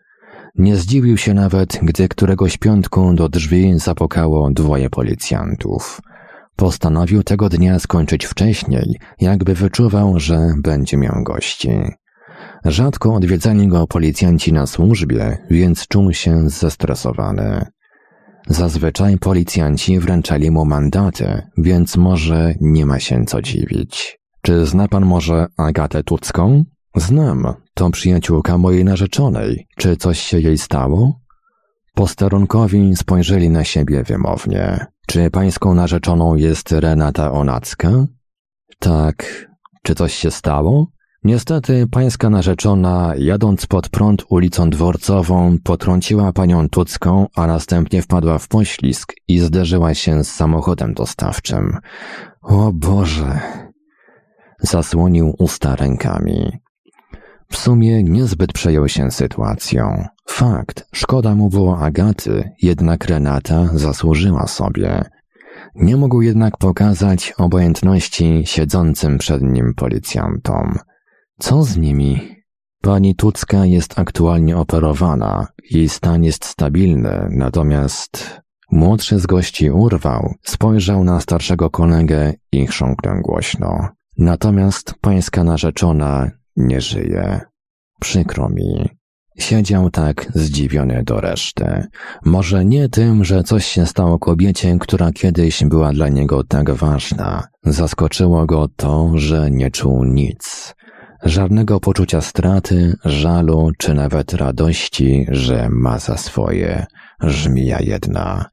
Nie zdziwił się nawet, gdy któregoś piątku do drzwi zapokało dwoje policjantów. Postanowił tego dnia skończyć wcześniej, jakby wyczuwał, że będzie miał gości. Rzadko odwiedzali go policjanci na służbie, więc czuł się zestresowany. Zazwyczaj policjanci wręczali mu mandaty, więc może nie ma się co dziwić. Czy zna pan może Agatę Tucką? Znam, to przyjaciółka mojej narzeczonej. Czy coś się jej stało? Posterunkowi spojrzeli na siebie wymownie. Czy pańską narzeczoną jest Renata Onacka? Tak. Czy coś się stało? Niestety pańska narzeczona, jadąc pod prąd ulicą dworcową, potrąciła panią Tucką, a następnie wpadła w poślizg i zderzyła się z samochodem dostawczym. O Boże! Zasłonił usta rękami. W sumie niezbyt przejął się sytuacją. Fakt, szkoda mu było Agaty, jednak Renata zasłużyła sobie. Nie mógł jednak pokazać obojętności siedzącym przed nim policjantom. Co z nimi? Pani Tucka jest aktualnie operowana, jej stan jest stabilny, natomiast młodszy z gości urwał, spojrzał na starszego kolegę i chrząknął głośno. Natomiast pańska narzeczona nie żyje. Przykro mi. Siedział tak zdziwiony do reszty. Może nie tym, że coś się stało kobiecie, która kiedyś była dla niego tak ważna. Zaskoczyło go to, że nie czuł nic. Żadnego poczucia straty, żalu czy nawet radości, że ma za swoje żmija jedna.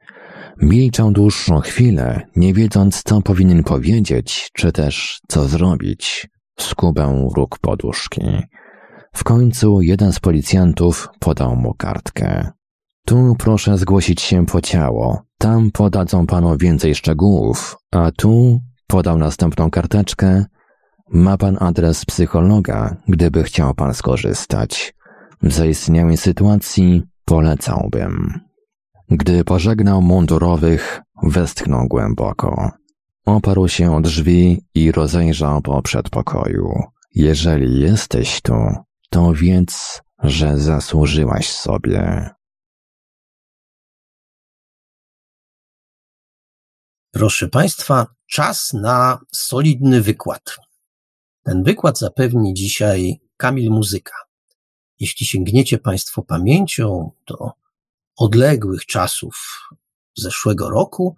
Milczał dłuższą chwilę, nie wiedząc, co powinien powiedzieć, czy też co zrobić. Skubę róg poduszki. W końcu jeden z policjantów podał mu kartkę. Tu proszę zgłosić się po ciało. Tam podadzą panu więcej szczegółów, a tu podał następną karteczkę. Ma pan adres psychologa, gdyby chciał pan skorzystać. W zaistniałej sytuacji polecałbym. Gdy pożegnał mundurowych, westchnął głęboko. Oparł się o drzwi i rozejrzał po przedpokoju. Jeżeli jesteś tu, to wiedz, że zasłużyłaś sobie. Proszę Państwa, czas na solidny wykład. Ten wykład zapewni dzisiaj Kamil Muzyka. Jeśli sięgniecie Państwo pamięcią do odległych czasów zeszłego roku,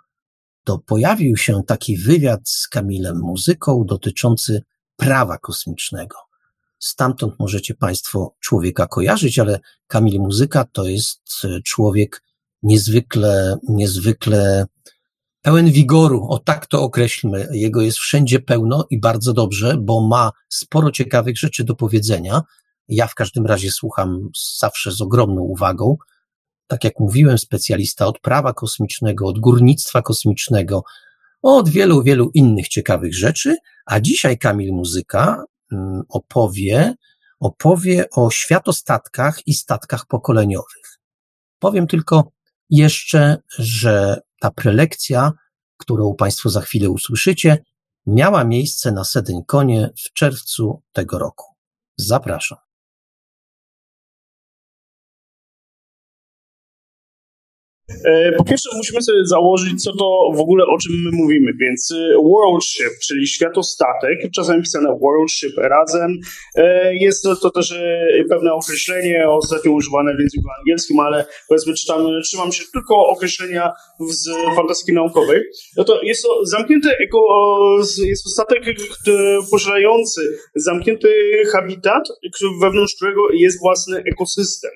to pojawił się taki wywiad z Kamilem Muzyką dotyczący prawa kosmicznego. Stamtąd możecie Państwo człowieka kojarzyć, ale Kamil Muzyka to jest e, człowiek niezwykle, niezwykle pełen wigoru. O tak to określmy. Jego jest wszędzie pełno i bardzo dobrze, bo ma sporo ciekawych rzeczy do powiedzenia. Ja w każdym razie słucham zawsze z ogromną uwagą. Tak jak mówiłem, specjalista od prawa kosmicznego, od górnictwa kosmicznego, od wielu, wielu innych ciekawych rzeczy. A dzisiaj Kamil Muzyka Mm, opowie, opowie o światostatkach i statkach pokoleniowych. Powiem tylko jeszcze, że ta prelekcja, którą Państwo za chwilę usłyszycie, miała miejsce na Sedyńkonie w czerwcu tego roku. Zapraszam. Po pierwsze, musimy sobie założyć, co to w ogóle o czym my mówimy. Więc e, world ship, czyli światostatek, czasem pisane world ship razem, e, jest to, też pewne określenie, ostatnio używane w języku angielskim, ale powiedzmy, czytam, trzymam się tylko określenia z fantastyki naukowej. No to jest to zamknięty eko, jest to statek posiadający zamknięty habitat, wewnątrz którego jest własny ekosystem.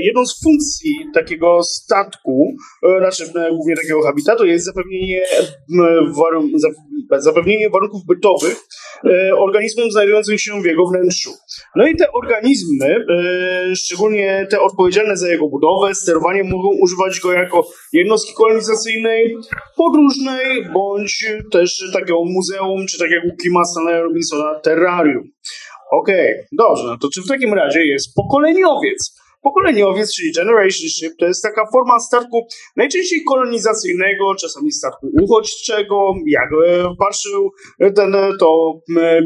Jedną z funkcji takiego statku statku, e, znaczy e, głównie takiego habitatu, jest zapewnienie, warun zapewnienie warunków bytowych e, organizmom znajdującym się w jego wnętrzu. No i te organizmy, szczególnie te odpowiedzialne za jego budowę, sterowanie, mogą używać go jako jednostki kolonizacyjnej, podróżnej, bądź też takiego muzeum, czy tak jak u Kima Stanleya Robinsona, terrarium. Okej, okay, dobrze, no to czy w takim razie jest pokoleniowiec? Pokoleniowiec, czyli generation ship, to jest taka forma statku najczęściej kolonizacyjnego, czasami statku uchodźczego. Jak e, patrzył ten, to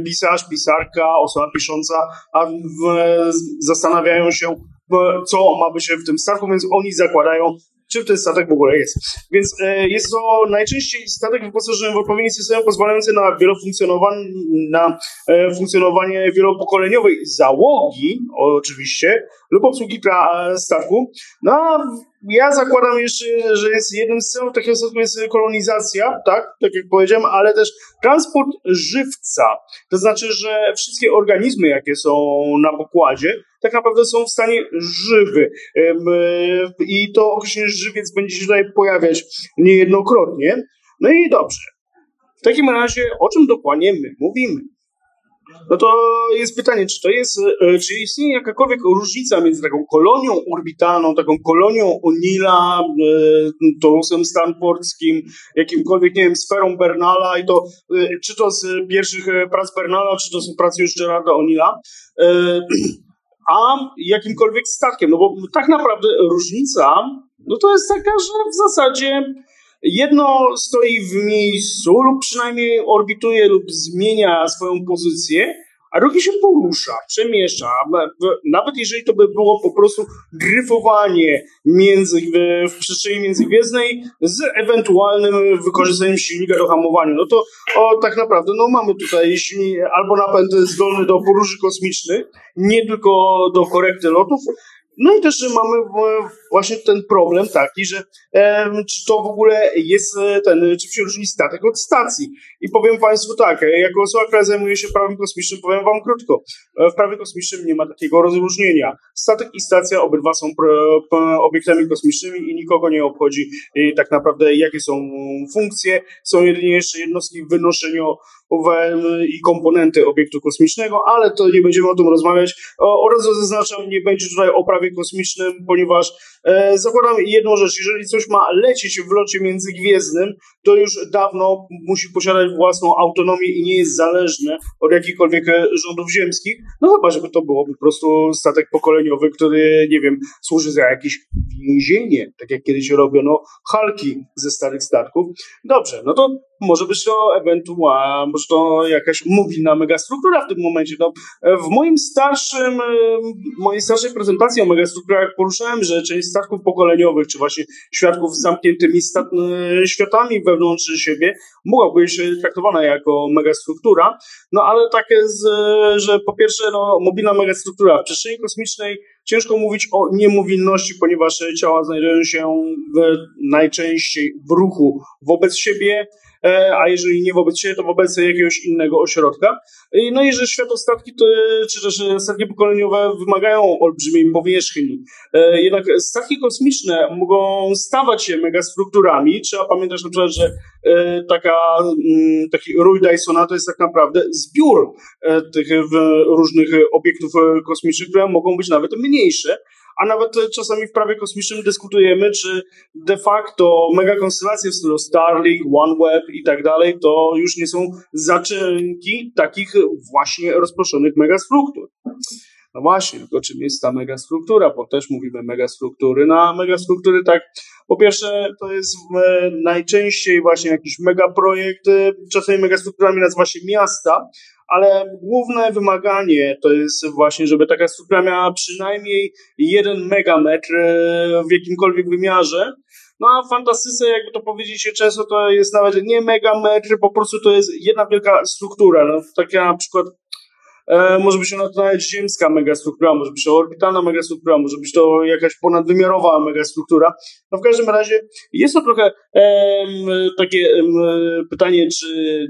pisarz, pisarka, osoba pisząca, a zastanawiają się, co ma być w tym statku, więc oni zakładają czym ten statek w ogóle jest. Więc e, jest to najczęściej statek wyposażony w odpowiedni system pozwalający na wielofunkcjonowanie, na e, funkcjonowanie wielopokoleniowej załogi, oczywiście, lub obsługi statku. No, ja zakładam jeszcze, że jest jednym z celów takiego statku jest kolonizacja, tak, tak jak powiedziałem, ale też transport żywca. To znaczy, że wszystkie organizmy, jakie są na pokładzie, tak naprawdę są w stanie żywy. I to określenie żywiec będzie się tutaj pojawiać niejednokrotnie. No i dobrze. W takim razie, o czym dokładnie my mówimy? No to jest pytanie, czy to jest, e, czy istnieje jakakolwiek różnica między taką kolonią orbitalną, taką kolonią O'Neilla, e, Torusem Stanfordskim, jakimkolwiek, nie wiem, sferą Bernala i to, e, czy to z pierwszych prac Bernala, czy to z prac już Gerarda O'Neilla, a jakimkolwiek statkiem, no bo tak naprawdę różnica, no to jest taka, że w zasadzie Jedno stoi w miejscu lub przynajmniej orbituje lub zmienia swoją pozycję, a drugie się porusza, przemieszcza. Nawet jeżeli to by było po prostu gryfowanie między, w przestrzeni międzygwiezdnej z ewentualnym wykorzystaniem silnika do hamowania, no to o, tak naprawdę no, mamy tutaj silnik, albo napęd zdolny do podróży kosmicznych, nie tylko do korekty lotów, no i też mamy właśnie ten problem taki, że e, czy to w ogóle jest e, ten, czy się różni statek od stacji. I powiem Państwu tak, e, jako osoba, która zajmuje się prawem kosmicznym, powiem Wam krótko. E, w prawie kosmicznym nie ma takiego rozróżnienia. Statek i stacja obydwa są obiektami kosmicznymi i nikogo nie obchodzi e, tak naprawdę jakie są funkcje. Są jedynie jeszcze jednostki i komponenty obiektu kosmicznego, ale to nie będziemy o tym rozmawiać. O, od razu zaznaczam, nie będzie tutaj o prawie kosmicznym, ponieważ E, zakładam jedną rzecz, jeżeli coś ma lecieć w locie międzygwiezdnym, to już dawno musi posiadać własną autonomię i nie jest zależne od jakichkolwiek e, rządów ziemskich, no chyba, żeby to było po prostu statek pokoleniowy, który, nie wiem, służy za jakieś więzienie, tak jak kiedyś robiono halki ze starych statków. Dobrze, no to może być to ewentualnie, może to jakaś mobilna megastruktura w tym momencie. No, w moim starszym, mojej starszej prezentacji o megastrukturach poruszałem, że część statków pokoleniowych, czy właśnie świadków z zamkniętymi światami wewnątrz siebie mogła być traktowana jako megastruktura, no ale takie, z, że po pierwsze, no, mobilna megastruktura w przestrzeni kosmicznej ciężko mówić o niemobilności, ponieważ ciała znajdują się w, najczęściej w ruchu wobec siebie, E, a jeżeli nie wobec siebie, to wobec jakiegoś innego ośrodka. No i że światostatki, to, czy też statki pokoleniowe wymagają olbrzymiej powierzchni. E, jednak statki kosmiczne mogą stawać się megastrukturami. Trzeba pamiętać na przykład, że e, taka, mm, taki rój Dysona to jest tak naprawdę zbiór tych różnych obiektów kosmicznych, które mogą być nawet mniejsze a nawet czasami w prawie kosmicznym dyskutujemy, czy de facto megakonstelacje w stylu Starlink, OneWeb i tak dalej, to już nie są zaczynki takich właśnie rozproszonych megastruktur. No właśnie, tylko czym jest ta megastruktura, bo też mówimy megastruktury. No a megastruktury tak, po pierwsze to jest e, najczęściej właśnie jakiś megaprojekt, czasami megastrukturami nazywa się miasta, ale główne wymaganie to jest właśnie, żeby taka struktura miała przynajmniej jeden megametr e, w jakimkolwiek wymiarze. No a fantastyce, jakby to powiedzieć się często, to jest nawet nie megametr, po prostu to jest jedna wielka struktura. No, taka na przykład E, może być ona to nawet ziemska megastruktura, może być to orbitalna megastruktura, może być to jakaś ponadwymiarowa megastruktura. No w każdym razie jest to trochę takie pytanie, czy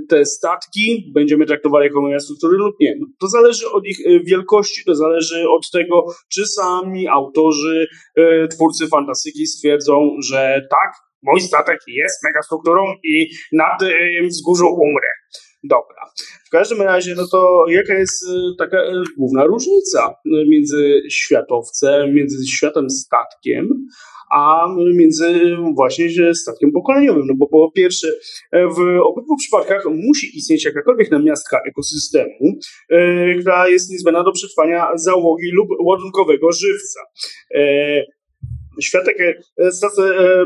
te statki będziemy traktowali jako megastruktury lub nie. No, to zależy od ich e, wielkości, to zależy od tego, czy sami autorzy, e, twórcy fantastyki stwierdzą, że tak, mój statek jest megastrukturą i na tym wzgórzu umrę. Dobra. W każdym razie, no to jaka jest y, taka y, główna różnica y, między światowcem, między światem statkiem, a między właśnie statkiem pokoleniowym. No bo po pierwsze, w obydwu przypadkach musi istnieć jakakolwiek namiastka ekosystemu, która jest niezbędna do przetrwania załogi lub ładunkowego żywca. Światek, e, e,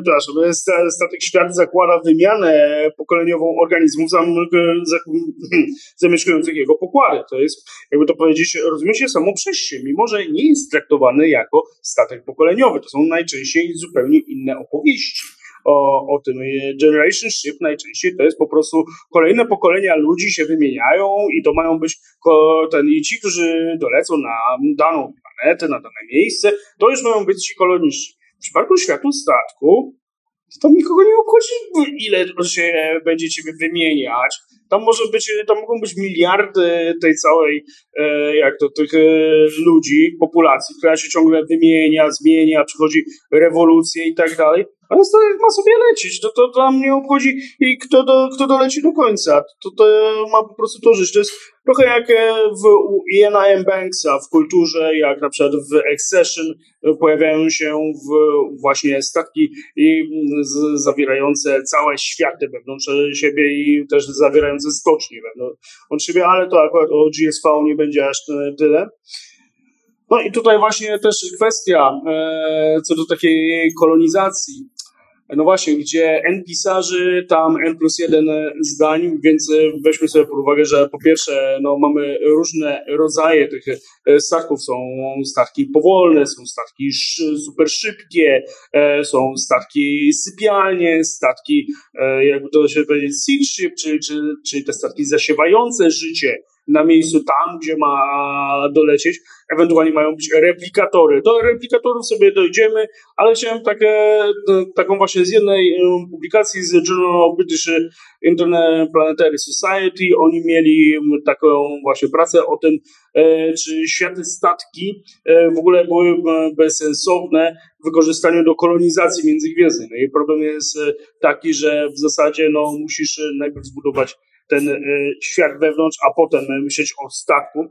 przepraszam, e, statek świat zakłada wymianę pokoleniową organizmów zamieszkujących jego pokłady. To jest, jakby to powiedzieć, rozumie się samo przez się, mimo że nie jest traktowany jako statek pokoleniowy. To są najczęściej zupełnie inne opowieści o, o tym. Generation Ship najczęściej to jest po prostu kolejne pokolenia ludzi się wymieniają i to mają być ten, i ci, którzy dolecą na daną planetę, na dane miejsce, to już mają być ci koloniści. W przypadku światu statku, to tam nikogo nie obchodzi, ile się będzie ciebie wymieniać. tam może być, tam mogą być miliardy tej całej, e, jak to, tych e, ludzi, populacji, która się ciągle wymienia, zmienia, przychodzi rewolucje i tak dalej. Ale statek ma sobie lecieć, to, to tam nie obchodzi i kto, do, kto doleci do końca. To, to ma po prostu to żyć. To jest trochę jak e, w u. Banksa w kulturze, jak na przykład w Accession pojawiają się w właśnie statki i z, zawierające całe światy wewnątrz siebie i też zawierające stocznie wewnątrz siebie, ale to akurat o GSV nie będzie aż tyle. No i tutaj właśnie też kwestia e, co do takiej kolonizacji no właśnie, gdzie N pisarzy, tam N plus jeden zdań, więc weźmy sobie pod uwagę, że po pierwsze, no mamy różne rodzaje tych e, statków. Są statki powolne, są statki super szybkie, e, są statki sypialnie, statki, e, jakby to się powiedzieć, siege ship, czyli, czyli, czyli te statki zasiewające życie na miejscu tam, gdzie ma dolecieć. Ewentualnie mają być replikatory. Do replikatorów sobie dojdziemy, ale chciałem takie, taką właśnie z jednej publikacji z Journal of British Interplanetary Society. Oni mieli taką właśnie pracę o tym, e, czy światy statki e, w ogóle były bezsensowne w wykorzystaniu do kolonizacji międzygwiezdnej. No i problem jest taki, że w zasadzie no, musisz najpierw zbudować ten e, świat wewnątrz, a potem myśleć o statku.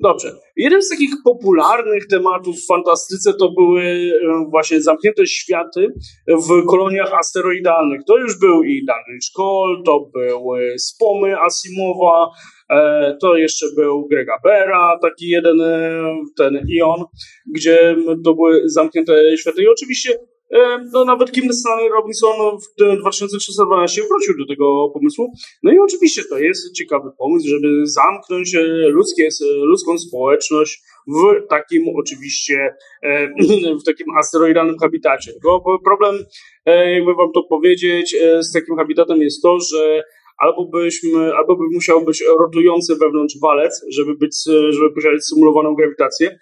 Dobrze. Jeden z takich popularnych tematów w fantastyce to były e, właśnie zamknięte światy w koloniach asteroidalnych. To już był i Dunwich Cole, to były Spomy Asimowa, e, to jeszcze był Grega Bera, taki jeden ten Ion, gdzie to były zamknięte światy. I oczywiście no nawet Kim Stanley Robinson w 2012 wrócił do tego pomysłu. No i oczywiście to jest ciekawy pomysł, żeby zamknąć e, ludzkie, ludzką społeczność w takim oczywiście, e, w takim asteroidalnym habitacie. Tylko problem, e, jakby wam to powiedzieć, z takim habitatem jest to, że albo byśmy, albo by musiał być rotujący wewnątrz walec, żeby być, żeby posiadać symulowaną grawitację,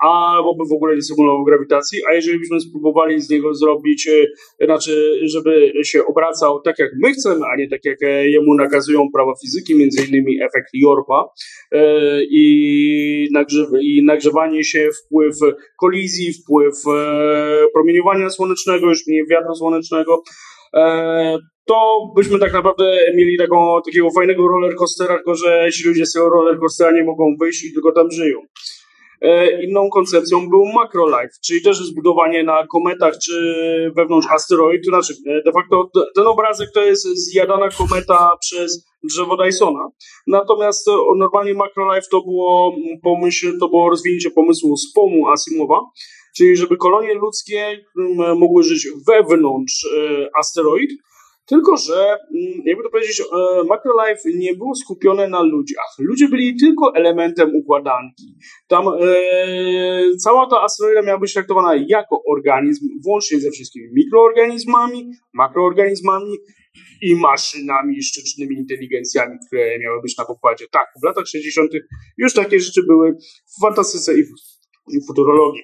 albo by w ogóle nie symulował grawitacji, a jeżeli byśmy spróbowali z niego zrobić, e, znaczy, żeby się obracał tak jak my chcemy, a nie tak jak e, jemu nakazują prawa fizyki, między innymi efekt Jorpa e, i, nagrzew- i nagrzewanie się, wpływ kolizji, wpływ promieniowania słonecznego, już mniej wiatru słonecznego, to byśmy tak naprawdę mieli taką, takiego fajnego rollercoastera, tylko że ci ludzie z tego rollercoastera nie mogą wyjść i tylko tam żyją. E, inną koncepcją był macrolife, czyli też zbudowanie na kometach czy wewnątrz asteroid. Znaczy, e, de facto ten obrazek to jest zjadana kometa przez drzewo Dysona. Natomiast e, normalnie macrolife to było pomysł, to było rozwinięcie pomysłu spomu Asimowa, czyli żeby kolonie ludzkie mogły żyć wewnątrz asteroid, tylko, że, mm, jakby to powiedzieć, e, Macrolife nie było skupione na ludziach. Ludzie byli tylko elementem układanki. Tam e, cała ta asteroida miała być traktowana jako organizm, włącznie ze wszystkimi mikroorganizmami, makroorganizmami i maszynami, sztucznymi inteligencjami, które miały być na pokładzie. Tak, w latach 60. już takie rzeczy były w fantastyce i w, i w futurologii.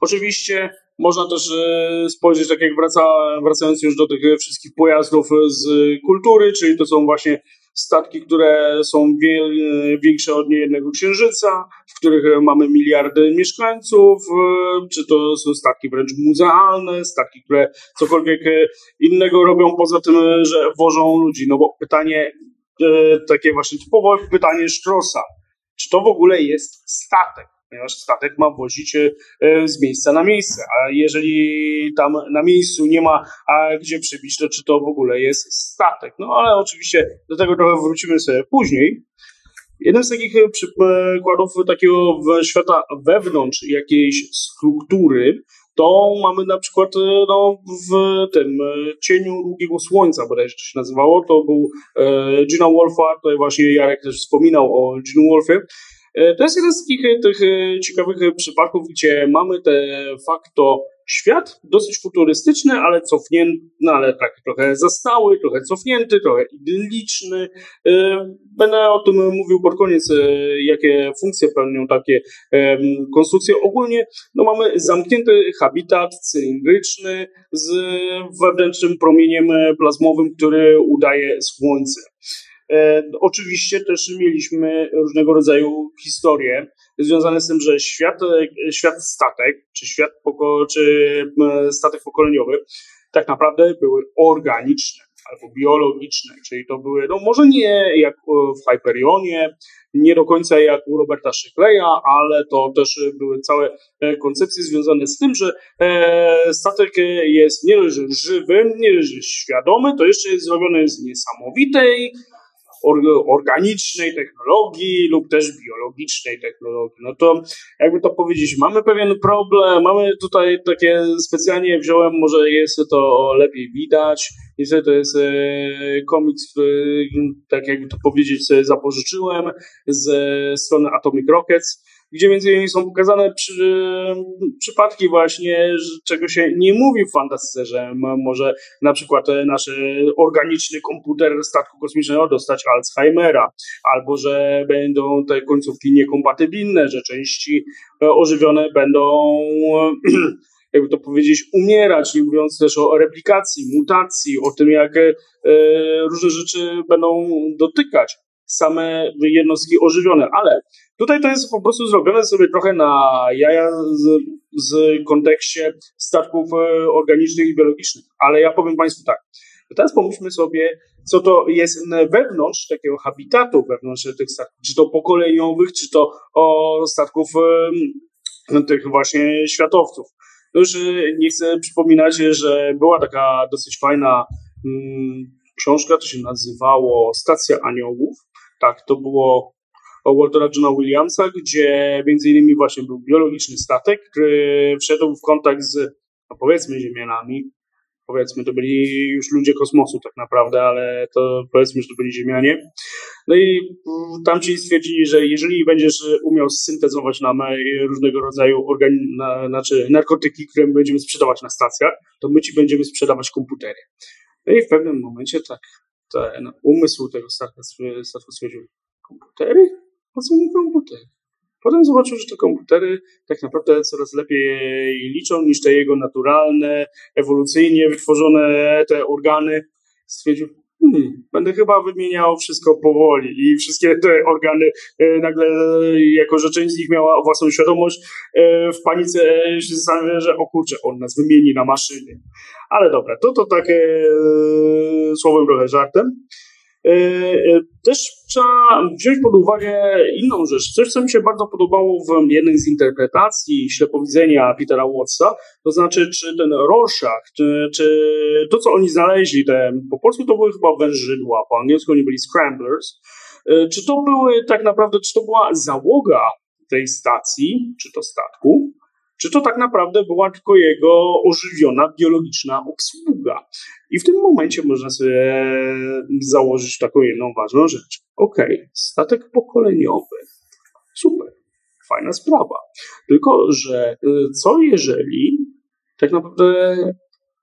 Oczywiście można też e, spojrzeć, tak jak wraca, wracając już do tych wszystkich pojazdów z kultury, czyli to są właśnie statki, które są większe od niejednego księżyca, w których mamy miliardy mieszkańców, e, czy to są statki wręcz muzealne, statki, które cokolwiek innego robią poza tym, że wożą ludzi. No bo pytanie, e, takie właśnie typowe pytanie Strossa, czy to w ogóle jest statek? Ponieważ statek ma wozić e, z miejsca na miejsce, a jeżeli tam na miejscu nie ma a gdzie przybić, to czy to w ogóle jest statek? No ale oczywiście do tego trochę wrócimy sobie później. Jeden z takich e, przykładów takiego świata wewnątrz jakiejś struktury, to mamy na przykład e, no, w tym cieniu długiego słońca, bodajże to się nazywało, to był Gina Wolfa, tutaj właśnie Jarek też wspominał o Gina Wolfie, E, to jest jeden z takich e, tych e, ciekawych przypadków, gdzie mamy de facto świat dosyć futurystyczny, ale cofnięty, no ale tak trochę zastały, trochę cofnięty, trochę idylliczny. E, będę o tym mówił pod koniec, e, jakie funkcje pełnią takie konstrukcje. Ogólnie no mamy zamknięty habitat cylindryczny z wewnętrznym promieniem plazmowym, który udaje słońce. Oczywiście też mieliśmy różnego rodzaju historie związane z tym, że świat, świat statek, czy świat poko, czy statek pokoleniowy tak naprawdę były organiczne albo biologiczne, czyli to były, no może nie jak w Hyperionie, nie do końca jak u Roberta Shickleya, ale to też były całe e, koncepcje związane z tym, że e, statek jest nie dość żywy, nie dość świadomy, to jeszcze jest zrobiony z niesamowitej, organicznej technologii lub też biologicznej technologii. No to jakby to powiedzieć, mamy pewien problem, mamy tutaj takie specjalnie wziąłem, może jest to lepiej widać, niestety to jest e, komiks, tak jakby to powiedzieć, sobie zapożyczyłem ze strony Atomic Rockets, gdzie między innymi są pokazane przy, przypadki właśnie, czego się nie mówi w fantastyce, że może na przykład e, nasz organiczny komputer statku kosmicznego dostać Alzheimera, albo że będą te końcówki niekompatybilne, że części e, ożywione będą jakby to powiedzieć, umierać, nie mówiąc też o replikacji, mutacji, o tym, jak e, różne rzeczy będą dotykać same jednostki ożywione, ale tutaj to jest po prostu zrobione sobie trochę na jaja z, z kontekście statków e, organicznych i biologicznych, ale ja powiem Państwu tak, teraz pomyślmy sobie, co to jest wewnątrz takiego habitatu, wewnątrz tych statków, czy to pokoleniowych, czy to o statków tych właśnie światowców. No już e, nie chcę przypominać, że była taka dosyć fajna mm, książka, to się nazywało Stacja Aniołów, tak, to było Waltera Johna Williamsa, gdzie między innymi właśnie był biologiczny statek, który wszedł w kontakt z, no powiedzmy, Ziemianami. Powiedzmy, to byli już ludzie kosmosu tak naprawdę, ale to powiedzmy, że to byli Ziemianie. No i tamci stwierdzili, że jeżeli będziesz umiał syntezować nam różnego rodzaju organi- na, znaczy narkotyki, które my będziemy sprzedawać na stacjach, to my ci będziemy sprzedawać komputery. No i w pewnym momencie tak ten umysł tego statku stwierdził, komputery? Po co mi komputery? Potem zobaczył, że te komputery tak naprawdę coraz lepiej liczą niż te jego naturalne, ewolucyjnie wytworzone te organy. Stwierdził, hmm, będę chyba wymieniał wszystko powoli i wszystkie te organy e, nagle, jako że część z nich miała własną świadomość, e, w panice się zastanawia, że o kurczę, on nas wymieni na maszyny. Ale dobra, to to takie e, słowem trochę żartem. E, e, też trzeba wziąć pod uwagę inną rzecz. Coś, co mi się bardzo podobało w jednej z interpretacji ślepowidzenia Petera Wattsa, to znaczy, czy ten Rorschach, czy, czy to, co oni znaleźli, te, po polsku to były chyba wężydła, po angielsku oni byli scramblers, e, czy to były tak naprawdę, czy to była załoga tej stacji, czy to statku, czy to tak naprawdę była tylko jego ożywiona biologiczna obsługa. I w tym momencie można sobie założyć taką jedną ważną rzecz. Okej, okay, statek pokoleniowy. Super, fajna sprawa. Tylko, że y, co jeżeli tak naprawdę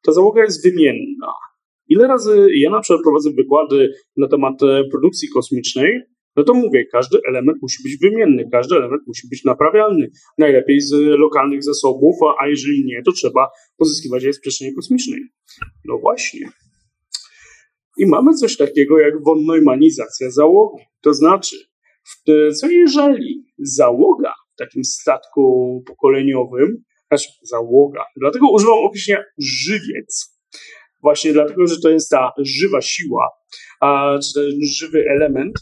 ta załoga jest wymienna? Ile razy ja na przykład prowadzę wykłady na temat e, produkcji kosmicznej no to mówię, każdy element musi być wymienny, każdy element musi być naprawialny. Najlepiej z lokalnych zasobów, a jeżeli nie, to trzeba pozyskiwać je z przestrzeni kosmicznej. No właśnie. I mamy coś takiego jak wonneumanizacja załogi. To znaczy, co jeżeli załoga w takim statku pokoleniowym, znaczy załoga, dlatego używam określenia żywiec, właśnie dlatego, że to jest ta żywa siła, czy ten żywy element,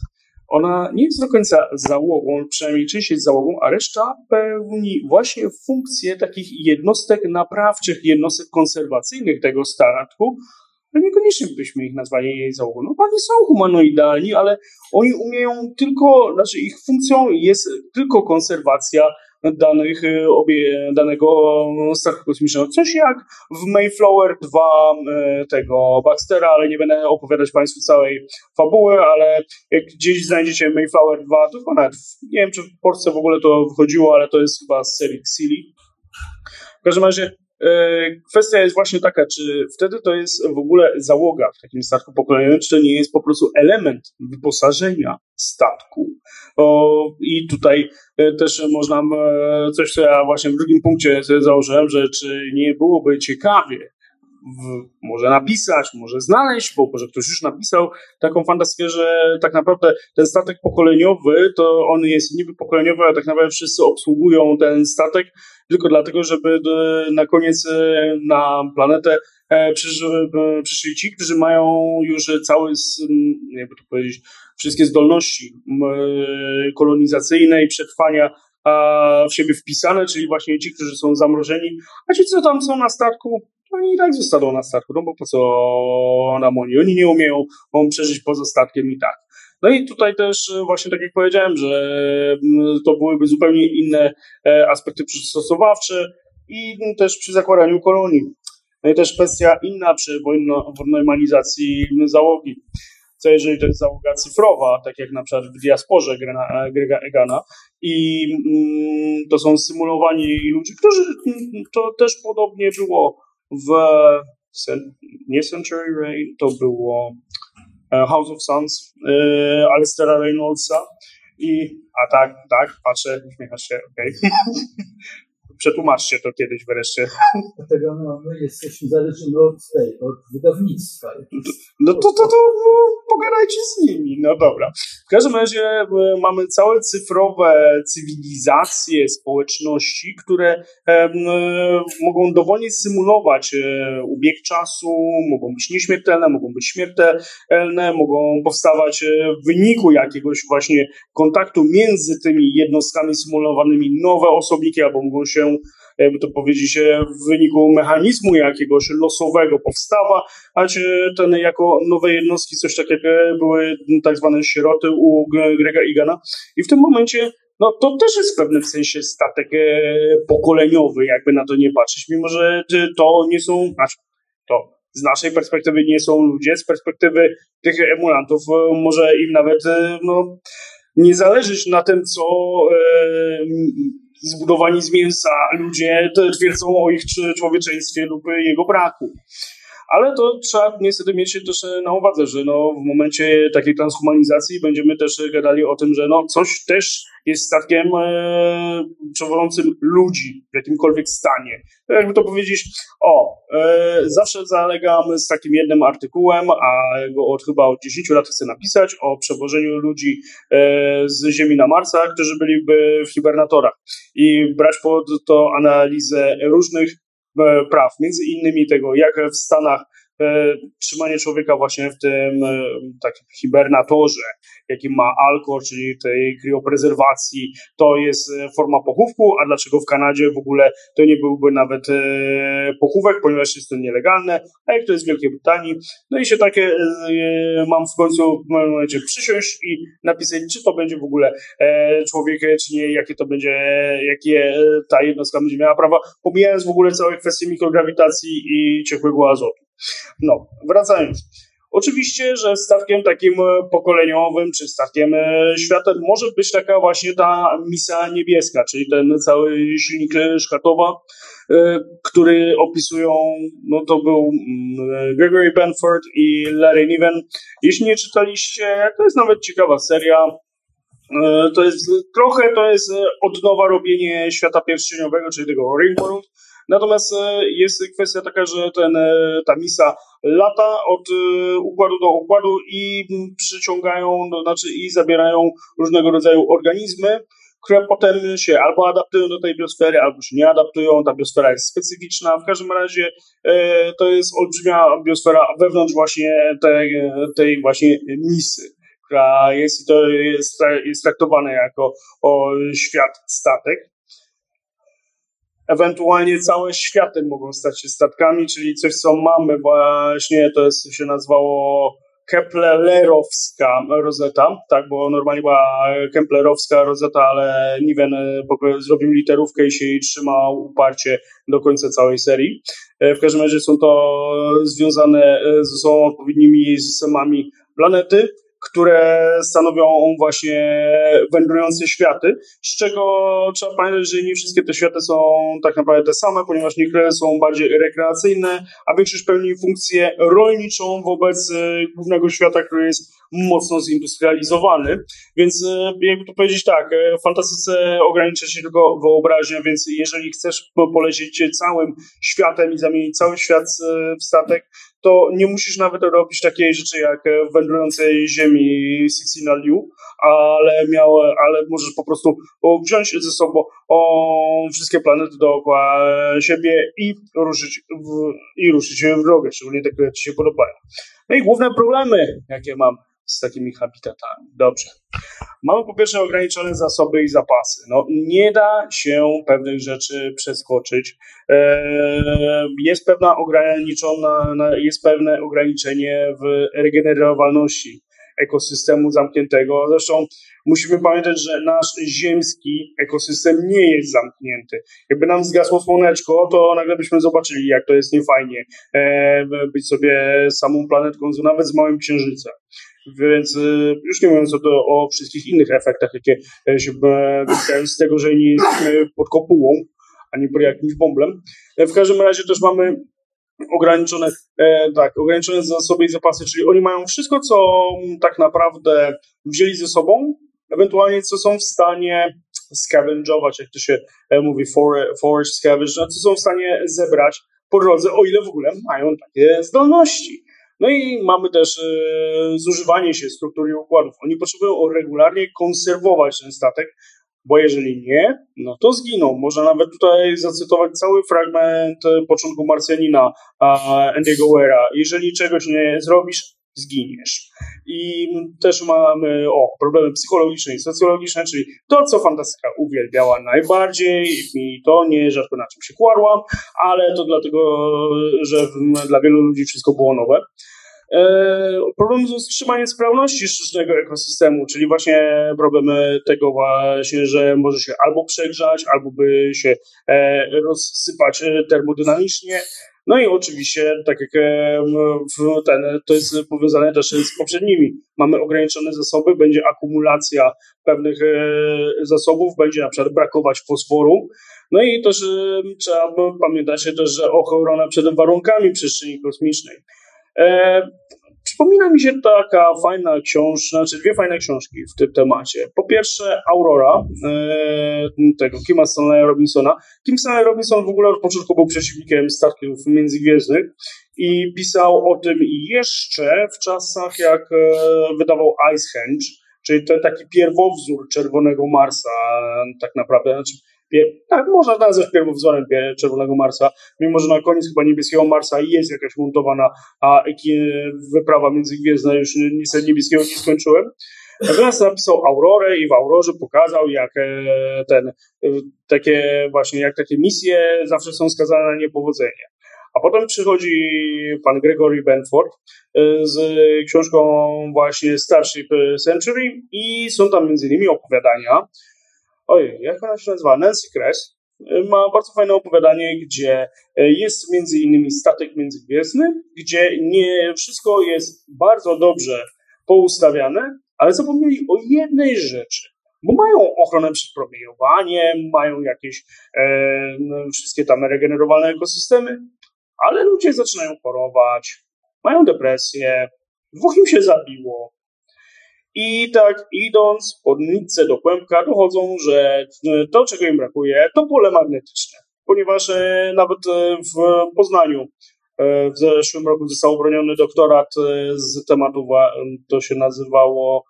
ona nie jest do końca załogą, przynajmniej część jest załogą, a reszta pełni właśnie funkcję takich jednostek naprawczych, jednostek konserwacyjnych tego statku, ale niekoniecznie byśmy ich nazwali jej załogą. No, oni są humanoidalni, ale oni umieją tylko, znaczy ich funkcją jest tylko konserwacja danych, y, obie, danego statku kosmicznego. Coś jak w Mayflower 2 y, tego Baxtera, ale nie będę opowiadać Państwu całej fabuły, ale jak gdzieś znajdziecie Mayflower 2, to chyba nawet, nie wiem czy w Polsce w ogóle to wychodziło, ale to jest chyba z serii Xili. W każdym razie kwestia jest właśnie taka, czy wtedy to jest w ogóle załoga w takim statku pokoleniowym, czy to nie jest po prostu element wyposażenia statku. O, I tutaj też można coś, co ja właśnie w drugim punkcie założyłem, że czy nie byłoby ciekawie w, może napisać, może znaleźć, bo może ktoś już napisał taką fantastykę, że tak naprawdę ten statek pokoleniowy, to on jest niby pokoleniowy, a tak naprawdę wszyscy obsługują ten statek tylko dlatego, żeby na koniec e, na planetę e, przyszli ci, którzy mają już cały, jakby to powiedzieć, wszystkie zdolności kolonizacyjne i przetrwania w siebie wpisane, czyli właśnie ci, którzy są zamrożeni, a ci, co tam są na statku, oni i tak zostaną na statku, no bo po co nam oni? Oni nie umieją on przeżyć poza statkiem i tak. No i tutaj też e, właśnie tak jak powiedziałem, że mm, to byłyby zupełnie inne e, aspekty przystosowawcze i też przy zakładaniu kolonii. No i też kwestia inna przy normalizacji załogi. Co jeżeli to jest załoga cyfrowa, tak jak na przykład w diasporze Grega Egana i mm, to są symulowani ludzie, którzy mm, to też podobnie było w nie Century Rain, to było e, House of Sons e, Alistera Reynoldsa i a tak, tak, patrzę, uśmiechasz się, okej. Okay. Przetłumaczcie to kiedyś wreszcie. Dlatego no, my jesteśmy zależni od tej, od wydawnictwa. No to, to, to no, pogadajcie z nimi, no dobra. W każdym razie e, mamy całe cyfrowe cywilizacje, społeczności, które e, mogą dowolnie symulować e, ubieg czasu, mogą być nieśmiertelne, mogą być śmiertelne, mogą powstawać w wyniku jakiegoś właśnie kontaktu między tymi jednostkami symulowanymi nowe osobniki, albo mogą się jakby to powiedzieć, w wyniku mechanizmu jakiegoś losowego powstawa, a ten jako nowe jednostki, coś tak jak były tak zwane sieroty u Grega Igana. I w tym momencie no to też jest w pewnym sensie statek e, pokoleniowy, jakby na to nie patrzeć, mimo że to nie są, znaczy to z naszej perspektywy nie są ludzie, z perspektywy tych emulantów e, może im nawet e, no, nie zależeć na tym, co zbudowani z mięsa ludzie twierdzą o ich człowieczeństwie lub jego braku. Ale to trzeba niestety mieć też na uwadze, że no, w momencie takiej transhumanizacji będziemy też gadali o tym, że no, coś też jest statkiem e, przewodzącym ludzi w jakimkolwiek stanie. Jakby to powiedzieć, o, e, zawsze zalegam z takim jednym artykułem, a go od chyba od 10 lat chcę napisać o przewożeniu ludzi e, z Ziemi na Marsa, którzy byliby w hibernatorach i brać pod to analizę różnych e, praw, między innymi tego, jak w Stanach e, trzymanie człowieka właśnie w tym e, takim hibernatorze, jaki ma Alcor, czyli tej krioprezerwacji, to jest e, forma pochówku, a dlaczego w Kanadzie w ogóle to nie byłby nawet e, pochówek, ponieważ jest to nielegalne, a jak to jest w Wielkiej Brytanii. No i się takie e, mam w końcu w pewnym momencie przysiąść i napisać, czy to będzie w ogóle człowiek, czy nie, jakie to będzie, jakie ta jednostka będzie miała prawa, pomijając w ogóle całe kwestie mikrograwitacji i ciepłego azotu. No, wracając. Oczywiście, że statkiem takim e, pokoleniowym, czy statkiem e, światem może być taka właśnie ta misa niebieska, czyli ten cały silnik szkatowa, e, który opisują, no to był mm, Gregory Benford i Larry Niven. Jeśli nie czytaliście, to jest nawet ciekawa seria. To jest trochę, to jest od nowa robienie świata pierścieniowego, czyli tego Ringworld, Natomiast e, jest kwestia taka, że ten, e, ta misa lata od e, układu do układu i przyciągają, to znaczy i zabierają różnego rodzaju organizmy, które potem się albo adaptują do tej biosfery, albo się nie adaptują. Ta biosfera jest specyficzna. W każdym razie to jest olbrzymia biosfera wewnątrz właśnie tej, tej właśnie misy, która jest to jest, jest traktowane jako o świat statek ewentualnie całe światy mogą stać się statkami, czyli coś, co mamy właśnie, to jest, się nazywało Keplerowska rozeta, tak, bo normalnie była Keplerowska rozeta, ale Niven e, zrobił literówkę i się jej trzymał uparcie do końca całej serii. E, w każdym razie są to związane e, ze sobą odpowiednimi systemami planety, które stanowią właśnie wędrujące światy, z czego trzeba pamiętać, że nie wszystkie te światy są tak naprawdę te same, ponieważ niektóre są bardziej rekreacyjne, a większość pełni funkcję rolniczą wobec e, głównego świata, który jest mocno zindustrializowany. Więc e, jakby to powiedzieć tak, e, fantastyce ogranicza się tylko wyobraźnia, więc jeżeli chcesz polecieć całym światem i zamienić cały świat w statek, to nie musisz nawet robić takiej rzeczy jak w wędrującej ziemi Sixina Liu, ale, miał, ale możesz po prostu wziąć ze sobą wszystkie planety dookoła siebie i ruszyć w, i ruszyć w drogę, szczególnie te, które ci się podobają. No i główne problemy, jakie mam z takimi habitatami. Dobrze. Mamy po pierwsze ograniczone zasoby i zapasy. No, nie da się pewnych rzeczy przeskoczyć. Eee, jest pewna ograniczona, jest pewne ograniczenie w regenerowalności ekosystemu zamkniętego. Zresztą musimy pamiętać, że nasz ziemski ekosystem nie jest zamknięty. Jakby nam zgasło słoneczko, to nagle byśmy zobaczyli, jak to jest niefajnie e, być sobie samą planetką, nawet z małym księżycem. Więc e, już nie mówiąc o, to, o wszystkich innych efektach, jakie e, się wynikają z tego, że nie jesteśmy pod kopułą, ani pod jakimś bąblem. W każdym razie też mamy ograniczone, e, tak, ograniczone zasoby i zapasy, czyli oni mają wszystko, co tak naprawdę wzięli ze sobą, ewentualnie co są w stanie scavengować, jak to się e, mówi, forage scavenge, no, co są w stanie zebrać po drodze, o ile w ogóle mają takie zdolności. No i mamy też e, zużywanie się struktury układów. Oni potrzebują regularnie konserwować ten statek, bo jeżeli nie, no to zginą. Można nawet tutaj zacytować cały fragment e, początku Marsjanina Andy'ego Wera. Jeżeli czegoś nie zrobisz, zginiesz. I też mamy o, problemy psychologiczne i socjologiczne, czyli to, co fantastyka uwielbiała najbardziej i to nie rzadko na czym się kładłam, ale to dlatego, że dla wielu ludzi wszystko było nowe. E, problem z utrzymaniem sprawności sztucznego ekosystemu, czyli właśnie problem tego właśnie, że może się albo przegrzać, albo by się e, rozsypać e, termodynamicznie. No i oczywiście, tak jak ten, to jest powiązane też z poprzednimi. Mamy ograniczone zasoby, będzie akumulacja pewnych zasobów, będzie na przykład brakować fosforu. No i też trzeba pamiętać też, że ochrona przed warunkami przestrzeni kosmicznej. E, przypomina mi się taka fajna książka, znaczy dwie fajne książki w tym temacie. Po pierwsze Aurora, e, tego Kima Stanleya Robinsona. Kim Stanley Robinson w ogóle od początku był przeciwnikiem statków międzygwiezdnych i pisał o tym jeszcze w czasach, jak e, wydawał Icehenge, czyli ten taki pierwowzór Czerwonego Marsa tak naprawdę. Znaczy, tak, można nazwać pierwowzorem Czerwonego Marsa, mimo że na koniec chyba niebieskiego Marsa jest jakaś montowana a wyprawa międzygwiezdna, już niestety niebieskiego nie skończyłem. Natomiast napisał Aurorę i w Aurorze pokazał, jak e, ten, e, takie właśnie, jak takie misje zawsze są skazane na niepowodzenie. A potem przychodzi pan Gregory Benford e, z książką właśnie Starship Century i są tam między innymi opowiadania ojej, jak ona się nazywa? Nancy Kress ma bardzo fajne opowiadanie, gdzie e, jest między innymi statek międzygwiezdny, gdzie nie wszystko jest bardzo dobrze poustawiane, ale zapomnieli o jednej rzeczy. Bo mają ochronę przed promieniowaniem, mają jakieś e, no, wszystkie tam regenerowalne ekosystemy, ale ludzie zaczynają chorować, mają depresję, dwóch im się zabiło, i tak idąc pod nitce do kłębka dochodzą, że e, to, czego im brakuje, to pole magnetyczne. Ponieważ e, nawet e, w Poznaniu w zeszłym roku został obroniony doktorat z tematu, to się nazywało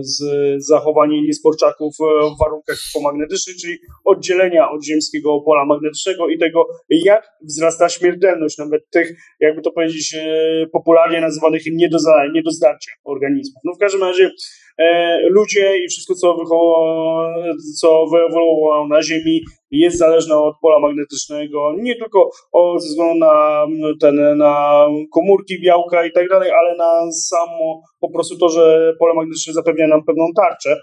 z zachowanie niesporczaków w warunkach pomagnetycznych, czyli oddzielenia od ziemskiego pola magnetycznego i tego, jak wzrasta śmiertelność nawet tych, jakby to powiedzieć, e, popularnie nazywanych nie do, organizmów. No w każdym razie E, ludzie i wszystko, co, co na Ziemi, jest zależne od pola magnetycznego, nie tylko ze względu na, ten, na komórki, białka i tak dalej, ale na samo po prostu to, że pole magnetyczne zapewnia nam pewną tarczę.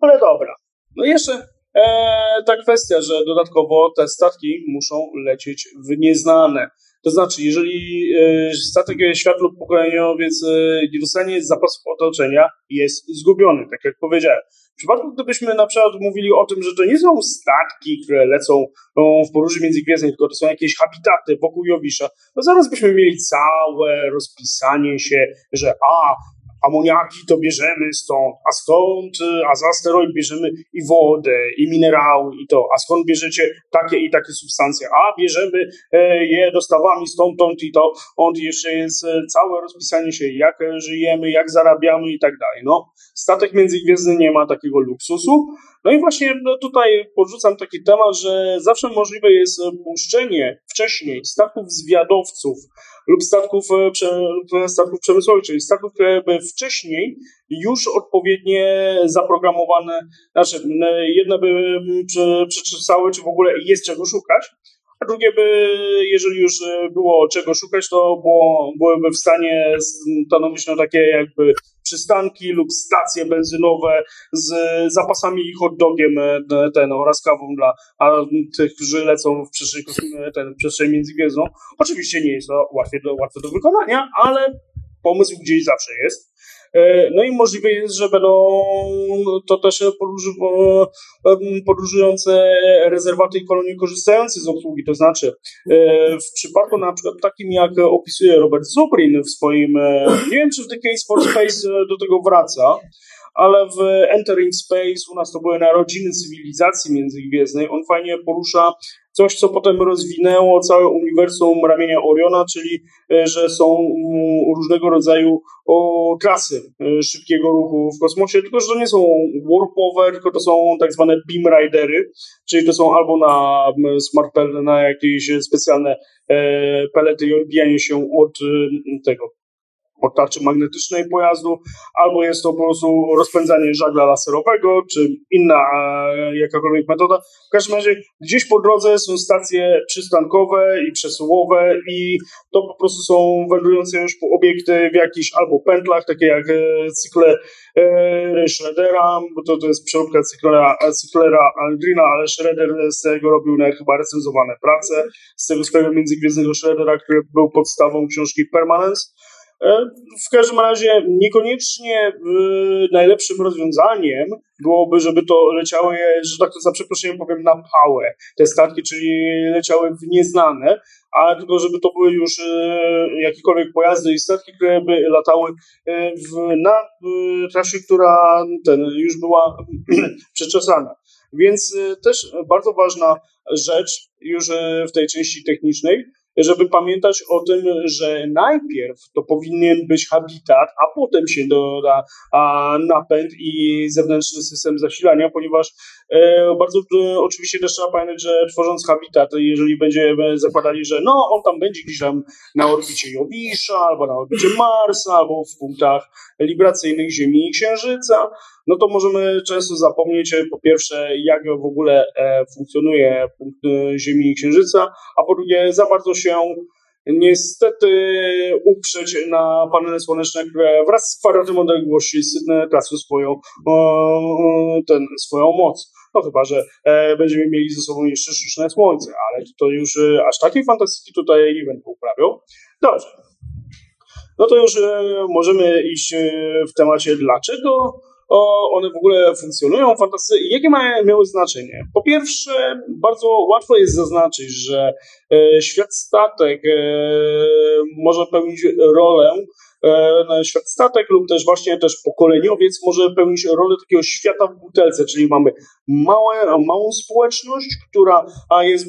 Ale dobra. No jeszcze e, ta kwestia, że dodatkowo te statki muszą lecieć w nieznane. To znaczy, jeżeli e, statek światło pokoleniowiec e, nie dostanie zapasów otoczenia, jest zgubiony, tak jak powiedziałem. W przypadku, gdybyśmy na przykład mówili o tym, że to nie są statki, które lecą w podróży międzygwiezdnej, tylko to są jakieś habitaty wokół Jowisza, to zaraz byśmy mieli całe rozpisanie się, że a, amoniaki to bierzemy stąd, a skąd, a za asteroid bierzemy i wodę, i minerały, i to, a skąd bierzecie takie i takie substancje, a bierzemy e, je dostawami stąd, stąd i to, on jeszcze jest e, całe rozpisanie się, jak żyjemy, jak zarabiamy i tak dalej. No, statek międzygwiezdny nie ma takiego luksusu, no i właśnie no tutaj podrzucam taki temat, że zawsze możliwe jest puszczenie wcześniej statków zwiadowców lub statków, e, lub statków przemysłowych, czyli statków, które by wcześniej już odpowiednie zaprogramowane, znaczy jedne by przeczesały, czy w ogóle jest czego szukać, a drugie by, jeżeli już było czego szukać, to było, byłyby w stanie stanowić no takie jakby przystanki lub stacje benzynowe z zapasami i hot dogiem e, ten, oraz kawą dla tych, którzy lecą w przestrzeń, ten, przestrzeń międzygwiezdną. Oczywiście nie jest to łatwe do, łatwe do wykonania, ale pomysł gdzieś zawsze jest. E, no i możliwe jest, że będą to też podróżujące rezerwaty i kolonie korzystające z obsługi. To znaczy, e, w przypadku na przykład takim, jak opisuje Robert Zubrin w swoim, e, nie wiem, czy w The Case for Space do tego wraca, ale w Entering Space u nas to były narodziny cywilizacji międzygwiezdnej. On fajnie porusza coś, co potem rozwinęło całe uniwersum ramienia Oriona, czyli e, że są mm, różnego rodzaju o, trasy e, szybkiego ruchu w kosmosie, tylko że to nie są warpowe, tylko to są tak zwane beam ridery, czyli to są albo na smart na jakieś specjalne e, pelety i odbijanie się od tego tarczy magnetycznej pojazdu, albo jest to po prostu rozpędzanie żagla laserowego, czy inna e, jakakolwiek metoda. W każdym razie gdzieś po drodze są stacje przystankowe i przesyłowe i to po prostu są wędrujące już po obiekty w jakichś albo pętlach, takie jak e, cykle e, Schroedera, bo to, to jest przeróbka cyklera, cyklera Aldrina, ale Schroeder z tego robił na chyba recenzowane prace, z tego swojego międzygwiezdnego Schroedera, który był podstawą książki Permanence. E, w każdym razie niekoniecznie e, najlepszym rozwiązaniem byłoby, żeby to leciały, że tak to za przeproszeniem powiem, na pałę te statki, czyli leciały w nieznane, a tylko żeby to były już e, jakiekolwiek pojazdy i statki, które by latały w, na trasie, która ten, już była przeczesana. Więc też bardzo ważna rzecz już w tej części technicznej, żeby pamiętać o tym, że najpierw to powinien być habitat, a potem się doda napęd i zewnętrzny system zasilania, ponieważ bardzo e, oczywiście też trzeba pamiętać, że tworząc habitat, jeżeli będziemy zakładali, że no on tam będzie gdzieś tam na orbicie Jowisza, albo na orbicie Marsa, albo w punktach libracyjnych Ziemi i Księżyca, no to możemy często zapomnieć e, po pierwsze, jak w ogóle e, funkcjonuje punkt e, Ziemi i Księżyca, a po drugie, za bardzo się niestety uprzeć na panele słoneczne, które wraz z kwadratem odległości tracą swoją, ten, swoją moc. No chyba, że będziemy mieli ze sobą jeszcze sztuczne słońce, ale to już aż takiej fantastyki tutaj nie będą uprawiał. Dobrze. No to już możemy iść w temacie dlaczego one w ogóle funkcjonują, fantasy jakie mają, miały znaczenie? Po pierwsze, bardzo łatwo jest zaznaczyć, że e, świat statek e, może pełnić rolę e, świat statek lub też właśnie też pokoleniowiec może pełnić rolę takiego świata w butelce, czyli mamy małe, małą społeczność, która a jest,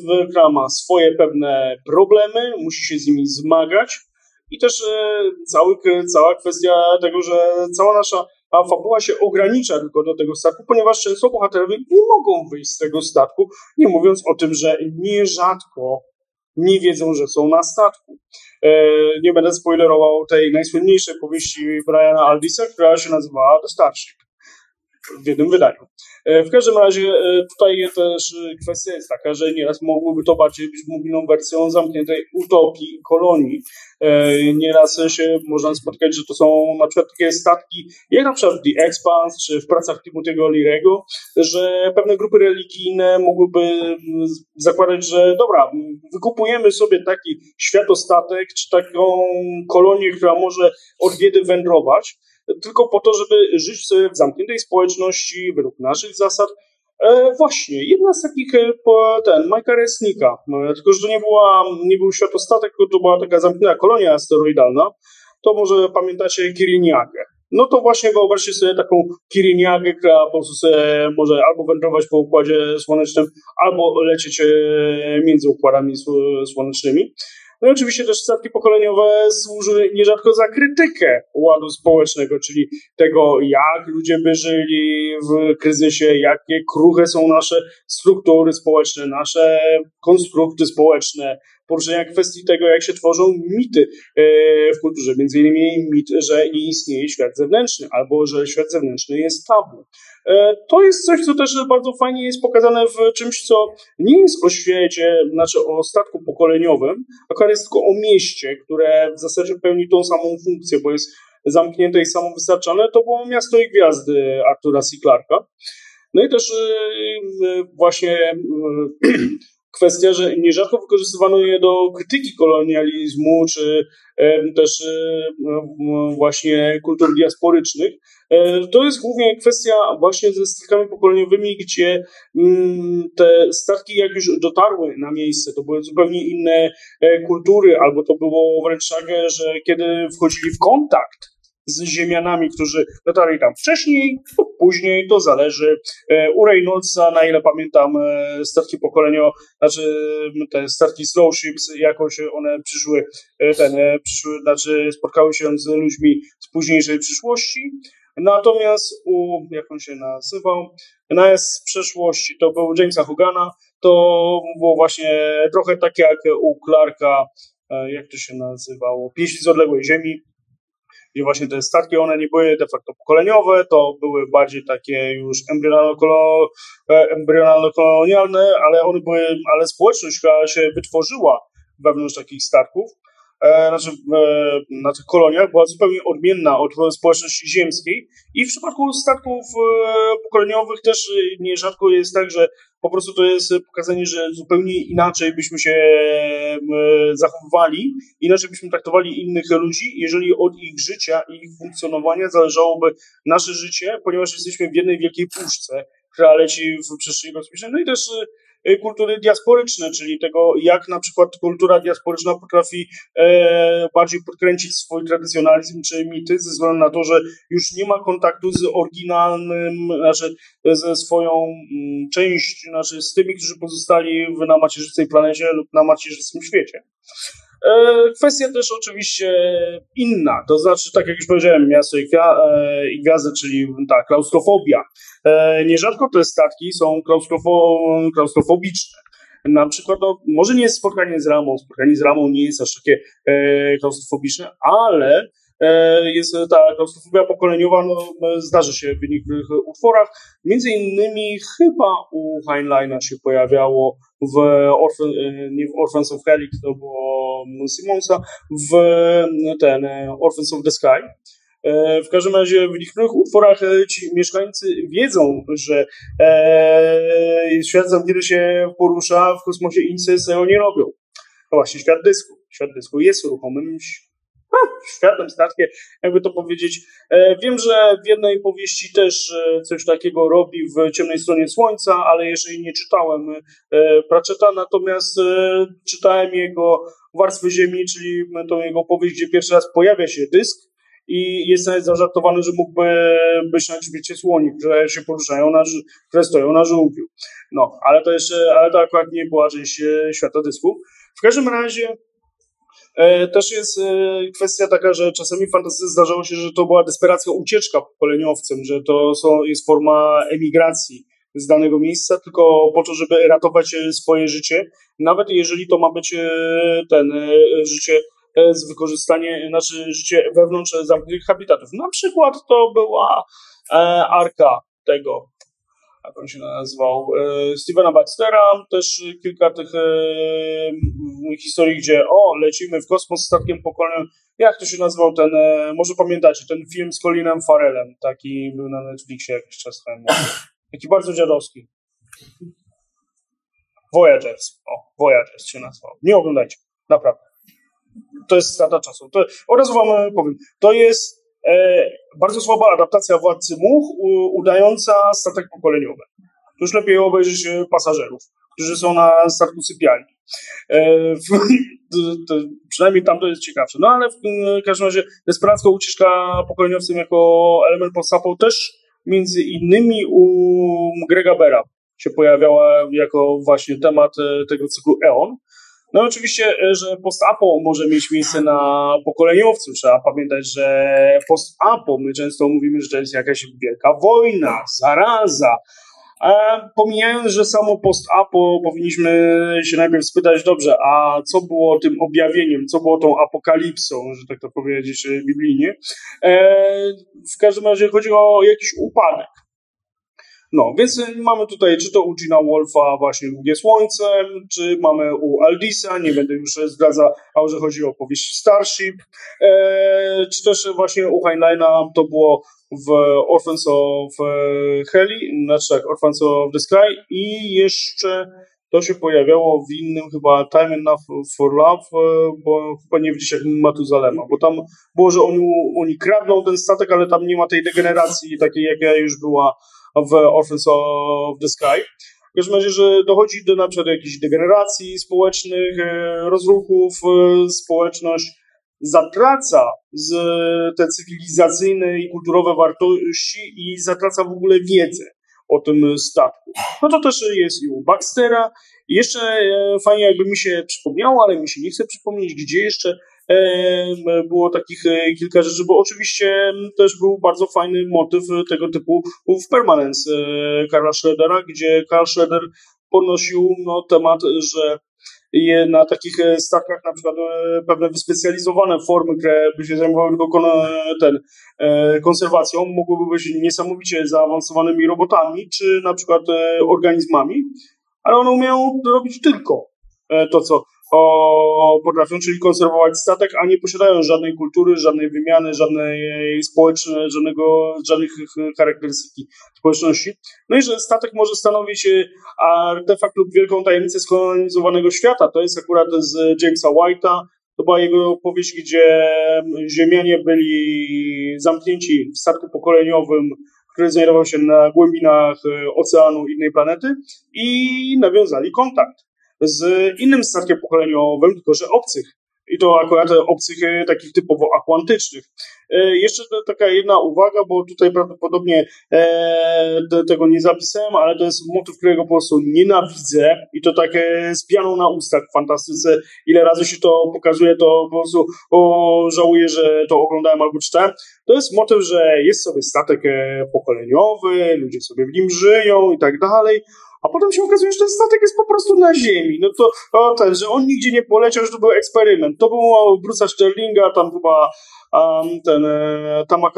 ma swoje pewne problemy, musi się z nimi zmagać. I też cały, cała kwestia tego, że cała nasza a fabuła się ogranicza tylko do tego statku, ponieważ często bohaterowie nie mogą wyjść z tego statku, nie mówiąc o tym, że nierzadko nie wiedzą, że są na statku. E, nie będę spoilerował tej najsłynniejszej powieści Briana Aldisa, która się nazywała The Starship. w jednym wydaniu. E, w każdym razie e, tutaj też kwestia jest taka, że nieraz mogłoby to bardziej być mobilną wersją zamkniętej utopii kolonii. E, nieraz się można spotkać, że to są na przykład takie statki, jak na przykład The Expanse, czy w pracach Timothy'ego Leary'ego, że pewne grupy religijne mogłyby zakładać, że dobra, wykupujemy sobie taki światostatek, czy taką kolonię, która może od biedy wędrować, tylko po to, żeby żyć w zamkniętej społeczności według naszych zasad. E, właśnie, jedna z takich, e, ten, Majka Resnika, e, tylko że to nie, była, nie był światostatek, to była taka zamknięta kolonia asteroidalna, to może pamiętacie Kiriniagę. No to właśnie wyobraźcie sobie taką Kiriniagę, która po prostu sobie może albo wędrować po układzie słonecznym, albo lecieć e, między układami słonecznymi. No i oczywiście też statki pokoleniowe służyły nierzadko za krytykę ładu społecznego, czyli tego, jak ludzie by żyli w kryzysie, jakie kruche są nasze struktury społeczne, nasze konstrukty społeczne, poruszenia kwestii tego, jak się tworzą mity e, w kulturze. Między innymi mit, że nie istnieje świat zewnętrzny, albo że świat zewnętrzny jest tabu. E, to jest coś, co też bardzo fajnie jest pokazane w czymś, co nie jest o świecie, znaczy o statku pokoleniowym, a jest tylko o mieście, które w zasadzie pełni tą samą funkcję, bo jest zamknięte i samowystarczalne, to było Miasto i Gwiazdy Artura C. Clarka. No i też e, właśnie kwestia, że nierzadko wykorzystywano je do krytyki kolonializmu, czy też właśnie kultur diasporycznych. E, to jest głównie kwestia właśnie ze statkami pokoleniowymi, gdzie mm, te statki jak już dotarły na miejsce, to były zupełnie inne e, kultury, albo to było wręcz tak, że kiedy wchodzili w kontakt z ziemianami, którzy dotarli tam wcześniej później, to zależy. E, u Reynoldsa, na ile pamiętam, e, statki pokoleniowe, znaczy te statki slow ships, jakoś one przyszły, e, ten, przyszły, znaczy spotkały się z ludźmi z późniejszej przyszłości. Natomiast u, jak on się nazywał, na z przeszłości to był Jamesa Hogana, to było właśnie trochę tak jak u Clarka, jak to się nazywało, Pieśń z odległej ziemi, i właśnie te statki, one nie były de facto pokoleniowe, to były bardziej takie już embrionalno-kolonialne, ale one były, ale społeczność, która się wytworzyła wewnątrz takich statków, e, znaczy, e, na tych koloniach była zupełnie odmienna od społeczności ziemskiej. I w przypadku statków e, pokoleniowych też nierzadko jest tak, że po prostu to jest pokazanie, że zupełnie inaczej byśmy się zachowywali, inaczej byśmy traktowali innych ludzi, jeżeli od ich życia i ich funkcjonowania zależałoby nasze życie, ponieważ jesteśmy w jednej wielkiej puszce, która leci w przestrzeni kosmicznej. No i też Y, kultury diasporyczne, czyli tego, jak na przykład kultura diasporyczna potrafi e, bardziej podkręcić swój tradycjonalizm czy mity, ze względu na to, że już nie ma kontaktu z oryginalnym, znaczy ze swoją mm, częścią, znaczy z tymi, którzy pozostali na macierzycej planecie lub na macierzystym świecie. E, kwestia też oczywiście inna, to znaczy, tak jak już powiedziałem, miasto i, e, i gwiazdy, czyli ta klaustrofobia. E, nierzadko te statki są klaustrofo, klaustrofobiczne. Na przykład, no, może nie jest spotkanie z ramą, spotkanie z ramą nie jest aż takie e, klaustrofobiczne, ale e, jest ta klaustrofobia pokoleniowa, no, zdarzy się w niektórych utworach. Między innymi chyba u Heinleina się pojawiało w Orphan, nie w Orphans of Helix, to było Simonsa, w ten Orphans of the Sky. E, w każdym razie w niektórych utworach e, ci mieszkańcy wiedzą, że e, świat zamknięty się porusza, w kosmosie tego nie robią. No właśnie, świat dysku. Świat dysku jest ruchomym światem, statkiem, jakby to powiedzieć. E, wiem, że w jednej powieści też coś takiego robi w Ciemnej Stronie Słońca, ale jeszcze nie czytałem Pratchetta, natomiast czytałem jego Warstwy Ziemi, czyli tą jego powieść, gdzie pierwszy raz pojawia się dysk, i jest nawet zażartowany, że mógłby być na grzbiecie słoni, które się poruszają, na, które stoją na żółwiu. No, ale to jeszcze, ale to akurat nie była część e, świata dysku. W każdym razie e, też jest e, kwestia taka, że czasami w fantastyce zdarzało się, że to była desperacka ucieczka pokoleniowcem, że to są, jest forma emigracji z danego miejsca, tylko po to, żeby ratować e, swoje życie, nawet jeżeli to ma być e, ten życie z wykorzystanie, nasze życie wewnątrz zamkniętych habitatów. Na przykład to była e, arka tego, jak on się nazywał, e, Stevena Baxtera, też kilka tych e, historii, gdzie o, lecimy w kosmos statkiem pokoleniowym. Jak to się nazywał ten, e, może pamiętacie, ten film z Colinem Farrellem, taki był na Netflixie jakiś czas temu. Taki bardzo dziadowski. Voyagers. O, Voyagers się nazywał. Nie oglądajcie, naprawdę. To jest strata czasu. To, od razu wam powiem. To jest bardzo słaba adaptacja Władcy Much, udająca statek pokoleniowy. To już lepiej obejrzeć e, pasażerów, którzy są na statku sypialni. E, przynajmniej tam to jest ciekawsze. No ale w, każdym razie desperacka ucieczka pokoleniowcem jako element post też między innymi u Grega Bera się pojawiała jako właśnie temat e, tego cyklu EON. No oczywiście, e, że post-apo może mieć miejsce na pokoleniowcu. Trzeba pamiętać, że post-apo, my często mówimy, że to jest jakaś wielka wojna, zaraza, a pomijając, że samo post-apo powinniśmy się najpierw spytać, dobrze, a co było tym objawieniem, co było tą apokalipsą, że tak to powiedzieć e, biblijnie. W każdym razie chodzi o jakiś upadek. No, więc mamy tutaj, czy to u Gina Wolfa właśnie Długie Słońce, czy mamy u Aldisa, nie będę już zdradzał, że chodzi o powieść Starship, e, czy też właśnie u Heinleina to było w Orphans of Heli, znaczy tak, Orphans of the Sky i jeszcze to się pojawiało w innym chyba Time Enough for Love, e, bo chyba nie widzicie jak Matuzalema, bo tam było, że oni, oni kradną ten statek, ale tam nie ma tej degeneracji takiej, jaka już była w Orphans of the Sky. W każdym razie, że dochodzi do na przykład jakichś degeneracji społecznych, e, rozruchów, e, społeczność zatraca z te cywilizacyjne i kulturowe wartości i zatraca w ogóle wiedzę o tym statku. No to też jest i u Baxtera. Jeszcze e, fajnie jakby mi się przypomniało, ale mi się nie chce przypomnieć, gdzie jeszcze było takich e, kilka rzeczy, bo oczywiście też był bardzo fajny motyw tego typu w Permanence e, Karla Schroedera, gdzie Karl Schroeder ponosił no, temat, że je na takich e, statkach na przykład pewne wyspecjalizowane formy, które by się zajmowały tylko ten, konserwacją, mogłyby być niesamowicie zaawansowanymi robotami, czy na przykład organizmami, ale one umieją robić tylko to, co o, potrafią, czyli konserwować statek, a nie posiadają żadnej kultury, żadnej wymiany, żadnej społecznej, żadnego, żadnych charakterystyki społeczności. No i że statek może stanowić e, artefakt lub wielką tajemnicę skolonizowanego świata. To jest akurat z Jamesa White'a. To była jego powieść, gdzie Ziemianie byli zamknięci w statku pokoleniowym, który znajdował się na głębinach e, oceanu innej planety i nawiązali kontakt z innym statkiem pokoleniowym, tylko że obcych. I to akurat obcych e, takich typowo akwantycznych. E, jeszcze taka jedna uwaga, bo tutaj prawdopodobnie e, tego nie zapisałem, ale to jest motyw, którego po prostu nienawidzę i to takie z pianą na ustach w fantastyce. Ile razy się to pokazuje, to po prostu o, żałuję, że to oglądałem albo czytałem. To jest motyw, że jest sobie statek pokoleniowy, ludzie sobie w nim żyją i tak dalej, a potem się okazuje, że ten statek jest po prostu na ziemi. No to o, ten, że on nigdzie nie poleciał, że to był eksperyment. To był Bruce'a Sterlinga, tam chyba um, ten e, Tama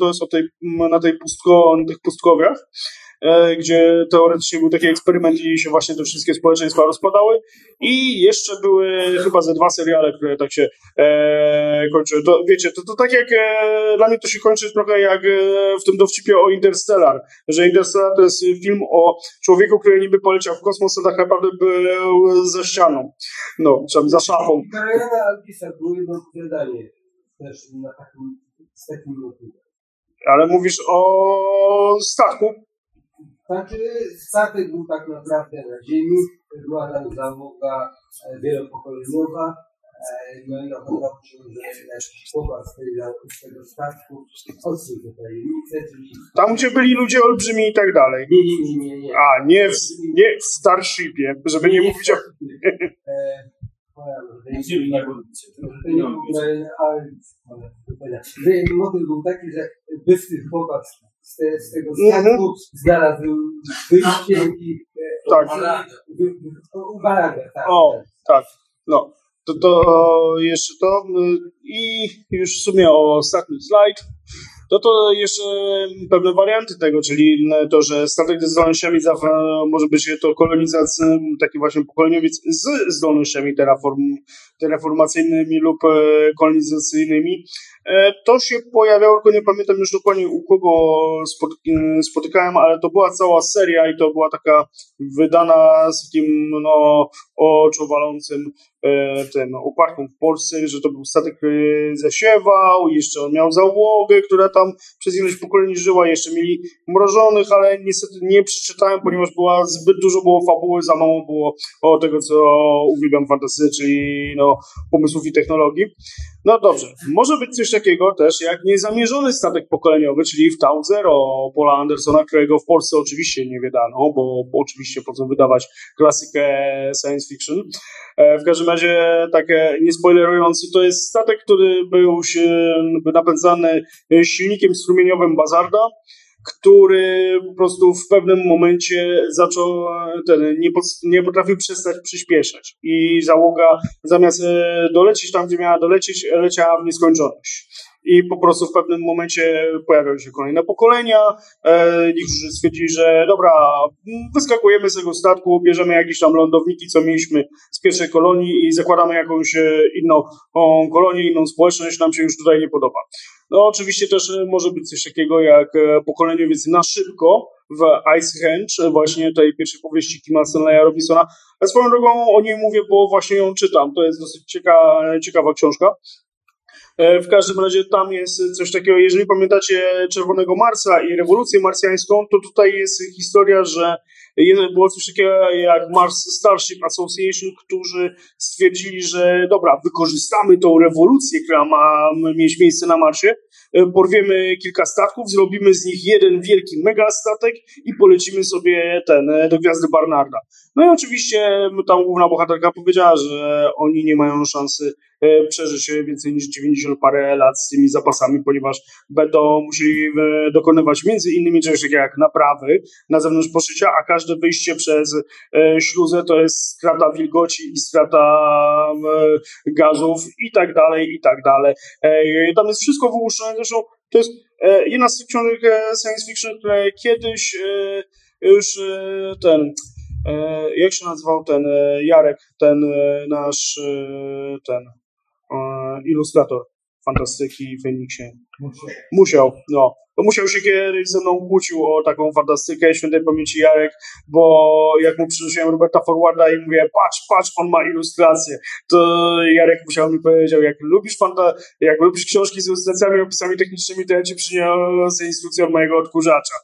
to jest o tej, na tej pustko, tych pustkowiach. E, gdzie teoretycznie był taki eksperyment i się właśnie te wszystkie społeczeństwa rozpadały. I jeszcze były chyba ze dwa seriale, które tak się e, kończyły. To wiecie, to, to tak jak e, dla mnie to się kończy trochę jak e, w tym dowcipie o Interstellar, że Interstellar to jest film o człowieku, który niby poleciał w kosmos, a tak naprawdę był za ścianą. No, czy za szafą. Było jedno też na takim, z takim. Ale mówisz o statku? Znaczy statek był tak naprawdę na ziemi, była tam załoga e, wielopokoleniowa, e, no i okazało się, że jakiś chłopak z, z tego statku tajemnice. Czyli... Tam, gdzie byli ludzie olbrzymi i tak dalej. Nie, nie, nie, nie. nie. A, nie w, nie w Starshipie, żeby nie, nie mówić o... Motyw był taki, że bystry chłopak z, te, z tego statku mm -hmm. znalazł wyjście i tak. Baragę, tak. O, tak, no. To, to jeszcze to i już w sumie o ostatni slajd to to jeszcze pewne warianty tego, czyli to, że statek ze zdolnościami może być to kolonizacja, taki właśnie pokoleniowiec z zdolnościami terraform, terraformacyjnymi lub kolonizacyjnymi. To się pojawiało, tylko nie pamiętam już dokładnie u kogo spotykałem, ale to była cała seria i to była taka wydana z takim no, oczuwalącym e, ten upadkiem w Polsce, że to był statek, który zasiewał, jeszcze on miał załogę, która tam przez ileś pokoleń żyła, jeszcze mieli mrożonych, ale niestety nie przeczytałem, ponieważ była zbyt dużo było fabuły, za mało było o tego, co uwielbiam fantastycznie, czyli no, pomysłów i technologii. No dobrze, może być coś takiego też jak niezamierzony statek pokoleniowy, czyli w Tau Zero Paula Andersona, którego w Polsce oczywiście nie wydano, bo, oczywiście po co wydawać klasykę science fiction. E, w każdym razie, tak e, nie spoilerując, to jest statek, który był napędzany silnikiem strumieniowym Bazarda, który po prostu w pewnym momencie zaczął, ten, nie, nie potrafił przestać przyspieszać i załoga zamiast e, dolecieć tam, gdzie miała dolecieć, leciała w nieskończoność i po prostu w pewnym momencie pojawiały się kolejne pokolenia. E, niektórzy stwierdzili, że dobra, wyskakujemy z tego statku, bierzemy jakieś tam lądowniki, co mieliśmy z pierwszej kolonii i zakładamy jakąś e, inną kolonię, inną społeczność, nam się już tutaj nie podoba. No oczywiście też e, może być coś takiego jak pokoleniowiec na szybko w Ice Henge, właśnie tej pierwszej powieści Kima Stanleya Robinsona. A swoją drogą o niej mówię, bo właśnie ją czytam. To jest dosyć ciekawa, ciekawa książka. E, w każdym razie tam jest coś takiego, jeżeli pamiętacie Czerwonego Marsa i rewolucję marsjańską, to tutaj jest historia, że było coś takiego jak Mars Starship Association, którzy stwierdzili, że dobra, wykorzystamy tą rewolucję, która ma mieć miejsce na Marsie, e, porwiemy kilka statków, zrobimy z nich jeden wielki megastatek i polecimy sobie ten e, do gwiazdy Barnarda. No i oczywiście tam główna bohaterka powiedziała, że oni nie mają szansy E, przeżyć więcej niż 90 parę lat z tymi zapasami, ponieważ będą musieli e, dokonywać między innymi czegoś takiego jak naprawy na zewnątrz poszycia, a każde wyjście przez e, śluzę to jest strata wilgoci i strata gazów i tak dalej, i tak dalej. Tam jest wszystko wyłuszczone, zresztą to jest jedna z tych książek science fiction, które kiedyś już ten jak się nazywał ten Jarek, ten nasz ten ilustrator fantastyki w Feniksie. Musiał, no. To musiał się kiedyś ze mną kłócił o taką fantastykę świętej pamięci Jarek, bo jak mu przynosiłem Roberta Forwarda i mówię, patrz, patrz, on ma ilustrację, to Jarek musiał mi powiedział, jak lubisz fanta jak lubisz książki z ilustracjami, opisami technicznymi, to ja ci przyniosę instrukcję od mojego odkurzacza.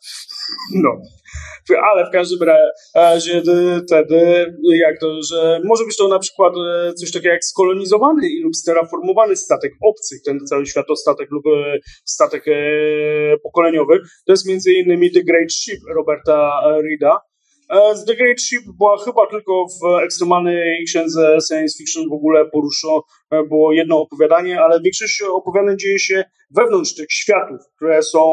No ale w każdym razie wtedy, jak to, że może być to na przykład e, coś takiego jak skolonizowany lub sterraformowany statek obcy, ten cały światostatek lub e, statek e, pokoleniowy. To jest między innymi The Great Ship Roberta Reeda. The Great Ship była chyba tylko w ekstremalnej księdze science fiction w ogóle poruszono, było jedno opowiadanie, ale większość opowiadań dzieje się wewnątrz tych światów, które są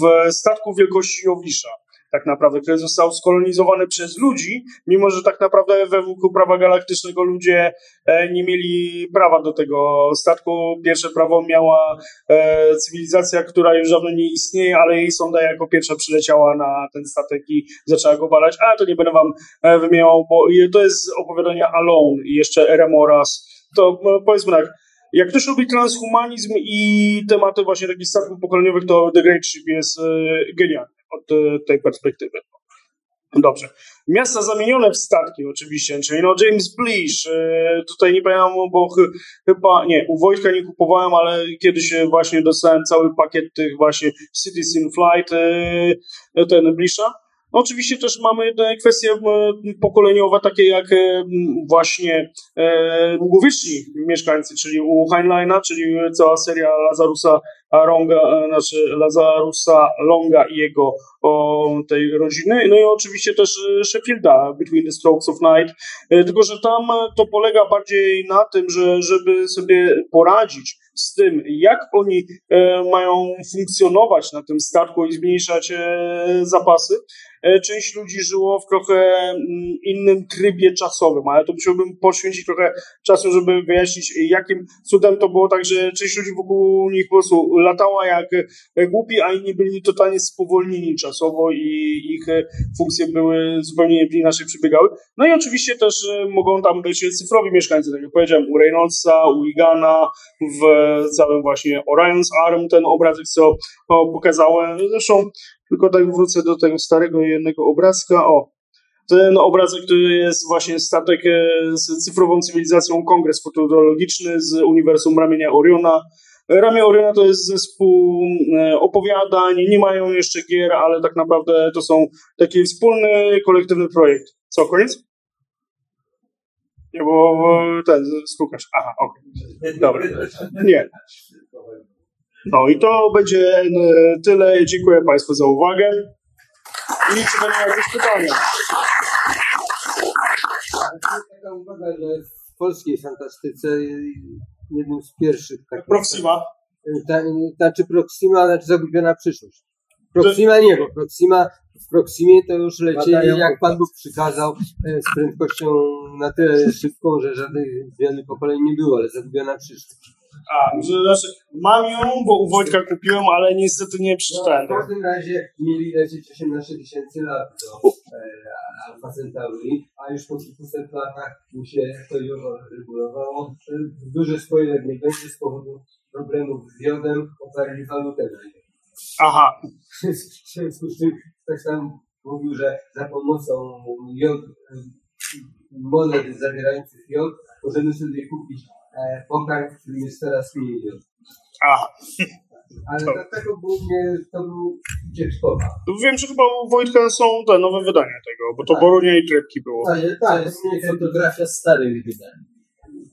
w statku wielkości Jowisza tak naprawdę, który został skolonizowany przez ludzi, mimo że tak naprawdę według prawa galaktycznego ludzie e, nie mieli prawa do tego statku. Pierwsze prawo miała e, cywilizacja, która już dawno nie istnieje, ale jej sonda jako pierwsza przyleciała na ten statek i zaczęła go badać. A to nie będę wam e, wymieniał, bo to jest opowiadanie Alone i jeszcze Eremoras. To powiedzmy tak, jak ktoś lubi transhumanizm i tematy właśnie takich statków pokoleniowych, to The Great Ship jest genialny od e, tej perspektywy. Dobrze. Miasta zamienione w statki oczywiście, czyli no James Blish, e, tutaj nie pamiętam, bo chyba, nie, u Wojtka nie kupowałem, ale kiedyś właśnie dostałem cały pakiet tych właśnie Cities in Flight, e, ten Blisha. No oczywiście też mamy kwestie pokoleniowe, takie jak właśnie długowieczni mieszkańcy, czyli u Heinleina, czyli cała seria Lazarusa Longa, e, znaczy Lazarusa Longa i jego o, tej rodziny, no i oczywiście też e, Sheffielda, Between the Strokes of Night, e, tylko że tam to polega bardziej na tym, że żeby sobie poradzić z tym, jak oni e, mają funkcjonować na tym statku i zmniejszać e, zapasy, e, część ludzi żyło w trochę mm, innym trybie czasowym, ale to musiałbym poświęcić trochę czasu, żeby wyjaśnić, jakim cudem to było tak, że część ludzi wokół nich po prostu latała jak głupi, a inni byli totalnie spowolnieni czasowo i ich funkcje były zupełnie inaczej przebiegały. No i oczywiście też mogą tam być cyfrowi mieszkańcy, tak jak powiedziałem, u Reynoldsa, u Igana, w całym właśnie Orion's Arm, ten obrazek, co pokazałem. Zresztą tylko tak wrócę do tego starego jednego obrazka. O, ten obrazek to jest właśnie statek e, z cyfrową cywilizacją, kongres futurologiczny z Uniwersum Ramienia Oriona. Ramię Oriona to jest zespół e, opowiadań, nie mają jeszcze gier, ale tak naprawdę to są taki wspólny, kolektywny projekt. Co, koniec? Nie, bo ten, stukasz. Aha, okej. Okay. Dobra. Nie. No i to będzie e, tyle. Dziękuję Państwu za uwagę. I czy będą jakieś pytania? Taka uwaga, że w polskiej fantastyce jednym z pierwszych... Tak, Proxima? Ta, znaczy Proxima, znaczy Zagubiona Przyszłość. Proxima nie, bo Proxima, w Proximie to już lecieli, jak Pan Bóg przykazał, e, z prędkością na tyle szybką, że żadnych zmiany pokoleń nie było, ale Zagubiona Przyszłość. A, że, znaczy, mam ją, bo u Wojtka kupiłem, ale niestety nie przeczytałem. No, w każdym razie mieli lecieć 18 tysięcy lat do e, Alfa Centauri, a już po kilkuset latach mu się to regulowało. Duży spoiler nie będzie z powodu problemów z jodem, oparli walutę Aha. W związku z czym ktoś tam mówił, że za pomocą jod, monet zawierających jod możemy sobie kupić e, pokarm, który jest teraz jod. Aha. Ale to. dlatego głównie to był ucieczkowa. Wiem, że chyba u Wojtka są te nowe wydania tego, bo to tak. Borunia i Trepki było. Tak, to jest fotografia starych wydań.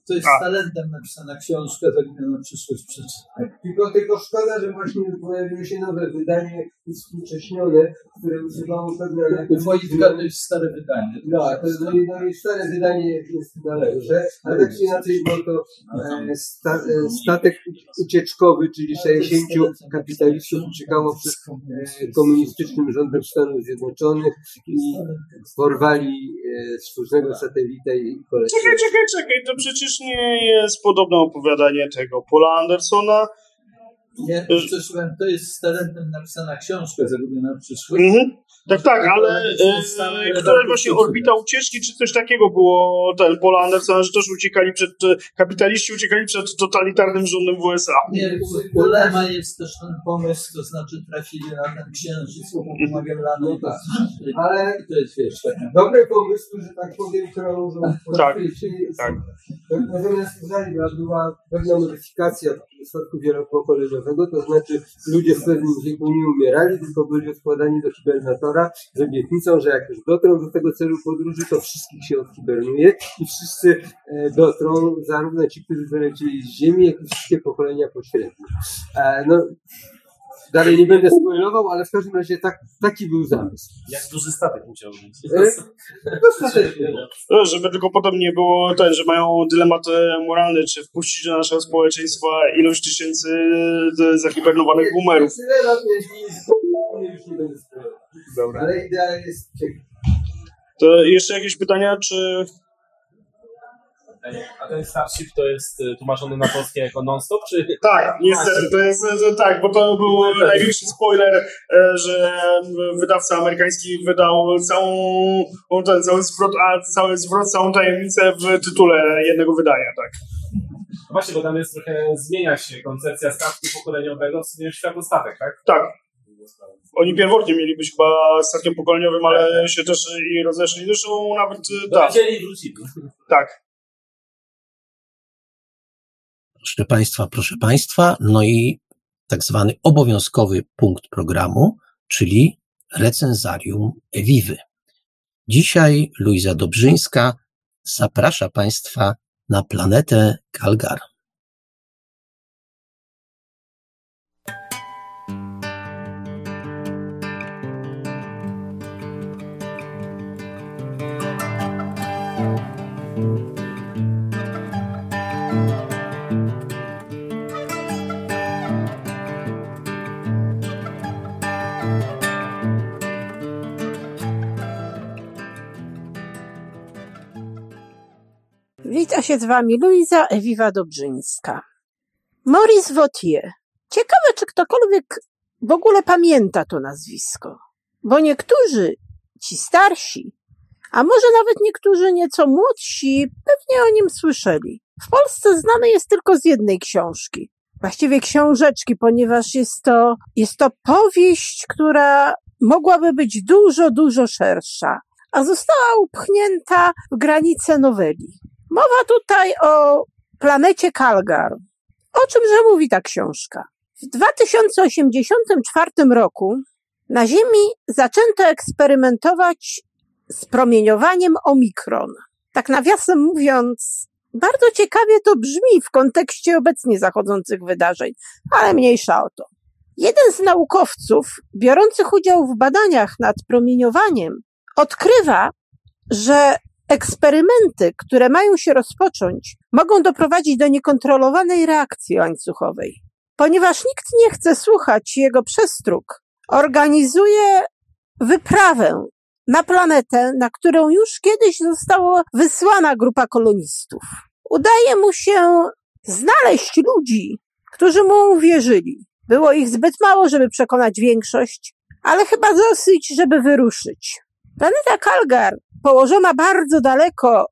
To jest A. talentem napisana książka, tak na przyszłość przeczytać. Tylko, tylko szkoda, że właśnie pojawiło się nowe wydanie współcześnione, które używało pewne... U Wojtka to jest stare wydanie. No, to jest no, no, stare wydanie jest chyba lepsze, ale tak czy inaczej, bo to e, sta, e, statek ucieczkowy, czyli 60 kapitalistów uciekało przed e, komunistycznym rządem Stanów Zjednoczonych i porwali sztucznego satelitę i. Czekaj, czekaj, czekaj, to przecież nie jest podobne opowiadanie tego Paula Andersona. Nie, to jest z talentem napisana książka zagubiona w przyszłość. Mhm. Tak, tak, ale e, które właśnie orbita ucieczki, czy coś takiego było ten Andersona, że też uciekali przed, e, kapitaliści uciekali przed totalitarnym rządem w USA. Nie, u Lema jest też ten pomysł, to znaczy trafili na ten księżyc po Magellanu, tak. ale to jest, wiesz, tak. Dobre pomysły, że tak powiem, krążą po tak, tak. Natomiast była pewna modyfikacja statku wielopokoleniowego, to znaczy ludzie w pewnym wieku nie umierali, tylko byli odkładani do hibernatora z obietnicą, że jak już dotrą do tego celu podróży, to wszystkich się odhibernuje i wszyscy e, dotrą, zarówno ci, którzy wylecieli z Ziemi, jak i wszystkie pokolenia pośrednie. E, no, Dalej nie będę spoilował, ale w każdym razie tak, taki był zamysł. Jak duży statek musiał być. Dostatecznie. No, żeby tylko potem nie było ten, że mają dylemat moralny, czy wpuścić do naszego społeczeństwa ilość tysięcy zahibernowanych boomerów. Już nie będę spoilował. Dobra. Ale idea jest ciekawa. To jeszcze jakieś pytania, czy... A ten Starship to jest y, tłumaczony na polskie jako non-stop, czy... Tak, niestety, to jest, to, tak, bo to był tak. największy spoiler, e, że wydawca amerykański wydał całą, ten, cały, zwrot, a, cały zwrot, całą tajemnicę w tytule jednego wydania, tak. Właśnie, bo tam jest trochę, zmienia się koncepcja statku pokoleniowego w sumie światostatek, tak? Tak. Oni pierwotnie mieli być chyba statkiem pokoleniowym, ale tak, tak. się też i rozeszli. Zresztą nawet... E, tak. i wrócili. Tak. Proszę Państwa, proszę Państwa, no i tak zwany obowiązkowy punkt programu, czyli recenzarium Ewiwy. Dzisiaj Luiza Dobrzyńska zaprasza Państwa na planetę Kalgar. Się z Wami Luiza Ewiwa Dobrzyńska. Maurice Vautier Ciekawe, czy ktokolwiek w ogóle pamięta to nazwisko, bo niektórzy, ci starsi, a może nawet niektórzy nieco młodsi, pewnie o nim słyszeli. W Polsce znany jest tylko z jednej książki, właściwie książeczki, ponieważ jest to, jest to powieść, która mogłaby być dużo, dużo szersza, a została upchnięta w granice noweli. Mowa tutaj o planecie Kalgar. O czymże mówi ta książka? W 2084 roku na Ziemi zaczęto eksperymentować z promieniowaniem omikron. Tak nawiasem mówiąc, bardzo ciekawie to brzmi w kontekście obecnie zachodzących wydarzeń, ale mniejsza o to. Jeden z naukowców biorących udział w badaniach nad promieniowaniem odkrywa, że eksperymenty, które mają się rozpocząć, mogą doprowadzić do niekontrolowanej reakcji łańcuchowej. Ponieważ nikt nie chce słuchać jego przestróg, organizuje wyprawę na planetę, na którą już kiedyś została wysłana grupa kolonistów. Udaje mu się znaleźć ludzi, którzy mu uwierzyli. Było ich zbyt mało, żeby przekonać większość, ale chyba dosyć, żeby wyruszyć. Planeta Kalgar, położona bardzo daleko,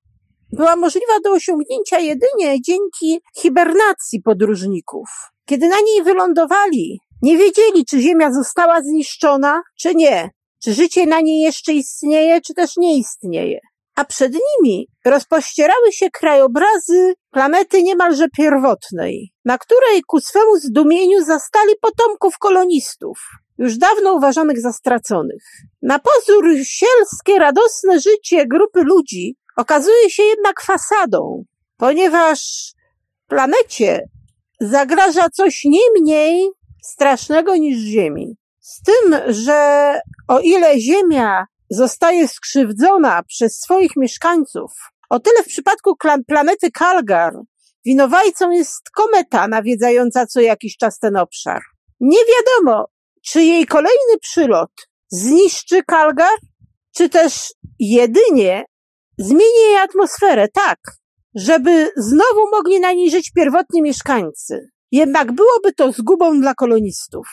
była możliwa do osiągnięcia jedynie dzięki hibernacji podróżników. Kiedy na niej wylądowali, nie wiedzieli, czy Ziemia została zniszczona, czy nie, czy życie na niej jeszcze istnieje, czy też nie istnieje. A przed nimi rozpościerały się krajobrazy planety niemalże pierwotnej, na której ku swemu zdumieniu zastali potomków kolonistów, już dawno uważanych za straconych. Na pozór sielskie, radosne życie grupy ludzi okazuje się jednak fasadą, ponieważ planecie zagraża coś nie mniej strasznego niż Ziemi. Z tym, że o ile Ziemia zostaje skrzywdzona przez swoich mieszkańców, o tyle w przypadku planety Kalgar winowajcą jest kometa nawiedzająca co jakiś czas ten obszar. Nie wiadomo, czy jej kolejny przylot zniszczy Kalgar, czy też jedynie zmieni jej atmosferę tak, żeby znowu mogli na niej żyć pierwotni mieszkańcy. Jednak byłoby to zgubą dla kolonistów.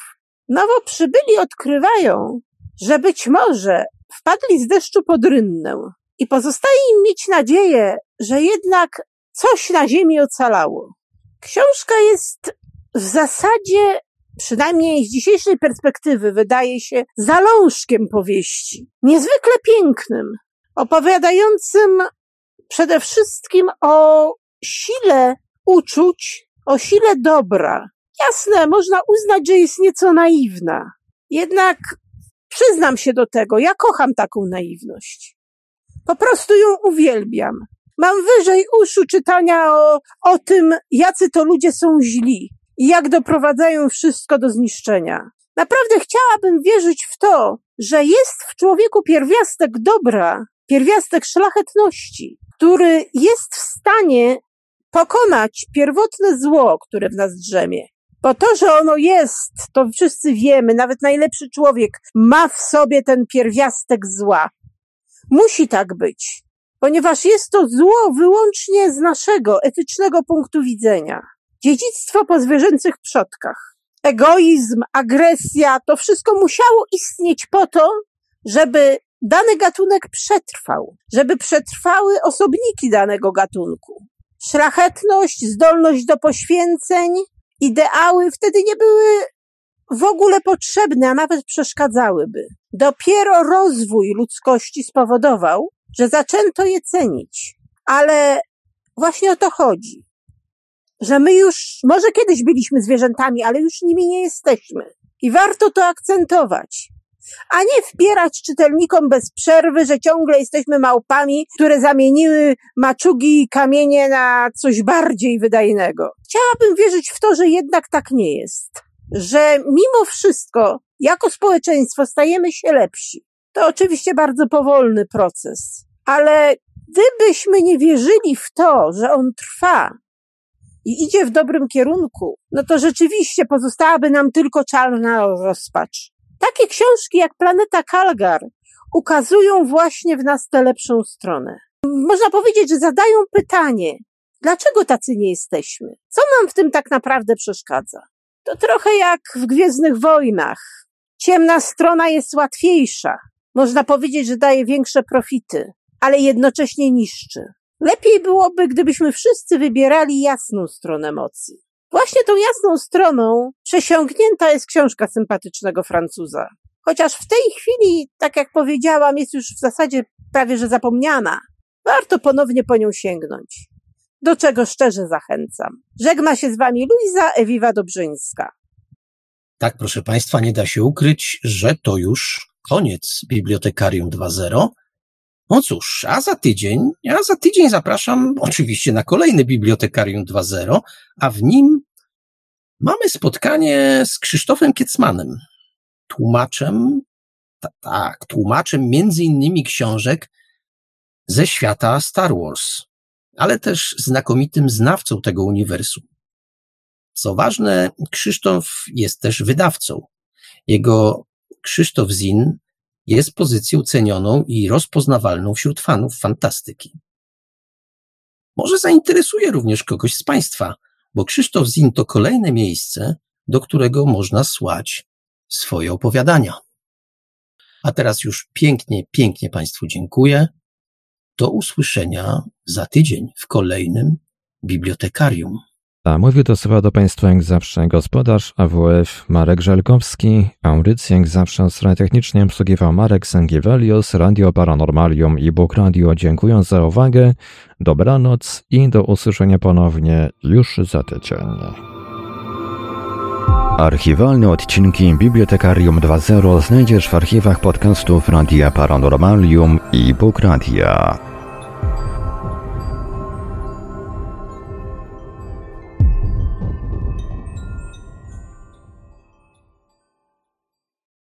Nowo przybyli odkrywają, że być może wpadli z deszczu pod rynnę i pozostaje im mieć nadzieję, że jednak coś na ziemi ocalało. Książka jest w zasadzie, przynajmniej z dzisiejszej perspektywy, wydaje się zalążkiem powieści. Niezwykle pięknym, opowiadającym przede wszystkim o sile uczuć, o sile dobra. Jasne, można uznać, że jest nieco naiwna. Jednak przyznam się do tego, ja kocham taką naiwność. Po prostu ją uwielbiam. Mam wyżej uszu czytania o, o tym, jacy to ludzie są źli i jak doprowadzają wszystko do zniszczenia. Naprawdę chciałabym wierzyć w to, że jest w człowieku pierwiastek dobra, pierwiastek szlachetności, który jest w stanie pokonać pierwotne zło, które w nas drzemie. Bo to, że ono jest, to wszyscy wiemy, nawet najlepszy człowiek ma w sobie ten pierwiastek zła. Musi tak być, ponieważ jest to zło wyłącznie z naszego etycznego punktu widzenia. Dziedzictwo po zwierzęcych przodkach. Egoizm, agresja, to wszystko musiało istnieć po to, żeby dany gatunek przetrwał, żeby przetrwały osobniki danego gatunku. Szlachetność, zdolność do poświęceń, ideały wtedy nie były w ogóle potrzebne, a nawet przeszkadzałyby. Dopiero rozwój ludzkości spowodował, że zaczęto je cenić. Ale właśnie o to chodzi. Że my już, może kiedyś byliśmy zwierzętami, ale już nimi nie jesteśmy. I warto to akcentować a nie wpierać czytelnikom bez przerwy, że ciągle jesteśmy małpami, które zamieniły maczugi i kamienie na coś bardziej wydajnego. Chciałabym wierzyć w to, że jednak tak nie jest. Że mimo wszystko, jako społeczeństwo stajemy się lepsi. To oczywiście bardzo powolny proces, ale gdybyśmy nie wierzyli w to, że on trwa i idzie w dobrym kierunku, no to rzeczywiście pozostałaby nam tylko czarna rozpacz. Takie książki jak Planeta Kalgar ukazują właśnie w nas tę lepszą stronę. Można powiedzieć, że zadają pytanie, dlaczego tacy nie jesteśmy? Co nam w tym tak naprawdę przeszkadza? To trochę jak w Gwiezdnych Wojnach. Ciemna strona jest łatwiejsza. Można powiedzieć, że daje większe profity, ale jednocześnie niszczy. Lepiej byłoby, gdybyśmy wszyscy wybierali jasną stronę mocy. Właśnie tą jasną stroną przesiągnięta jest książka sympatycznego Francuza. Chociaż w tej chwili, tak jak powiedziałam, jest już w zasadzie prawie że zapomniana. Warto ponownie po nią sięgnąć. Do czego szczerze zachęcam. Żegna się z wami Luiza Ewiwa Dobrzyńska. Tak, proszę Państwa, nie da się ukryć, że to już koniec Bibliotekarium 2.0. No cóż, a za tydzień, a za tydzień zapraszam oczywiście na kolejny Bibliotekarium 2.0, a w nim mamy spotkanie z Krzysztofem Kiecmanem, tłumaczem, tak, tłumaczem między innymi książek ze świata Star Wars, ale też znakomitym znawcą tego uniwersum. Co ważne, Krzysztof jest też wydawcą. Jego Krzysztof Zin jest pozycją cenioną i rozpoznawalną wśród fanów fantastyki. Może zainteresuje również kogoś z Państwa, bo Krzysztof Zin to kolejne miejsce, do którego można słać swoje opowiadania. A teraz już pięknie, pięknie Państwu dziękuję. Do usłyszenia za tydzień w kolejnym bibliotekarium. A mówi to słowa do Państwa jak zawsze gospodarz AWF Marek Żelkowski, audycję jak zawsze od strony technicznej obsługiwał Marek Sangiewelios, Radio Paranormalium i Bóg Radio. Dziękuję za uwagę, dobranoc i do usłyszenia ponownie już za tydzień. Archiwalne odcinki Bibliotekarium 2.0 znajdziesz w archiwach podcastów Radia Paranormalium i Bóg Radia.